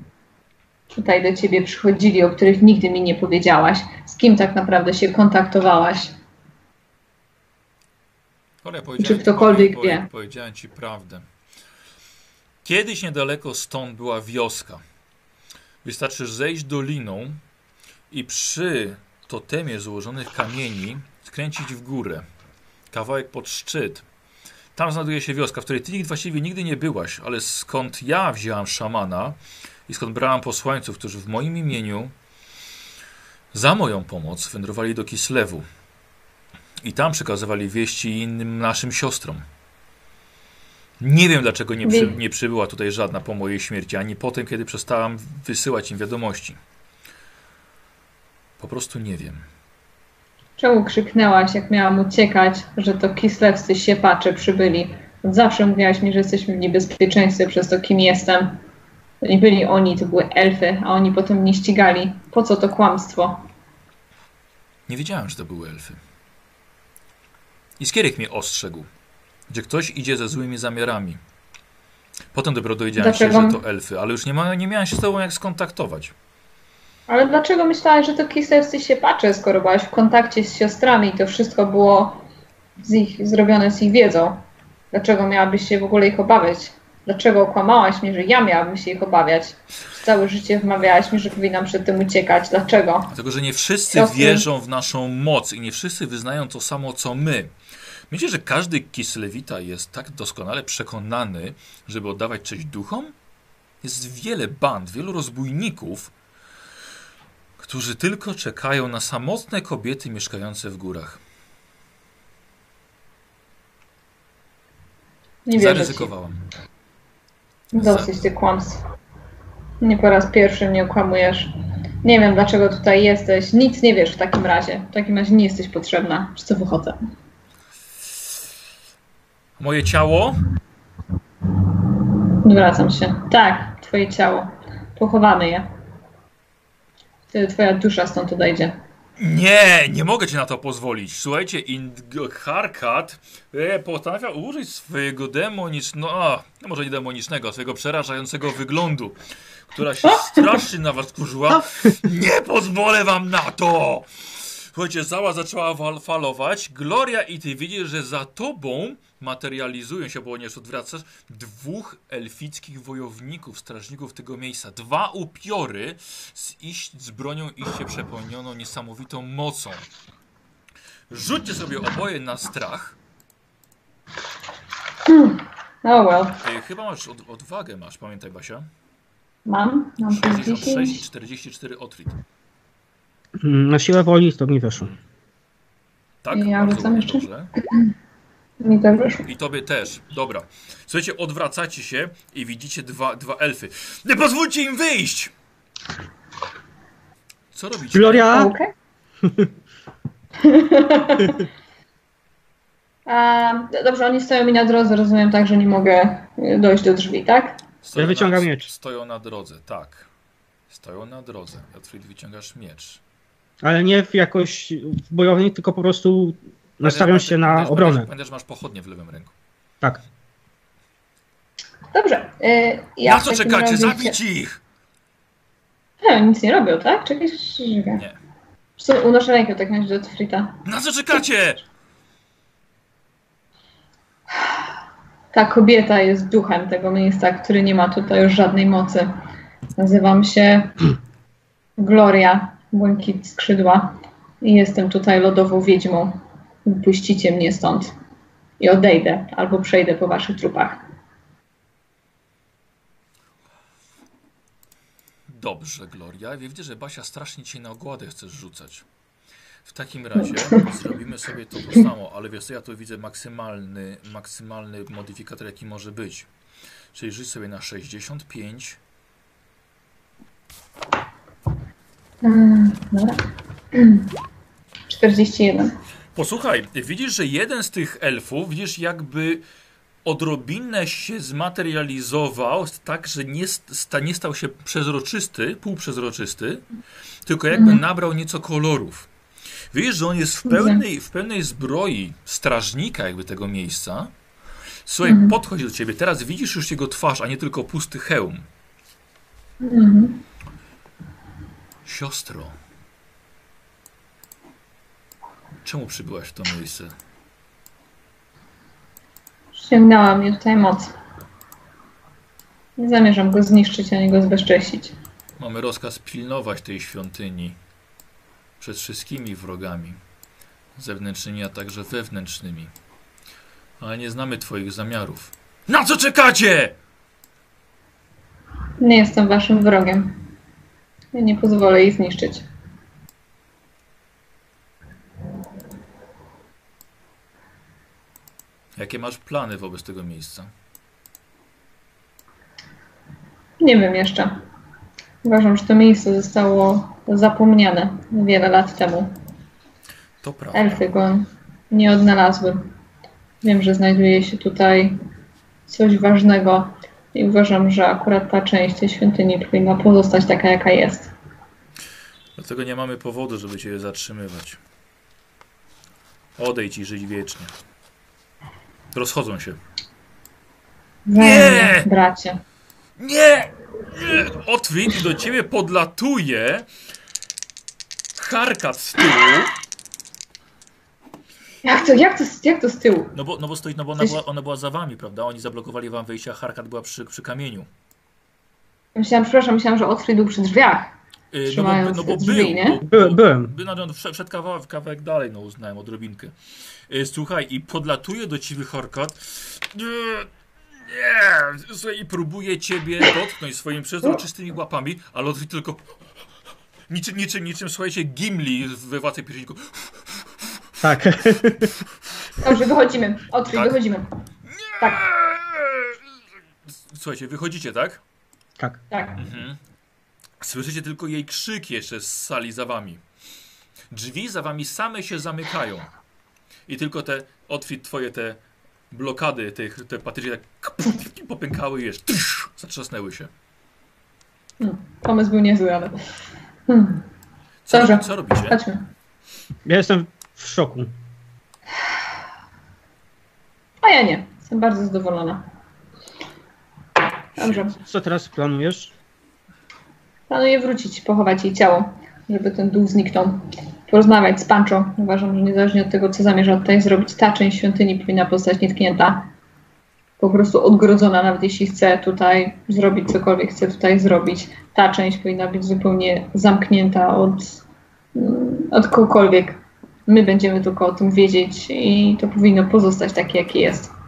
tutaj do ciebie przychodzili, o których nigdy mi nie powiedziałaś. Z kim tak naprawdę się kontaktowałaś? Czy ktokolwiek ci, wie? Powiedziałem ci prawdę. Kiedyś niedaleko stąd była wioska. Wystarczy zejść doliną i przy totemie złożonych kamieni skręcić w górę. Kawałek pod szczyt. Tam znajduje się wioska, w której ty właściwie nigdy nie byłaś, ale skąd ja wzięłam szamana i skąd brałam posłańców, którzy w moim imieniu za moją pomoc wędrowali do Kislewu. I tam przekazywali wieści innym naszym siostrom. Nie wiem, dlaczego nie, przy, nie przybyła tutaj żadna po mojej śmierci, ani potem, kiedy przestałam wysyłać im wiadomości. Po prostu nie wiem. Czemu krzyknęłaś, jak miałam uciekać, że to kislewscy siepacze przybyli? Od zawsze mówiłaś mi, że jesteśmy w niebezpieczeństwie przez to, kim jestem. To nie byli oni, to były elfy, a oni potem mnie ścigali. Po co to kłamstwo? Nie wiedziałem, że to były elfy. Iskierek mnie ostrzegł, że ktoś idzie ze złymi zamiarami. Potem dopiero dowiedziałem się, Dlaczego? że to elfy, ale już nie, ma, nie miałem się z tobą jak skontaktować. Ale dlaczego myślałaś, że to kislewscy siepacze, skoro byłaś w kontakcie z siostrami i to wszystko było z ich, zrobione z ich wiedzą? Dlaczego miałabyś się w ogóle ich obawiać? Dlaczego okłamałaś mnie, że ja miałabym się ich obawiać? Całe życie wmawiałaś mi, że powinnam przed tym uciekać. Dlaczego? Dlatego, że nie wszyscy Siostry. wierzą w naszą moc i nie wszyscy wyznają to samo, co my. Myślę, że każdy Kislewita jest tak doskonale przekonany, żeby oddawać cześć duchom? Jest wiele band, wielu rozbójników, którzy tylko czekają na samotne kobiety mieszkające w górach. Nie wierzę ci. Zaryzykowałam. Dosyć tych kłamstw. Nie po raz pierwszy mnie okłamujesz. Nie wiem, dlaczego tutaj jesteś. Nic nie wiesz w takim razie. W takim razie nie jesteś potrzebna. Czy co wychodzę? Moje ciało? Zwracam się. Tak, twoje ciało. Pochowamy je. Twoja dusza stąd odejdzie. Nie, nie mogę ci na to pozwolić. Słuchajcie, Harkat e, postanawia użyć swojego demonicznego, no może nie demonicznego, swojego przerażającego wyglądu, która się strasznie na was kurzyła. Nie pozwolę wam na to! Słuchajcie, zała zaczęła falować. Gloria i ty widzisz, że za tobą materializują się, bo nie odwracasz, dwóch elfickich wojowników, strażników tego miejsca. Dwa upiory z, iść, z bronią iście przepełnioną niesamowitą mocą. Rzućcie sobie oboje na strach. Oh well. Ej, chyba masz od, odwagę, masz, pamiętaj Basia. Mam? Mam plus 66 i 10. 44 otrit. Mm, Na siłę woli to mi weszło. Tak? Ja Bardzo rzucam dobrze. *clears throat* Mi też wyszło. I tobie też. Dobra. Słuchajcie, odwracacie się i widzicie dwa, dwa elfy. Nie pozwólcie im wyjść! Co robicie? Gloria! Okej. *laughs* A, Dobrze, oni stoją mi na drodze, rozumiem tak, że nie mogę dojść do drzwi, tak? Stoją Ja wyciągam na, miecz. Stoją na drodze, tak. Stoją na drodze. Otwrid, wyciągasz miecz. Ale nie w jakoś w bojownik, tylko po prostu Pamiętasz, się na pamiętasz, obronę. Pamiętasz, pamiętasz, masz pochodnie w lewym ręku. Tak. Dobrze. y, Ja na co czekacie? razie Zabić ich! Nie, nic nie robią, tak? Czekaj, czekaj. Nie. Co, unoszę rękę tak na do Frita. Na co czekacie? Ta kobieta jest duchem tego miejsca, który nie ma tutaj już żadnej mocy. Nazywam się Gloria, Błękit Skrzydła i jestem tutaj lodową wiedźmą. Wypuścicie mnie stąd i odejdę, albo przejdę po waszych trupach. Dobrze, Gloria. Widzę, że Basia strasznie cię na ogładę chcesz rzucać. W takim razie zrobimy sobie to to samo, ale wiesz co, ja tu widzę maksymalny, maksymalny modyfikator jaki może być. Czyli rzuć sobie na 65. Mm, Dobra. *clears throat* 41. Posłuchaj, widzisz, że jeden z tych elfów, widzisz jakby odrobinę się zmaterializował, tak, że nie, sta, nie stał się przezroczysty, półprzezroczysty, tylko jakby Mhm. nabrał nieco kolorów. Widzisz, że on jest w pełnej, w pełnej zbroi strażnika jakby tego miejsca. Słuchaj, Mhm. podchodzi do ciebie. Teraz widzisz już jego twarz, a nie tylko pusty hełm. Mhm. Siostro. Czemu przybyłaś w to miejsce? Ściągnęła mnie tutaj moc. Nie zamierzam go zniszczyć ani go zbezcześcić. Mamy rozkaz pilnować tej świątyni przed wszystkimi wrogami, zewnętrznymi, a także wewnętrznymi. Ale nie znamy Twoich zamiarów. Na co czekacie? Nie jestem waszym wrogiem. Ja nie pozwolę jej zniszczyć. Jakie masz plany wobec tego miejsca? Nie wiem jeszcze. Uważam, że to miejsce zostało zapomniane wiele lat temu. To prawda. Elfy go nie odnalazły. Wiem, że znajduje się tutaj coś ważnego i uważam, że akurat ta część tej świątyni powinna pozostać taka, jaka jest. Dlatego nie mamy powodu, żeby Cię zatrzymywać. Odejdź i żyć wiecznie. Rozchodzą się. Nie! Bracie. Nie! nie! Otwit do ciebie podlatuje. Harkat z tyłu. Jak to, jak to, jak to z tyłu? No bo, no bo stoi, no bo ona, była, ona była za wami, prawda? Oni zablokowali wam wyjście, a Harkat była przy, przy kamieniu. Myślałam, przepraszam, myślałam, że Otfrid był przy drzwiach. Yy, no bo, no bo drzwi, był, nie? bo- Byłem, bo- byłem. By, no, no, wszedł przed kawałek, kawałek dalej, no uznałem odrobinkę. Yy, słuchaj, i podlatuje do ciebie Harkat. Nie, nie, słuchaj, i próbuje ciebie dotknąć swoimi przezroczystymi łapami, ale Otwit tylko niczym, niczym, niczym, słuchajcie, Gimli we Władcy Pierścieników. Tak. *laughs* Dobrze, wychodzimy. Otfrid, Tak? wychodzimy. Tak, Słuchajcie, wychodzicie, tak? tak. tak. Mhm. Słyszycie tylko jej krzyk jeszcze z sali za wami. Drzwi za wami same się zamykają. I tylko te, otwit twoje te blokady, te, te patyczki tak popękały i jeszcze tsz, zatrzasnęły się. Hmm. Pomysł był niezły, ale... Hmm. Co, Dobrze. co robicie? Chodźmy. Ja jestem w szoku. A ja nie. Jestem bardzo zadowolona. Dobrze. Co teraz planujesz? Planuję wrócić, pochować jej ciało, żeby ten duch zniknął. Porozmawiać z Pancho. Uważam, że niezależnie od tego, co zamierza tutaj zrobić, ta część świątyni powinna pozostać nietknięta. Po prostu odgrodzona, nawet jeśli chce tutaj zrobić cokolwiek, chce tutaj zrobić. Ta część powinna być zupełnie zamknięta od, mm, od kogokolwiek. My będziemy tylko o tym wiedzieć i to powinno pozostać takie, jakie jest.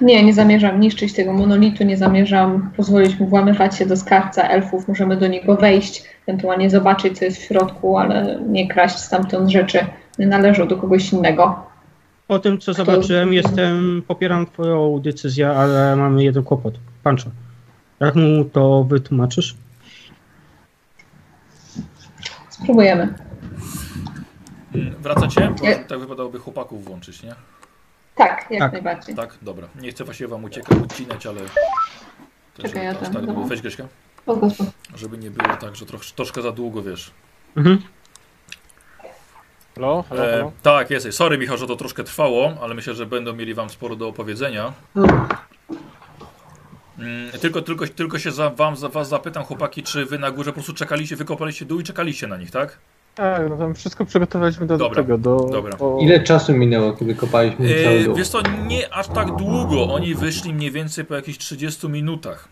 Nie, nie zamierzam niszczyć tego monolitu, nie zamierzam pozwolić mu włamywać się do skarbca elfów. Możemy do niego wejść, ewentualnie zobaczyć, co jest w środku, ale nie kraść stamtąd rzeczy. Nie należą do kogoś innego. Po tym, co Kto- zobaczyłem, jestem, popieram twoją decyzję, ale mamy jeden kłopot. Pancho, jak mu to wytłumaczysz? Spróbujemy. Wracacie? Bo tak wypadałoby chłopaków włączyć, nie? Tak, jak Tak. najbardziej. Tak, dobra. Nie chcę właściwie wam uciekać, odcinać, ale... To Czekaj, ja aż tam, tak, dobra. weź Grześka, Po prostu. żeby nie było tak, że trosz, troszkę za długo, wiesz. Mhm. Halo, halo, E, halo. tak, jesteś. Sorry Michał, że to troszkę trwało, ale myślę, że będą mieli wam sporo do opowiedzenia. Mm, tylko, tylko, tylko się za, wam, za was zapytam, chłopaki, czy wy na górze po prostu czekaliście, wykopaliście dół i czekaliście na nich, tak? Tak, no tam wszystko przygotowaliśmy do, do Dobra, tego, do... dobra. O... Ile czasu minęło, kiedy kopaliśmy cały E, dół? wiesz co, nie aż tak długo. Oni wyszli mniej więcej po jakichś 30 minutach.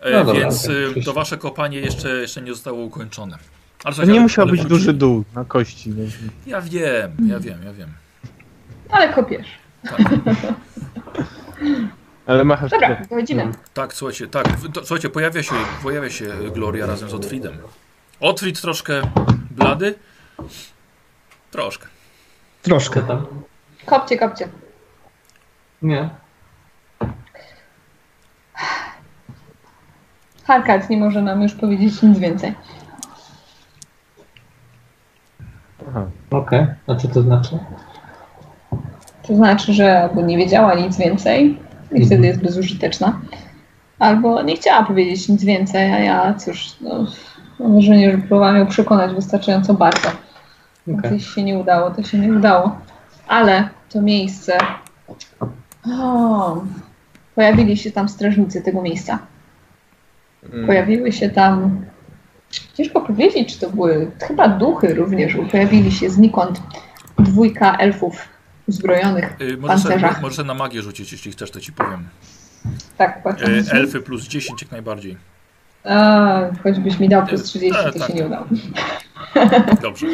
E, No dobra, więc okej. e, to wasze kopanie jeszcze, jeszcze nie zostało ukończone. Ale, To nie musiał być duży dół na kości. Nie? Ja wiem, ja wiem, ja wiem. Ale kopiesz. Tak, *laughs* Ale machasz Dobra, wychodzimy. tak słuchajcie, tak. To, słuchajcie, pojawia się, pojawia się Gloria razem z Otfridem. Otwit troszkę blady. Troszkę. Troszkę. tam? Kopcie, kopcie. Nie. Harkat nie może nam już powiedzieć nic więcej. Aha. Okej. A co to znaczy? To znaczy, że albo nie wiedziała nic więcej i Mhm. wtedy jest bezużyteczna, albo nie chciała powiedzieć nic więcej, a ja cóż, no, mam wrażenie, że próbowałam ją przekonać wystarczająco bardzo. Okej. Jeśli się nie udało, to się nie udało. Ale to miejsce. O, pojawili się tam strażnicy tego miejsca. Mm. Pojawiły się tam. Ciężko powiedzieć, czy to były chyba duchy również. bo Pojawili się znikąd dwójka elfów uzbrojonych. Y, możesz, Pancerzach. na magię rzucić, jeśli chcesz, to ci powiem. Tak, patrzę. Y, elfy plus 10 jak najbardziej. A, choćbyś mi dał plus 30, Tak, to tak. się nie udało. Dobrze.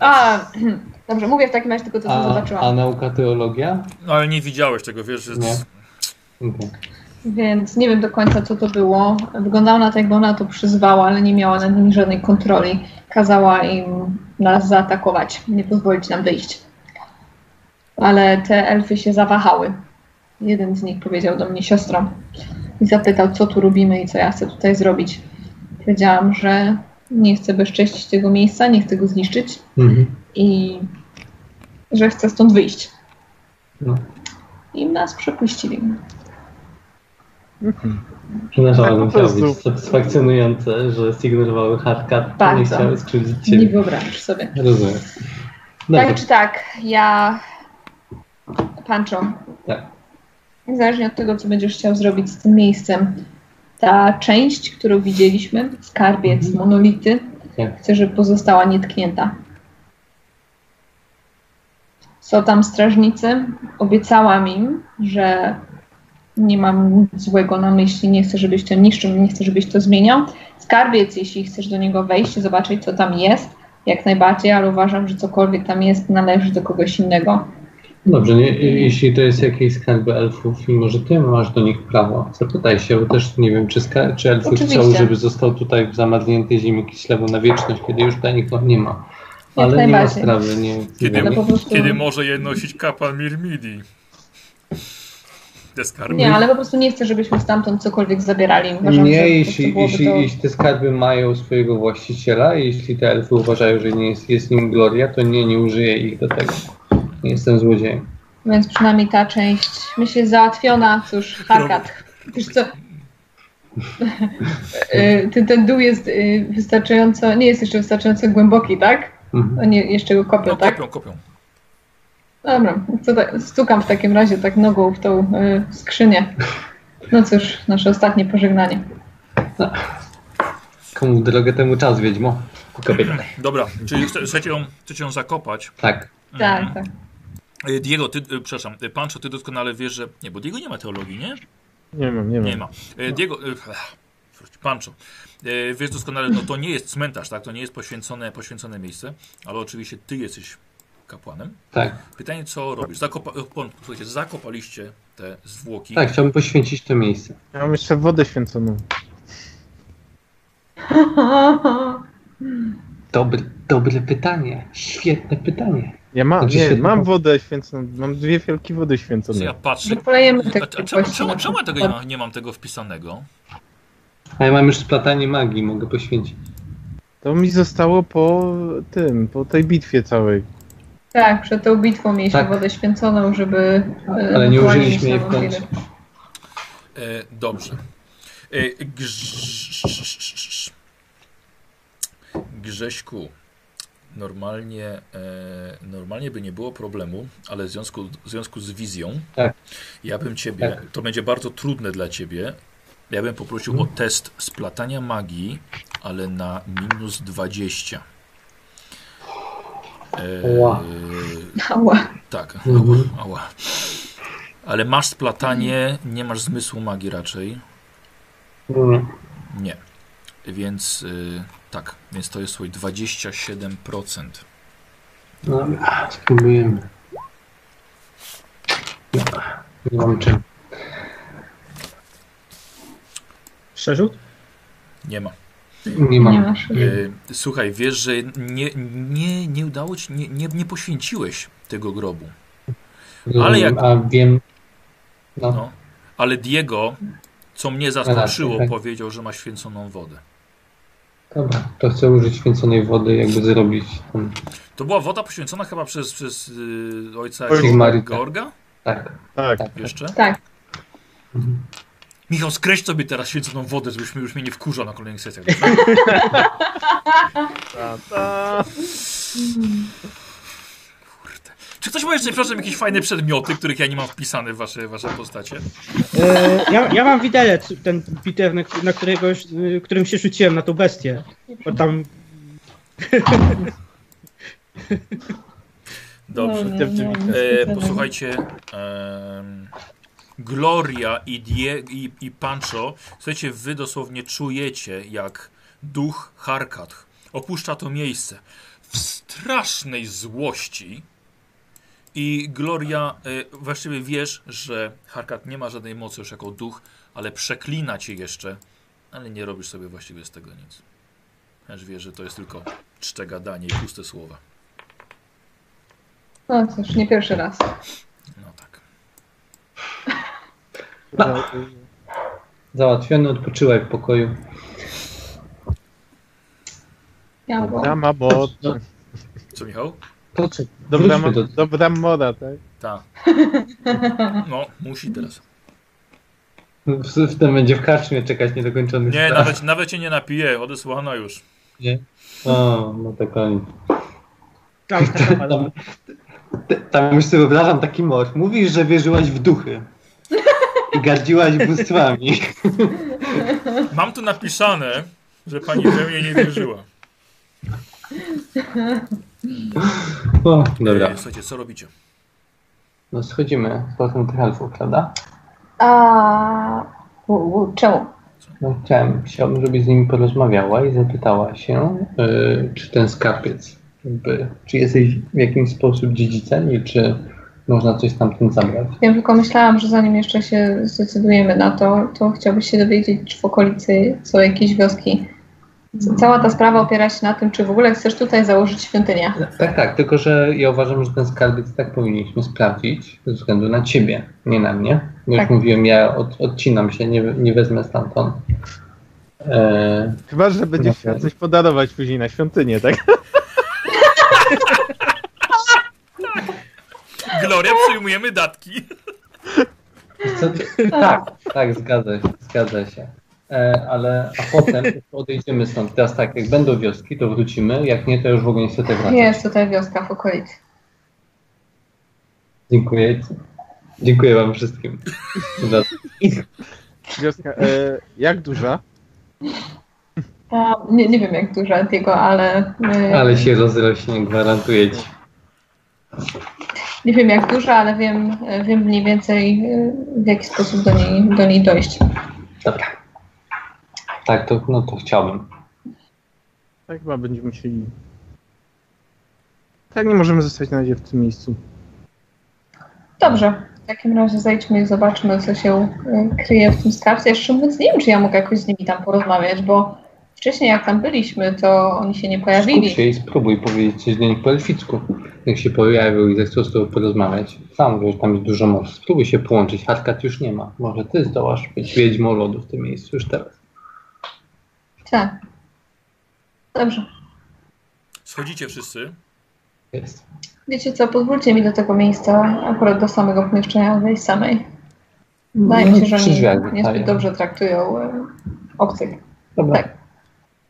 A, *clears throat* dobrze, mówię w takim razie tylko to, co A, zobaczyłam. a nauka teologia? No ale nie widziałeś tego, wiesz, że... Nie. Więc nie wiem do końca, co to było. Wyglądało na to, jakby ona to przyzwała, ale nie miała nad nimi żadnej kontroli. Kazała im nas zaatakować, nie pozwolić nam wyjść. Ale te elfy się zawahały. Jeden z nich powiedział do mnie siostro i zapytał, co tu robimy i co ja chcę tutaj zrobić. Powiedziałam, że nie chcę bezcześcić tego miejsca, nie chcę go zniszczyć Mhm. i że chcę stąd wyjść. No. I nas przepuścili. Mhm. Przepraszam, Tak, ale po musiało być satysfakcjonujące, że zignorowały hardcat, nie Bardzo. chciały skrzywdzić Nie ciebie. wyobrażasz sobie. Rozumiem. Tak czy tak, ja. Pancho, Tak. Niezależnie od tego, co będziesz chciał zrobić z tym miejscem, ta część, którą widzieliśmy, skarbiec, Mhm. monolity, Tak. chcę, żeby pozostała nietknięta. Są tam strażnicy. Obiecałam im, że nie mam nic złego na myśli, nie chcę, żebyś to niszczył, nie chcę, żebyś to zmieniał. Skarbiec, jeśli chcesz do niego wejść, zobaczyć, co tam jest, jak najbardziej, ale uważam, że cokolwiek tam jest, należy do kogoś innego. Dobrze, nie, jeśli to jest jakieś skarby elfów i może ty masz do nich prawo, zapytaj się, bo też nie wiem, czy, ska- czy elfy Oczywiście. chcą, żeby został tutaj w zamarzniętej ziemi Kislewu na wieczność, kiedy już dla nich nie ma. Jak Ale nie ma sprawy, nie, Kiedy, po prostu... kiedy może je nosić kapłan Mirmidi. Te skarby. Nie, ale po prostu nie chcę, żebyśmy stamtąd cokolwiek zabierali. Uważam, Nie, jeśli, jeśli, to... jeśli te skarby mają swojego właściciela, jeśli te elfy uważają, że nie jest, jest nim gloria, to nie, nie użyję ich do tego. Nie jestem złodziejem. Więc przynajmniej ta część myślę załatwiona. Cóż, Harkat. Wiesz co? Y, Ty, ten dół jest y, wystarczająco, nie jest jeszcze wystarczająco głęboki, tak? Mhm. Oni jeszcze go kopią, No, tak? kopią, kopią. Dobra, co tak, stukam w takim razie tak nogą w tą y, skrzynię. No cóż, nasze ostatnie pożegnanie. Komu w drogę temu czas, Wiedźmo? Kobieta. Dobra, czyli chce- chcecie ją, chcecie ją zakopać. Tak. Tak, Mhm. tak. Y, Diego, ty, y, przepraszam, y, Pancho, ty doskonale wiesz, że... Nie, bo Diego nie ma teologii, nie? Nie mam, nie mam. Nie ma. Diego, Pancho, wiesz doskonale, no to nie jest cmentarz, tak? To nie jest poświęcone, poświęcone miejsce, ale oczywiście ty jesteś kapłanem. Tak. Pytanie, co robisz? Zakopa, słuchajcie, zakopaliście te zwłoki. Tak, chciałbym poświęcić to miejsce. Ja mam jeszcze wodę święconą. Dobre, dobre pytanie. Świetne pytanie. Ja mam, Znaczy nie, mam wodę święconą. Mam dwie wielkie wody Co święcone. ja patrzę. Polejemy A, te a, czemu, czemu, czemu ja tego nie, ma, nie mam tego wpisanego? A ja mam już splatanie magii, mogę poświęcić. To mi zostało po tym, po tej bitwie całej. Tak, przed tą bitwą mieliśmy Tak. wodę święconą, żeby. e, Ale nie użyliśmy jej w końcu. E, dobrze. E, grz... Grześku, normalnie, e, normalnie by nie było problemu, ale w związku, w związku z wizją, Tak. ja bym ciebie, Tak. to będzie bardzo trudne dla ciebie, ja bym poprosił o test splatania magii, ale na minus 20. E, Ła. Ała. Tak, Mhm. ała, *laughs* ała. Ale masz splatanie, nie masz zmysłu magii raczej. Nie. Nie. Więc y, tak, więc to jest słuchaj 27%. No, spróbujemy. No, nie mam czym. Przerzut? Nie ma. Nie Nie mam. masz. Y, słuchaj, wiesz, że nie, nie, nie udało ci, nie, nie, nie poświęciłeś tego grobu. Ale jak- A wiem. No, No. Ale Diego, co mnie zaskoczyło, tak. powiedział, że ma święconą wodę. Dobra. To chcę użyć święconej wody, jakby zrobić ten. To była woda poświęcona chyba przez, przez y, ojca Sigmarita. Georga? Tak. Tak. tak. Jeszcze? Tak. Mhm. Michał, skreś sobie teraz święconą wodę, żebyś mnie już mnie nie wkurzał na kolejnych sesjach. *laughs* dobrze? Ta, ta. Czy ktoś ma jeszcze, przepraszam, jakieś fajne przedmioty, których ja nie mam wpisane w wasze, wasze postacie? E, ja, ja mam widelec, ten bitew, na, na którego, y, którym się rzuciłem na tą bestię. Bo tam Dobrze. No, no, no, E, no. posłuchajcie, em, Gloria i, Die, i, i Pancho, słuchajcie, wy dosłownie czujecie, jak duch Harkat opuszcza to miejsce w strasznej złości i Gloria, e, właściwie wiesz, że Harkat nie ma żadnej mocy już jako duch, ale przeklina cię jeszcze, ale nie robisz sobie właściwie z tego nic. Aż wiesz, że to jest tylko czcze gadanie i puste słowa. No cóż, nie pierwszy raz. No tak. Załatwiony, odpoczywaj w pokoju. Ja bo... Dobra mamo. Co Michał? To? Dobra, do... dobra moda, tak? Tak. *laughs* No, musi teraz. W, w tym będzie w karczmie czekać niedokończony Nie, nawet, nawet cię nie napije, odesłana już. Nie? O, no to koniec. tam taka mała- Tam, t- tam już sobie wyobrażam taki mord. Mówisz, że wierzyłaś w duchy. I gardziłaś bóstwami. *laughs* Mam tu napisane, że pani we mnie nie wierzyła. *laughs* O, dobra. E, Słuchajcie, co robicie? No schodzimy z powrotem tych elfów, prawda? A... U, u, czemu? No chciałem, chciałbym, żebyś z nimi porozmawiała i zapytała się, y, czy ten skarbiec, jakby, czy jesteś w jakimś sposób dziedzicem i czy można coś stamtąd zabrać. Ja tylko myślałam, że zanim jeszcze się zdecydujemy na to, to chciałbyś się dowiedzieć, czy w okolicy są jakieś wioski. Cała ta sprawa opiera się na tym, czy w ogóle chcesz tutaj założyć świątynię. Tak, tak, tylko że ja uważam, że ten skarbiec tak powinniśmy sprawdzić ze względu na ciebie, nie na mnie. Bo Tak. już mówiłem, ja od, odcinam się, nie, nie wezmę stamtąd. E, Chyba, że będziesz chciał coś podarować później na świątynię, tak? *laughs* Gloria, przyjmujemy datki. co ty, tak, tak, zgadza się, zgadza się. E, ale a potem *laughs* odejdziemy stąd. Teraz tak, jak będą wioski, to wrócimy, jak nie, to już w ogóle niestety wracać. Jest tutaj wioska w okolicy. Dziękuję. Dziękuję wam wszystkim. Wioska, e, jak duża? A, nie, nie wiem jak duża Diego, ale, y, Ale się rozrośnie, gwarantuję ci. nie wiem jak duża, ale wiem, wiem mniej więcej y, w jaki sposób do niej, do niej dojść. Dobra. Tak, to, no to chciałbym. Tak chyba będziemy musieli... Tak nie możemy zostać na razie w tym miejscu. Dobrze, w takim razie zejdźmy i zobaczmy, co się y, kryje w tym skarbcu. Jeszcze mówiąc, nie wiem, czy ja mogę jakoś z nimi tam porozmawiać, bo wcześniej jak tam byliśmy, to oni się nie Skup pojawili. się i spróbuj powiedzieć coś do nich po elficku. Jak się pojawią i zechcą z tobą porozmawiać. Sam wiesz, tam jest dużo mocy. Spróbuj się połączyć. Harkat już nie ma. Może ty zdołasz być wiedźmą lodu w tym miejscu już teraz. Tak. Dobrze. Schodzicie wszyscy. Jest. Wiecie co, pozwólcie mi do tego miejsca, akurat do samego pomieszczenia wejść samej. Wydaje mi się, że oni drzwiach niezbyt dobrze traktują y, obcych. Dobra. Tak.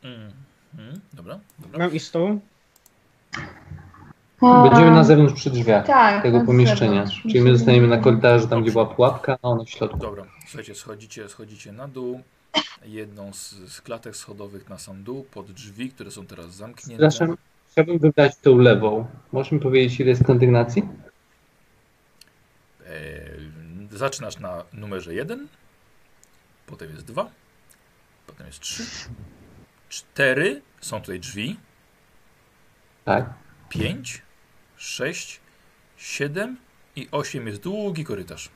Mm. Mm. Dobra, dobra. Mam z tobą? Będziemy na zewnątrz przy drzwiach tak, tego na pomieszczenia. zewnątrz. Czyli my zostaniemy na korytarzu, tam gdzie była pułapka, a ona w środku. Dobra, słuchajcie, schodzicie, schodzicie na dół. Jedną z, z klatek schodowych na sam dół, pod drzwi, które są teraz zamknięte. Przepraszam, chciałbym wybrać tą lewą. Możesz mi powiedzieć, ile jest kondygnacji? E, zaczynasz na numerze 1, potem jest 2, potem jest 3, 4, są tutaj drzwi, Tak. 5, 6, 7 i 8 jest długi korytarz.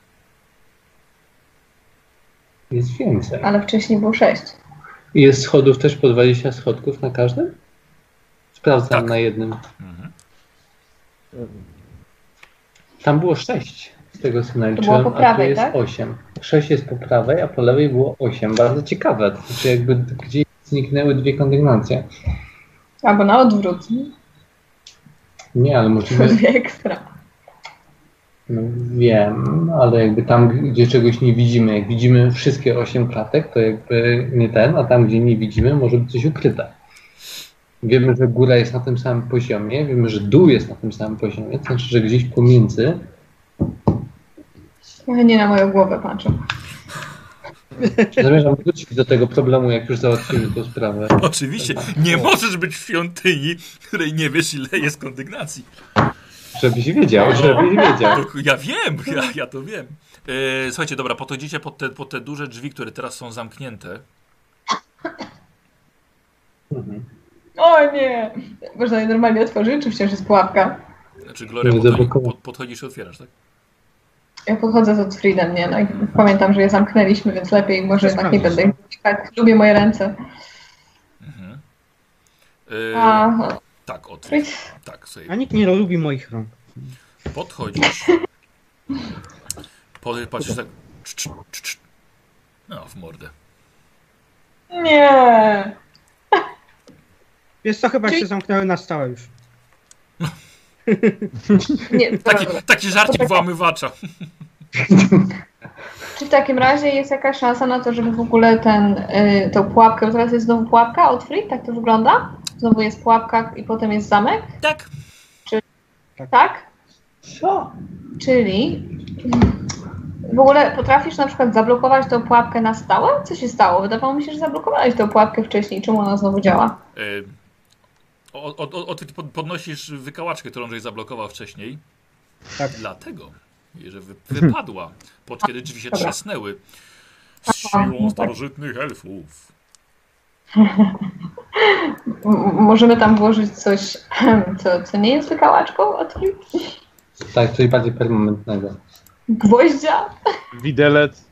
Jest więcej. Ale wcześniej było sześć. Jest schodów też po 20 schodków na każdym? Sprawdzam Tak. na jednym. Mhm. Tam było 6 z tego co naliczyłem, po a tu prawej, jest tak? 8. 6 jest po prawej, a po lewej było 8. Bardzo ciekawe. To znaczy jakby gdzieś zniknęły dwie kondygnacje. Albo na odwrót. Nie, ale możliwe, Dwie ekstra. No wiem, ale jakby tam, gdzie czegoś nie widzimy, jak widzimy wszystkie 8 klatek, to jakby nie ten, a tam, gdzie nie widzimy, może być coś ukryte. Wiemy, że góra jest na tym samym poziomie, wiemy, że dół jest na tym samym poziomie, to znaczy, że gdzieś pomiędzy nie na moją głowę patrzę. Zamierzam wrócić do tego problemu, jak już załatwimy tę sprawę. Oczywiście, nie możesz być w świątyni, której nie wiesz ile jest kondygnacji. Żebyś wiedział, żebyś wiedział. Ja wiem, ja, ja to wiem. E, słuchajcie, dobra, podchodzicie pod te, pod te duże drzwi, które teraz są zamknięte. Mhm. O nie! Można je normalnie otworzyć, czy wciąż jest pułapka? Znaczy, Gloria, podchodzi, pod, podchodzisz i otwierasz, tak? Ja podchodzę z Otfriedem, nie? No pamiętam, że je zamknęliśmy, więc lepiej może jednak nie będę dotykać. Lubię moje ręce. Mhm. A, tak. Otfried, Tak, sobie A nikt nie lubi moich rąk. podchodzisz. Pod, patrzysz tak. cz, cz, cz, cz. No, w mordę. nie! Wiesz co, chyba Czyli- się zamknęły na stałe już. Nie, *laughs* Taki, taki żarcik włamywacza. Czy w takim razie jest jakaś szansa na to, żeby w ogóle ten, y, tą pułapkę, bo teraz jest znowu pułapka, Otfried, tak to wygląda? Znowu jest pułapka i potem jest zamek, Tak. tak? Co? Czyli w ogóle potrafisz na przykład zablokować tą pułapkę na stałe? Co się stało? Wydawało mi się, że zablokowałeś tą pułapkę wcześniej. Czemu ona znowu działa? E, o, o, o, ty podnosisz wykałaczkę, którą żeś zablokował wcześniej. Tak. Dlatego, że wy, wypadła, pod kiedy drzwi się Dobra. trzasnęły. Z siłą starożytnych elfów. Możemy tam włożyć coś, *clears throat* co, co nie jest wykałaczką? Otfried? Tak, coś bardziej permanentnego. Gwoździa? Widelec.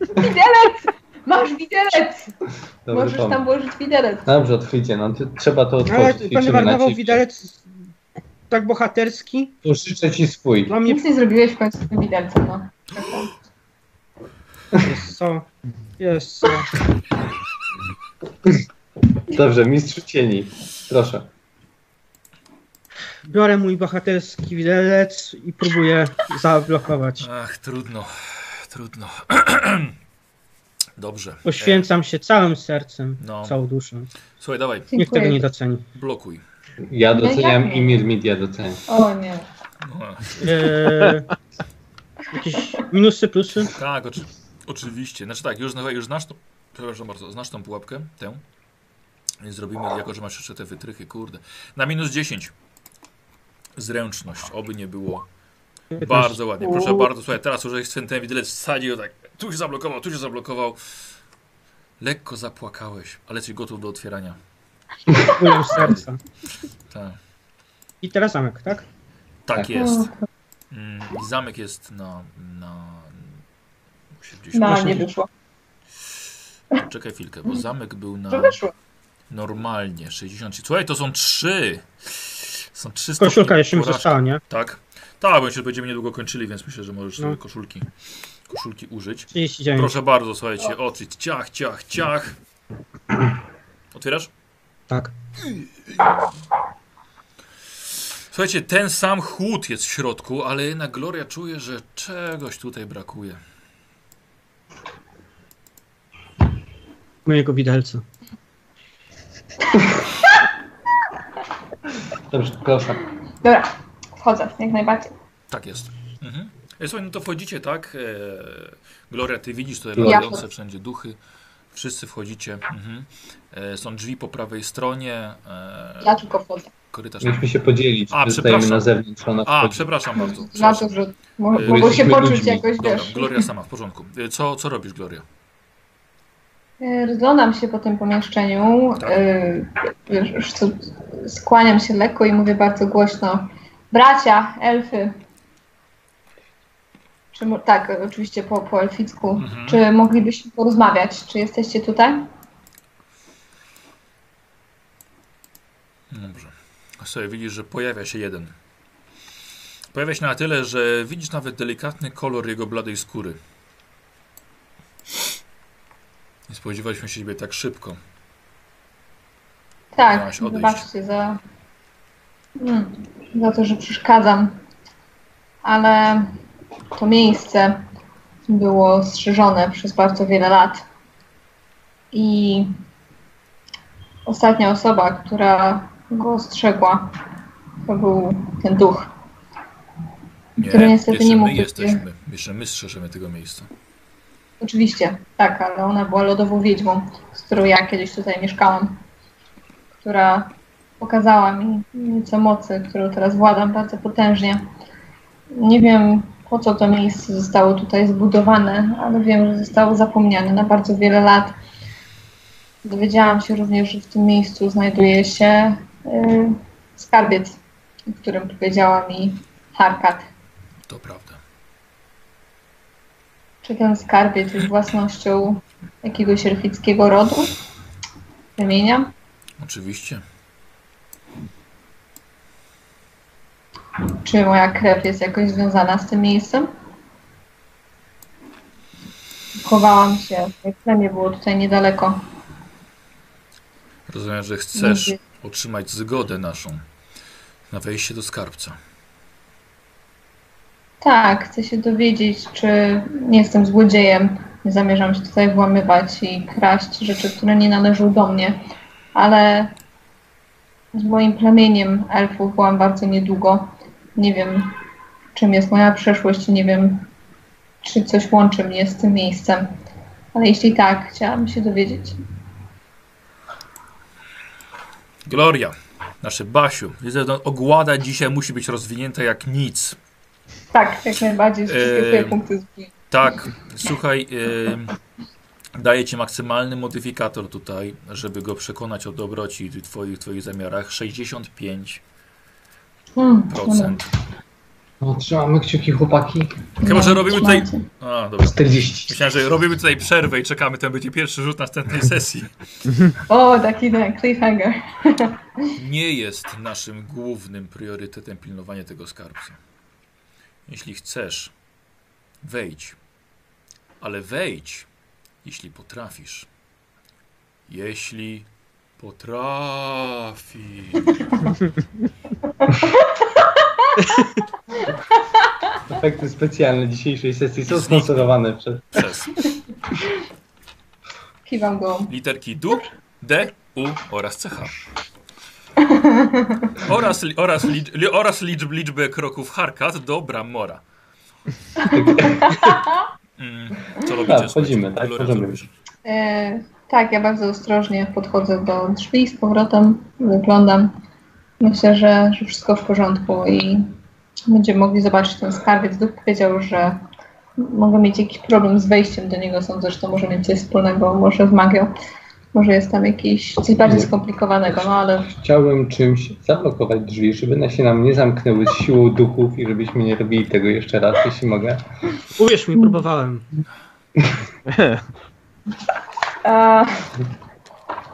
Widelec! Masz widelec! Dobry Możesz pomysł. tam włożyć widelec. Dobrze, otwójcie, no ty, trzeba to Ale otworzyć. będę Liczymy na marnował ciebie. widelec tak bohaterski. Pożyczę ci swój. Dla mnie Nic nie zrobiłeś w końcu z tym widelcem, no. jest co. Jest co. Dobrze, mistrz cieni. Proszę. Biorę mój bohaterski widelec i próbuję zablokować. Ach, trudno, trudno. *clears throat* Dobrze. E, Poświęcam się całym sercem, No. całą duszą. słuchaj, dawaj, Nikt tego nie Dziękuję. doceni. blokuj. Ja doceniam jak nie? i Mir Media doceniam. O nie. No, Eee, jakieś minusy, plusy? tak, oczy, oczywiście. Znaczy tak, już, już znasz tą, przepraszam bardzo, znasz tą pułapkę, tę. Więc zrobimy, jako że masz jeszcze te wytrychy, kurde. Na minus 10. Zręczność, oby nie było. Bardzo ładnie, proszę bardzo. Słuchaj, teraz już ten, ten widelec wsadził, tak, tu się zablokował, tu się zablokował. Lekko zapłakałeś, ale jesteś gotów do otwierania. Bólem serca. Tak, I teraz zamek, tak? tak Tak. jest. Mm, I zamek jest na. na musi gdzieś No, usiąść. nie wyszło. Czekaj chwilkę, bo zamek był na To normalnie 60. Słuchaj, to są trzy. Są trzy Koszulka jeszcze mi została, nie? Tak. Tak, bo się będziemy niedługo kończyli, więc myślę, że możesz No. sobie koszulki, koszulki użyć. 39. Proszę bardzo, słuchajcie, oczy, ciach, ciach, ciach. Otwierasz? Tak. Słuchajcie, ten sam chłód jest w środku, ale jednak Gloria czuje, że czegoś tutaj brakuje. Mojego widelca. *laughs* Dobrze, proszę. Dobra, wchodzę, jak najbardziej. Tak jest. Mhm. Słuchaj, no to wchodzicie, tak? E, Gloria, ty widzisz tutaj Ja. latające wszędzie duchy. Wszyscy wchodzicie. Mhm. E, są drzwi po prawej stronie. E, Ja tylko wchodzę. korytarz. Mieliśmy się podzielić. A, przepraszam. na zewnątrz, ona A, wchodzi. przepraszam bardzo. Na Przepraszam. to, że się poczuć ludźmi. jakoś, Dobra, wiesz. Gloria sama, w porządku. Co, co robisz, Gloria? E, rozglądam się po tym pomieszczeniu, tak. e, skłaniam się lekko i mówię bardzo głośno. Bracia, elfy. Czy, tak, oczywiście po, po elficku. Mhm. Czy moglibyśmy porozmawiać? Czy jesteście tutaj? Dobrze. Sobie widzisz, że pojawia się jeden. Pojawia się na tyle, że widzisz nawet delikatny kolor jego bladej skóry. Nie spodziewaliśmy się ciebie tak szybko. Tak, wybaczcie za, mm, za to, że przeszkadzam. Ale to miejsce było strzeżone przez bardzo wiele lat. I ostatnia osoba, która go ostrzegła, to był ten duch. Nie, Który niestety jeszcze nie my mógł być- jesteśmy. Jeszcze my strzeżemy tego miejsca. Oczywiście, tak, ale ona była lodową wiedźmą, z którą ja kiedyś tutaj mieszkałam, która pokazała mi nieco mocy, którą teraz władam bardzo potężnie. Nie wiem, po co to miejsce zostało tutaj zbudowane, ale wiem, że zostało zapomniane na bardzo wiele lat. Dowiedziałam się również, że w tym miejscu znajduje się y, skarbiec, o którym powiedziała mi Harkat. To prawda. Czy ten skarbiec jest własnością jakiegoś elfickiego rodu? Wymienia? Oczywiście. Czy moja krew jest jakoś związana z tym miejscem? Chowałam się, jak plemię było tutaj niedaleko. Rozumiem, że chcesz Nigdy. otrzymać zgodę naszą na wejście do skarbca. Tak, chcę się dowiedzieć, czy nie jestem złodziejem. Nie zamierzam się tutaj włamywać i kraść rzeczy, które nie należą do mnie. Ale z moim plemieniem elfów byłam bardzo niedługo. Nie wiem, czym jest moja przeszłość i nie wiem, czy coś łączy mnie z tym miejscem. Ale jeśli tak, chciałabym się dowiedzieć. Gloria, nasze Basiu, ogłada dzisiaj musi być rozwinięta jak nic. Tak, jak najbardziej. Wszystkie Eee, twoje punkty. Tak, słuchaj, yy, daję ci maksymalny modyfikator tutaj, żeby go przekonać o dobroci i twoich, twoich zamiarach. 65%. Hmm. No, trzymamy kciuki, chłopaki. Chyba, że robimy tutaj... A, dobra. 40. Myślałem, że robimy tutaj przerwę i czekamy, ten będzie pierwszy rzut następnej *laughs* sesji. O, taki ten cliffhanger. Nie jest naszym głównym priorytetem pilnowanie tego skarbca. Jeśli chcesz, wejdź. Ale wejdź, jeśli potrafisz. Jeśli potrafisz. *laughs* Efekty specjalne dzisiejszej sesji są sponsorowane przez... Przez Kiwam go. literki DU, D, U oraz CH. *laughs* Oraz, li- oraz, licz, li, oraz liczb, liczbę kroków Harkat do Bramora. *laughs* Mm, co robicie? Tak, wchodzimy, tak, Gloria, co możemy. robisz? E, tak, ja bardzo ostrożnie podchodzę do drzwi z powrotem, wyglądam. Myślę, że, że wszystko w porządku i będziemy mogli zobaczyć ten skarbiec. Duch powiedział, że mogę mieć jakiś problem z wejściem do niego. Sądzę, że to może mieć coś wspólnego, może z magią. Może jest tam jakiś coś bardziej skomplikowanego, no ale Chciałbym czymś zablokować drzwi, żeby na się nam nie zamknęły z siłą duchów i żebyśmy nie robili tego jeszcze raz, jeśli mogę. Uwierz mi, próbowałem. e,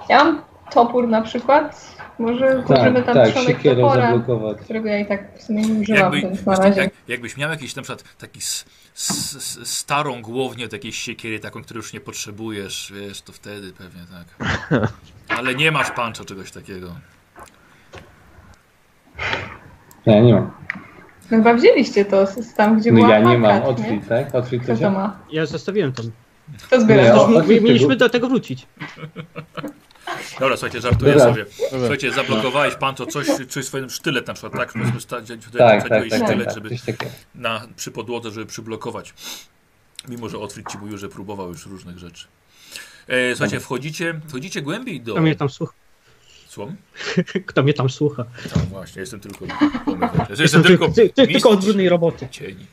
ja mam topór na przykład. Może możemy Tak, tam tak, trzonek topora, zablokować. którego ja i tak w sumie nie używam, Jakby, więc na razie. jak, jakbyś miał jakiś na przykład taki starą głownię od jakiejś siekiery, taką, której już nie potrzebujesz, wiesz, to wtedy pewnie tak. *laughs* Ale nie masz pancza czegoś takiego. Ja nie mam. No chyba wzięliście to z, tam, gdzie No była ja nie mam. Otwit, tak? Otwit to ma? Ja zostawiłem tam. To Nie, zbieram. o- Mieliśmy, do tego wrócić. *laughs* Dobra, słuchajcie, żartuję Dobra. sobie. Słuchajcie, zablokowałeś pancho coś, coś swoim sztylet na przykład, tak? Powiedzmy, sta- Tak, tak, tak, tak, sztylet, tak, żeby coś takiego. na, przy podłodze, żeby przyblokować. Mimo, że Otwit ci mówił, że próbował już różnych rzeczy. E, słuchajcie, wchodzicie, wchodzicie głębiej do... Kto mnie tam słucha? Słucham? *laughs* Kto mnie tam słucha? Tak, właśnie, jestem tylko... Jestem *laughs* Jestem tylko... ty, ty, ty, tylko od brudnej roboty. cieni.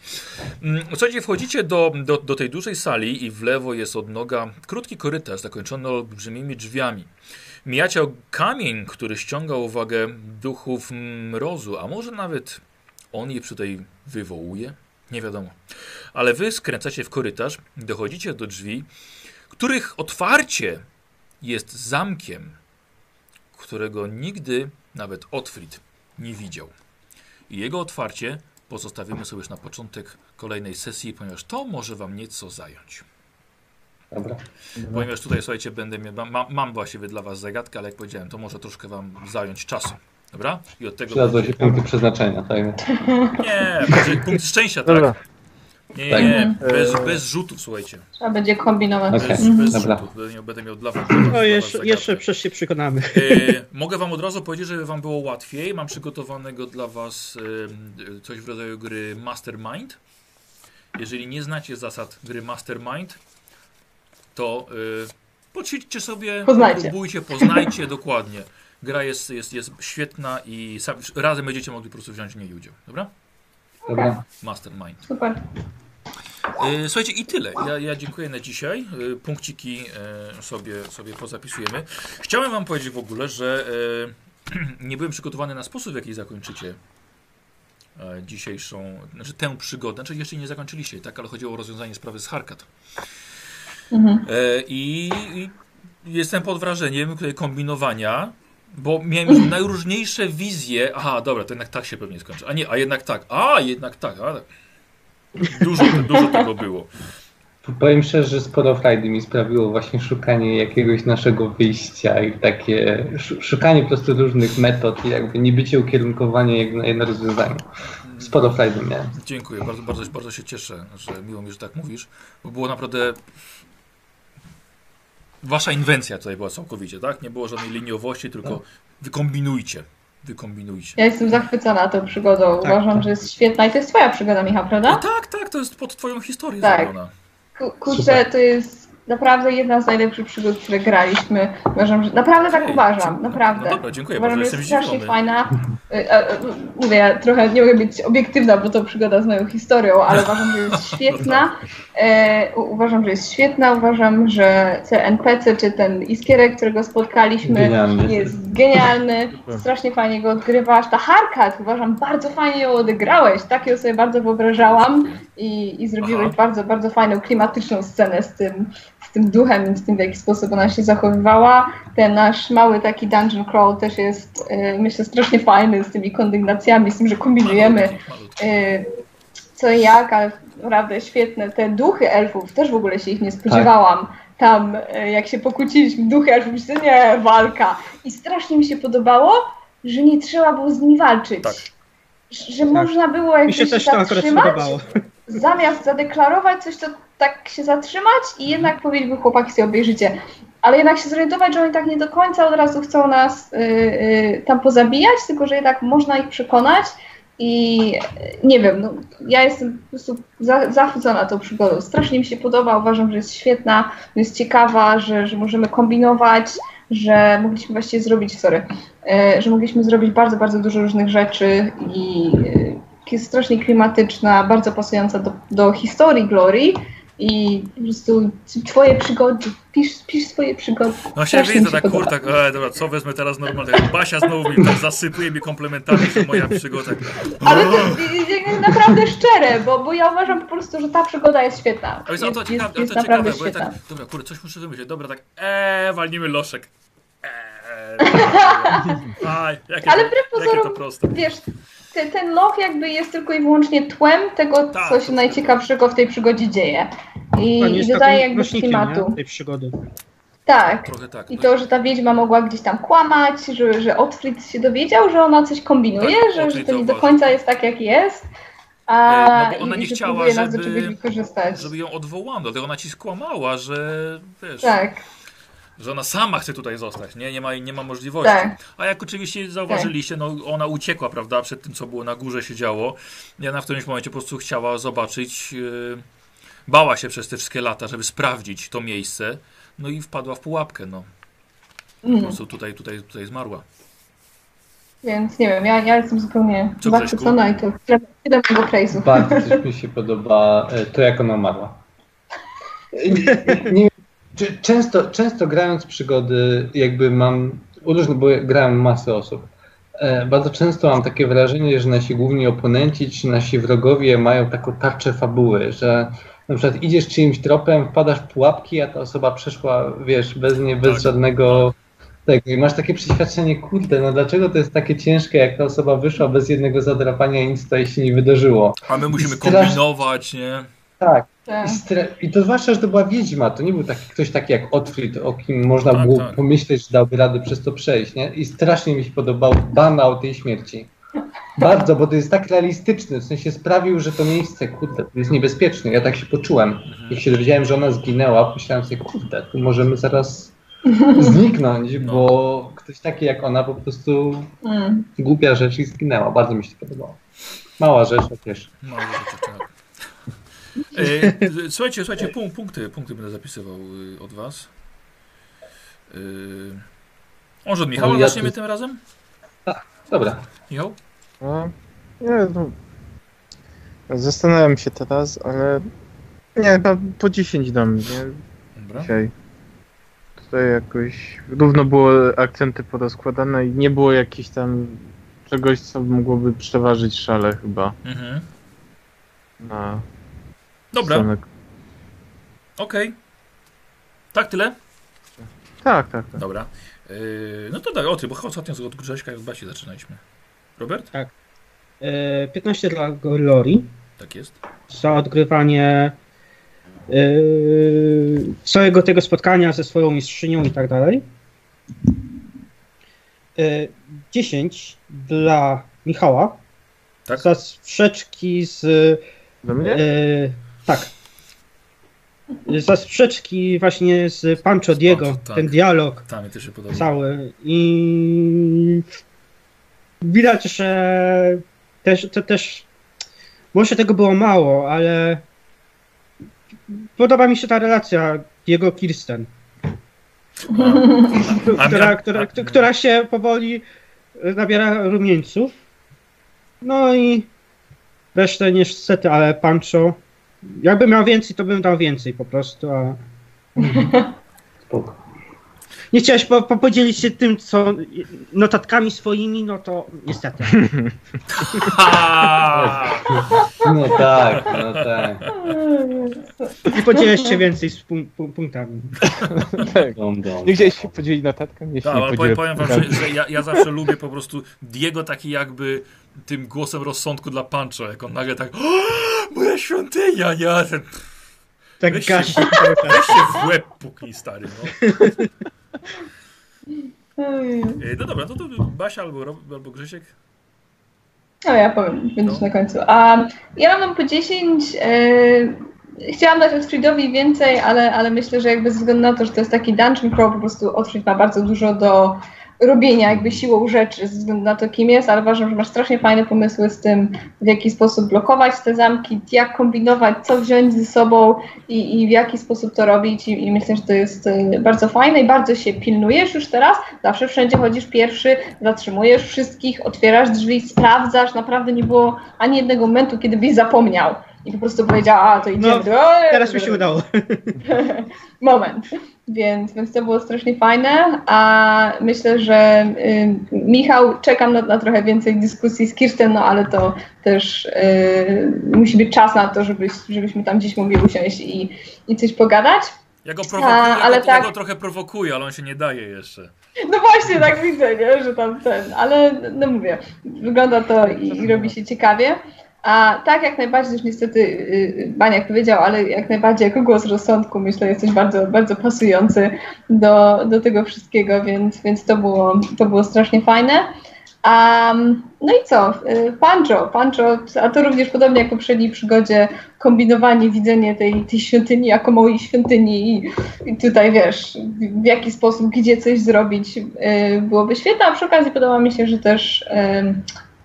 Mm, Słuchajcie, wchodzicie do, do, do tej dużej sali i w lewo jest od noga krótki korytarz zakończony olbrzymimi drzwiami. Mijacie kamień, który ściąga uwagę duchów mrozu, a może nawet on je przy tej wywołuje? Nie wiadomo. Ale wy skręcacie w korytarz, dochodzicie do drzwi, których otwarcie jest zamkiem, którego nigdy nawet Otfrid nie widział. I jego otwarcie pozostawimy sobie już na początek kolejnej sesji, ponieważ to może Wam nieco zająć. Dobra. Ponieważ tutaj, słuchajcie, będę miał, mam, mam właściwie dla Was zagadkę, ale jak powiedziałem, to może troszkę Wam zająć czasu. Dobra? I od tego. Przydadzą się będzie- punkty przeznaczenia, tak? Nie, będzie punkt szczęścia, tak? Dobra. Nie, nie, Tak. nie. Eee. Bez, bez rzutów, słuchajcie. Trzeba będzie kombinować. Okej. Bez, Mhm. bez Dobra. rzutów. Będę miał, będę miał dla Was. No jeszcze, jeszcze przecież się przekonamy. E, mogę wam od razu powiedzieć, żeby wam było łatwiej. Mam przygotowanego dla was e, coś w rodzaju gry Mastermind. Jeżeli nie znacie zasad gry Mastermind, to e, poćwiczcie sobie, Poznajcie. próbujcie, poznajcie *laughs* dokładnie. Gra jest, jest, jest świetna i sam, razem będziecie mogli po prostu wziąć w niej udział. Dobra? Dobra. Mastermind. Super. E, Słuchajcie, i tyle. Ja, ja dziękuję na dzisiaj. E, Punkciki e, sobie, sobie pozapisujemy. Chciałem Wam powiedzieć w ogóle, że e, *clears throat* nie byłem przygotowany na sposób, w jaki zakończycie e, dzisiejszą, znaczy tę przygodę. Znaczy jeszcze nie zakończyliście, tak, ale chodziło o rozwiązanie sprawy z Harkat. Mhm. E, I, I jestem pod wrażeniem tutaj kombinowania, bo miałem już najróżniejsze wizje. Aha, dobra, to jednak tak się pewnie skończy. A nie, a jednak tak. A, jednak tak. A, tak. Dużo, dużo tego było. Powiem szczerze, że sporo frajdy mi sprawiło właśnie szukanie jakiegoś naszego wyjścia i takie sz- szukanie po prostu różnych metod i jakby nie bycie ukierunkowanie jak na jedno rozwiązanie. Sporo frajdy miałem. Dziękuję, bardzo, bardzo, bardzo się cieszę, że miło mi, że tak mówisz, bo było naprawdę... Wasza inwencja tutaj była całkowicie, tak? Nie było żadnej liniowości, tylko wykombinujcie, wykombinujcie. Ja jestem zachwycona tą przygodą. Tak, Uważam, tak. że jest świetna i to jest twoja przygoda, Michał, No prawda? tak, tak, to jest pod twoją historię Tak. zrobiona. Ku- Kurczę, to jest naprawdę jedna z najlepszych przygód, które graliśmy. Uważam, że naprawdę tak Okej, uważam, dziękuję. naprawdę. No dobra, dziękuję Uważam, bardzo, że jestem jest strasznie fajna. Y, y, Mówię, ja trochę nie mogę być obiektywna, bo to przygoda z moją historią, ale uważam, że jest świetna. *laughs* E, u- uważam, że jest świetna. Uważam, że te NPC, czy ten Iskierek, którego spotkaliśmy, Genialny. jest genialny. Strasznie fajnie go odgrywasz. Ta Harkat, uważam, bardzo fajnie ją odegrałeś. Tak ją sobie bardzo wyobrażałam i, i zrobiłeś Aha. bardzo, bardzo fajną, klimatyczną scenę z tym, tym duchem i z tym, w jaki sposób ona się zachowywała. Ten nasz mały taki dungeon crawl też jest, e, myślę, strasznie fajny z tymi kondygnacjami, z tym, że kombinujemy e, co i jak, ale naprawdę świetne. Te duchy elfów, też w ogóle się ich nie spodziewałam. Tam, e, jak się pokłóciliśmy, duchy elfów, myślę, nie, walka. I strasznie mi się podobało, że nie trzeba było z nimi walczyć. Tak. Że że można było jakby się się też to akurat zatrzymać, podobało. Zamiast zadeklarować coś, to tak się zatrzymać i jednak powiedzieć, wy chłopaki sobie obejrzycie. Ale jednak się zorientować, że oni tak nie do końca od razu chcą nas y, y, tam pozabijać, tylko że jednak można ich przekonać i y, nie wiem, no, ja jestem po prostu za, zachwycona tą przygodą. Strasznie mi się podoba, uważam, że jest świetna, jest ciekawa, że, że możemy kombinować, że mogliśmy właściwie zrobić, sorry, y, że mogliśmy zrobić bardzo, bardzo dużo różnych rzeczy i strasznie klimatyczna, bardzo pasująca do, do historii Glory i po prostu twoje przygody, pisz, pisz swoje przygody. No się widzę, tak podoba. kur, tak, e, dobra, co wezmę teraz normalnie? Basia znowu mi tak zasypuje mi komplementami, że moja przygoda. Ale to y, naprawdę szczere, bo, bo ja uważam po prostu, że ta przygoda jest świetna. Ale Jest, to, to jest, ciekawe, jest to ciekawe, bo ja tak, dobra, kurde, coś muszę wymyślić, dobra, tak, eee, walnijmy loszek. Eee, *laughs* aj, jakie, Ale to, wbrew pozorom, wiesz, te, ten loch jakby jest tylko i wyłącznie tłem tego, Tak, co się najciekawszego w tej przygodzie dzieje. I, i dodaje jakby klimatu. nie? tej przygody. Tak. Tak. I no to, że ta wiedźma mogła gdzieś tam kłamać, że, że Otfrid się dowiedział, że ona coś kombinuje, Tak, że, że to nie do końca jest tak, jak jest. A, E, no bo ona i, nie chciała, żeby-. Żeby ją odwołano, dlatego ona ci skłamała, że wiesz, Tak, że ona sama chce tutaj zostać, nie, nie, ma, nie ma możliwości. tak. A jak oczywiście zauważyliście, no ona uciekła, prawda, przed tym, co było na górze się działo. I ona w którymś momencie po prostu chciała zobaczyć, yy, bała się przez te wszystkie lata, żeby sprawdzić to miejsce, no i wpadła w pułapkę, no. Po Mm. prostu tutaj, tutaj, tutaj zmarła. Więc nie wiem, ja, ja jestem zupełnie Co, zachwycona i to tyle mego praise'u. Bardzo też mi się podoba e, to, jak ona umarła. *laughs* Nie, nie, często, często grając przygody, jakby mam, różne, bo grałem masę osób, e, bardzo często mam takie wrażenie, że nasi główni oponenci, czy nasi wrogowie mają taką tarczę fabuły, że na przykład idziesz czyimś tropem, wpadasz w pułapki, a ta osoba przeszła, wiesz, bez nie, bez Tak. żadnego tego i masz takie przeświadczenie, kurde, no dlaczego to jest takie ciężkie, jak ta osoba wyszła bez jednego zadrapania i nic tutaj się nie wydarzyło. A my musimy kombinować, nie? Tak. Tak. I, to zwłaszcza, że to była wiedźma, to nie był taki, ktoś taki jak Otfrid, o kim można Tak, było tak. pomyśleć, że dałby radę przez to przejść, nie? I strasznie mi się podobał banał tej śmierci. Bardzo, bo to jest tak realistyczny, w sensie sprawił, że to miejsce, kurde, to jest niebezpieczne. Ja tak się poczułem. Jak się dowiedziałem, że ona zginęła, pomyślałem sobie, kurde, tu możemy zaraz zniknąć, No. bo ktoś taki jak ona po prostu Mm. głupia rzecz i zginęła. Bardzo mi się to podobało. Mała rzecz, ale też. Mało rzeczy, tak. E, słuchajcie, słuchajcie, punk, punkty, punkty będę zapisywał y, od was. Y, może od Michała ja zaczniemy tu- tym razem? Dobra. Michał? No, nie, no. Zastanawiam się teraz, ale nie, chyba po 10 dam, nie? Dobra. Dzisiaj. Tutaj jakoś równo było akcenty porozkładane i nie było jakichś tam czegoś, co mogłoby przeważyć szale chyba Mhm. na Dobra, okej. Tak, tyle? Tak, tak, tak. Dobra. Y, no to tak, o ty, bo ostatnio od Grześka i od Basi zaczynaliśmy. Robert? E, 15 dla Glory Tak jest. za odgrywanie e, całego tego spotkania ze swoją mistrzynią i tak dalej. E, 10 dla Michała Tak? za sprzeczki z Do mnie? Tak. Za sprzeczki właśnie z Pancho Diego, Pancho, tak. ten dialog Tam mi też się podoba. cały i widać, że też, to też może tego było mało, ale podoba mi się ta relacja Diego Kirsten, która, która, a- która się powoli nabiera rumieńców. No i resztę niestety, ale Pancho jakbym miał więcej, to bym dał więcej po prostu, a *laughs* Spoko. nie chciałeś po, po podzielić się tym, co notatkami swoimi, no to niestety. *laughs* No tak, no tak. Nie podzieliłeś się więcej z pun- pun- punktami. *laughs* tak. Dom, dom. Nie chciałeś się podzielić się Tak, ale podzielę powiem, powiem wam, że, że ja, ja zawsze lubię po prostu Diego taki jakby tym głosem rozsądku dla Pancho, jak on nagle tak moja świątynia, nie? A Ten, Tak Weź się- gasi czas. weź się w łeb puknij, stary, no. E, No dobra, to, to Basia albo, Rob- albo Grzesiek. No ja powiem, będziesz No. na końcu. A ja mam po 10. E, chciałam dać Otfridowi więcej, ale, ale myślę, że jakby ze względu na to, że to jest taki dungeon crawl, po prostu Otfrid ma bardzo dużo do robienia jakby siłą rzeczy ze względu na to, kim jest, ale uważam, że masz strasznie fajne pomysły z tym, w jaki sposób blokować te zamki, jak kombinować, co wziąć ze sobą i, i w jaki sposób to robić. I, i myślę, że to jest e, bardzo fajne i bardzo się pilnujesz już teraz, zawsze wszędzie chodzisz pierwszy, zatrzymujesz wszystkich, otwierasz drzwi, sprawdzasz, naprawdę nie było ani jednego momentu, kiedy byś zapomniał i po prostu powiedział, a to idziemy. No, Teraz mi się udało. *laughs* moment. Więc, więc to było strasznie fajne, a myślę, że y, Michał, czekam na, na trochę więcej dyskusji z Kirsten, no ale to też y, musi być czas na to, żebyś, żebyśmy tam gdzieś mogli usiąść i, i coś pogadać. Ja go prowokuję, A, ale ja, go, tak. ja go trochę prowokuję, ale on się nie daje jeszcze. No właśnie, tak widzę, nie? że tam ten, ale no mówię, wygląda to i, i robi się ciekawie. A tak, jak najbardziej, już niestety yy, Baniak powiedział, ale jak najbardziej jako głos rozsądku, myślę, jesteś bardzo, bardzo pasujący do, do tego wszystkiego, więc, więc to, było, to było strasznie fajne. Um, no i co? Y, Pancho, Pancho, a to również podobnie jak w poprzedniej przygodzie, kombinowanie, widzenie tej, tej świątyni jako małej świątyni i, i tutaj wiesz, w, w jaki sposób, gdzie coś zrobić, y, byłoby świetne, a przy okazji podoba mi się, że też y,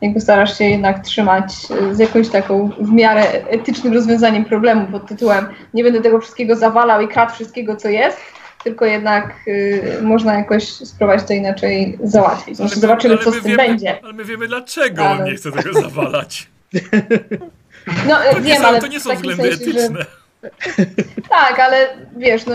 jakby starasz się jednak trzymać y, z jakąś taką w miarę etycznym rozwiązaniem problemu pod tytułem nie będę tego wszystkiego zawalał i kradł wszystkiego, co jest, tylko jednak y, można jakoś spróbować to inaczej załatwić. Ale my- zobaczymy, ale co z tym wiemy, będzie. Ale my wiemy dlaczego on Ale- nie chce tego zawalać. No, To nie, wiem, są, ale to nie są względy sensie, że- etyczne. Tak, ale wiesz, no,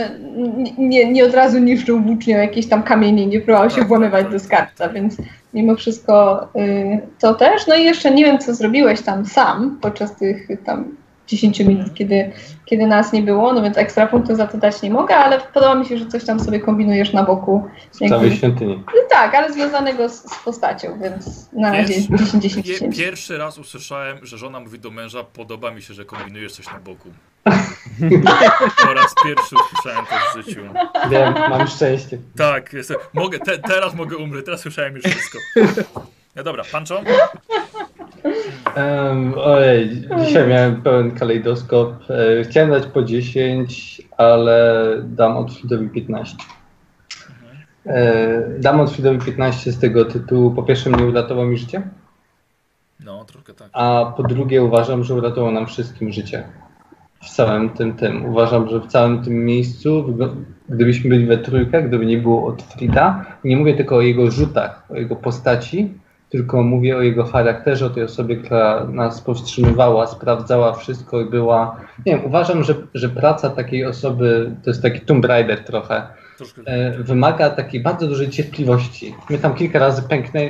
nie, nie od razu niszczył włócznią jakieś tam kamienie, nie próbował się Tak, włamywać tak. do skarbca, więc mimo wszystko y, to też. No i jeszcze nie wiem, co zrobiłeś tam sam podczas tych tam 10 minut, kiedy, kiedy nas nie było, no więc ekstra punktu za to dać nie mogę, ale podoba mi się, że coś tam sobie kombinujesz na boku. W całej świątyni. Tak, ale związanego z, z postacią, więc na razie Pierwszy- 10, 10, Pie, 10. pierwszy raz usłyszałem, że żona mówi do męża, podoba mi się, że kombinujesz coś na boku. *laughs* Po raz pierwszy usłyszałem to w życiu. Wiem, mam szczęście. Tak, jestem, mogę, te, teraz mogę umrzeć, teraz słyszałem już wszystko. *laughs* No dobra, Pancho? Um, ojej, dzisiaj miałem pełen kalejdoskop. E, chciałem dać po 10, ale dam Otfieldowi 15. E, dam Otfieldowi 15 z tego tytułu. Po pierwsze mnie uratował mi życie, No, troszkę tak. a po drugie uważam, że uratował nam wszystkim życie. W całym tym tym. Uważam, że w całym tym miejscu, gdybyśmy byli we trójkę, gdyby nie było Otfrida, nie mówię tylko o jego rzutach, o jego postaci, tylko mówię o jego charakterze, o tej osobie, która nas powstrzymywała, sprawdzała wszystko i była... Nie wiem, uważam, że, że praca takiej osoby to jest taki Tomb Raider trochę. E, wymaga takiej bardzo dużej cierpliwości. My tam kilka razy pęknę,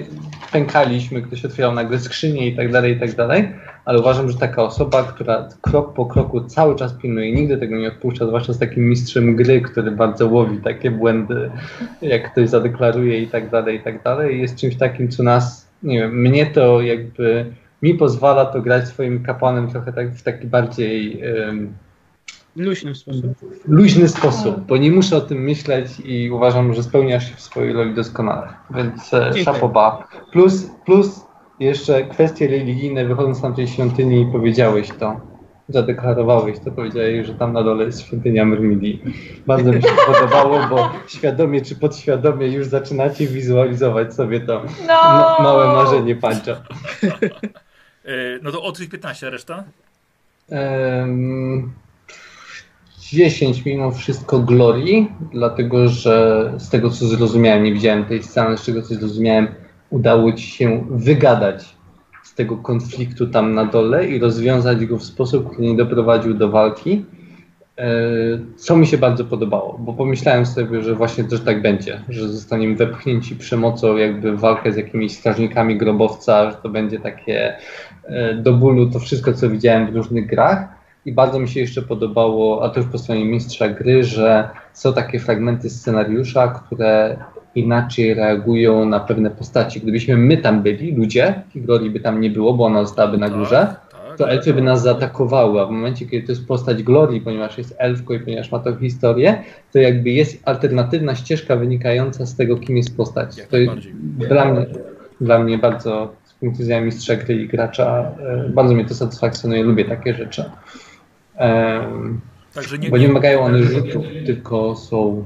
pękaliśmy, ktoś otwierał nagle skrzynię i tak dalej, i tak dalej, ale uważam, że taka osoba, która krok po kroku cały czas pilnuje, nigdy tego nie odpuszcza, zwłaszcza z takim mistrzem gry, który bardzo łowi takie błędy, jak ktoś zadeklaruje i tak dalej, i tak dalej, jest czymś takim, co nas, nie wiem, mnie to jakby, mi pozwala to grać swoim kapłanem trochę tak, w taki bardziej... em, luźny sposób. luźny sposób, bo nie muszę o tym myśleć i uważam, że spełniasz się w swojej roli doskonale. Więc e, szapoba. Plus, plus jeszcze kwestie religijne, wychodząc z tamtej świątyni powiedziałeś to. Zadeklarowałeś to, powiedziałeś, że tam na dole jest świątynia Myrmidii. Bardzo mi się podobało, bo świadomie czy podświadomie już zaczynacie wizualizować sobie to No! ma- małe marzenie pancza. E, no to tych 15, a reszta? Em, 10 mimo wszystko glorii, dlatego że z tego co zrozumiałem, nie widziałem tej sceny, z czego coś zrozumiałem, udało ci się wygadać tego konfliktu tam na dole i rozwiązać go w sposób, który nie doprowadził do walki. E, Co mi się bardzo podobało, bo pomyślałem sobie, że właśnie też tak będzie, że zostaniemy wepchnięci przemocą jakby w walkę z jakimiś strażnikami grobowca, że to będzie takie e, do bólu to wszystko, co widziałem w różnych grach. I bardzo mi się jeszcze podobało, a to już po stronie mistrza gry, że są takie fragmenty scenariusza, które inaczej reagują na pewne postaci. Gdybyśmy my tam byli, ludzie, i Glorii by tam nie było, bo ona zostałaby na górze, Tak, to tak. elfy by nas zaatakowały, a w momencie, kiedy to jest postać Glorii, ponieważ jest elfką i ponieważ ma tą historię, to jakby jest alternatywna ścieżka wynikająca z tego, kim jest postać. To jest dla mnie, dla mnie bardzo, z punktu widzenia mistrza gry i gracza, e, bardzo mnie to satysfakcjonuje, lubię takie rzeczy. Em, Także nie, bo nie wymagają one rzutów, tylko są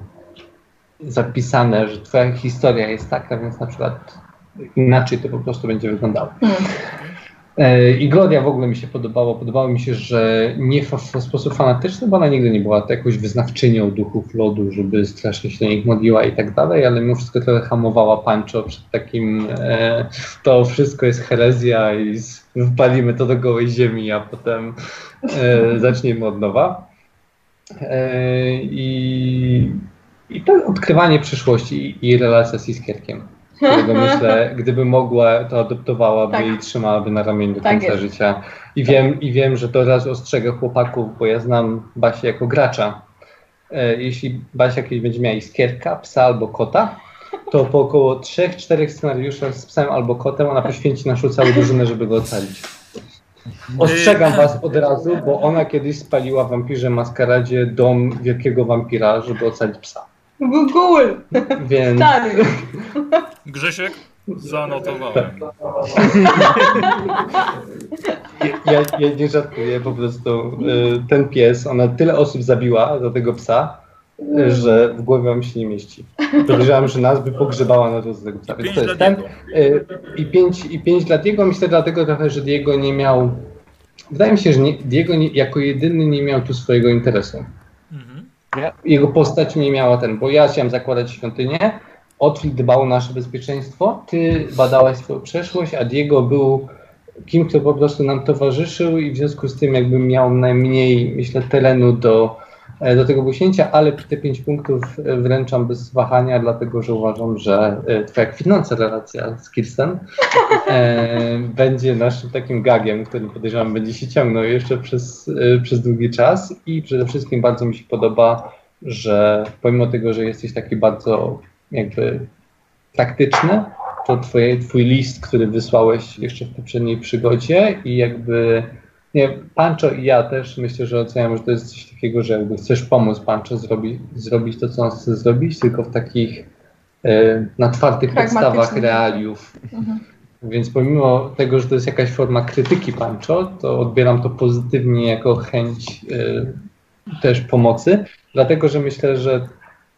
zapisane, że twoja historia jest taka, więc na przykład inaczej to po prostu będzie wyglądało. Hmm. E, I Gloria w ogóle mi się podobało. Podobało mi się, że nie w, sposób fanatyczny, bo ona nigdy nie była jakąś wyznawczynią duchów lodu, żeby strasznie się do nich modliła i tak dalej, ale mimo wszystko trochę hamowała Pancho przed takim e, to wszystko jest herezja i wpalimy to do gołej ziemi, a potem e, zaczniemy od nowa. E, i, I to odkrywanie przyszłości i, relacja z Iskierkiem którego *laughs* myślę, gdyby mogła, to adoptowałaby Tak. i trzymałaby na ramieniu do Tak końca jest. życia. I wiem, I wiem, że to raz ostrzegę chłopaków, bo ja znam Basię jako gracza. E, Jeśli Basia kiedyś będzie miała iskierka, psa albo kota, to po około 3-4 scenariuszach z psem albo kotem ona poświęci naszą całą drużynę, żeby go ocalić. Ostrzegam was od razu, bo ona kiedyś spaliła w wampirze maskaradzie dom wielkiego wampira, żeby ocalić psa. Google! Więc Stary! Grzesiek? Zanotowałem. Ja, ja nie żartuję, po prostu y, ten pies, ona tyle osób zabiła za tego psa, y, że w głowie wam się nie mieści. Podejrzewam, że nas by pogrzebała na to z tego psa. Więc Pięć to jest ten. Y, I pięć, I pięć dla Diego, myślę dlatego trochę, że Diego nie miał, wydaje mi się, że nie, Diego nie, jako jedyny nie miał tu swojego interesu. Jego postać nie miała ten, bo ja chciałem zakładać świątynię, Otwit dbał o nasze bezpieczeństwo, ty badałaś swoją przeszłość, a Diego był kim, kto po prostu nam towarzyszył i w związku z tym jakby miał najmniej, myślę, terenu do do tego busięcia, ale te 5 punktów e, wręczam bez wahania, dlatego że uważam, że e, twoja kwitnąca relacja z Kirsten e, *laughs* będzie naszym takim gagiem, który podejrzewam będzie się ciągnął jeszcze przez, e, przez długi czas. I przede wszystkim bardzo mi się podoba, że pomimo tego, że jesteś taki bardzo jakby praktyczny, to twoje, twój list, który wysłałeś jeszcze w poprzedniej przygodzie i jakby nie, Pancho i ja też myślę, że oceniam, że to jest coś takiego, że jakby chcesz pomóc Pancho zrobi, zrobić to, co on chce zrobić, tylko w takich e, na twardych podstawach realiów. Mhm. Więc pomimo tego, że to jest jakaś forma krytyki Pancho, to odbieram to pozytywnie jako chęć e, też pomocy, dlatego że myślę, że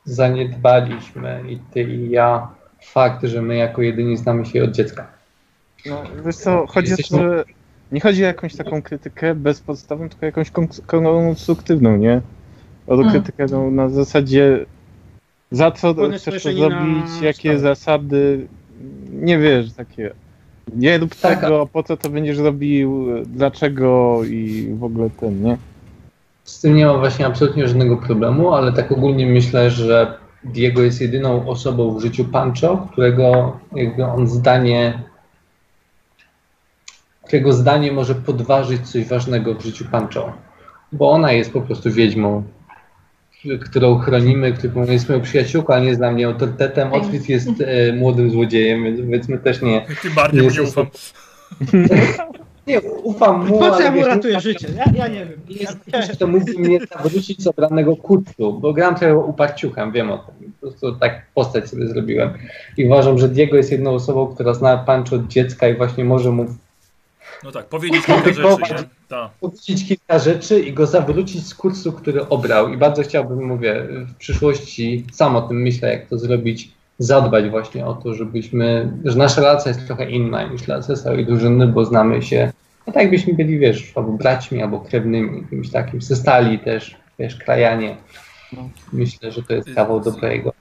zaniedbaliśmy i ty i ja fakt, że my jako jedyni znamy się od dziecka. No, wiesz co, chodzi o to, że nie chodzi o jakąś taką krytykę bezpodstawną, tylko jakąś kons- konstruktywną, nie? O Mm. krytykę no, na zasadzie za co chcesz to zrobić, jakie zasady, nie wiesz, takie nie rób Tak, tego, po co to będziesz robił, dlaczego i w ogóle ten, nie? Z tym nie mam właśnie absolutnie żadnego problemu, ale tak ogólnie myślę, że Diego jest jedyną osobą w życiu Pancho, którego jakby on zdanie, którego zdanie może podważyć coś ważnego w życiu Pancho. Bo ona jest po prostu wiedźmą, którą chronimy, którą jest moją przyjaciółką, ale nie jest dla mnie autorytetem. Otwit jest e, młodym złodziejem, więc powiedzmy też nie, Tym bardziej, Nie nie ufam. *laughs* nie ufam mu, Po co ja mu ratuję życie? Ja, ja nie wiem. jest to mówi mnie zawrócić z obranego kursu, bo gram trochę uparciuchem, wiem o tym. Po prostu tak postać sobie zrobiłem. I uważam, że Diego jest jedną osobą, która zna Pancho od dziecka i właśnie może mu No tak, powiedzieć kilka rzeczy, nie? Tak. powiedzieć kilka rzeczy i go zawrócić z kursu, który obrał. I bardzo chciałbym, mówię, w przyszłości sam o tym myślę, jak to zrobić, zadbać właśnie o to, żebyśmy, że nasza relacja jest trochę inna niż relacja całej drużyny, bo znamy się, no tak jakbyśmy byli, wiesz, albo braćmi, albo krewnymi, kimś takim, ze stali też, wiesz, krajanie. No. Myślę, że to jest kawał dobrego.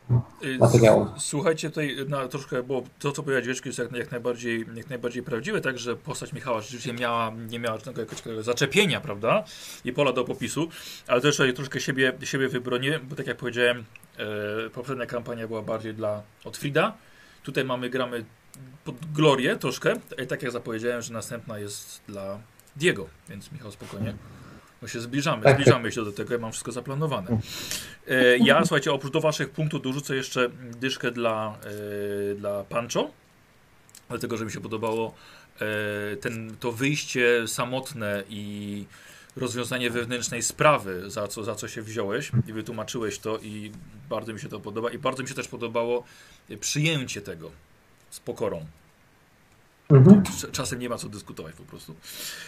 Y, Materiału. s- Słuchajcie, tutaj na, troszkę, bo to, co powiedziałeś Wieczku, jest jak, jak, najbardziej, jak najbardziej prawdziwe, tak, że postać Michała rzeczywiście miała, nie miała żadnego jakiegoś takiego zaczepienia, prawda, i pola do popisu, ale też tutaj troszkę siebie, siebie wybronię, bo tak jak powiedziałem, e, poprzednia kampania była bardziej dla Otfrida, tutaj mamy, gramy pod Glorię troszkę, i tak jak zapowiedziałem, że następna jest dla Diego, więc Michał spokojnie. Bo się zbliżamy, Tak, tak. zbliżamy się do tego, ja mam wszystko zaplanowane. E, ja, słuchajcie, oprócz do waszych punktów dorzucę jeszcze dyszkę dla, e, dla Pancho, dlatego, że mi się podobało e, ten, to wyjście samotne i rozwiązanie wewnętrznej sprawy, za co, za co się wziąłeś i wytłumaczyłeś to i bardzo mi się to podoba i bardzo mi się też podobało przyjęcie tego z pokorą. Mhm. Cz- Czasem nie ma co dyskutować po prostu.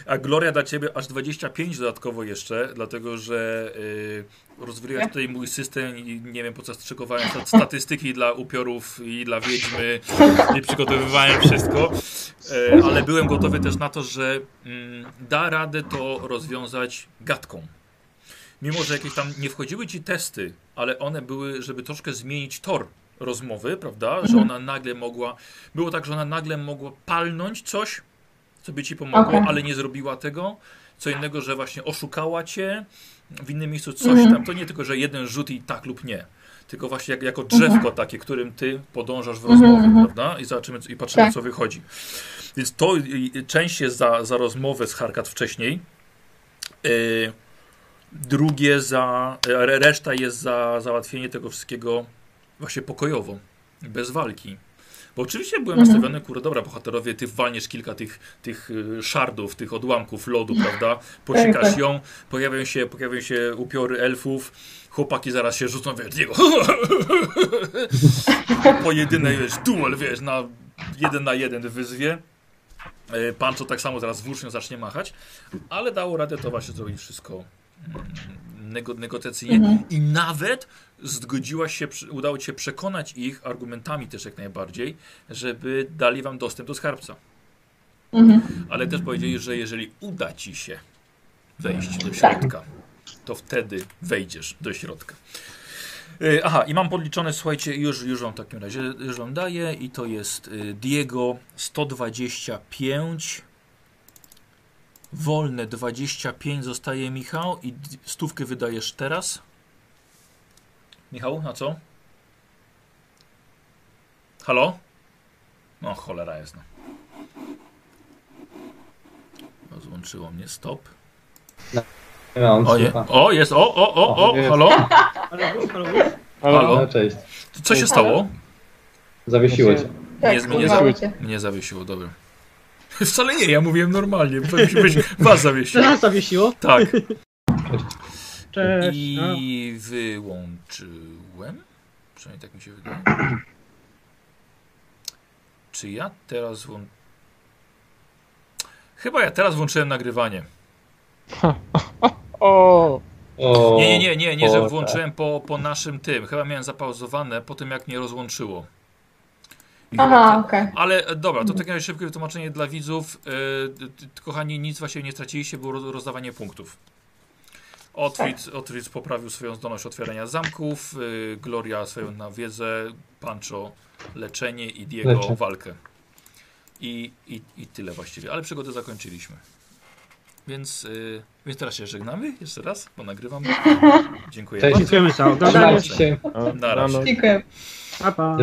A Gloria dla ciebie aż 25 dodatkowo jeszcze, dlatego że y, rozwijałeś tutaj mój system i nie wiem po co strzykowałem sta- statystyki dla upiorów i dla wiedźmy i przygotowywałem wszystko, y, ale byłem gotowy też na to, że mm, da radę to rozwiązać gadką. Mimo, że jakieś tam nie wchodziły ci testy, ale one były, żeby troszkę zmienić tor rozmowy, prawda? Że ona nagle mogła. Było tak, że ona nagle mogła palnąć coś, co by ci pomogło, Okej. ale nie zrobiła tego. Co innego, że właśnie oszukała cię w innym miejscu coś Mhm. tam. To nie tylko, że jeden rzut i tak lub nie. Tylko właśnie jak, jako drzewko takie, którym ty podążasz w rozmowie, mhm. prawda? I zobaczymy i patrzymy, Tak. co wychodzi. Więc to część jest za, za rozmowę z Harkat wcześniej. Yy, drugie za. Reszta jest za załatwienie tego wszystkiego właśnie pokojowo, bez walki. Bo oczywiście byłem Mhm. nastawiony, kurde, dobra, bohaterowie, ty walniesz kilka tych, tych y, szardów, tych odłamków lodu, *laughs* prawda? Pocikasz tak. ją, pojawią się, pojawią się upiory elfów, chłopaki zaraz się rzucą, wiesz, Diego. *laughs* Pojedynek, wiesz, duel, wiesz, na jeden na jeden wyzwie. E, Pancho tak samo zaraz włócznią zacznie machać, ale dało radę to właśnie zrobić wszystko mm, nego, negocjacyjnie Mhm. i nawet zgodziłaś się, udało ci się przekonać ich argumentami też jak najbardziej, żeby dali wam dostęp do skarbca. Mhm. Ale też powiedzieli, że jeżeli uda ci się wejść do Tak. środka, to wtedy wejdziesz do środka. Y, Aha, i mam podliczone, słuchajcie, już, już wam w takim razie już wam daję i to jest y, Diego 125, wolne 25 zostaje Michał i stówkę wydajesz teraz. Michał, na co? Halo? No, cholera jasna. Rozłączyło mnie, stop. Nie mam O, nie. słucha. o jest, o, o, o, o, Jest. halo? Wóz. Halo? No, cześć. Co się stało? Zawiesiło cię. Tak, Nie, nie urwało cię. Mnie zawiesiło, dobra. *laughs* Wcale nie, ja mówiłem normalnie, być was zawiesiło. Teraz *laughs* zawiesiło. Tak. Cześć. I wyłączyłem. Przynajmniej tak mi się wydaje. Czy ja teraz włą... Chyba ja teraz włączyłem nagrywanie. O! O, Nie, nie, nie, nie, że włączyłem po, po naszym tym. Chyba miałem zapauzowane po tym, jak mnie rozłączyło. I Aha, okej. Ale e, dobra, to takie szybkie wytłumaczenie dla widzów. E, kochani, nic właśnie nie straciliście, było roz- rozdawanie punktów. Otwit, Otwit poprawił swoją zdolność otwierania zamków, y, Gloria swoją na wiedzę, Pancho leczenie i Diego Leczę. walkę. I, i, I tyle właściwie, ale przygodę zakończyliśmy. Więc, y, więc teraz się żegnamy jeszcze raz, bo nagrywam. *laughs* Dziękuję Cześć. bardzo. Dziękujemy za oglądanie. Na razie. Dziękuję. Pa, pa.